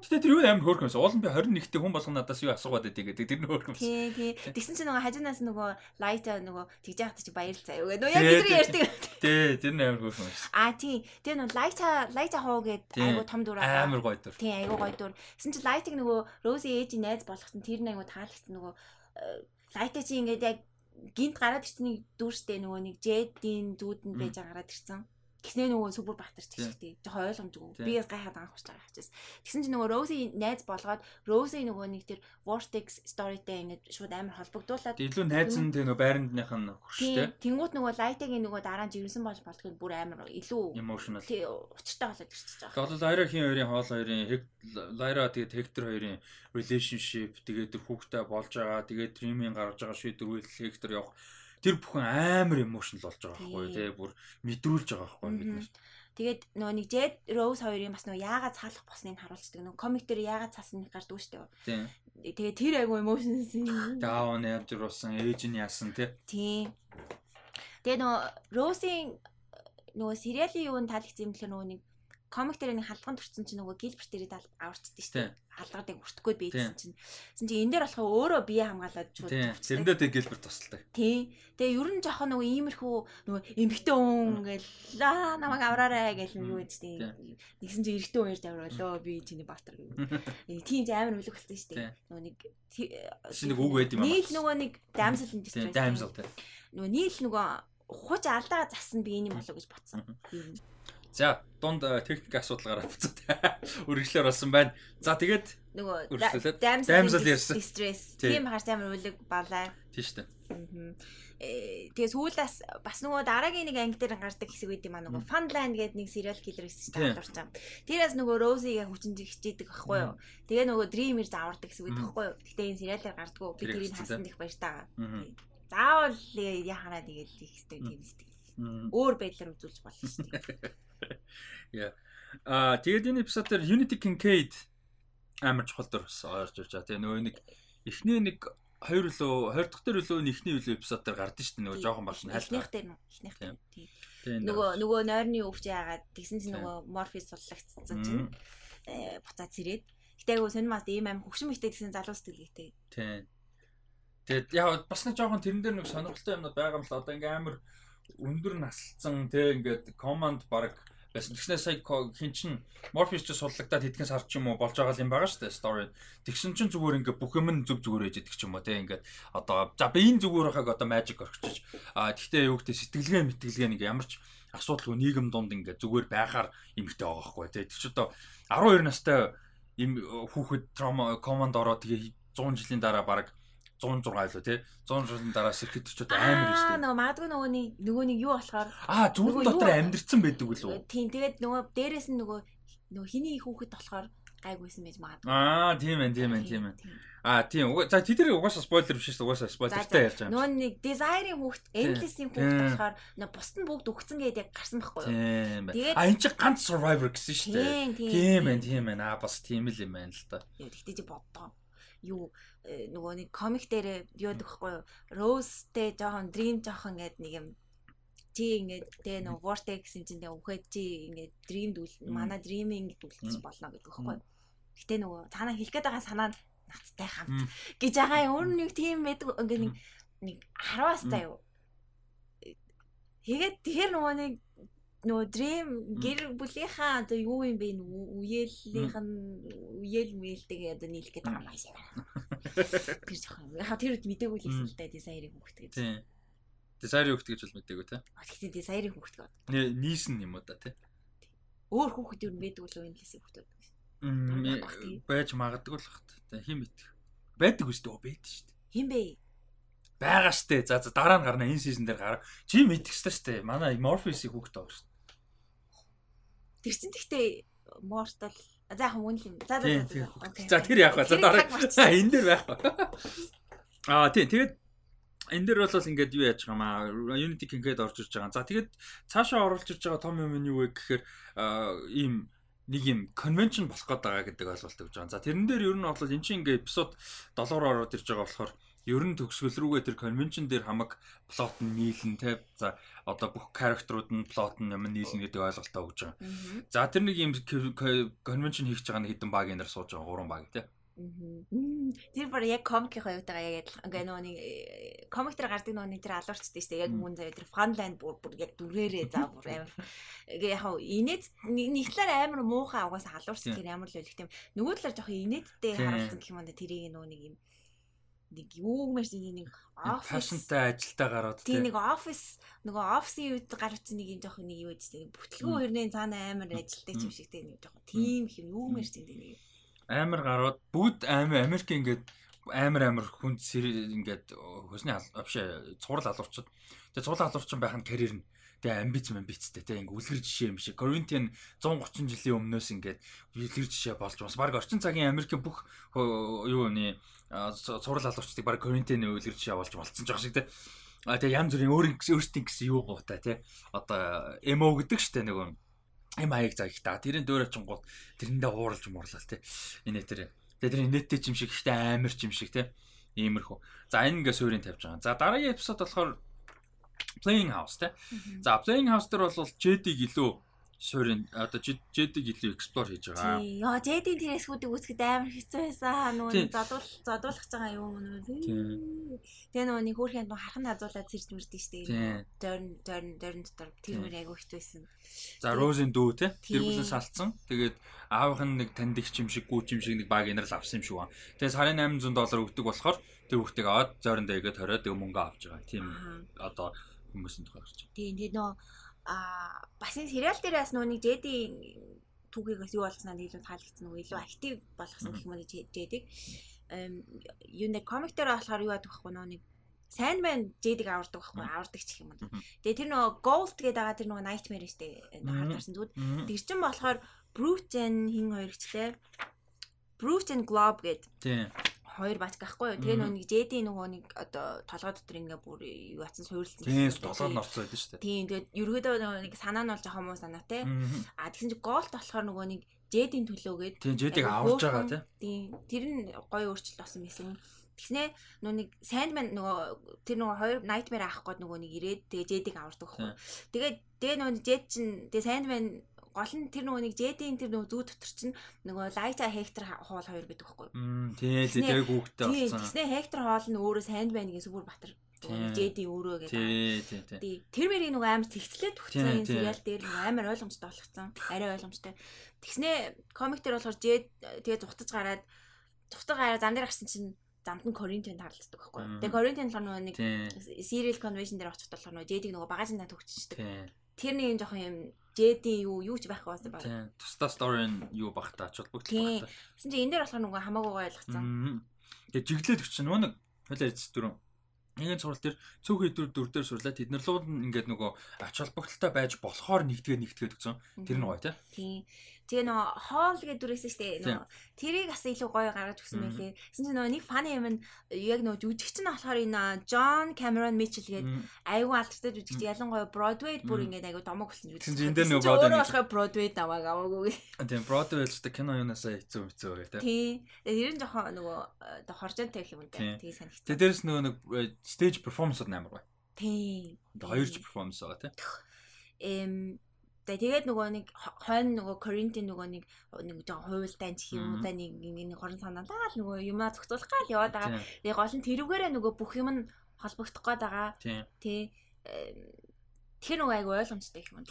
Гэтэ тэр юу амар хөөрхөн байсан. Уул нь би 21-т хүн болгоно надаас юу асуугаад байдаг гэдэг. Тэр нь хөөрхөн байсан. Тий, тий. Тэгсэн чинь нөгөө хажуунаас нөгөө лайта нөгөө тэгж яхад чи баяр заяа өгөө. Нөгөө яг бидний ярьдаг. Тий, тэр нь амар хөөрхөн байсан. Аа тий. Тэгээ нөгөө лайта лайта хоо гэдэг айгу том дур аа. Амар гоё дур. Тий, айгу гоё дур. Тэгсэн чинь лайтыг нөгөө Роси ээжийн найз болгосон тэр нь айгу таалагдсан нөгөө э, лайта чи ингээд яг гинт гараад ирсний дүр штэ нөгөө нэг жэдийн зүүдэнд байж гараад ирсэн. Тэгснээ нөгөө супер баатарч гихтэй. Жохоо ойлгомжгүй. Би гайхаад анх байгаа хчээс. Тэгсэн чинь нөгөө Роси найз болгоод Роси нөгөө нэг тэр Vortex storyтэй ингээд шууд амар холбогдуулаад илүү найз нь тэр нөгөө байрандных нь хурштэй. Тэнгуут нөгөө Light-ийн нөгөө дараа нь жирэмсэн болж болтгоо бүр амар илүү emotional. Учиртай болоод ирчихэж байгаа. Тэгээд Lyra хин хоёрын хоол хоёрын Lyra тэгээд Hector хоёрын relationship тэгээд хүүхдээ болж байгаа. Тэгээд Dream-ийн гаргаж байгаа шийдвэр Hector явах тэр бүхэн амар эмошнл болж байгаа байхгүй тий бүр мэдрүүлж байгаа байхгүй бид нар. Тэгээд нөгөө нэг Jed Rose хоёрын бас нөгөө яагаад цаалах босныг харуулцдаг. Нөгөө комик дээр яагаад цаасан гардаг шүү дээ. Тэгээд тэр айгу emotions. Даун яаж русан, ээж нь яасан тий. Тий. Тэгээд нөгөө Rose-ийн нөгөө сериалын юунд таалагдсан юм бэлээ нөгөө нэг комик дээр нэг халдган төрсөн чинь нөгөө Гилберт дээрээ аварчдээ шүү дээ. Халдгуудыг өртөхгүй бийсэн чинь. Тэгсэн чинь энэ дээр болохоор өөрөө бие хамгаалаад шууд тавьчихсан. Тэрэндээ тэг Гилберт тусалдаг. Тий. Тэгээ ер нь жоохон нөгөө иймэрхүү нөгөө эмхтэй хүн гэл лаа намайг авраарай гэл юу гэдэг чинь. Нэгсэн чинь эрэгтэй хүн ярьж авралоо би чиний баатар гэв. Тийм ч амар үлэг болсон шүү дээ. Нөгөө нэг чинь нэг үг байд юм аа. Нийл нөгөө нэг damsel in distress. Damsel тий. Нөгөө нийл нөгөө хуч алдаа засан би энэ юм болоо гэж ботсон. За дунд э, техник асуудал гараад буцаад үргэлжлэр болсон байна. За тэгээд нөгөө damsel ярьсан. Distress. Тийм хаарч амар үлэг балаа. Тийм шүү дээ. Э тэгээ сүүлээс бас нөгөө дараагийн нэг анги дээр гардаг хэсэг үед юм аа нөгөө Funland гэдэг нэг serial killer гэсэн чинь таалуулсан. Тэрээс нөгөө Rosie-г хүчин хичээдэг байхгүй юу. Тэгээ нөгөө Dreamer заавардаг хэсэг үед байхгүй юу. Гэтэ энэ serial-аар гардггүй би тэрийг хасанд их баяртайгаа. Заавал яханаа тэгээд их хэстэй тийм хэстэй. Өөр байдлаар үзүүлж болно шүү дээ. Яа. Аа тэгээд энэ эпизод дээр Unity Kincaid амар чухал дүр орж ирж байгаа. Тэгээ нөгөө нэг эхний нэг хоёр лөө 20 дахь дээр лөө нэгний үлээ эпизод дээр гардаг шүү дээ. Нөгөө жоохон болно хайлт. Эхнийх дээр эхнийх дээр. Тийм. Нөгөө нөгөө нойрны өвч яагаад тэгсэн чинь нөгөө морфис суллагдсан чинь э буцаад сэрээд. Гэтэ айгу сонирмаас ийм аим хөгшин мэгтэй гэсэн залуу сэтгэлгээтэй. Тийм. Тэгээд яг бас нэг жоохон тэрэн дээр нэг сонирхолтой юмнууд байгаа юм л одоо ингээм амар өндөр наслцсан те ингээд команд баг байсан. Тэгснээр сая хин чин Morpheus ч суллагдаад хэдхэн сар ч юм уу болж байгаа юм байгаа шүү дээ story. Тэгсэн чин зүгээр ингээд бүх юм нь зүг зүгээр ээж идэх ч юм уу те ингээд одоо за би энэ зүгээр хаг одоо magic орчихж а тэгтээ юу гэдэг сэтгэлгээ мэтгэлгээ нэг ямар ч асуудалгүй нийгэм дунд ингээд зүгээр байхаар эмхтэй байгаа байхгүй те. Тэг чи одоо 12 настай им хүүхэд trauma команд ороод тэгээ 100 жилийн дараа баг 106 лөө тий 100 жилийн дараа сэрхэд ч одоо амар юм шүү дээ. Нөгөө магадгүй нөгөө нэг нөгөө нэг юу болохоор аа зүрх дотор амьдэрсэн байдаг үлээ. Тийм тэгээд нөгөө дээрээс нь нөгөө нөгөө хиний хүүхэд болохоор гайгүйсэн байж магадгүй. Аа тийм ээ тийм ээ тийм ээ. Аа тийм. За тэдний угаасаа спойлер биш шүү угаасаа спойлертай ярьж байгаа. Нөгөө нэг desire-ийн хүүхэд, endless-ийн хүүхэд болохоор нөгөө бусд нь бүгд өгцөн гэдэг яг гарсан байхгүй юу? Тийм байна. Аа энэ чи ганц survivor гэсэн шүү дээ. Тийм ээ тийм ээ. Аа бас тийм л юм байна л та. Тэгтээ чи боддоо юу э, нөгөө нэг комик дээр яадаг хгүй юу? Rose-тэй жоохон dream жоохон ингээд нэг юм чи ингээд тэ нөгөө vortex гэсэн чинь тэ үхээд чи ингээд dream дүүл манай dreaming дүүлчих болно гэдэг хгүй юу? Гэтэ нөгөө цаанаа хэлэх гээд байгаа санаа нацтай хамт гэж байгаа юм. Өөр нэг тийм байдаг ингээд нэг нэг 10-аас заа юу? Тэгээд тэгэхээр нөгөө нэг нөгөө dream гэр бүлийнхаа одоо юу юм бэ үеэллийнх нь үеэл мүээлтэйгээ одоо нийлэх гэдэг юм шиг. Тэр жоохон яхаа тэр үед мдэггүй л хэлсэн л да дизайнерыг хөнгөлт гэж. Тийм. Дизайнерыг хөнгөлт гэж бол мдэггүй те. Гэхдээ дизайнерыг хөнгөлт. Нэ нийсэн юм уу да те. Өөр хүүхэд юу мэддэг л энэ лэсийг хөнгөлт. Байж магадгүй л хат. Хим мэддэг. Байдаг үстэй оо байдаг шүү дээ. Хин бэ? байгаа штэ. За за дараа нь гарна энэ сизон дээр гараа. Чи ёстой штэ. Манай Morpheus-ийг хүүхэд байгаа штэ. Тэр чин гэхдээ Mortal за яг хүн л юм. За за за. За тэр яах вэ? За дараа энэ дээр байх ба. Аа тий тэгээд энэ дээр бол ингээд юу яаж байгаа маа Unity King-д орж ирж байгаа. За тэгээд цаашаа оруулж ирж байгаа том юм нь юу вэ гэхээр ийм нэг юм конвеншн болох гээд байгаа гэдэг ойлголт өгж байгаа. За тэрэн дээр ер нь бол эн чинь ингээд эпизод 7-оор ороод ирж байгаа болохоор ер нь төгсгөл рүүгээ тэр конвеншн дээр хамаг плот нь нийлэн те за одоо бүх character-ууд нь плот нь юм нийлнэ гэдэг ойлголтоо өгж байгаа. За тэр нэг юм конвеншн хийж байгаа нэг хэдэн багийн нар сууж байгаа гурван баг те. Тэр бүр яг комикийн хоёртойгоо яг адилхан. Ингээ нөгөө нэг комик дээр гардаг нөгөө нэг тэр алуурчтай шүү дээ. Яг мөн заяа тэр фанлайн бүр бүр яг дүрээрээ за бүр амар. Ингээ яг инээд нэг талаар амар муухай угаасаа алуурч тэр амар л үлэх тийм. Нөгөө талаар жоохон инээдтэй харагдсан гэх юм да тэрийг нөгөө нэг юм нэг юумэр нэг офис фэшнтэй ажилдаа гараад тийм нэг офис нөгөө офисын үед гарсан нэг юм жоох нэг юу гэж бүтлгүү хөрнээ цаана амар ажилтай юм шиг тийм нэг жоох тийм их юм юумэр тийм нэг амар гараад бүгд амар Америк ингээд амар амар хүнд ингээд хөсний авшаа цуврал алуурчд. Тэгээ цуврал алуурчин байх нь карьер нь. Тэгээ амбиц амбицтэй тэгээ ингээ үлгэр жишээ юм шиг. Коринтиан 130 жилийн өмнөөс ингээд үлгэр жишээ болж бас баг орчин цагийн Америкийн бүх юу нэ цуврал алуурчдыг баг Коринтианы үлгэр жишээ болж болцсон жоох шиг тэгээ А тэгээ янз бүрийн өөр өөртөө гэсэн юу гоотай тий. Одоо эмо гэдэг штэ нөгөө эм хаяг та. Тэрийн дөөр очин гол тэрэндээ ууралж муурлал тий. Энэ тэр. Тэгээ тэр инээдтэй юм шиг ихтэй амар юм шиг тий. Иймэрхүү. За энэ ингээ суурийг тавьж байгаа. За дараагийн эпизод болохоор Playing House те. За Playing House дээр бол JD-г илүү суурин одоо JD-г илүү explore хийж байгаа. Тий. Яа JD-ийн тэр эсгүүдийг үүсгэхэд амар хэцүү байсан. Нөгөө задуул задуулах байгаа юм уу? Тэгээ нөгөө нэг хөөрхөн нөгөө хархан хазуулаад сэрж мэрдэж штэ. Дөрн дөрн дөрн дотор тэр мөр айгу хэцүү байсан. За Rose-ийн дүү те. Тэр бүлэн салцсан. Тэгээд аавынх нь нэг танд их юм шиг гүүч юм шиг нэг баг инэрл авсан юм шиг байна. Тэгээ сарын 800 доллар өгдөг болохоор тэр хүүхдийг аваад зойрон дэйгээд хориод тэгээ мөнгө авч байгаа. Тийм одоо хүмүүсийн тухай гарч. Тийм тэгээ нөгөө а бас энэ сериал дээр бас нүг Жэди түүхийг бас юу болсноо илүү таалагдсан уу? Илүү актив болгосон гэх уу? Жэдиг юу нэг комик дээр болохоор юу яадаг вэ? Нэг Sandman Jade-г авардаг байхгүй авардаг ч юм уу. Тэгээ тэр нөгөө Gold гэдэг байгаа тэр нөгөө Nightmare штэ хаарсан зүуд. Тэр чин болохоор Brute хин хоёрчлээ. Brute and Globe гэд. Хоёр бач гахгүй юу. Тэгээ нөгөө нэг Жэди нөгөө нэг одоо толгой дотор ингээ бүр юу атсан суйрлцсан. Тийм толгойд нь орцсон байдаг шүү дээ. Тийм тэгээд ерөөдөө нөгөө нэг санаа нь бол жоохон муу санаа те. А тэгсэн чи голт болохоор нөгөө нэг Жэдийн төлөөгээд Тийм Жэдиг аварж байгаа те. Тийм тэр нь гоё өөрчлөлт болсон байсан. Тэгснэ нөгөө нэг Sandman нөгөө тэр нөгөө хоёр Nightmare авах гээд нөгөө нэг ирээд тэгээ Jade-ийг авардаг байхгүй. Тэгээд тэгээ нөгөө Jade чинь тэгээ Sandman гол нь тэр нөгөө нэг Jedi-ийн тэр нөгөө зүү дотор чинь нөгөө Light Hector хоол хоёр байдаг байхгүй юу? Тийм тийм яг хүүхдээ болсон. Тэгснэ Hector хоол нь өөрөө Sandman гэсэн супер батар. Jedi өөрөө гэдэг. Тийм тийм тийм. Тэр мэрийг нөгөө амар зэгцлээд төгцсөн энэ сериал дээр амар ойлгомжтой болгоцсон. Арай ойлгомжтой. Тэгснэ комик дээр болохоор Jedi тэгээ зүхтаж гараад зүхтаж гараад зам дээр гарсан чинь замд нь Коринтинд харалцдаг байхгүй. Тэгээ Коринтинд болохоор нөгөө нэг serial convention дээр очиход болохоор нөгөө Jedi нөгөө багажин та төгччихдэг. Тэр нэг юм жоохон юм Жэди юу юу ч байх байсан баг. Тийм. Тусдаа стори нь юу бах та ач холбогдол баг та. Гэсэн чинь энэ дээр болохоор нөгөө хамаагүй ойлгоцсон. Тэгээ жиглээд өгч чинь нөгөө нэг хойлоо эц дөрөв. Нэгэн сурал дээр цөөхөн идэвхтэй дүр дээр сурлаа тэд нар лууд ингээд нөгөө ач холбогдолтой байж болохоор нэгтгээ нэгтгээд өгсөн. Тэр нь гоё тий. Тэгээ нөгөө хоол гэдэг дүрээсэн штэ нөгөө тэрийг бас илүү гоё гаргаж өгсөн байлээ. Гэсэн чинь нөгөө нэг фаны юм нь яг нөгөө жүжигч нь болохоор энэ Джон Камерон Мичел гэдэг айгүй алдартай жүжигч ялангуяа Бродвей бүр ингээд айгүй домог болсон жүжигч. Чинь энэ нөгөө Бродвей болохоор Бродвей давааг аваагүй. Тийм Бродвей л кино юунасаа хэцүү хэцүү гэх тий. Тий. Тэр нь жоохон нөгөө оо хоржонтой юм даа. Тий санагцсан. Тэгээ дээрэс нөгөө нэг stage performance-ууд амар гоё. Тий. Хоёрч перформанс байгаа тий. Эм Тэгээд нөгөө нэг хойно нөгөө Коринтын нөгөө нэг нэг жоо хуйлтай ч юм уу да нэг нэг хорон санаалаа л нөгөө юмаа зохицуулах гал яваад байгаа. Тэгээ гол нь тэрүүгээрээ нөгөө бүх юм нь холбогдох гээд байгаа. Тий. Тэгэхээр нөгөө айгу ойлгомжтой юм.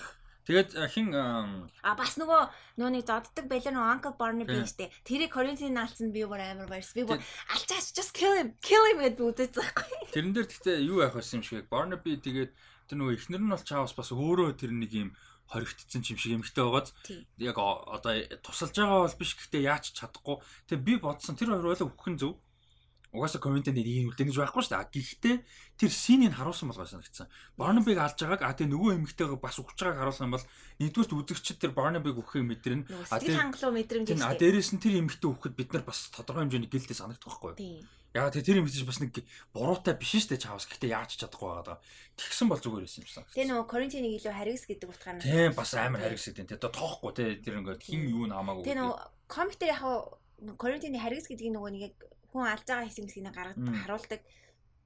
Тэгээд хин а бас нөгөө нөөний зодддаг байлаа нөгөө Uncle Barnaby штэ. Тэрийг Corinthian наалцсан би бүр амар баярс. Би бүр алчаач just kill him. Kill him гэд үзэж байгаа. Тэрэн дээр гэхдээ юу яах байсан юм шиг Barnaby тэгээд тэр нөгөө эхнэр нь бол чаавс бас өөрөө тэр нэг юм хоригдсон юм шиг эмхтэй байгааз яг одоо тусалж байгаа бол биш гэхдээ яач чадахгүй. Тэгээ би бодсон тэр хоёр байлаа өгөх нь зөв угаасаа комментэнд ийм үлдэн гэж байхгүй шүү дээ. Гэхдээ тэр синийг харуулсан болгоо санагдсан. Барнабиг алж байгааг а тэгээ нөгөө эмэгтэйгээ бас өгч байгааг харуулсан бол нэгдүгээр үзэгчид тэр Барнабиг өгөхийг мэдрэн а тэр хангалуу мэдрэмж дээ. А дээрэс нь тэр эмэгтэй өгөхөд бид нар бас тодорхой хэмжээний гэлтэй санагдах байхгүй юу? Яа тэгээ тэр эмэгтэй бас нэг буруутай биш дээ чаавс. Гэхдээ яаж чадахгүй байгаа. Тэгсэн бол зүгээр байсан юм шиг. Тэгээ нөгөө Коринтиныг илүү харигс гэдэг утгаар нь. Тийм бас амар харигс гэдэг. Тэгээ тоохгүй те тэр ингээд хин юу н хамаагүй. Тэгээ нөгөө комик дээр яг Коринтины харигс гэдгийг нөгөө нэг хүн алж байгаа хэсэг хэсгийг гаргад харуулдаг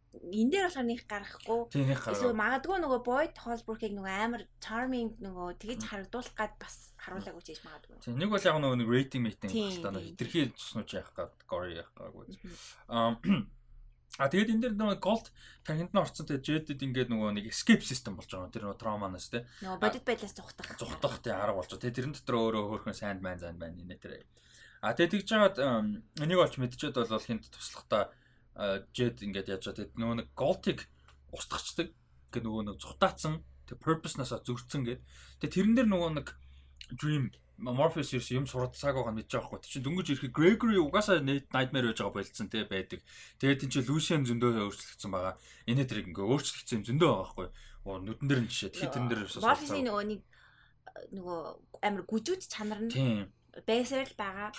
энэ дээр болохоор нэг гаргахгүй. Эсвэл магадгүй нөгөө Boyd Holbrook-ийг нөгөө амар charming нөгөө тэгэж харагдуулах гад бас харуулаг үжиж магадгүй. Тийм нэг бол яг нөгөө нэг rating meeting байна. Хитрхи цуснууч яах гад gory яах гаагүй. Аа А тэгээд энэ дээр нөгөө gold тахинд нь орцсон тэгээд Jade-д ингээд нөгөө нэг escape system болж байгаа. Тэр нөгөө trauma-наас тий. Нөгөө бодит байдлаас зүхтах. Зүхтах тий арга болж байгаа. Тэгээд тэрэн дотор өөрөө хөөрхөн sand man zand man нэ тэр. А тэгээд тэгж жагаад энийг олж мэдчихэд бол хинт туслахтаа Jed ингээд яаж байгаа. Тэгээд нөгөө нэг Gold-ыг устгачдаг. Ингээд нөгөө нэг цутаацсан. Тэгээд purpose-насаа зөрчсөн гээд. Тэгээд тэрэн дээр нөгөө нэг dream Morpheus ерөөс юм суралцааг байгаа мэдж байгаа хгүй. Чи дөнгөж ирэхэд Gregory угаасаа nightmare байж байгаа болцсон те байдаг. Тэгээд тийч Lucian зөндөө өөрчлөгдсөн байгаа. Энэ тэрийг ингээ өөрчлөгдсөн юм зөндөө байгаа хгүй. Оо нүдэн дээр нь жишээ. Тэгэхээр тэрэн дээр ерөөсөө Morpheus-ийн нөгөө нэг нөгөө амар гүжүүд чанар нь байсаар л байгаа.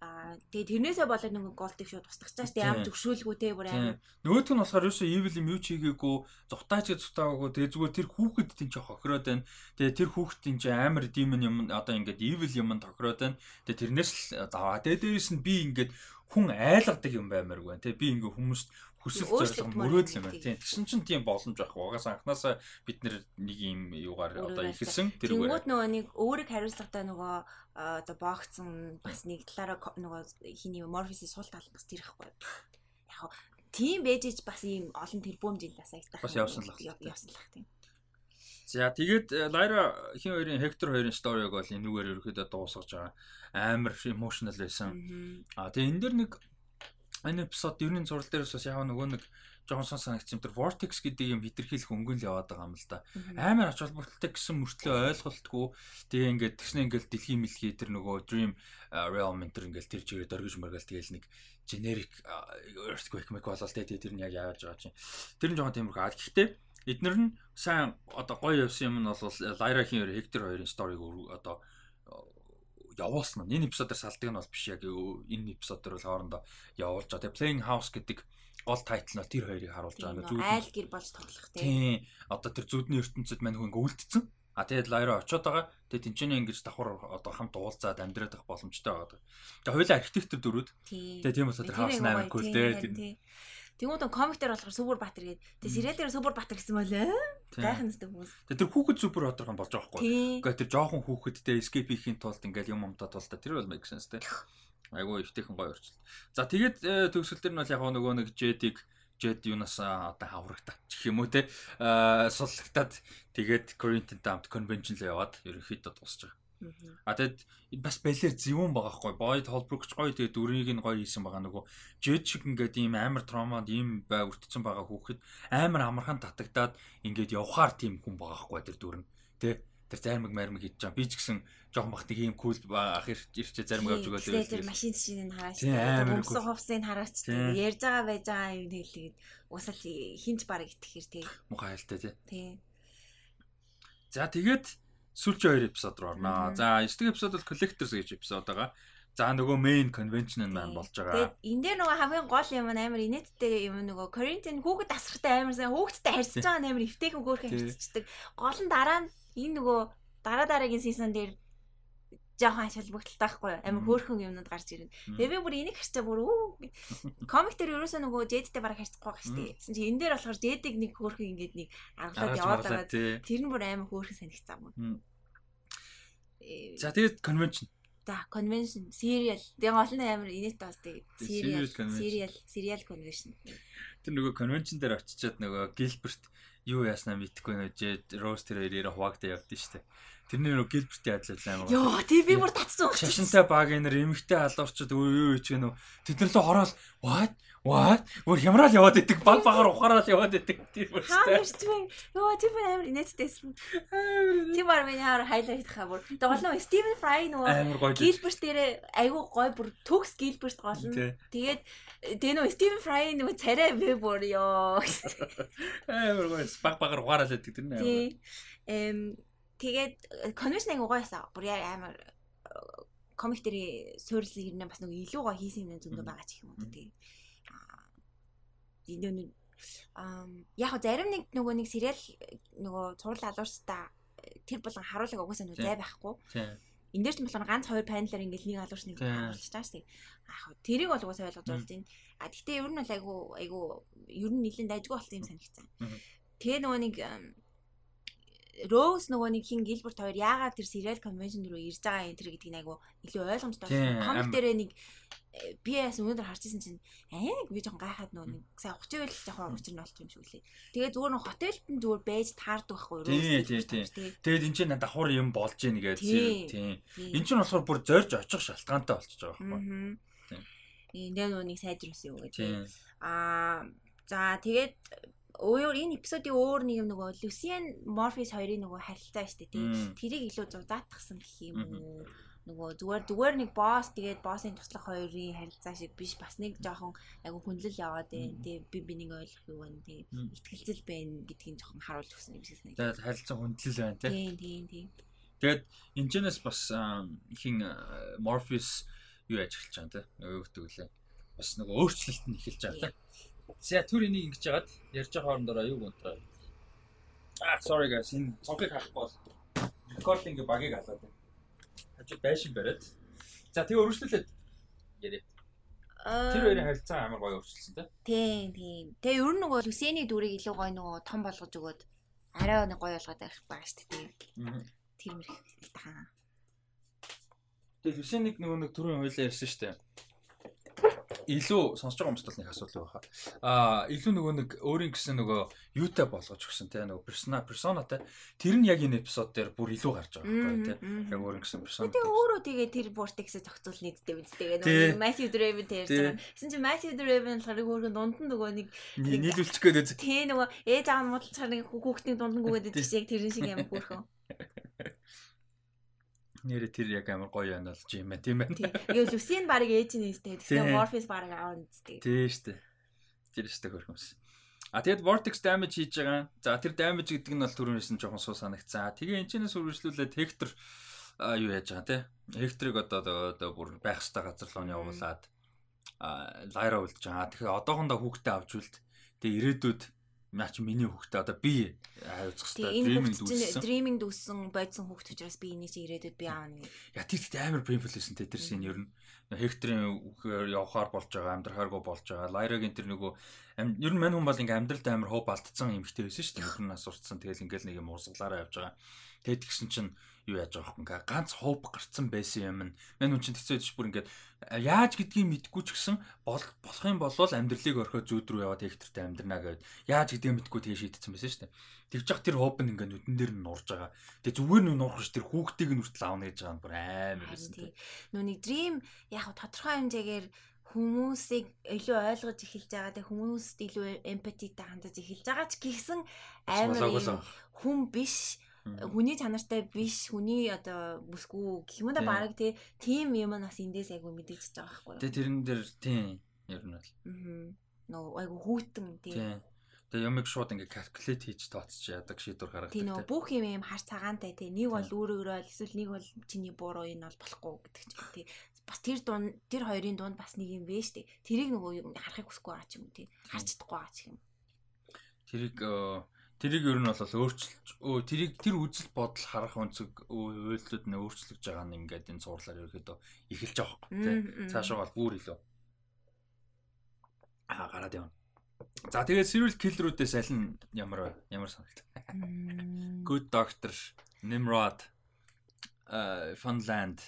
Аа тэгээ тэрнээсээ болоод нэг голдыг шууд устгачааш тэг ямар зөвшөөрөлгүй те бүр амар. Нөгөөх нь болохоор ерөөсөө evil юм юу ч хийгээгүй, зугтаач зугтаагүй. Тэгээ зүгээр тэр хүүхэд тийм ч хохироод байна. Тэгээ тэр хүүхэд тийм ч амар demon юм одоо ингээд evil юм тохироод байна. Тэгээ тэрнээс л заваа. Тэгээ дээрэс нь би ингээд хүн айлгадаг юм баймааргүй. Тэ би ингээ хүмүүст хүсэл зорилго мөрөөдөл юм байна. Тийм. Тэгсэн чинь тийм боломж байхгүй. Угаасаа анханасаа бид нэг юм юугаар одоо ихэлсэн тэр үгээр. Тэнгүүд нөгөө нэг өөрийг хариуцлагатай нөгөө одоо богцсон бас нэг талаараа нөгөө хиний морфиси сул тал бас тэр ихгүй. Яг тийм бэжж бас ийм олон тэрбум жил бас аягтах. Бас явсан л явсан л тийм. За тэгээд Лайра хин хоёрын Хектор хоёрын сториг бол энүүгээр ерөөхдөө дуусгаж байгаа. Амар emotional байсан. А тэгээд энэ дэр нэг энэ эпизод ерний зурал дээрээс бас яг нөгөө нэг жоохон сон санагдсан тэр vortex гэдэг юм хитрхийлэх өнгөн л яваад байгаа юм л да. Амар ач холбогдолтой гэсэн мөртлөө ойлголтгүй тэгээ ингээд тэгснэ ингээд дэлхийн мэлхий тэр нөгөө dream realm энэ ингээд тэр чигээр дөргиж мөргөл тэгээл нэг generic earthquake мэг болол тэгээ тэр нь яг яаж байгаа чинь. Тэр нь жоохон тиймэрхүү. Гэхдээ эднэр нь сайн одоо гоё явсан юм нь бол Lyra-хийн Hector хоёрын сториг одоо явуулсан нь. Энэ эпизодоор салдаг нь бол биш яг энэ эпизодоор бол хоорондоо явуулж байгаа. Тэгээ Playing House гэдэг гол тайтл нь тэр хоёрыг харуулж байгаа. Зүуд айл гэр болж тоглох тийм. Одоо тэр зүудний ертөнцид мань хүн үлдсэн. А тэгээд лайро очиод байгаа. Тэгээд тэнцэнэ ингэж давхар одоо хамт уулзаад амьдраад авах боломжтой байгаа. Тэгээд хоёулаа архитектор дөрүүд. Тэгээд тийм тэр хаус 8 кул Тэнгүүд комик дээр болохоор Сүбүр Баатар гээд тэгээ сериал дээр Сүбүр Баатар гэсэн. Гайхах нэстэй хүмүүс. Тэгээ тэр хүүхэд Сүбүр Баатар ган болж байгаа байхгүй. Гэхдээ тэр жоохон хүүхэдтэй escape хийхин тулд ингээл юм умтаа тулдаа тэр бол make sense те. Айгуу өвтэйхэн гоё орчлоо. За тэгээд э, төгсгөл дээр нь бол яг нөгөө нэг Jet-ийг Jet юунаас одоо хаврагтаа гэх юм уу те. Аа суллагтаад тэгээд Corinthian Damned Convention л яваад ерөнхийдөө дуусч байгаа. А тэгэд бас балер зөвүүн байгаа хгүй. Boyd Holbrook ч гоё тэгээд дүрийг нь гоё хийсэн байгаа нөгөө Jed шиг ингээд ийм амар травмад ийм бай өртцөн байгаа хүүхэд амар амархан татагдаад ингээд явхаар тийм хүн байгаа хгүй тэр дүр нь. Тэ тэр зармаг мармаг хийж байгаа. Би ч гэсэн жоохон бахтыг ийм кул ах ирчээ зармаг авч өгөөд тэр машин жишээнийг хараач. Өмсөн хувсын хараач. Ярьж байгаа байж байгаа юм хэлээд усал хинч бараг итгэхэр тий. Мухай айлтай тий. Тий. За тэгээд сүүлчийн хоёр эпизод руу орноо. За 9 дахь эпизод бол Collectors гэж эпизод байгаа. За нөгөө main convention нь маань болж байгаа. Тэгээд энэ дээр нөгөө хамгийн гол юм амар инээдтэй юм нөгөө Corinthian хүүхэд асрахтай амар сайн хүүхэдтэй харьцаж байгаа амар эвтэйхэн хөөрхөн харьцдаг. Гол нь дараа нь энэ нөгөө дараа дараагийн season дээр жоохон ачаал бүгдэлтэй байхгүй амар хөөрхөн юмнууд гарч ирнэ. Тэгээ би бүр энийг харчаа бүр үү комик дээр ерөөсөө нөгөө Jade-тэй бараг харьцахгүй байгаа шүү дээ. Гэсэн чи энэ дээр болохоор Jade-ийг нэг хөөрхөн ингээд нэг аргалаад яваад байгаа. Тэр нь бүр амар хөөрхөн санагцсан юм. За тэгээд convention. За convention serial. Тэгээ гол нь амар инээдтэй бас тэгээд serial serial serial convention. Тэр нөгөө convention дээр очичаад нөгөө Gilbert юу яаснаа мэдхгүй нөө Роуз тэр хоёроо хуваагдаа явдсан шүү дээ. Тэрний нөө Гилбертийн адил амар. Йоо, тий би бүр татсан. Шашинтай баг энэр эмэгтэй алуурчд юу юу ч гэнэ. Тэд нар л хороол what What? Өөр хямрал яваад идэг баг багаар ухаарал яваад идэг тийм үү? Хаа нэрч вэ? Йоо, тийм амар инээдтэйсэн. Тийм бар миний хаар хайлайт хаа бүр. Нөө Стивен Фрай нөгөө Гилберт дээр айгүй гой бүр төгс Гилберт гол нь. Тэгээд тэгээ нөгөө Стивен Фрай нөгөө царай бэ бүр ёо. Амар гой баг багаар ухаарал идэг тэр нэ. Тийм. Эм тэгээд конвеншн айгүй гой байсан. Бүр амар комик дээр суурилсан хэрнээ бас нөгөө илүү гой хийсэн юм зөндөө байгаа ч юм уу тийм энэ яг зарим нэг нөгөө нэг сериал нөгөө цуврал алуурчтай тэр болон харуулга угаасаа нөгөө зай байхгүй. Энд дээр ч болохоор ганц хоёр панелаар ингээл нэг алуурч нэг харуулж байгаа шүү дээ. Аа тэрийг бол угаасаа ойлгож болж байна. А гэхдээ ер нь бол айгу айгу ер нь нэлээд дайггүй болсон юм санагдсан. Тэгээ нөгөө нэг Роуз нөгөө нэг хин Гилберт хоёр яагаад тэр serial convention руу ирж байгаа юм тэр гэдгийг айгу илүү ойлгомжтой болсон. Комик дээрээ нэг э, би яас өнөөдөр харж исэн чинь аа би жоохон гайхаад нөгөө нэг сайн ухаж байл жоохон учир нь болчих юм шиг үлээ. Тэгээ зүгээр нэг хотелд нь зүгээр байж таардаг байхгүй юу? Тийм тийм тийм. Тэгээд эн чинь давхар юм болж ийн гэж тийм. Эн чинь болохоор бүр зорж очих шалтгаантай болчихж байгаа байхгүй. Тийм. Энд нөгөө нэг сайжруулсан юм гэж. Аа за тэгээд өөр энэ эпизодын өөр нэг юм нөгөө Lucian Morpheus хоёрын нөгөө харилцаа шүү дээ тий. Тэрийг илүү зузаатгсан гэх юм уу? Нөгөө зүгээр зүгээр нэг босс тэгээд боссын туслах хоёрын харилцаа шиг биш бас нэг жоохон айгу хүнлэл яваад байна тий. Би бинийг ойлгох юу байна тий. Итгэлцэл байна гэдгийг жоохон харуулж өгсөн юм шиг санагдав. Тэгээд харилцаа хүндлэл байна тий. Тийм тийм тийм. Тэгээд энэчнээс бас хин Morpheus юу ажиглаж байгаа тий. Нөгөө өгдөг лээ. Бас нөгөө өөрчлөлт нь эхэлж байгаа тий За түр энийг ингэж яагаад ярьж байгаа хоорондоо юу гонтроо. Ah sorry guys энэ цонхыг харахгүй бол рекординг багийг халаад байна. Хажуу байшин бариад. За тэгээ өргөжлүүлээд яриа. Тэр хоёрын харилцаа амар гоё өөрчлөсөн тийм. Тийм тийм. Тэгээ ер нь нөгөө Люсений дүрийг илүү гоё нөгөө том болгож өгөөд арай нэг гоё болгоод байх байгаа шүү дээ. Тэр мэрх тахаа. Тэгээ Люсенийг нөгөө нэг түрүүн хойлоо ярьсан шүү дээ илүү сонсож байгаа хүмүүст бол нэг асуудал байха. Аа илүү нөгөө нэг өөрийн гэсэн нөгөө юутай болгож өгсөн те нөгөө персона персонатай тэр нь яг энэ эпизод дээр бүр илүү гарч байгаа байхгүй те. Яг өөрийн гэсэн персона. Тэгээ өөрөө тэгээ тэр vortex-ээ зохицуул нийтдээ биз тэгээ нөгөө Matthew Draven тэрж байгаа. Гэсэн чинь Matthew Draven болохоор өөрийн дунд нь нөгөө нэг нийлүүлчих гээд үү. Тий нөгөө ээж аав нь муудалцахаар нэг хүүхдийн дунд нь гүгээд идэх яг тэрэн шиг юм бүрхөө. Нэрэ тэр яг амар гоё байна болж юм байна тийм байна. Тэгээ Люсийн баг ээж нь нэстэй. Тэгээ Morpheus баг аав нэстэй. Тийм штэ. Тэр штэ хөрхөмс. А тэгэд vortex damage хийж байгаа. За тэр damage гэдэг нь бол түрүүнээс нь жоохон суу санагцсан. Тэгээ энэчнээс үргэлжлүүлээд Hector юу яаж байгаа те. Hector-ыг одоо одоо бүр байх хэвээр газар руу нь явуулаад лайра үлдэж байгаа. Тэгэхээр одоохондоо хүүхдээ авч үлд. Тэгээ ирээдүйд Наа чи миний хүүхдээ одоо би хайвцах хэрэгтэй. Дриминг дүүссэн. Дриминг дүүссэн бодсон хүүхд учраас би энийг чи ирээдүйд би аавна гэх. Я тэр ихтэй амар байсан те тэр шин ер нь. Хекторын үхээр явахаар болж байгаа, амьдрахааргүй болж байгаа. Лайрагийн тэр нөгөө ер нь мань хүн бол ингээм амьдралд амар хоо балтцсан юмхтэй байсан шүү дээ. Нөхөр нас урцсан. Тэгэл ингээл нэг юм урсгалаараа явж байгаа. Тэгэд гисэн чинь юу яаж байгаа юм ингээ ганц хоп гарцсан байсан юм. Мань хүн чинь тэгсэн байж бүр ингээд яаж гэдгийг мэдгүй ч гэсэн бол болох юм бол амьдралыг орхиод зүйд рүү яваад хектортой амьдрнаа гэд яаж гэдгийг мэдгүй тэгээ шийдсэн байсан шүү дээ. Тэгж яах тэр хоп нь ингээ нүдэн дээр нь нурж байгаа. Тэгээ зүгээр нь нурах ш тэр хүүхдийг нь хүртэл аавна гэж байгаа нь бүр амар байсан тийм. Нүуний dream яг тодорхой хэмжээгээр хүмүүсийг илүү ойлгож эхэлж байгаа тэг хүмүүст илүү эмпатитай хандаж эхэлж байгаа ч гэсэн амар хүн биш хүний чанартай биш хүний одоо бүсгүй гэх юм да баг тий тийм юм нас эндээс айгу мэдэгдэж байгаа байхгүй юу. Тэгээ тэрэн дээр тийм ер нь бол. Аа. Нөө айгу хүүтэн тий. Тэгээ ямиг шууд ингээ калькулят хийж тооцож яадаг шийдвэр гаргадаг. Тийм нөө бүх юм юм хар цагаантай тий. Нэг бол өөрөөрөө эсвэл нэг бол чиний буруу энэ бол болохгүй гэдэг ч тий. Бас тэр дунд тэр хоёрын дунд бас нэг юм вэ штэ. Тэрийг нөгөө харахыг хүсэхгүй байгаа ч юм уу тий. Харж чадахгүй байгаа ч юм. Тэрийг Тэрийг ер нь бол өөрчилж өө тэрийг тэр үзэл бодол харах өнцөг үйлдэлүүд нь өөрчлөгдөж байгаа нь ингээд энэ зурлаар ерөөдөө эхэлж байгаа байхгүй тий. Цаашаа бол бүр илүү аа гараад явна. За тэгээд serial killer-үүдээс аль нь ямар ямар санагт. Good Doctor, Nimrod, uh Funland.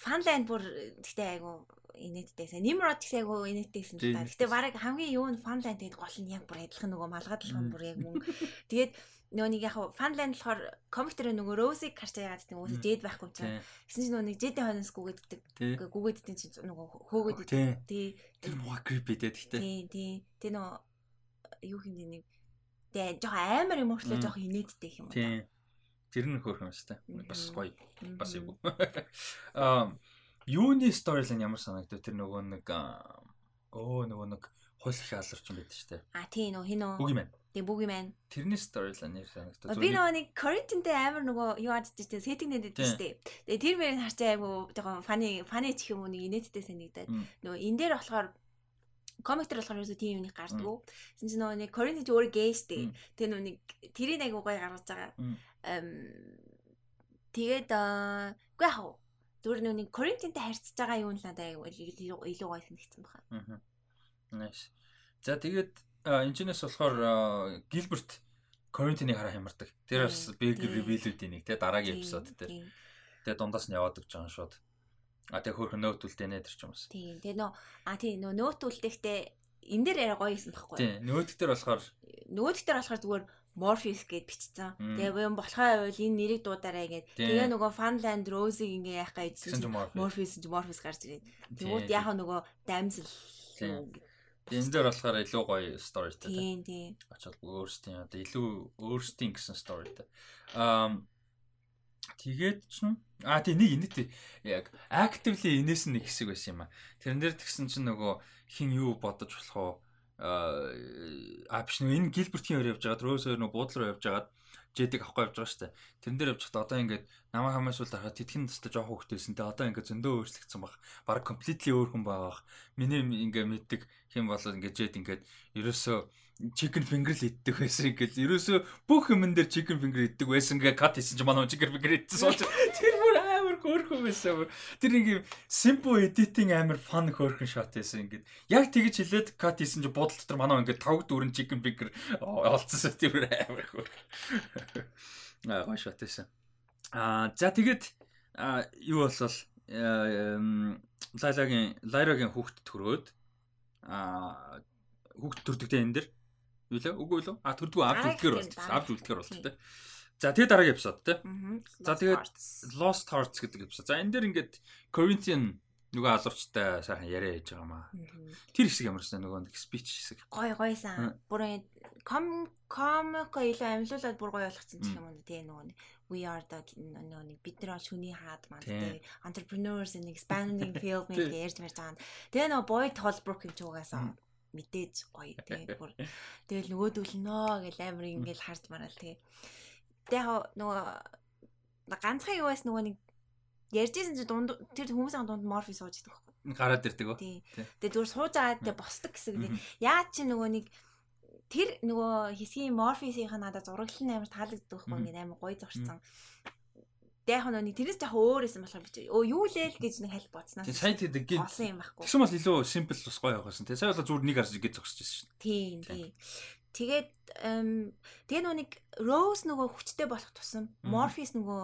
Funland бүр гэхдээ айгу инээдтэйсэн. Nimrod ч айгу инээдтэйсэн л та. Гэтэ баг хамгийн юу нь Funland тэгээд гол нь яг бүр адилхан нөгөө малгадлах нь бүр яг мөн. Тэгээд нөгөө нэг яг Funland болохоор комик дээр нөгөө Rose-ийг харж яагаад гэдэг нөгөө дээд байхгүй ч. Гэсэн чинь нөгөө нэг Jedi хонос гүгээддэг. Гүгээддэг чинь нөгөө хөөгөөд тий. Тэр муха creepy дээ гэхдээ. Тий, тий. Тэ нөгөө юу хэмдэ нэг тэгээ жоох амар юм уурчлаа жоох инээдтэй юм байна. Тий. Тэр нь хөөрхөн шүү дээ. Бас гоё. Бас юм. Аа юуны сторилайн ямар санагдав тэр нөгөө нэг оо нөгөө нэг хуль их аларч юм байдаг дээ. А тий нөгөө хин үү? Бүгимэн. Тий бүгимэн. Тэрний сторилайн нэр санагдав. Би нөгөө нэг Коринтинтэй амар нөгөө юу адж дээ сеттинг нэдэд шүү дээ. Тэгээ тэр мөрийг харчаа айгу жоохон фаны фаны ч юм уу нэг инээдтэй санагдаад нөгөө энэ дээр болохоор комик төр болохоор ерөөсөө тийм юмыг гардаг. Тэсэн чинь нөгөө нэг Коринт ч өөрөө гей штэ. Тэр нөгөө нэг тэрийг айгу гоё гаргаж байгаа. Тэгээд үгүй яах? Зүгээр нэг Коринтинтэй харьцаж байгаа юм л надад илүү илүү гоё санагдсан байна. Аа. Nice. За тэгээд энэчнээс болохоор Гилберт Коринтиныг хараа хямардаг. Тэр бас big reveal-үүдийн нэг те дараагийн эпизод дээр. Тэгээд дундаас нь яваад гэж байгаа шууд. А тэг хөөрхөн нөт үлдээнэ тэр ч юм бас. Тийм. Тэгээ нөө а тийм нөө нөт үлдэхдээ энэ дээр яриа гоё юм баггүй. Тийм. Нөт дээр болохоор нөт дээр болохоор зүгээр Morpheus гэд бичсэн. Тэгээ юм болохоо байвал энэ нэрийг дуудаарай гэд. Тэгээ нөгөө Funland Rose-ийг ингээ яах гэж Morpheus ч Morpheus гарч ирээд. Тэгмүүд яг нөгөө дамсэл Энэ дээр болохоор илүү гоё storyтэй. Тийм тийм. Очоод өөрсдийн одоо илүү өөрсдийн гэсэн storyтэй. Аа тэгээд ч нь аа тий нэг инэт яг actively инээс нэг хэсэг байсан юм а. Тэрэн дээр тэгсэн чинь нөгөө хин юу бодож болох уу? Аа биш нэг энэ Гилбертийн хоёр явж байгаад Рose хоёр нөгөө буудлын руу явж байгаад Жэдэг авахгүй явж байгаа шүү дээ. Тэрэн дээр явж байхдаа одоо ингээд намайг хамаас үл дарахад тэтгэн төстө жоох хөвгтэйсэн. Тэгээ одоо ингээд зөндөө өөрчлөгдсөн баг. Бараг completely өөр хүн байгаа. Миний ингээд мэддэг хэм болоод ингээд Жэд ингээд ерөөсөө chicken finger л иддэг байсан ингээд ерөөсөө бүх юмн дээр chicken finger иддэг байсан гэ кат хийсэн чи манай chicken finger идсэн сууч тэр хөөрхөн байсан тэр нэг юм simple editing амар fun хөөрхөн shot байсан ингээд яг тэгж хэлээд кат хийсэн чи буудал дотор манай ингээд тавг дүүрэн chicken finger олцсон тэр амар хөөрхөн аа гоо shot байсан аа за тэгээд юу болол лайлагийн лайрагийн хүүхд төрөөд аа хүүхд төрдөгтэй энэ дэр Юу лээ? Үгүй юу? А төрдгөө авч үлдэхэр бол. Авч үлдэхэр бол тэ. За тэгээ дараагийн эпизод тэ. За тэгээд Lost Hearts гэдэг эпизод. За энэ дээр ингээд Corinthian нөгөө алуурчтай сайхан яриа хийж байгаа маа. Тэр хэсэг ямарсан нөгөө speech хэсэг. Гой гойсан. Бүр ком комик илүү амьлуулад бүр гоё болгоцсон ч юм уу тий нөгөө we are the нөгөө бид нар шүний хаад маань тий entrepreneurs in expanding field нэг ярьж марж байгаа. Тэгээ нөгөө Boyd Holbrook юм ч угаасаа мэдээж гоё тий тэгэл нөгөөдөл нөө гэл амар ингээл харж мараал тий тэгээ нөгөө ганцхан юу байс нөгөө нэг ярьжсэн чи дунд тэр хүмүүсийн дунд морфи сууж идэх байхгүй гараад ирдэг үү тий тэгээ зүгээр сууж аваад тэгээ босдог гэсэн тий яа чи нөгөө нэг тэр нөгөө хэсгийн морфисийнх нь надад зураглал амар таалагддаг байхгүй ингээд амар гоё зурцсан Тэг яг нэг тэрнээс яг өөрөөсөн болохоор бич. Өө юу лээ л гэж нэг хальт бодсноо. Тэг сайн тэгээд гин. Олон юм байхгүй. Тэгсэн бол илүү simple бас гоё яваасан. Тэг сайн бол зүгээр нэг харж гэж зогсож байсан шүү. Тийм тийм. Тэгээд тэгээ нэг Rose нөгөө хүчтэй болох тусам Morpheus нөгөө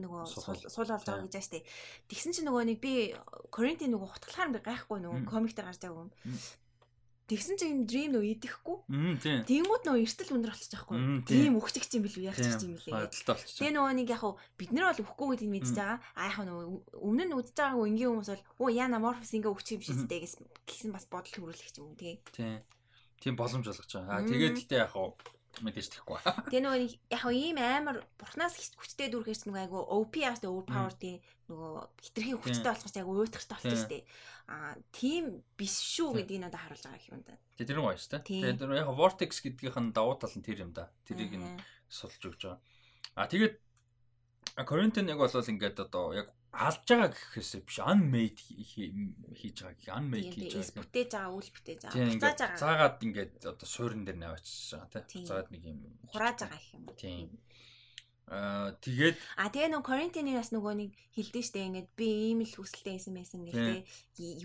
нөгөө суул болж байгаа гэж штэ. Тэгсэн чинь нөгөө нэг би Corinthian нөгөө хутгалахаар би гайхгүй нөгөө комик дээр гарч байгаа юм. Тэгсэн чинь Dream нөө идэхгүй. Тэнгууд нөө эртэл өндөр болчих жоохгүй. Тийм өгчөг юм бил яах гэж юм бэлээ. Тэгээ нөгөө нэг яг бид нар бол өгөхгүй гэдгийг мэдчихэж байгаа. А яг нөгөө өмнө нь үдчихэж байгаагүй ингийн хүмүүс бол оо яна морфис ингээ өгчих юм биш үстэй гэсэн бас бодол төрүүлэх юм тий. Тийм. Тийм боломж болгож байгаа. А тэгээд гэтээ яг мэдээж тэхгүй. Тэгээ нөгөө яг ийм амар бурхнаас хүчтэй дүрхээс нөгөө айгу OP яастай overpower тий нөгөө хитрхийн хүчтэй болохоос айгу уйтгартай болчих штеп. А тийм биш шүү гэдгийг надад харуулж байгаа юм да. Тэгээ тэр нь гоё шүү дээ. Тэгээ яг vortex гэдгийнх нь давуу тал нь тэр юм да. Тэрийг нь сулж өгч байгаа. А тэгээд Corinthian яг болол ингээд одоо яг алж байгаа гэхээс биш unmade хийж байгаа гэх unmade хийж байгаа. Бүтээж байгаа үйл бүтээж байгаа. Буцааж байгаа. Заагаад ингээд одоо суурин дээр наваачиж байгаа тий. Заагаад нэг юм хурааж байгаа гэх юм. Тийм. Аа тэгээд А тэгээ нөгөө Corinthian бас нөгөө нэг хилдэж штэ ингээд би ийм л хүсэлтэй байсан байсан гэдэг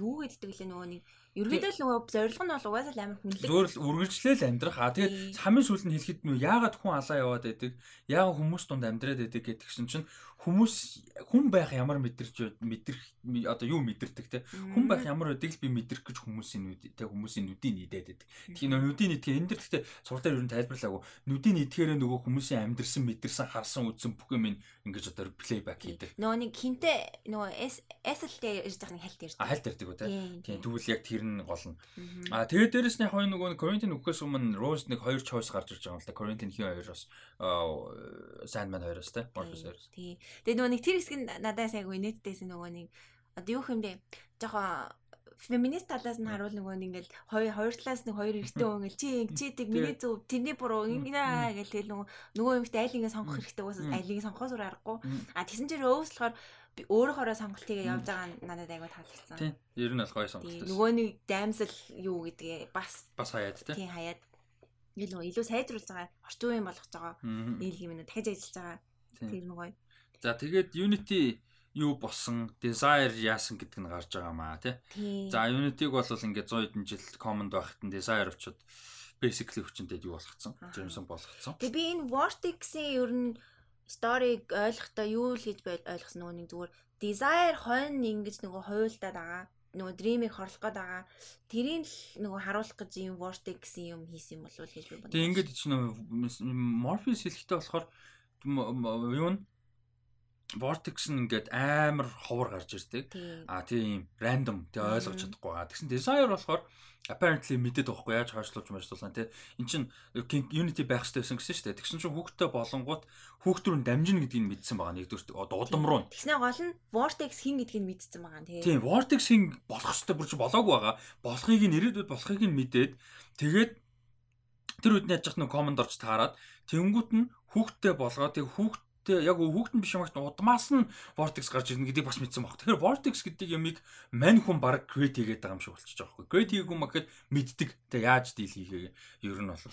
юу гэддэг лээ нөгөө нэг Ерөнхийдөө л нөгөө зорилго нь бол угаасаа л амар хүнлэг. Зүгээр л үргэлжлээл амьдрах. А тэгээд хамгийн сүүлд нь хэлэхэд нөө яагаад хүн алаа яваад байдаг? Яагаад хүмүүс дунд амьдраад байдаг гэдгсэн чинь хүмүүс хүн байх ямар мэдэрч мэдрэх одоо юу мэдэрдэг те хүн байх ямар байдгийг би мэдрэх гэж хүмүүсийн нүд те хүмүүсийн нүдийг нийдээд байдаг. Тэгэхээр нүдийн нийтгэх энэ дэр гэхдээ сурал дээр юу тайлбарлаагүй. Нүдийн нийтгэхээр нөгөө хүмүүсийн амьдрсан мэдэрсэн харсан үзсэн бүх юм ингэж одоо плейбэк хийдэг. Нөгөө нэг хинтээ нөгөө эсэлтэй ирж байгаа нэг хальт. А хальт ирдэг үү те. Тийм тэгвэл яг тэр нь гол нь. А тэгээд дээрэс нь яг нөгөө Коринтын үгээс өмнө Rose нэг хоёр choice гарч ирж байгаа юм л да. Коринтын хин хоёроос Sandman хоёроос те. Morpheus хоёроос. Тий. Тэгээд нөгөө нэг тэр хэсэг нь надад сайгүй нэттэйсэн нөгөө нэг одоо юу юм бэ? Жохоо феминист талаас нь харуул нөгөө нэг ингээл хоёр хоёр талаас нэг хоёр эрэгтэй хүн ингээл чи чи тэг миний зөв тэрний буруу ингэнэ гэл тэгэл нөгөө нөгөө юмтай айл ингээ сонгох хэрэгтэй уусаа айлыг сонгохоос өөр аргагүй а тэгсэн чинь өөс болохоор би өөрөөхөө сонголт хийгээ явж байгаа нь надад айгүй таалагдсан. Тийм. Ер нь бол гоё сонголт байсан. Нөгөө нэг даймсал юу гэдгээ бас бас хаяад тийм. Хаяад илүү илүү сайжруулж байгаа орчин үеийн болгож байгаа нийл юм дахиж ажиллаж байгаа тэр нь гоё. За тэгээд Unity юу болсон, Desire яасан гэдэг нь гарч байгаа маа тий. За Unity-г бол ингээд 100 хэдэн жил command байхад нь Desire очоод basically хүчнтэй юу болгоцсон. Jameson болгоцсон. Тэгээ би энэ Vortex-ийн ер нь сториг ойлгохдоо юу л гэж ойлгосон нөгөө нэг зүгээр Desire хойно ингэж нөгөө хуйлдаад байгаа нөгөө дримийг хорлох гээд байгаа. Тэрийг л нөгөө харуулах гэж юм vortex юм хийсэн юм болов уу гэж би бодлоо. Тэг ингээд ч нөгөө Morpheus хэлэхдээ болохоор юу нь vortex нь ингээд амар ховор гарч ирдэг. А тийм random тэг ойлгож чадахгүй. Тэгсэн desire болохоор apparently мэдээд байхгүй яаж хойшлуулж мажлуулсан тий. Эн чин Unity байх хэрэгтэй байсан гэсэн шүү дээ. Тэгсэн чинь хүүхдтэй болонгууд хүүхд рүү дамжина гэдгийг мэдсэн байгаа нэгдүгээр удам руу. Тэгснэ гол нь vortex хин гэдгийг мэдсэн байгаа тий. Тийм vortex хин болох хэрэгтэй бүр чи болоогүй байгаа. Болохыг нь ирээдүйд болохыг нь мэдээд тэгээд тэр үед нь яаж нэг команд орж таарад тэнгуут нь хүүхдтэй болгоо тэг хүүхд Тэ яг хүүхдэн биш юмагт удмаас нь Vortex гарч ирнэ гэдгийг бас мэдсэн баг. Тэгэхээр Vortex гэдэг ямиг мань хүн баг create хийгээд байгаа юм шиг болчихж байгаа байхгүй. Create хийгээгүй махад мэддэг. Тэ яаж deal хийхээ ер нь бол.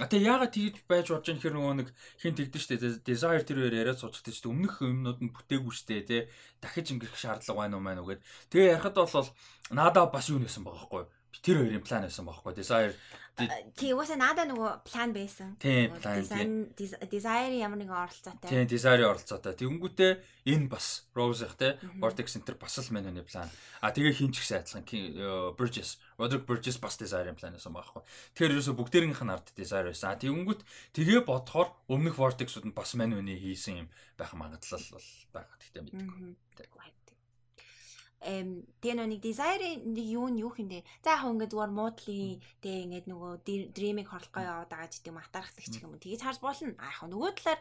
А тэ яагаад тэгж байж болж байгаа нөхөр нөгөө нэг хин тэгдэж штэ desire тэр хоёр яриад суучихдаг штэ өмнөх юмнууд нь бүтээгүй штэ тэ дахиж ингэх шаардлага байна уу маань үгээд тэгээ ярахад бол надаа бас юу нэсэн байгаа байхгүй тэр хоёрын план байсан байхгүй desire Тий угаасаа надаа нөгөө план байсан. Тийм план. Desire ямар нэгэн оролцоотой. Тийм desire оролцоотой. Тэгэнгүүтээ энэ бас Rose-х те Vortex Center бас л мань хүний план. А тэгээ хин ч гэсэн адилхан Bridges, Roderick Bridges бас desire-ийн план байсан байхгүй. Тэгэхээр ерөөсө бүгдээрийнх нь ард desire байсан. А тэгэнгүүт тэгээ бодохоор өмнөх Vortex-ууд нь бас мань хүний хийсэн юм байх магадлал бол байгаа. Тэгтээ мэдгүй. эм тэгээ нэг desire нэг юу нь юу хиндэ за яг ингээд зүгээр муудлын тэгээ ингээд нөгөө dreaming хорлохгоо яваад байгаа ч гэдэм атархдаг ч юм. Тэгэж харж болно. А яг нөгөө талаар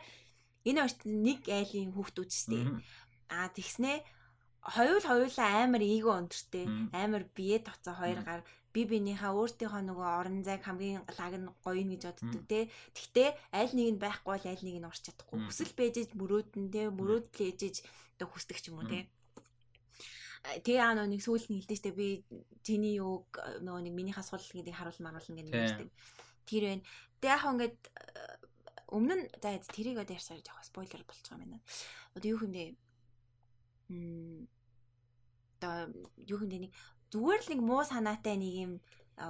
энэ хоёрт нэг айлын хүүхдүүд ч тийм а тэгснээ хоёул хоёулаа амар эго өндөртэй амар бие тоцоо хоёр гар. Би бинийхээ өөртөөхөө нөгөө орон зайг хамгийн лаг нь гоё гэж боддог те. Гэхдээ аль нэг нь байхгүй бол аль нэг нь орч чадахгүй. Хүсэл бэжэж мөрөөдөн те мөрөөдөл ээжэж одоо хүсдэг ч юм уу те. Тэгээ аа нэг сүүлд нь хэлдэг штэ би чиний юуг нөгөө нэг минийхээ сул гэдэг харуул маруулна гэдэг юм штэ. Тэр байна. Тэгээ яг ингээд э, өмнө нь за тэрийг одоо ярьсаар жоох спойлер болчихоо юм байна. Одоо юу бэ? Мм одоо юу бэ нэг зүгээр л нэг муу санаатай нэг юм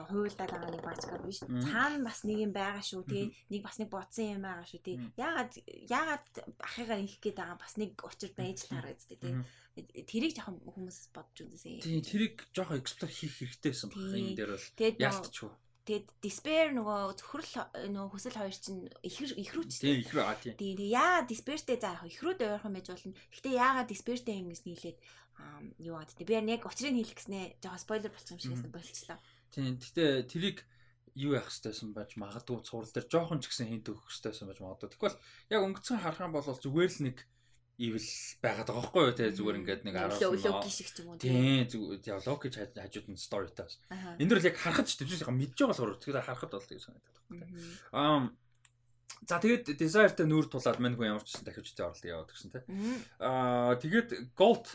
хуйлдаад байгаа нэг бачка биш. Цаана бас нэг юм байгаа шүү тий. Нэг бас нэг бодсон юм байгаа шүү тий. Яагаад яагаад ахыгаа их гээд байгаа бас нэг учир байж л харагддаг тий тэрийг жоохон хүмүүсээс бодож үзээсэй. Тийм, тэрийг жоохон эксплор хийх хэрэгтэй байсан баг. Энэ дээр бол яалтчгүй. Тэгээд despair нөгөө зөвхөрл нөгөө хүсэл хоёр чинь ихэр ихрүүч. Тийм, ихрүү аа тийм. Тийм, яагаад despairтэй за яг ихрүүд ойрхон байж болно. Гэхдээ яагаад despairтэй ингэж нийлээд юу гад тийм. Би яг учрыг хэлэх гэснээ жоохон спойлер болчих юм шиг болчихлоо. Тийм, гэхдээ тэрийг юу яах хэвчээсэн байж магадгүй цуврал дээр жоохон ч гэсэн хинт өгөх хэвчээсэн байж магадгүй. Тэгвэл яг өнгөцгөн харах юм бол зүгээр л нэг ивэл байгаад байгаа байхгүй юу те зүгээр ингээд нэг 10 лог шиг ч юм уу тийм зүгээр лог гэж хажууд нь story таас энэ дөр л яг харахад ч төвчөөс мэдж байгаа болохоор тэгэхээр харахад бол тийм санагдаад байна аа За тэгээд desire-тэй нүүр тулаад мань хүн ямар ч гэсэн дахиж тэ оролт яваад гэсэн те аа тэгээд gold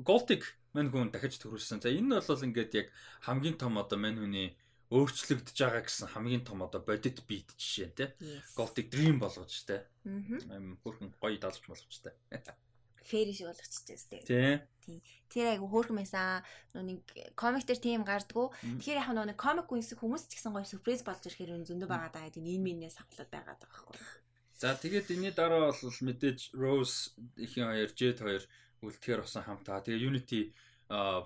gold-ыг мань хүн дахиж төрүүлсэн за энэ бол ингээд яг хамгийн том одоо мань хүний өөрчлөгдөж байгаа гэсэн хамгийн том одоо бодит бит жишээ те. Gold-ыг dream болгож те. Аа. Хөрхөн гоё далж болгож те. Фэри шиг болгочихжээ те. Тий. Тэр айгу хөөрхөн байсан. Нэг комик дээр тийм гардггүй. Тэгэхээр яг нэг комик үнс хүмүүс ч гэсэн гоё сюрприз болж ирэхээр зөндөө байгаа даа гэдэг энэ минээс хавлаад байгаа даа байхгүй. За тэгээд энэний дараа бол мэдээж Rose ихийн хоёр, Jet хоёр үлдэхээр болсон хамтаа. Тэгээ Unity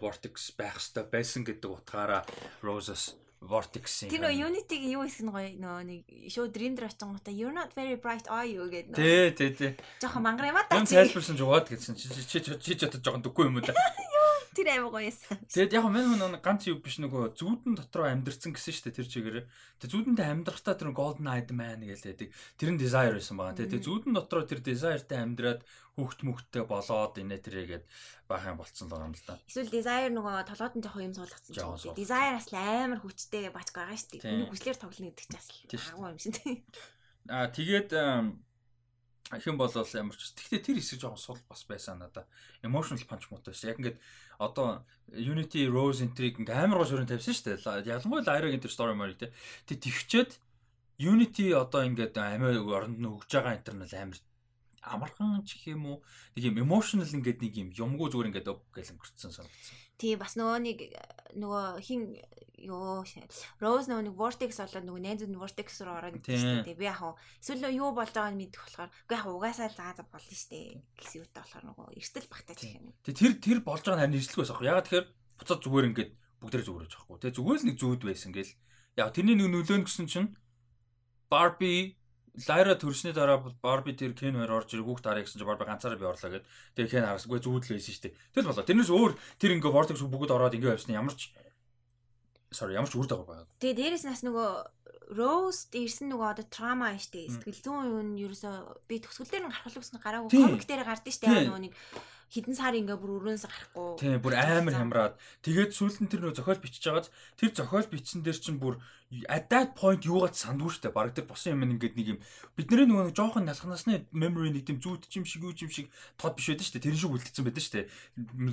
Vortex байх хэрэгтэй байсан гэдэг утгаараа Roses Vortex-ийн. Тэр нөө Unity-г юу хийх нь гоё нөө нэг dream дээр очингуудаа you're not very bright are you гэдэг нөө. Тий, тий, тий. Жохон мангар юм а та. Юм тайлбарсан жугаад гэсэн чи чи чи чи жоохон дөггүй юм уу да. Тэр амар гоё юмсан. Тэгэд яг мань хүн ганц юу биш нөгөө зүудэн дотроо амьдэрсэн гэсэн шүү дээ тэр чигээр. Тэг зүудэндээ амьдрахтаа тэр golden eyed man гэлээдэг. Тэр нь desire байсан байгаа. Тэг зүудэн дотроо тэр desireтай амьдраад хүүхд мөхттэй болоод инээ тэрээгээд байх юм болцсон л байгаа юм л да. Эсвэл desire нөгөө толгойд нь жоохон юм суулгацсан ч юм. Desire бас амар хүчтэй бач байгаа шүү дээ. Үнийг хүслээр тоглоно гэдэг ч бас агуу юм шин. Аа тэгээд их юм бол ямар ч. Гэхдээ тэр хэсэг жоохон сул бас байсан надаа. Emotional punch муутай шүү. Яг ингээд одоо Unity Rose Intrigue ингээ амар гоо шөрөн тавьсан шүү дээ. Ялангуяа Lyra-гийн тэр story mode те. Тэг тэгчээд Unity одоо ингээд амиа оронд нь өгж байгаа нь амар амархан ч гэх юм уу нэг юм emotional ингээд нэг юм юмгүй зүгээр ингээд өг гэл өнгөрцөн санагдсан. Тий бас нөгөө нэг нөгөө хин ёо Rose нөгөө нэг vortex болоод нөгөө найз нь vortex руу ороод шүү дээ. Би яг эсвэл юу болж байгааг нь мэдэх болохоор үгүй яг угаасаа заа зав болно дээ. гэсэн үгтэй болохоор нөгөө эртэл багтаж гэх юм. Тэг тэр тэр болж байгаа нь харин эрсэлгүй байсан. Ягаад тэгэхээр буцаад зүгээр ингээд бүгдээ зүгээр байж байхгүй. Тэг зүгээр л нэг зүүд байсан гэл. Яг тэрний нэг нөлөө нь гэсэн чинь Barbie Лайра төрсний дараа Барби тэр Кен хоёр орж ирэх хүүхд хараа гэсэн чинь Барби ганцаараа би орлоо гэд. Тэгээ Кен харасгүй зүүдл байсан шүү дээ. Тэгэл болоо. Тэрнээс өөр тэр ингээ Vortex бүгд ороод ингээ явсан ямар ч sorry ямар ч үр дагавар байгаа. Тэгээ дээрэс нас нөгөө Rose ирсэн нөгөө одоо трама нь штэ сэтгэл зүйн юу нь ерөөсөө би төгсгөл дээр нь гарах гэсэн гараагүй комик дээр гардаг штэ нөгөө нэг хідэн сар ингээ бүр өрөөнөөс гарахгүй. Тийм бүр амар хямраад. Тэгээд сүүлд нь тэр нөө зохиол бичиж байгааз тэр зохиол бичсэн дээр чинь бүр at that point юугаад сандгүй штэ. Баг тэр босон юм ингээд нэг юм. Бидний нөгөө нэг жоохон налхнасны memory нэг тийм зүйт юм шиг юу юм шиг тод биш байдаг штэ. Тэр шиг үлдсэн байдаг штэ.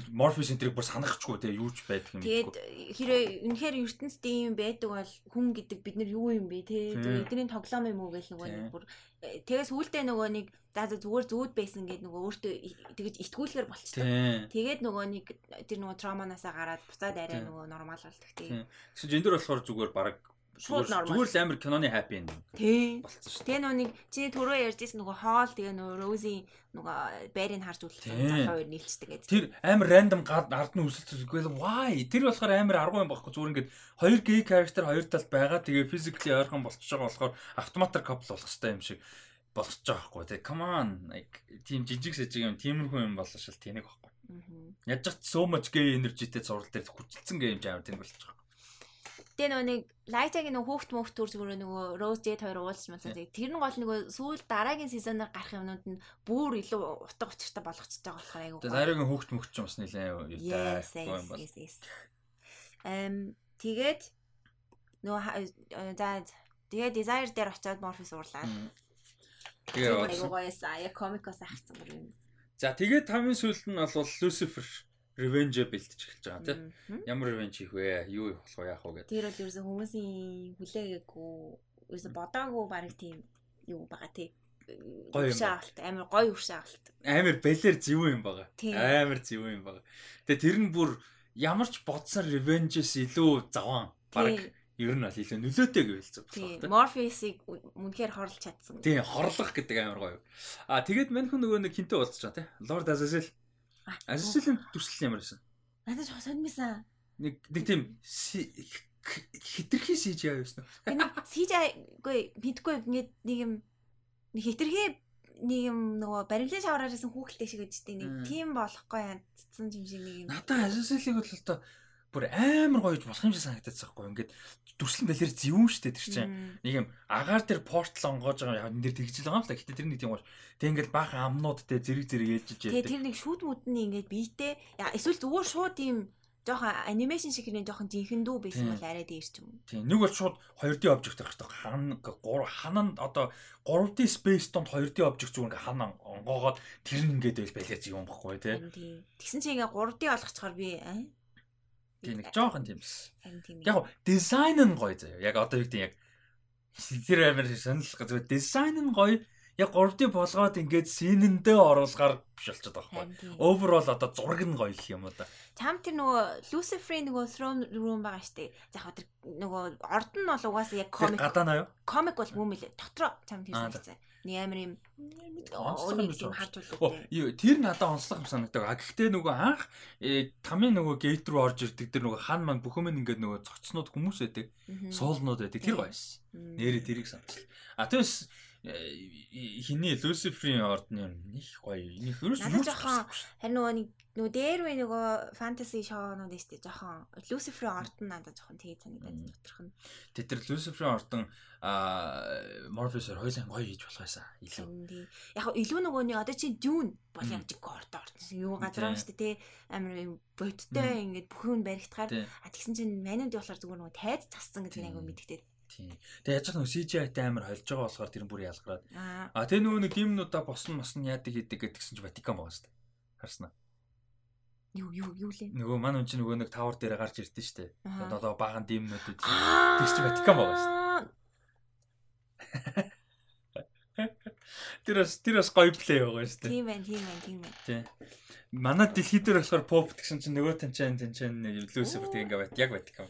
Morpheus энтрийг бүр санахчгүй те юу ч байдаг юм. Тэгээд хэрэг үнэхээр ертөнцид юм байдаг бол хүн гэдэг бид нар юу юм бэ те? Эдний тоглоом юм уу гэх нөгөө бүр тэгээс үүлдээ нөгөө нэг за зүгээр зүүд байсан гэдэг нөгөө өөртөө тэгэж итгүүлгээр болчихсон. Тэгээд нөгөө нэг тэр нөгөө травманасаа гараад буцаад арай нөгөө нормал болдог тийм. Тэгсэн энэ дөр болохоор зүгээр баг зүгээр л амар киноны happy ending болцсон шүү. Тэгээ нүг чи түрүү ярьжсэн нөгөө хоол тэгээ нөгөө Рози нөгөө байрыг харж үлдсэн захаа хоёр нийлцдэг гэдэг. Тэр амар random ард нь үсэлцэхгүй л why? Тэр болохоор амар аргу юм багхгүй зүгээр ингээд хоёр gay character хоёр талд байгаа тэгээ physically ойрхон болчихж байгаа болохоор автоматар couple болох хэрэгтэй юм шиг болчихж байгаа байхгүй тий. Come on. Like тийм жижиг сэжиг юм тиймэрхүү юм болоо шал тэнэг байхгүй. Яаж ч so much gay energyтэй зурал дээр хүчилсэн гейм жаамар тэнэг болчих Тэгээ нөгөө нэг Лайтагийн нөгөө хүүхд мөхт төр зүгээр нөгөө Rose Jade хоёр уулзсан байсан. Тэр нь гол нөгөө сүүл дараагийн сезоноор гарах юмнууд нь бүр илүү утга учиртай болгочихж байгаа болохоор айгуу. Тэгээ дараагийн хүүхд мөхт ч бас нэлээ юу таа. Эм тэгээд нөгөө за тэгээ desire дээр очиод Morpheus уурлаа. Тэгээ айгуу гоёсаа яг комикос авцсан юм. За тэгээд тамийн сүүлд нь бол Lucifer revenge бэлтэж эхэлж байгаа тийм. Ямар revenge хийх вэ? Юу болох вэ? Яах вэ гэдэг. Тэр бол ерөөсө хүмүүсийн хүлээгээгүй, ерөөсө бодоагүй баг тийм юу байгаа тийм. Гоё шаалт, амар гоё уршаалт. Амар бэлэр зэв юм байгаа. Амар зэв юм байгаа. Тэгээ тэр нь бүр ямар ч бодсон revenge-с илүү заван баг ер нь бол илүү нөлөөтэй гэвэл зөв тийм. Morpheus-ыг үнэхээр хорлож чадсан. Тийм, хорлох гэдэг амар гоё. Аа тэгээд мань хүн нөгөө нэг хинтээ уулзч байгаа тийм. Lord Azazel Азилийн дүрслэл ямар байсан? Надад сонирмсан. Нэг нэг тийм хитрхи CGI байсан. Энэ CGI-гүй мэдгүй ингээд нэг юм нэг хитрхи нэг юм нөгөө баримлын шавраар исэн хүүхэлтэй шиг гэж тийм нэг тийм болохгүй янцсан юм шиг нэг юм. Надаа Азилийн бол л тоо бүр амар гоёж болох юм шиг санагдаад байгаа юм. Ингээд дүрслэн балер зэвүүн штэ тэр чинь. Нэг юм агаар дээр портал онгоож байгаа яг энэ дэр тэгжил байгаа юм л та. Гэтэ тэр нэг тийм гош. Тэг ингээд баахан амнууд те зэрэг зэрэг ээлжиж яадаг. Тэгээ тэр нэг шүүд мүдний ингээд биетэй эсвэл зүгээр шууд тийм жоохон анимашн шиг нэг жоохон жинхэндүү байсан бол арай дээр ч юм. Тийм. Нэг бол шууд 2D object байх хэрэгтэй. Хан ханан одоо 3D space донд 2D object зүгээр ингээ ханан онгоогоод тэр нь ингээд байл балиац юм баггүй тий. Тэгсэн чинь ингээ 3D болгочихоор би Тийм нэг жоохон тиймс. Яг дизайн нь гоё заяа. Яг одоо юу гэдэг яг тэр амар сонирхол зүгээр дизайн нь гоё. яг 3D болгоод ингээд синэндээ оруулахаар биш болчиход байгаа байхгүй. Overall одоо зураг нь гоё юм уу да. Чам тэр нөгөө Lucifer нөгөө throne room байгаа штэ. За яг тэр нөгөө орд нь бол угаасаа яг комик. Гадаа наа юу? Комик бол мөн мэлээ. Дотроо чам тэр санагдсан. Нэг амар юм онцлог юм харж үлээ. Тэр надад онцлог юм санагдаг. А гэхдээ нөгөө анх э, тамийн нөгөө гейт рүү орж ирдэг тэр нөгөө хан маань бүхэн минь ингээд нөгөө цогцнууд хүмүүс байдаг. Суулнууд байдаг. Тэр байсан. Нэрээ тэрийг санагдсан. А тэгээс хиний Люциферийн ордны нэг гоё. Нэг ерөөс юу жоохон харин нөгөө нэг нөгөө дээр вэ нөгөө фэнтези шоунууд нь штэ жоохон Люциферийн ордон надад жоохон тэгээ санагдаад доторх нь. Тэ тэр Люциферийн ордон а Morpheus-оор хоёулаа гоё хийж болох байсан. Илүү. Яг илүү нөгөө нэг одоо чи Dune бол яг жиг орд орсон. Юу газар шүү дээ те амар юм бодтой ингээд бүхэн баригдахаар а тэгсэн чинь манууд болохоор зүгээр нөгөө тайз зассан гэдэг нэг мэддэг Тийм. Тэгээ яаж нэг CGI-тай амар холж байгаа болохоор тэр бүр ялгараад. А тэгээ нөгөө нэг гимнуудаа босон мосон яадаг хийдэг гэдгсэн чинь Ватикан байгаа шүү дээ. Харснаа. Юу юу юу лээ. Нөгөө маань үн чинь нөгөө нэг тавар дээр гарч ирдэ шүү дээ. Одоо баган димнүүд үү. Тэр чинь Ватикан байгаа шүү дээ. Тэр бас тэр бас гоё плей байгаа шүү дээ. Тийм байна, тийм байна, тийм байна. Тийм. Манай дэлхий дээр болохоор поп гэсэн чинь нөгөө тэнчэн тэнчэн Люцифер тийм ингээ бат яг Ватикан.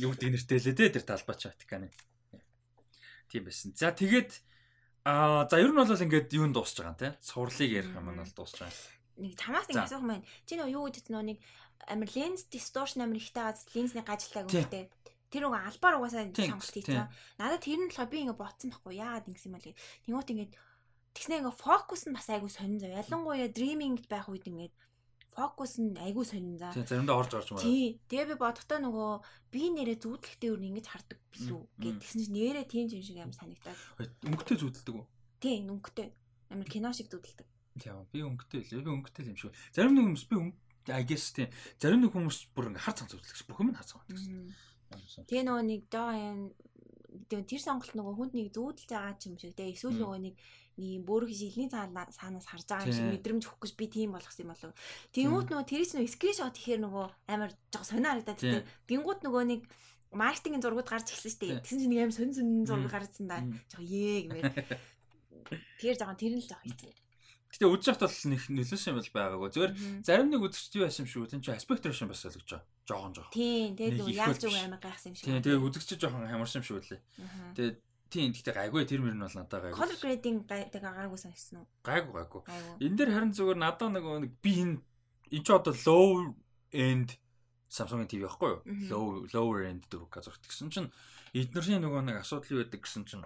Юу гэдэг нэртэй лээ дээ тэр талбач Ватиканы. Тийм байсан. За тэгээд аа за ер нь бол ингээд юунд дуусч байгаа юм те. Сурлыг ярих юм бол дуусч байгаа. Нэг тамаас нэг асуух маань. Чи нөгөө юу гэдэг нөө нэг амир ленс distortion амир ихтэй газ ленсний гажлтайг үүтэй тэр уг албаар угаасаа сонголт хийсэн. Надад тэр нь болохоор би ингээ ботсон байхгүй яагаад ингэсэн юм бэ? Тэнгуут ингээд тэгснэ ингээ фокус нь бас айгүй сонин зав. Ялангуяа dreaming байх үед ингээд фокус нь айгүй сонин за. Тийм заримдаа орж орж байна. Тий. Тэгээ би бодохдоо нөгөө би нэрээ зүудлэхтэй өөр ингэж хардаг билүү гэд тэгсэн чинь нэрээ тийм юм шиг амар санагдаад. Өнгөтэй зүудэлдэг үү? Тий, өнгөтэй. Амар кино шиг зүудэлдэг. Тийм. Би өнгөтэй л. Би өнгөтэй юм шиг. Зарим нэг хүмүүс би I guess тийм. Зарим нэг хүмүүс бүр ингээ хар цан зүудэлдэг. Бүх юм хар цан гэсэн. Тэгээ нөгөө нэг жоо юм тэр сонголт нөгөө хүнд нэг зүүдэлж байгаа ч юм шиг тэгээ эсвэл нөгөө нэг нэг бөөрөх шилний цаанаас харж байгаа юм шиг мэдрэмж өгөх гэж би тийм болгосон юм болов. Тэнгүүт нөгөө тэр чинь скриншот ихээр нөгөө амар жоо сонио харагдаад тийм. Гингууд нөгөө нэг маркетингийн зургууд гарч ирсэн шүү дээ. Тэгсэн чинь нэг амар сонин сонин зураг гарсан да. Жоо ээ гэмээр. Тэр жоохон тэр нь л жоо хийцээ. Гэтэ үдж явахт бол нэг нөлөөсөн юм байгаагүй. Зүгээр зарим нэг үзэгчд юу байсан шүү. Тин чи аспект ratio бас ойлгож байгаа. Жохон жохон. Тийм, тэгээд яаж зүг амар гайхсан юм шиг. Тийм, тэгээд үзэгчд жохон хамарсан юм шүү лээ. Тэгээд тийм гэхдээ гайгүй тэр мөр нь бол надад гайгүй. Color grading тэгээд гайгүй санагдсан уу? Гайгүй гайгүй. Энэ дээр харин зүгээр надад нэг нэг би энэ энэ ч одоо low end Samsung-ын TV байхгүй юу? Low lower end дөрөв газар гэсэн чинь эднэрийн нөгөө нэг асуудал юу байдаг гэсэн чинь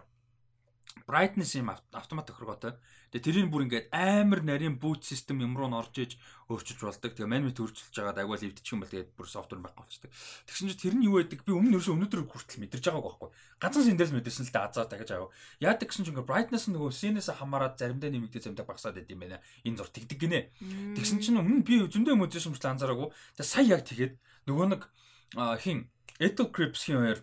brightness юм автомат тохиргоотой. Тэгээ тэрийг бүр ингээд амар нарийн boot system юм руу н орж иж өөрчилж болдог. Тэгээ манвит өөрчилж байгаад агуул эвдчих юм бол тэгээд бүр софтвер байхгүй болчихдаг. Тэгсэн чинь тэр нь юу байдаг? Би өмнө ерөөсөө өнөөдөр хүртэл мэдэрч байгааг байхгүй. Ганцхан синдээс мэдэрсэн л дээ азаа дахиж аваа. Яадаг гэсэн чинь ингээд brightness нөгөө синээс хамаарат заримдаа нэмэгдээ заримдаа багасаад байд юм байна. Энэ зур тэгдэг гинэ. Тэгсэн чинь өмнө би зөндөө мөзөөс юмчлаа анзаараагүй. Тэгээ сая яг тэгээд нөгөө нэг хин Eto Crips-ийн хоёр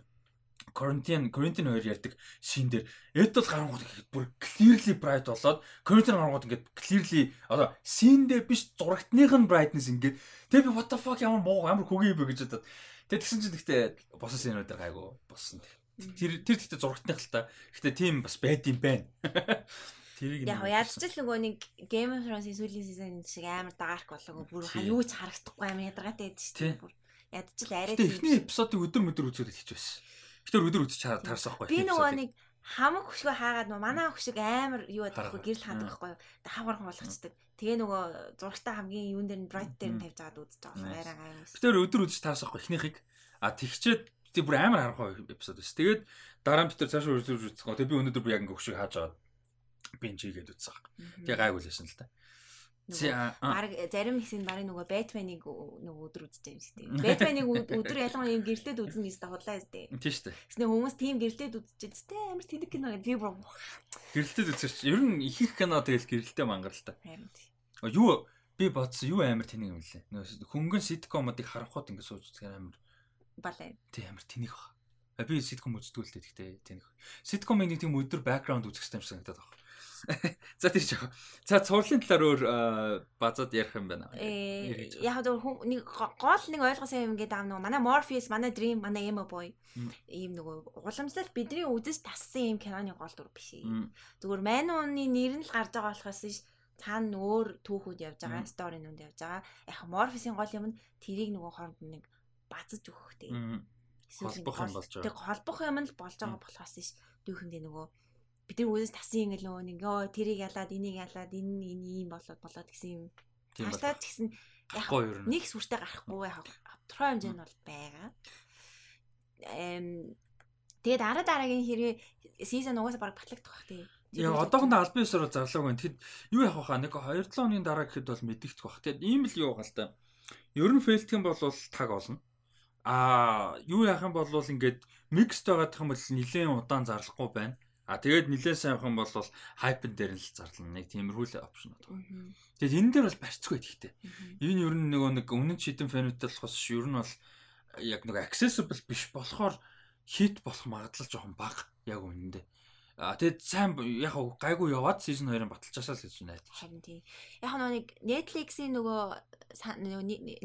Quarantine Quarantine хоёр ярьдаг шин дээр эд бол гарангууд ихэд бүр clearly bright болоод Quarantine гарангууд ингээд clearly одоо синдээ биш зурагтных нь brightness ингээд тэгээ би what the fuck ямар муу ямар хөгийн бэ гэж бодоод тэгээ тэгсэн чинь гэхдээ босон синүүд дээр гайгүй болсон. Тэр тэр гэхдээ зурагтных л та. Гэхдээ тийм бас байд юм байна. Тэрийг яг яаж ч л нөгөө нэг Game of Thrones сүүлийн season шиг амар dark болоогүй бүр юу ч харагдахгүй амар ядаргаатай байдаг шүү дээ. Бүр ядчил арай тийм. Эхний эпизодыг өдөр өдөр үзээд байсан. Гэтэр өдөр үзэж таарсан байхгүй. Би нөгөө нэг хамаг хөшгөө хаагаад нөгөө манай хөшиг амар юу байдаг вэ гэрэл хаадаг байхгүй юу. Хавгархан болгочдөг. Тэгээ нөгөө зурагтаа хамгийн юун дээр нь bright дээр нь тавьж байгаад үзэж байгаа арай гайвс. Гэтэр өдөр үзэж таарсан байхгүй эхнийхийг. А тэгчээд тий бүр амар харахгүй эпизод өс. Тэгээд дараа нь бид цаашаа өдөр үзэх. Тэгээ би өнөөдөр би яг ингээ хөшиг хааж аваад бинж хийгээд үзсэн. Тэгээ гайгүй л байсан л та. Баг зарим хэсэг барыг нөгөө Бэтменыг нөгөө өдөр үздэг юм шиг тийм. Бэтменыг өдөр ялангуяа юм гэрэлтэд үзнэ гэж худлаа зү. Тийм шүү дээ. Тэснэ хүмүүс тийм гэрэлтэд үзчихэж зү амар тэнэг кино гэдэг би бүр гэрэлтэд үзэж ер нь их их кино тэгэл гэрэлтэй мангаралтай. Харин тийм. Юу би бодсон юу амар тэнэг юм лээ. Нөгөө хөнгөн ситкомодыг харахад ингэ сууж үзэх амар балай. Тийм амар тэнэг баг. Би ситком үздэг л дээ гэхдээ тэнэг. Ситкомыг нэг тийм өдөр бэкграунд үзэх юм шиг санагдаад байна. За тийч яах. За цуурлын талаар өөр базад ярих юм байна. Э яг зөв нэг гол нэг ойлгосон юм гэдэг аав нөгөө манай Morpheus, манай Dream, манай Emo Boy ийм нөгөө уламжлал бидний үзэж тассан юм киноны гол дүр биш. Зүгээр Manual-ны нэр нь л гарч байгаа болохоос ш цаана өөр түүхүүд явж байгаа, сторинууд явж байгаа. Яг Morpheus-ийн гол юм нь тэрийг нөгөө хооронд нэг базаж өгөх тий. Холбох юм болж байгаа. Тэг холбох юм л болж байгаа болохоос ш дүүхэндээ нөгөө бид нар үзэж тасан ингээл нөгөө нэг ёо тэрийг ялаад энийг ялаад энэ энэ ийм болоод болоод гэсэн юм. Ч гэсэн яг нэг сүртэй гарахгүй тодорхой хэмжээнд бол байгаа. Эм тэгээд дараа дараагийн хэрэг сизон угаасаа баг батлагдах бах тий. Яг одоохондоо албан ёсоор зарлаагүй байна. Тэгэд юу яах вэ? Нэг 2 7 оны дараа гэхэд бол мэдэгдэх бах. Тэгэд ийм л юу гал та. Ер нь юм бол таг олно. Аа юу яах юм бол ингээд микс байгаадах юм бол нэлээд удаан зарлахгүй байна. А тэгээд нилээ сайн хэн бол хайпен дээр нь л зарлана. Нэг тиймэрхүү л опшн байна. Тэгээд энэ дээр бол барьцгүй гэхдээ. Энэ ер нь нөгөө нэг өмнө шидэн фэнүүтэй болохоос ер нь бол яг нэг accessible биш болохоор хит болох магадлал жоохон бага яг үнэндээ. А тэгэд сайн яг гайгүй яваад season 2-ын баталчаасаа л гэж найдаж. Харин тий. Яг нэг Netflix-ийн нөгөө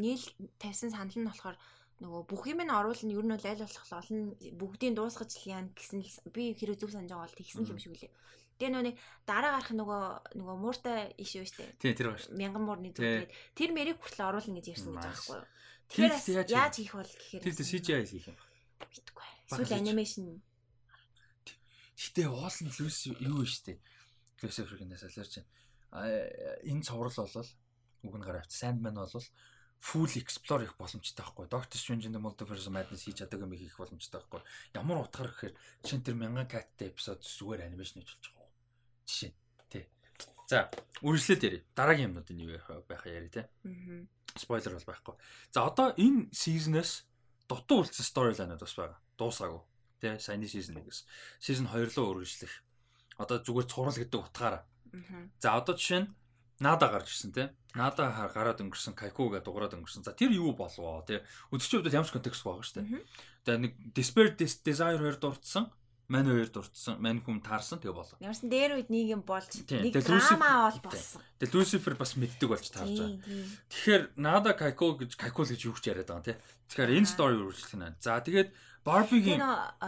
нийл тавьсан санал нь болохоор нөгөө бүх юм нь оруулна ер нь бол аль болох олон бүгдийг дуусгаж л яана гэсэн л би хэрэв зүг санаж байгаа бол тэгсэн юм шиг үлээ. Тэгээ нөгөө дараа гарах нөгөө нөгөө мууртай иш юу штэ. Тийм тэр байна шүү. Мянган муурны зүг тэгээд тэр мэрийг хүртэл оруулна гэж ярьсан гэж байгаа байхгүй юу. Тэгэхээр яаж хийх бол гэхээр Тэр CGI хийх юм. Мэдгүй. Эсвэл анимашн. Гэтэ уул нь лүс юу штэ. Лүс Африкнаас аларч байна. Энэ цоврал болол үг нь гаравч Sandman болол full explore хийх боломжтой байхгүй. Doctor Strange in the Multiverse of Madness хийж чаддаг юм хийх боломжтой байхгүй. Ямар утгаар гэхээр чинь тэр 1000 каттай эпизод зүгээр анимашн хийж болж байгаа. Жишээ. Тий. За, үргэлжлээд ярив. Дараагийн юмнууд нь юу байх яри те. Аа. Спойлер бол байхгүй. За, одоо энэ season-ээс дутуу үлдсэн storyline-ууд бас байгаа. Дуусаагүй. Тэ, саяны season 1-ээс. Season 2 руу үргэлжлэх. Одоо зүгээр цуврал гэдэг утгаараа. За, одоо жишээ нь Нада гарч ирсэн тий. Нада гараад өнгөрсөн Kaiku гэдэг дугаараад өнгөрсөн. За тэр юу болов тий. Өдөрчийн хувьд ямар ч контекст байгаа шүү дээ. Тэгээ нэг Despair Desire 2 дурдсан. Мань 2 дурдсан. Мань хүн таарсан тэгээ болоо. Ямарсан дээр үед нэг юм болж нэг драма бол болсон. Тэгээ Lucifer бас мэддэг болж таарж байгаа. Тэгэхээр Nada Kaiku гэж Kaiku гэж юу ч яриад байгаа тий. Тэгэхээр энэ story үргэлжлэх нь. За тэгээд Barbie-гийн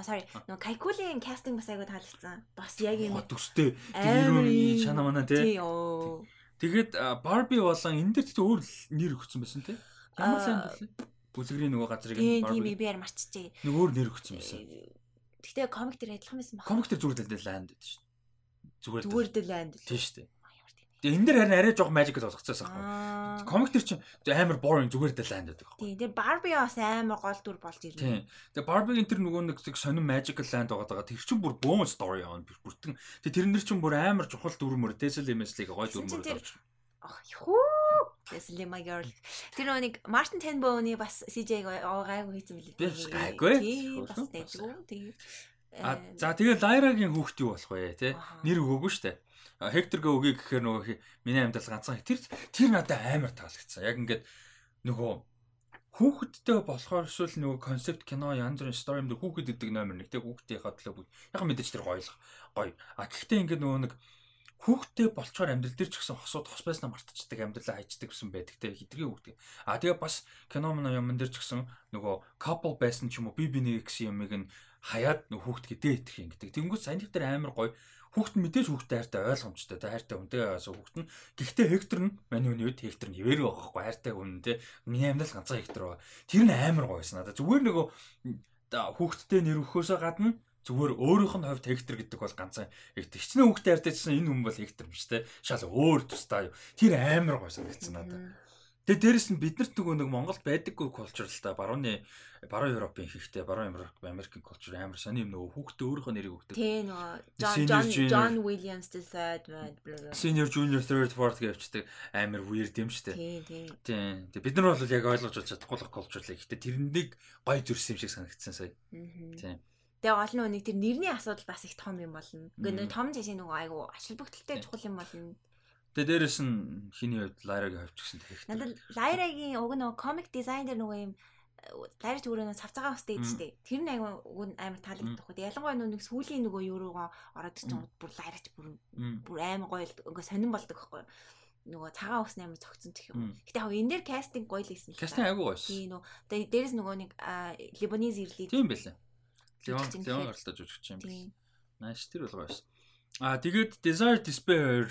sorry нөө Kaiku-ийн casting бас айгу таалагдсан. Бас яг юм. Төстэй. Тэр юу чана мана тий. Тэгээд Барби болон энэ дээр тэгтээ өөр нэр өгсөн байсан тий. Ямар сайн бэ? Бүлгэрийн нөгөө газрыг Барби. Тийм би яар марччихъя. Нэг өөр нэр өгсөн байсан. Тэгтээ комик дээр адилхан байсан баг. Комик дээр зүгээр дэлдэл ланд гэдэг шин. Зүгээр зүгээр дэлланд. Тийм шүү дээ. Тэгээ энэ дэр харин арай жоох magical болгоцсон байхгүй. Комик төр чинь амар boring зүгээр дэлэн байдаг байхгүй. Тийм. Тэгээ Barbie бас амар гол дүр болж ирнэ. Тийм. Тэгээ Barbie-гийн тэр нөгөө нэг сонин magical land байгаа. Тэр чинь бүр бөөн story явна. Бүртэн. Тэгээ тэрнэр чинь бүр амар чухал дүр мөр. Tesla Mesli-г гой дүр мөр болж. Ах юу. Tesla my girl. Тэр нэг Martin Tenbow-ны бас CJ-г гайгүй хийсэн билээ. Би гайгүй. Тийм. Бас тэггүй. Тэгээ. А за тэгээ Lyra-гийн хүүхд юу болох вэ те? Нэр өгөөгүй штэ. Хекторгээ өгье гэхээр нөгөө миний амьдрал ганцхан тэр тэр надад амар таалагдсан. Яг ингээд нөгөө хүүхэдтэй болохоор эсвэл нөгөө концепт кино янз бүрийн story юм дээр хүүхэд гэдэг номер нэг тэг хүүхдийн хадлаа бүгд яг мэдээж тэр гоёлох гоё. А гэхдээ ингээд нөгөө нэг хүүхдтэй болчоор амьдрал дээр ч гэсэн хосууд хос байснаа мартчихдаг амьдралаа хайчдаг гэсэн байдаг те хитргийн хүүхдээ. А тэгээ бас кино мөн юм дээр ч гэсэн нөгөө couple байсан ч юм уу би би нэг гэсэн юмыг нь хаяад нөгөө хүүхдгээ дээтрэх юм гэдэг. Тэнгүүт сайн дээр амар гоё хүүхэд нь мэдээж хүүхдэд хайртай ойлгомжтой тэ хайртай хүнтэй байгаасаа хүүхэд нь гэхдээ Хектор нь маний үний үед Хектор нь хിവэрэг байхгүй хайртай хүн тэ миний амьдрал ганцхан Хектор байгаа. Тэр нь амар гоёсэн надад. Зүгээр нөгөө хүүхэдтэй нэр өгөхөөсөө гадна зүгээр өөрийнх нь хувьд Хектор гэдэг бол ганцхан Хектор. Хичнээн хүүхдэд хайртайчсан энэ хүн бол Хектор биш тэ. Шал өөр тустай юу. Тэр амар гоёсэн гэсэн надад. Тэгээ дээрэс нь биднэрт нөгөө нэг Монголд байдаггүй culture л та барууны баруун Европын хийхтэй баруун Америкийн culture амар сони юм нөгөө хүүхдээ өөрийнхөө нэрийг өгдөг. Тий нөгөө John John Williams the third Senior Junior third fourth гэвчдэг амар weird юм дээ. Тий, тий. Тий. Бид нар бол яг ойлгож болж чадахгүй л л гэхдээ тэрнийг гой зүрсэн юм шиг санагдсан сая. Тий. Тэгээ гол нь нэг тэр нэрний асуудал бас их том юм болно. Гэхдээ том жишээ нөгөө айгу ашиг бүгдэлтэй чухал юм болно. Тэгээ дээрэс нь хиний хувьд Лайрагийн хувьд ч гэсэн тэгэх. Надад Лайрагийн уг нөгөө комик дизайн дээр нөгөө юм дайрч өөрөө цавцагаа ус дээжтэй. Тэр нь аймаг уг амар таалагддаг хөө. Ялангуяа нүг сүүлийн нөгөө юуруугаа ороод чинь бүр лайрч бүр бүр амар гоё ингээ сонирн болдог байхгүй нөгөө цагаан усны амар цогцсон гэх юм. Гэтэ яг энэ дээр кастинг гоё л хийсэн л. Кастинг айгүй гоё. Тийм нөө. Тэгээ дээрэс нөгөө нэг Либаниз ирлээ. Тийм байлаа. Леон Леон оролдож жүжигч юм байна. Нааш тэр бол гоё байсан. Аа тэгээд Desire Despair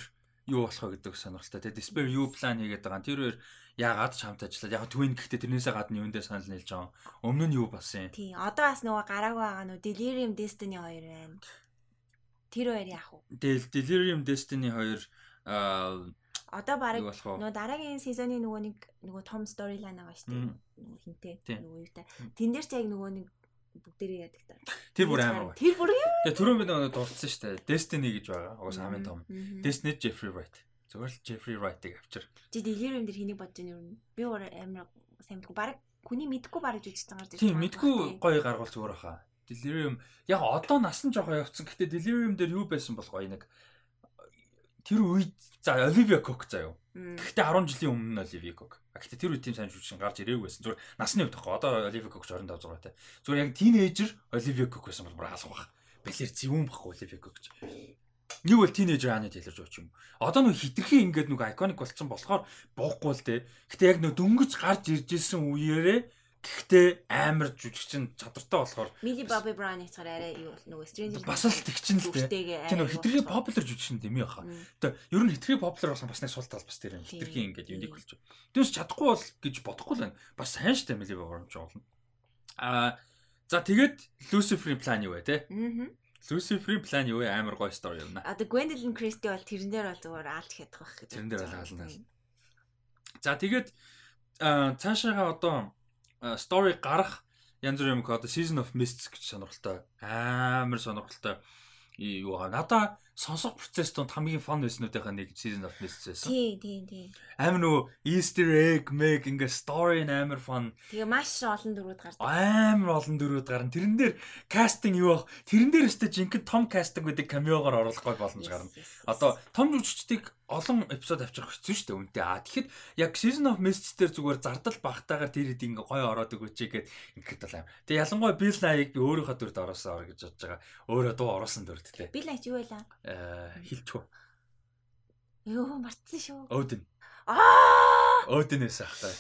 юу болох вэ гэдэг сонирхолтой. Тэгээд Despair юу план хийгээд байгаа. Тэр хоёр яагаад ч хамт ажиллаад яг Twin гэхдээ тэрнээсээ гадна юундээ санал нийлж байгаа. Өмнө нь юу болсон юм? Тий, одоо бас нөгөө гараагүй байгаа нөө Delirium Destiny 2 байна. Тэр хоёр яах вэ? Delirium Destiny 2 аа одоо баг нөгөө дараагийн сезоны нөгөө нэг нөгөө том storyline байгаа шүү дээ. Нөгөө хинтээ нөгөө юутай. Тэн дээр ч яг нөгөө нэг бүгдээрээ яадаг та. Тэр бүр амар. Тэр бүр юу? Тэгээ түрүүн бид нөгөө дурдсан шүү дээ. Destiny гэж байгаа. Уус хамгийн том. Destiny Jeffrey Wright. Зүгээр л Jeffrey Wright-ыг авчир. Чи Delirium дээр хэнийг бодож байна юу? Би өөр амар сайн мэдгүй. Бараг хүний мэдгүй бараг жүжигч байгаа даа. Тийм мэдгүй гоё гаргуул зүгээр хаа. Delirium яг одоо насан жоохон явцсан. Гэтэ Delirium дээр юу байсан бол гоё нэг тэр үед за Olivia Cook заяа. Гэхдээ 10 жилийн өмнө нь Olivia Cook. Гэхдээ тэр үед тийм сайн жүжигчин гарч ирээгүй байсан. Зүгээр насны үед тахгүй. Одоо Olivia Cook 25 6 тай. Зүгээр яг тинейжер Olivia Cook байсан бол бүр хаалга баг. Бэлэр зэвүүн баггүй Olivia Cook. Нэг бол тинейжер хааны тэлэрж байгаа юм. Одоо нэг хитрхи ингээд нэг iconic болцсон болохоор буухгүй л дээ. Гэтэ яг нэг дөнгөж гарч ирж исэн үеэрээ Гэхдээ амар жүжигчин чадвартай болохоор Millie Bobby Brown их цаар арай юу нөгөө Stranger бас л тэгчин л дээ. Тийм нөгөө хитрхи popular жүжигчин юм яха. Тэгээ ер нь хитрхи popular болсон бас нэг сул тал бас тэр юм. Хитрхи ингээд юник болж. Тэрс чадахгүй бол гэж бодохгүй л байна. Бас сайн штэ Millie Bobby Brown ч болно. Аа за тэгээд Lucifer-ийн план юу вэ те? Аа. Lucifer-ийн план юу вэ? Амар гоё story юм аа. Одоо Gwendolyn Christie бол тэрэн дээр бол зүгээр аалт хядах байх гэж. Тэрэн дээр бол аална. За тэгээд цаашаага одоо story гарах янз бүрийн юм одоо Season of Mists гэж сонирхолтой. Амар сонирхолтой юу аа. Надаа сонсох процесс донд хамгийн фан байснуудынхаа нэг Season of Mists байсан. Тий, тий, тий. Амар нөгөө Easter egg meg ингээ story амар fun. Тэгээ маш олон дөрүүд гардаг. Амар олон дөрүүд гарна. Тэрэн дээр кастинг юу баг? Тэрэн дээр өстэй жинхэнэ том кастинг гэдэг камеогоор оруулах гол боломж гарна. Одоо том жүжигчдийг олон эпизод авчрах хэцүү шүү дээ үнтэй. А тэгэхэд яг Season of Mists дээр зүгээр зардал багтаагаар тэр хэд ингээ гоё ороод өгөөч гэгээд ингээд бол аим. Тэгээ ялангуяа Bill Nye-ыг би өөрийнхөө дүрд ороосоо ор гэж бодож байгаа. Өөрөө дуу оруулсан дүрд тээ. Bill Nye юу байлаа? Аа хилчгүй. Йоо мартсан шүү. Odin. Аа! Odin эсэх хаа.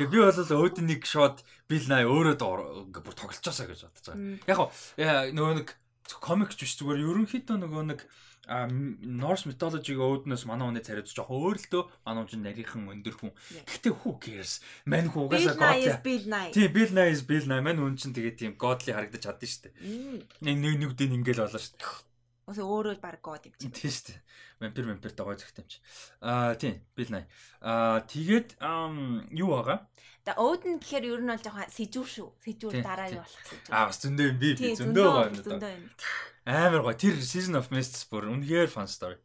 Тэгээ би бол Odin-ыг шууд Bill Nye өөрөө дуу ингээ бүр тоглолцоосаа гэж бодож байгаа. Яг нөгөө нэг комикч биш зүгээр ерөнхийдөө нөгөө нэг а Norse mythology-г өөднөөс манай хүний цариуд жоохон өөр л дөө манай хүн нарийнхан өндөр хүн. Гэхдээ who cares? Мань хүн угаасаа god. Тийм Bill Nye is Bill Nye. Мань хүн чинь тэгээ тийм godly харагдаж чаддсан шүү дээ. Нэг нэг нэг дин ингээл болоо шүү дээ. Ус өөрөө баг god юм чинь. Тийм шүү дээ. Vampire vampire тагой зөхтэй юм чи. Аа тийм Bill Nye. Аа тэгээд юу байгаа? За Odin гэхээр ер нь бол жоохон сэжүүр шүү. Сэжүүр дараа юу болох сэжүүр. Аа бас зөндөө юм би зөндөө байна. Зөндөө юм. Амар гоё. Тэр Season of Mists бүр үнэхээр fun story.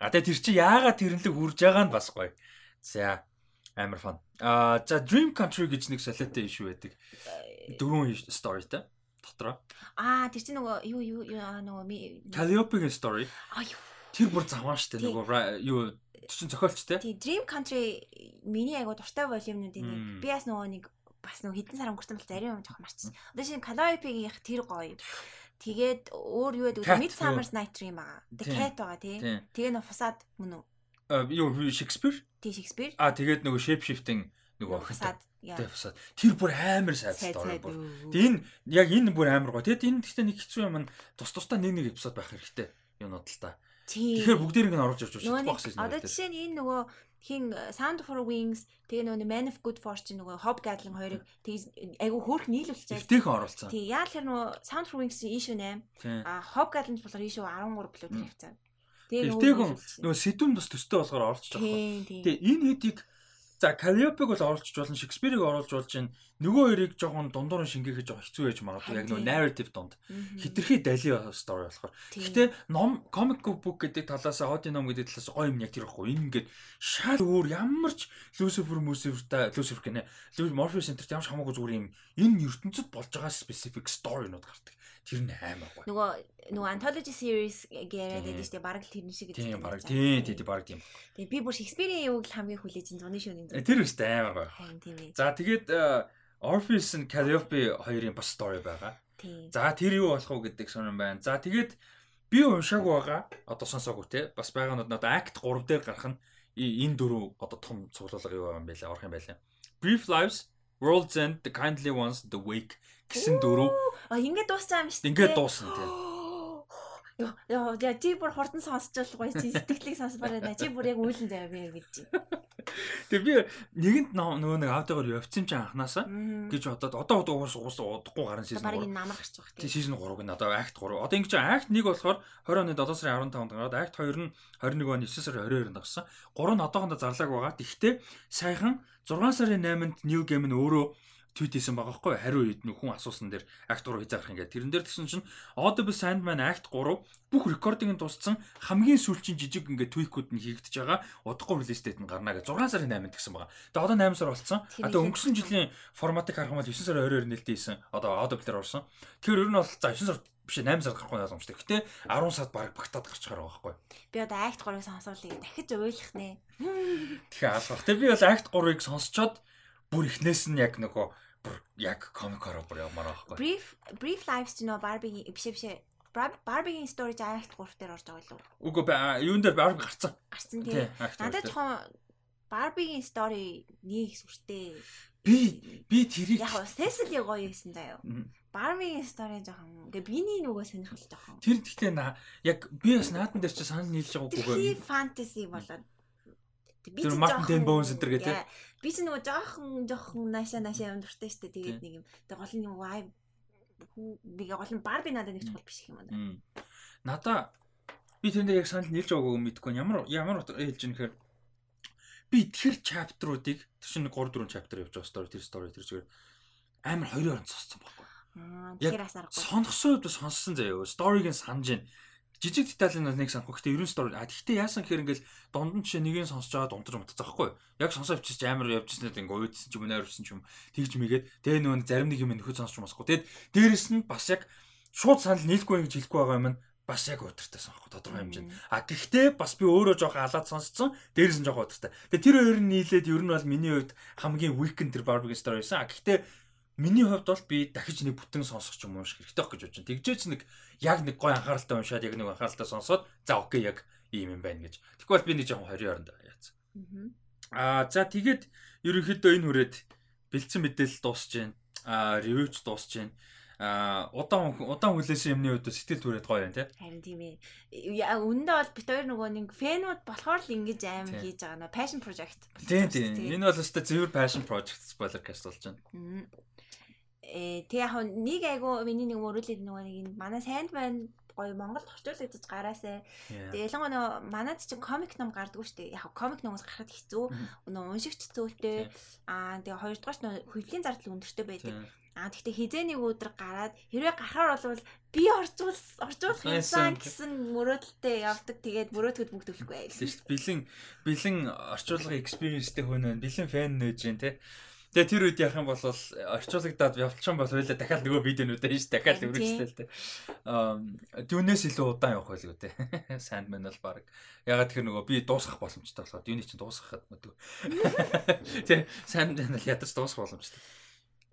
А тэгээ тэр чи яагаад тэрнлэг үрж байгаа нь бас гоё. За амар fun. А за Dream Country гэж нэг солиотой ишүү байдаг. Дөрвөн storyтэй дотроо. Аа тэр чинь нөгөө юу юу нөгөө Calliope-гийн story. Аа юу. Тэр бүр заваа штэ нөгөө юу чинь зохиолч те. Тий, Dream Country миний айгуу дуртай волюмнуудын нэг. Би бас нөгөө нэг бас нөгөө хитэн сар өнгөрсөн бол зарим юм жоохон марчихсан. Одоо шинэ Calliope-ийн тэр гоё. Тэгээд өөр юу гэдэг вэ? Midsummer's Night Dream байгаа. The Cat байгаа тий. Тэгээ нөө фасад мөн үү? Аа юу Shakespeare? Тий Shakespeare. Аа тэгээд нөгөө shape shifting нөгөө фасад. Тэгээ фасад. Тэр бүр амар сайд story бүр. Тэгээ энэ яг энэ бүр амар гоё. Тэгээд энэ гэхдээ нэг хэцүү юм тус тусдаа нэг нэг эпизод байх хэрэгтэй. Юунууд л та. Тэгэхээр бүгдээрийг нь оруулж ирж шүү дээ. Одоо жишээ нь энэ нөгөө хин э, Sound for Wings тэгээ нөгөө Man of Good Fortune нөгөө Hob Gadlin хоёрыг тэгээ айгу хөөх нийлүүлж чад. Тэйхэн оруулсан. Тий яа тэр нөгөө Sound for Wings ишүү 8 а Hob Gadlin болохоор ишүү 13 блүү тэр хэвцэн. Тэгээ нөгөө нөгөө сэтүүн бас төстэй болохоор орчих жоохгүй. Тэгээ энэ хэдийг За Calliope-г бол оруулж болно, Shakespeare-ыг оруулж болж байна. Нөгөө хоёрыг жоохон дундуур нь шингээхэд жоохон хэцүү байж магадгүй яг нөгөө narrative донд. Хитрхи дали story болохоор. Гэхдээ ном comic book гэдэг талаас аудио ном гэдэг талаас гоё юм яг тэр ихгүй. Энэ ингээд шал өөр ямар ч Lucifer Lucifer-та Lucifer гэнэ. Morpheus Center ямар ч хамаагүй зүгээр юм энэ ертөнцид болж байгаа specific story-нууд гардаг. Тэр нь амар гоё. Нөгөө нөгөө anthology series гэрээд байдаг шүү дээ. Бараг л тэрэн шиг гэдэг. Тийм бараг. Тийм тийм бараг тийм. Тэгээ би бүр Shakespeare-ийн юуг л хамгийн хүлээж ин зуны шөнийн. Тэр үстэй амар гоё. Харин тийм ээ. За тэгээд э, Orpheus and Calliope хоёрын бас story байгаа. За тэр юу болох вэ гэдэг сонирн байна. За тэгээд би уншаагүй байгаа. Одоо сонсоогүй те. Бас байгаанууд надад Act 3 дээр гарах нь энэ дөрөв одоо том цуглуулга юу юм бэ лээ орох юм байлаа. Brief Lives, World's End, The Kindly Ones, The Wake гэсэн дөрөв. А ингээд дууссан юм шүү дээ. Ингээд дуусна тийм. Яа яа чи бүр хурдан сонсч болохгүй чи сэтгэлийг сонсбараа да чи бүр яг үйлэн заяа гэж. Тэгээ би нэгэнд нөгөө нэг аудиогоор явцсан чи анханасаа гэж бодоод одоо уус уус удахгүй сизон 3. Бараг намар гарч байгаа тийм. Сизон 3 г одоо акт 3. Одоо ингэж акт 1 болохоор 20 оны 7 сарын 15-нд гараад акт 2 нь 21 оны 9 сарын 22-нд гарсан. 3 нь одоохондоо зарлааг байгаа. Тэгвэл саяхан 6 сарын 8-нд New Game нь өөрөө твит хийсэн байгаа хгүй хариу үед нөх хүн асуусан дээр акт 3 хязгаарх ингээд тэрэн дээр тэгсэн чинь Audible Sandman акт 3 бүх рекординг тусцсан хамгийн сүүлчийн жижиг ингээд твикүүд нь хийгдэж байгаа удахгүй релиз дэйт нь гарна гэж 6 сарын 8-нд гэсэн байгаа. Тэгээ одоо 8 сар болсон. Одоо өнгөрсөн жилийн форматыг харах юм бол 9 сарын 22-нд нэлээд хийсэн. Одоо Audible дээр орсон. Тэгэхээр ер нь бол за 9 сар биш 8 сард гарах нь боломжтой. Гэтэ 10 сард баг багтаад гарч байгаа байхгүй. Би одоо акт 3-ыг сонсоолыг дахиж ойлгох нэ. Тэгэхээр алгах. Тэгээ би бол акт 3-ыг сонсчоод бүр ихнээс нь яг нөгөө яг комикороо бүр явмаар байхгүй. Brief Brief Lives нөө Barbie биш биш Barbie-ийн story акт 3 дээр орж байгаа лөө. Үгүй юун дээр Barbie гарцсан. Гарцсан тийм. Надад жоохон Barbie-ийн story нэг сүртэй. Би би тэрийг яг Cecily гоё байсан заяа. Barbie-ийн story жоохон ингээ биний нөгөө сонирхол жоохон. Тэр гэхдээ яг би бас наадан дээр чи санал нийлж байгаа үгүй. Би fantasy болоод би Тен Боунс энэ гэдэг би ч нөгөө жоохон жоохон наашаа наашаа юм дуртай штэ тэгээд нэг юм гол нь вай би гол нь Барби надад нэг чухал биш юм байна. Надаа би тэндээ яг санал нийлж байгаагүй мэдэхгүй ямар ямар хэлж ийм гэхээр би тэр чаптруудыг тэр чинь 3 4 чаптер явж байгаа story тэр story тэр зүгээр амар хоёрын орнд сонссон байхгүй. Аа тэгэхээр бас аргагүй. Сонссон үед сонссон заяа. Storyг нь санаж байна жижиг деталь нь нэг санахгүй. Гэтэ ерөн story. А тэгтээ яасан гэхээр ингээл дунд нь жишээ нэгийг сонсож байгаа дунтаж мутацсан байхгүй. Яг сонсоо авчиж амар явжснаа ингээ уйдсан ч юм уу найруулсан ч юм тэгж мэгээд тэгээ нөө зарим нэг юм нөхөд сонсож масахгүй. Тэгэд дээрэс нь бас яг шууд санал нийлэхгүй гэж хэлэхгүй байгаа юм бас яг удиртай сонхгүй тодорхой хэмжээнд. А гэхдээ бас би өөрөө жоохон алаад сонсцсон. Дээрээс нь жоохон удиртай. Тэгээ тэр хоёр нь нийлээд ер нь бол миний хувьд хамгийн weekend тэр barbecue story байсан. А гэхдээ Миний хувьд бол би дахиж нэг бүтэн сонсох ч юм уу шиг хэрэгтэй гэж бодож байна. Тэгжээч нэг яг нэг гой анхааралтай уншаад яг нэг анхааралтай сонсоод за окей яг ийм юм байна гэж. Тэгвэл би нэг жоохон 20 оронд яац. Аа за тэгээд ерөнхийдөө энэ хүрээд бэлдсэн мэдээлэл дуусж байна. Аа ревюч дуусж байна. А удаан удаан хүлээсэн юмны үед сэтгэл түрээд гоё юм тий. Харин тийм ээ. Үндэ бол бит хоёр нөгөө нэг фэнүүд болохоор л ингэж аим хийж байгаа нөө passion project. Тийм тийм. Энэ бол өстой зөвхөн passion project spoiler cast болж байна. Э тэг яг нэг айгу миний нэг мөрөөлөд нөгөө нэг манай Sandman гоё Монголд орчуулагдаж гараасаа. Тэгээ ялангуяа нөгөө манад чинь комик ном гардггүй шүү дээ. Яг комик номоос гарахад хэцүү. Нөгөө уншигч зөөлтэй. Аа тэгээ хоёрдугаар нь хөвлийн зардал өндөртэй байдаг. Аа тэгтээ хизээний өдөр гараад хэрвээ гарахаар бол би орчуул орчуулах юмсан гэсэн мөрөөдөлтэй явдаг. Тэгээд мөрөөдөхөд бүгд төлөхгүй байл. Тийм шүү дээ. Бэлэн бэлэн орчуулгын experienceтэй хүн байна. Бэлэн фэн нээж जैन те. Тэгээ тэр үед яах юм бол орчуулагдаад явуулчихсан бол хоёлаа дахиад нөгөө видеонуудаа хийж дахиад үргэлжлээл тэ. Аа дүүнээс илүү удаан явах байлгүй тэ. Sandman бол баг. Ягаад тэр нөгөө би дуусгах боломжтой болохоор дүүний чинь дуусгахад мэдгүй. Тэ Sandman л ядаж дуусгах боломжтой.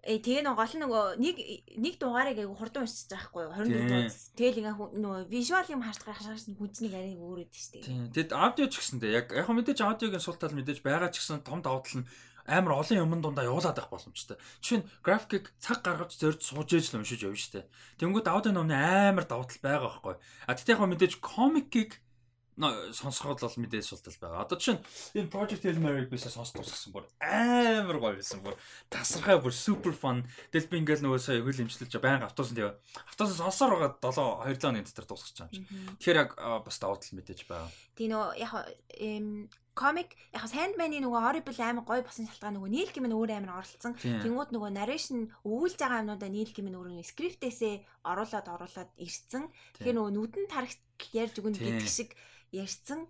Э тэгээ нэг гол нөгөө нэг нэг дугаарыг айгу хурдан уншиж байхгүй юу 24 дуус. Тэгэл ингээ нөгөө вижуал юм харж гарах шахаж хүнцнийг арай өөр өд штэ. Тэгэд аудио ч гэсэндээ яг яг мэдээж аудиогийн сул тал мэдээж байгаа ч гэсэн том давуу тал нь амар олон юмн дундаа явуулаад байх боломжтой. Жишээ нь графикийг цаг гаргаж зорж сууж ээж л уншиж явна дээ. Тэнгүүд аудио номны амар давуу тал байгаа байхгүй. А тэгтээ яг мэдээж комикийг сонсоход бол мэдээж султал байгаа. Одоо чинь энэ Project Hail Mary бисаа сонсох тусгсан бүр амар гоё байсан бүр тасархай бүр супер фан. Тэгэл би ингээл нөгөө сая хөл имчилж байнга автобусанд яа. Автобусанд сонсоор байгаа 7 2 7 оны дотор дуусгах юм чинь. Тэгэхээр яг бас давуу тал мэдээж байгаа. Тийм нөгөө яг комик яг Sandman-ы нөгөө Horrible амар гоё босон шалтгаан нөгөө Neil Gaiman өөр амар оролцсон. Тэнгүүд нөгөө narration өвүүлж байгаа юмнуудаа Neil Gaiman өөрөө скриптээсээ оруулаад оруулаад ирсэн. Тэгэхээр нөгөө нүдэн тарагт ярьж өгнө гэдэг шиг ярьсан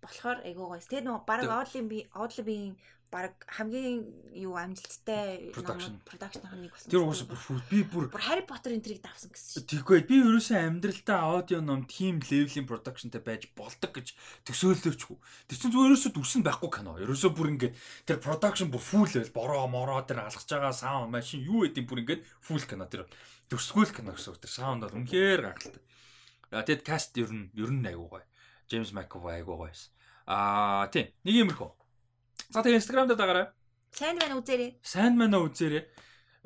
болохоор айгуу гоёс. Тэгээд нөгөө баг Oddly би Oddly-ийн баг хамгийн юу амжилттай Production. продакшнх нэг болсон. Тэр уус би бүр бүр Harry Potter-ын трийг давсан гэсэн шүү. Тэггүй би ерөөсөө амьдралдаа аудио ном team level-ийн productionтай байж болдог гэж төсөөлөөчгүй. Тэр чинь зүгээр ерөөсөө дүрсэн байхгүй кино. Ерөөсөө бүр ингээд тэр production бүр full level бороо мороо тэр алгаж байгаа sound машин юу гэдэг бүр ингээд full кино тэр төсгөл кино гэсэн үг. Тэр sound бол үнэхээр гахалтай. А тэгэд cast ер нь ер нь айгуу гоё. James McAvoy айгуу гоё. Аа тийм нэг юмрхөө. За тэгээ Instagram дээр дагараа. Сайн байна үзээрэй. Сайн байна уу үзээрэй.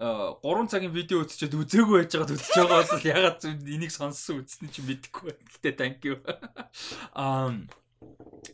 3 цагийн видео үзчихэд үзээгүй байж байгаад үзэж байгаа бол ягаад энийг сонссон үзсэн чинь мэдэхгүй байна. Гэтэ thank you. Аа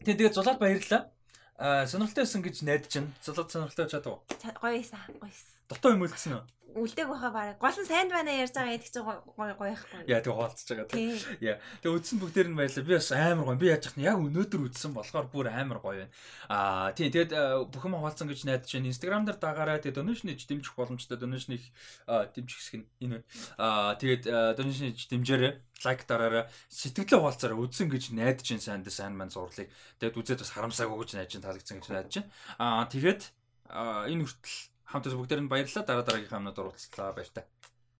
тэгээ зулаад баярлалаа. Аа сонирхолтой байсан гэж найдаж байна. Зулаад сонирхолтой чадав. Гоё байсан. Гоё байсан. Дотоо юм үлдсэн үү? үлдээг баха баг. Гол нь сайнд байна ярьж байгаа гэдэг чинь гоё гоё байхгүй. Яа тэгээ хаалцж байгаа. Яа. Тэгээ үдсэн бүгдээр нь баярлаа. Би бас амар гоё. Би яаж яах нь яг өнөөдөр үдсэн болохоор бүр амар гоё байна. Аа тийм тэгээд бүхэн хаалцсан гэж найдаж байна. Instagram дээр дагаараа тэгээд donation-ийг дэмжих боломжтой donation-ийг дэмжих хэсэг нь энэ байна. Аа тэгээд donation-ийг дэмжээрэй. Лайк дараарай. Сэтгэлээ хаалцаараа үдсэн гэж найдаж байна сайн дэ сайн маань зурлыг. Тэгээд үзээд бас харамсаагүй гэж найдаж байна. Таалагдсан гэж найдаж байна. Аа тэгээд энэ хүртэл хамтаас бүгдээр нь баярлалаа. Дараа дараагийнхаа өмнөд уулзлаа баяр та.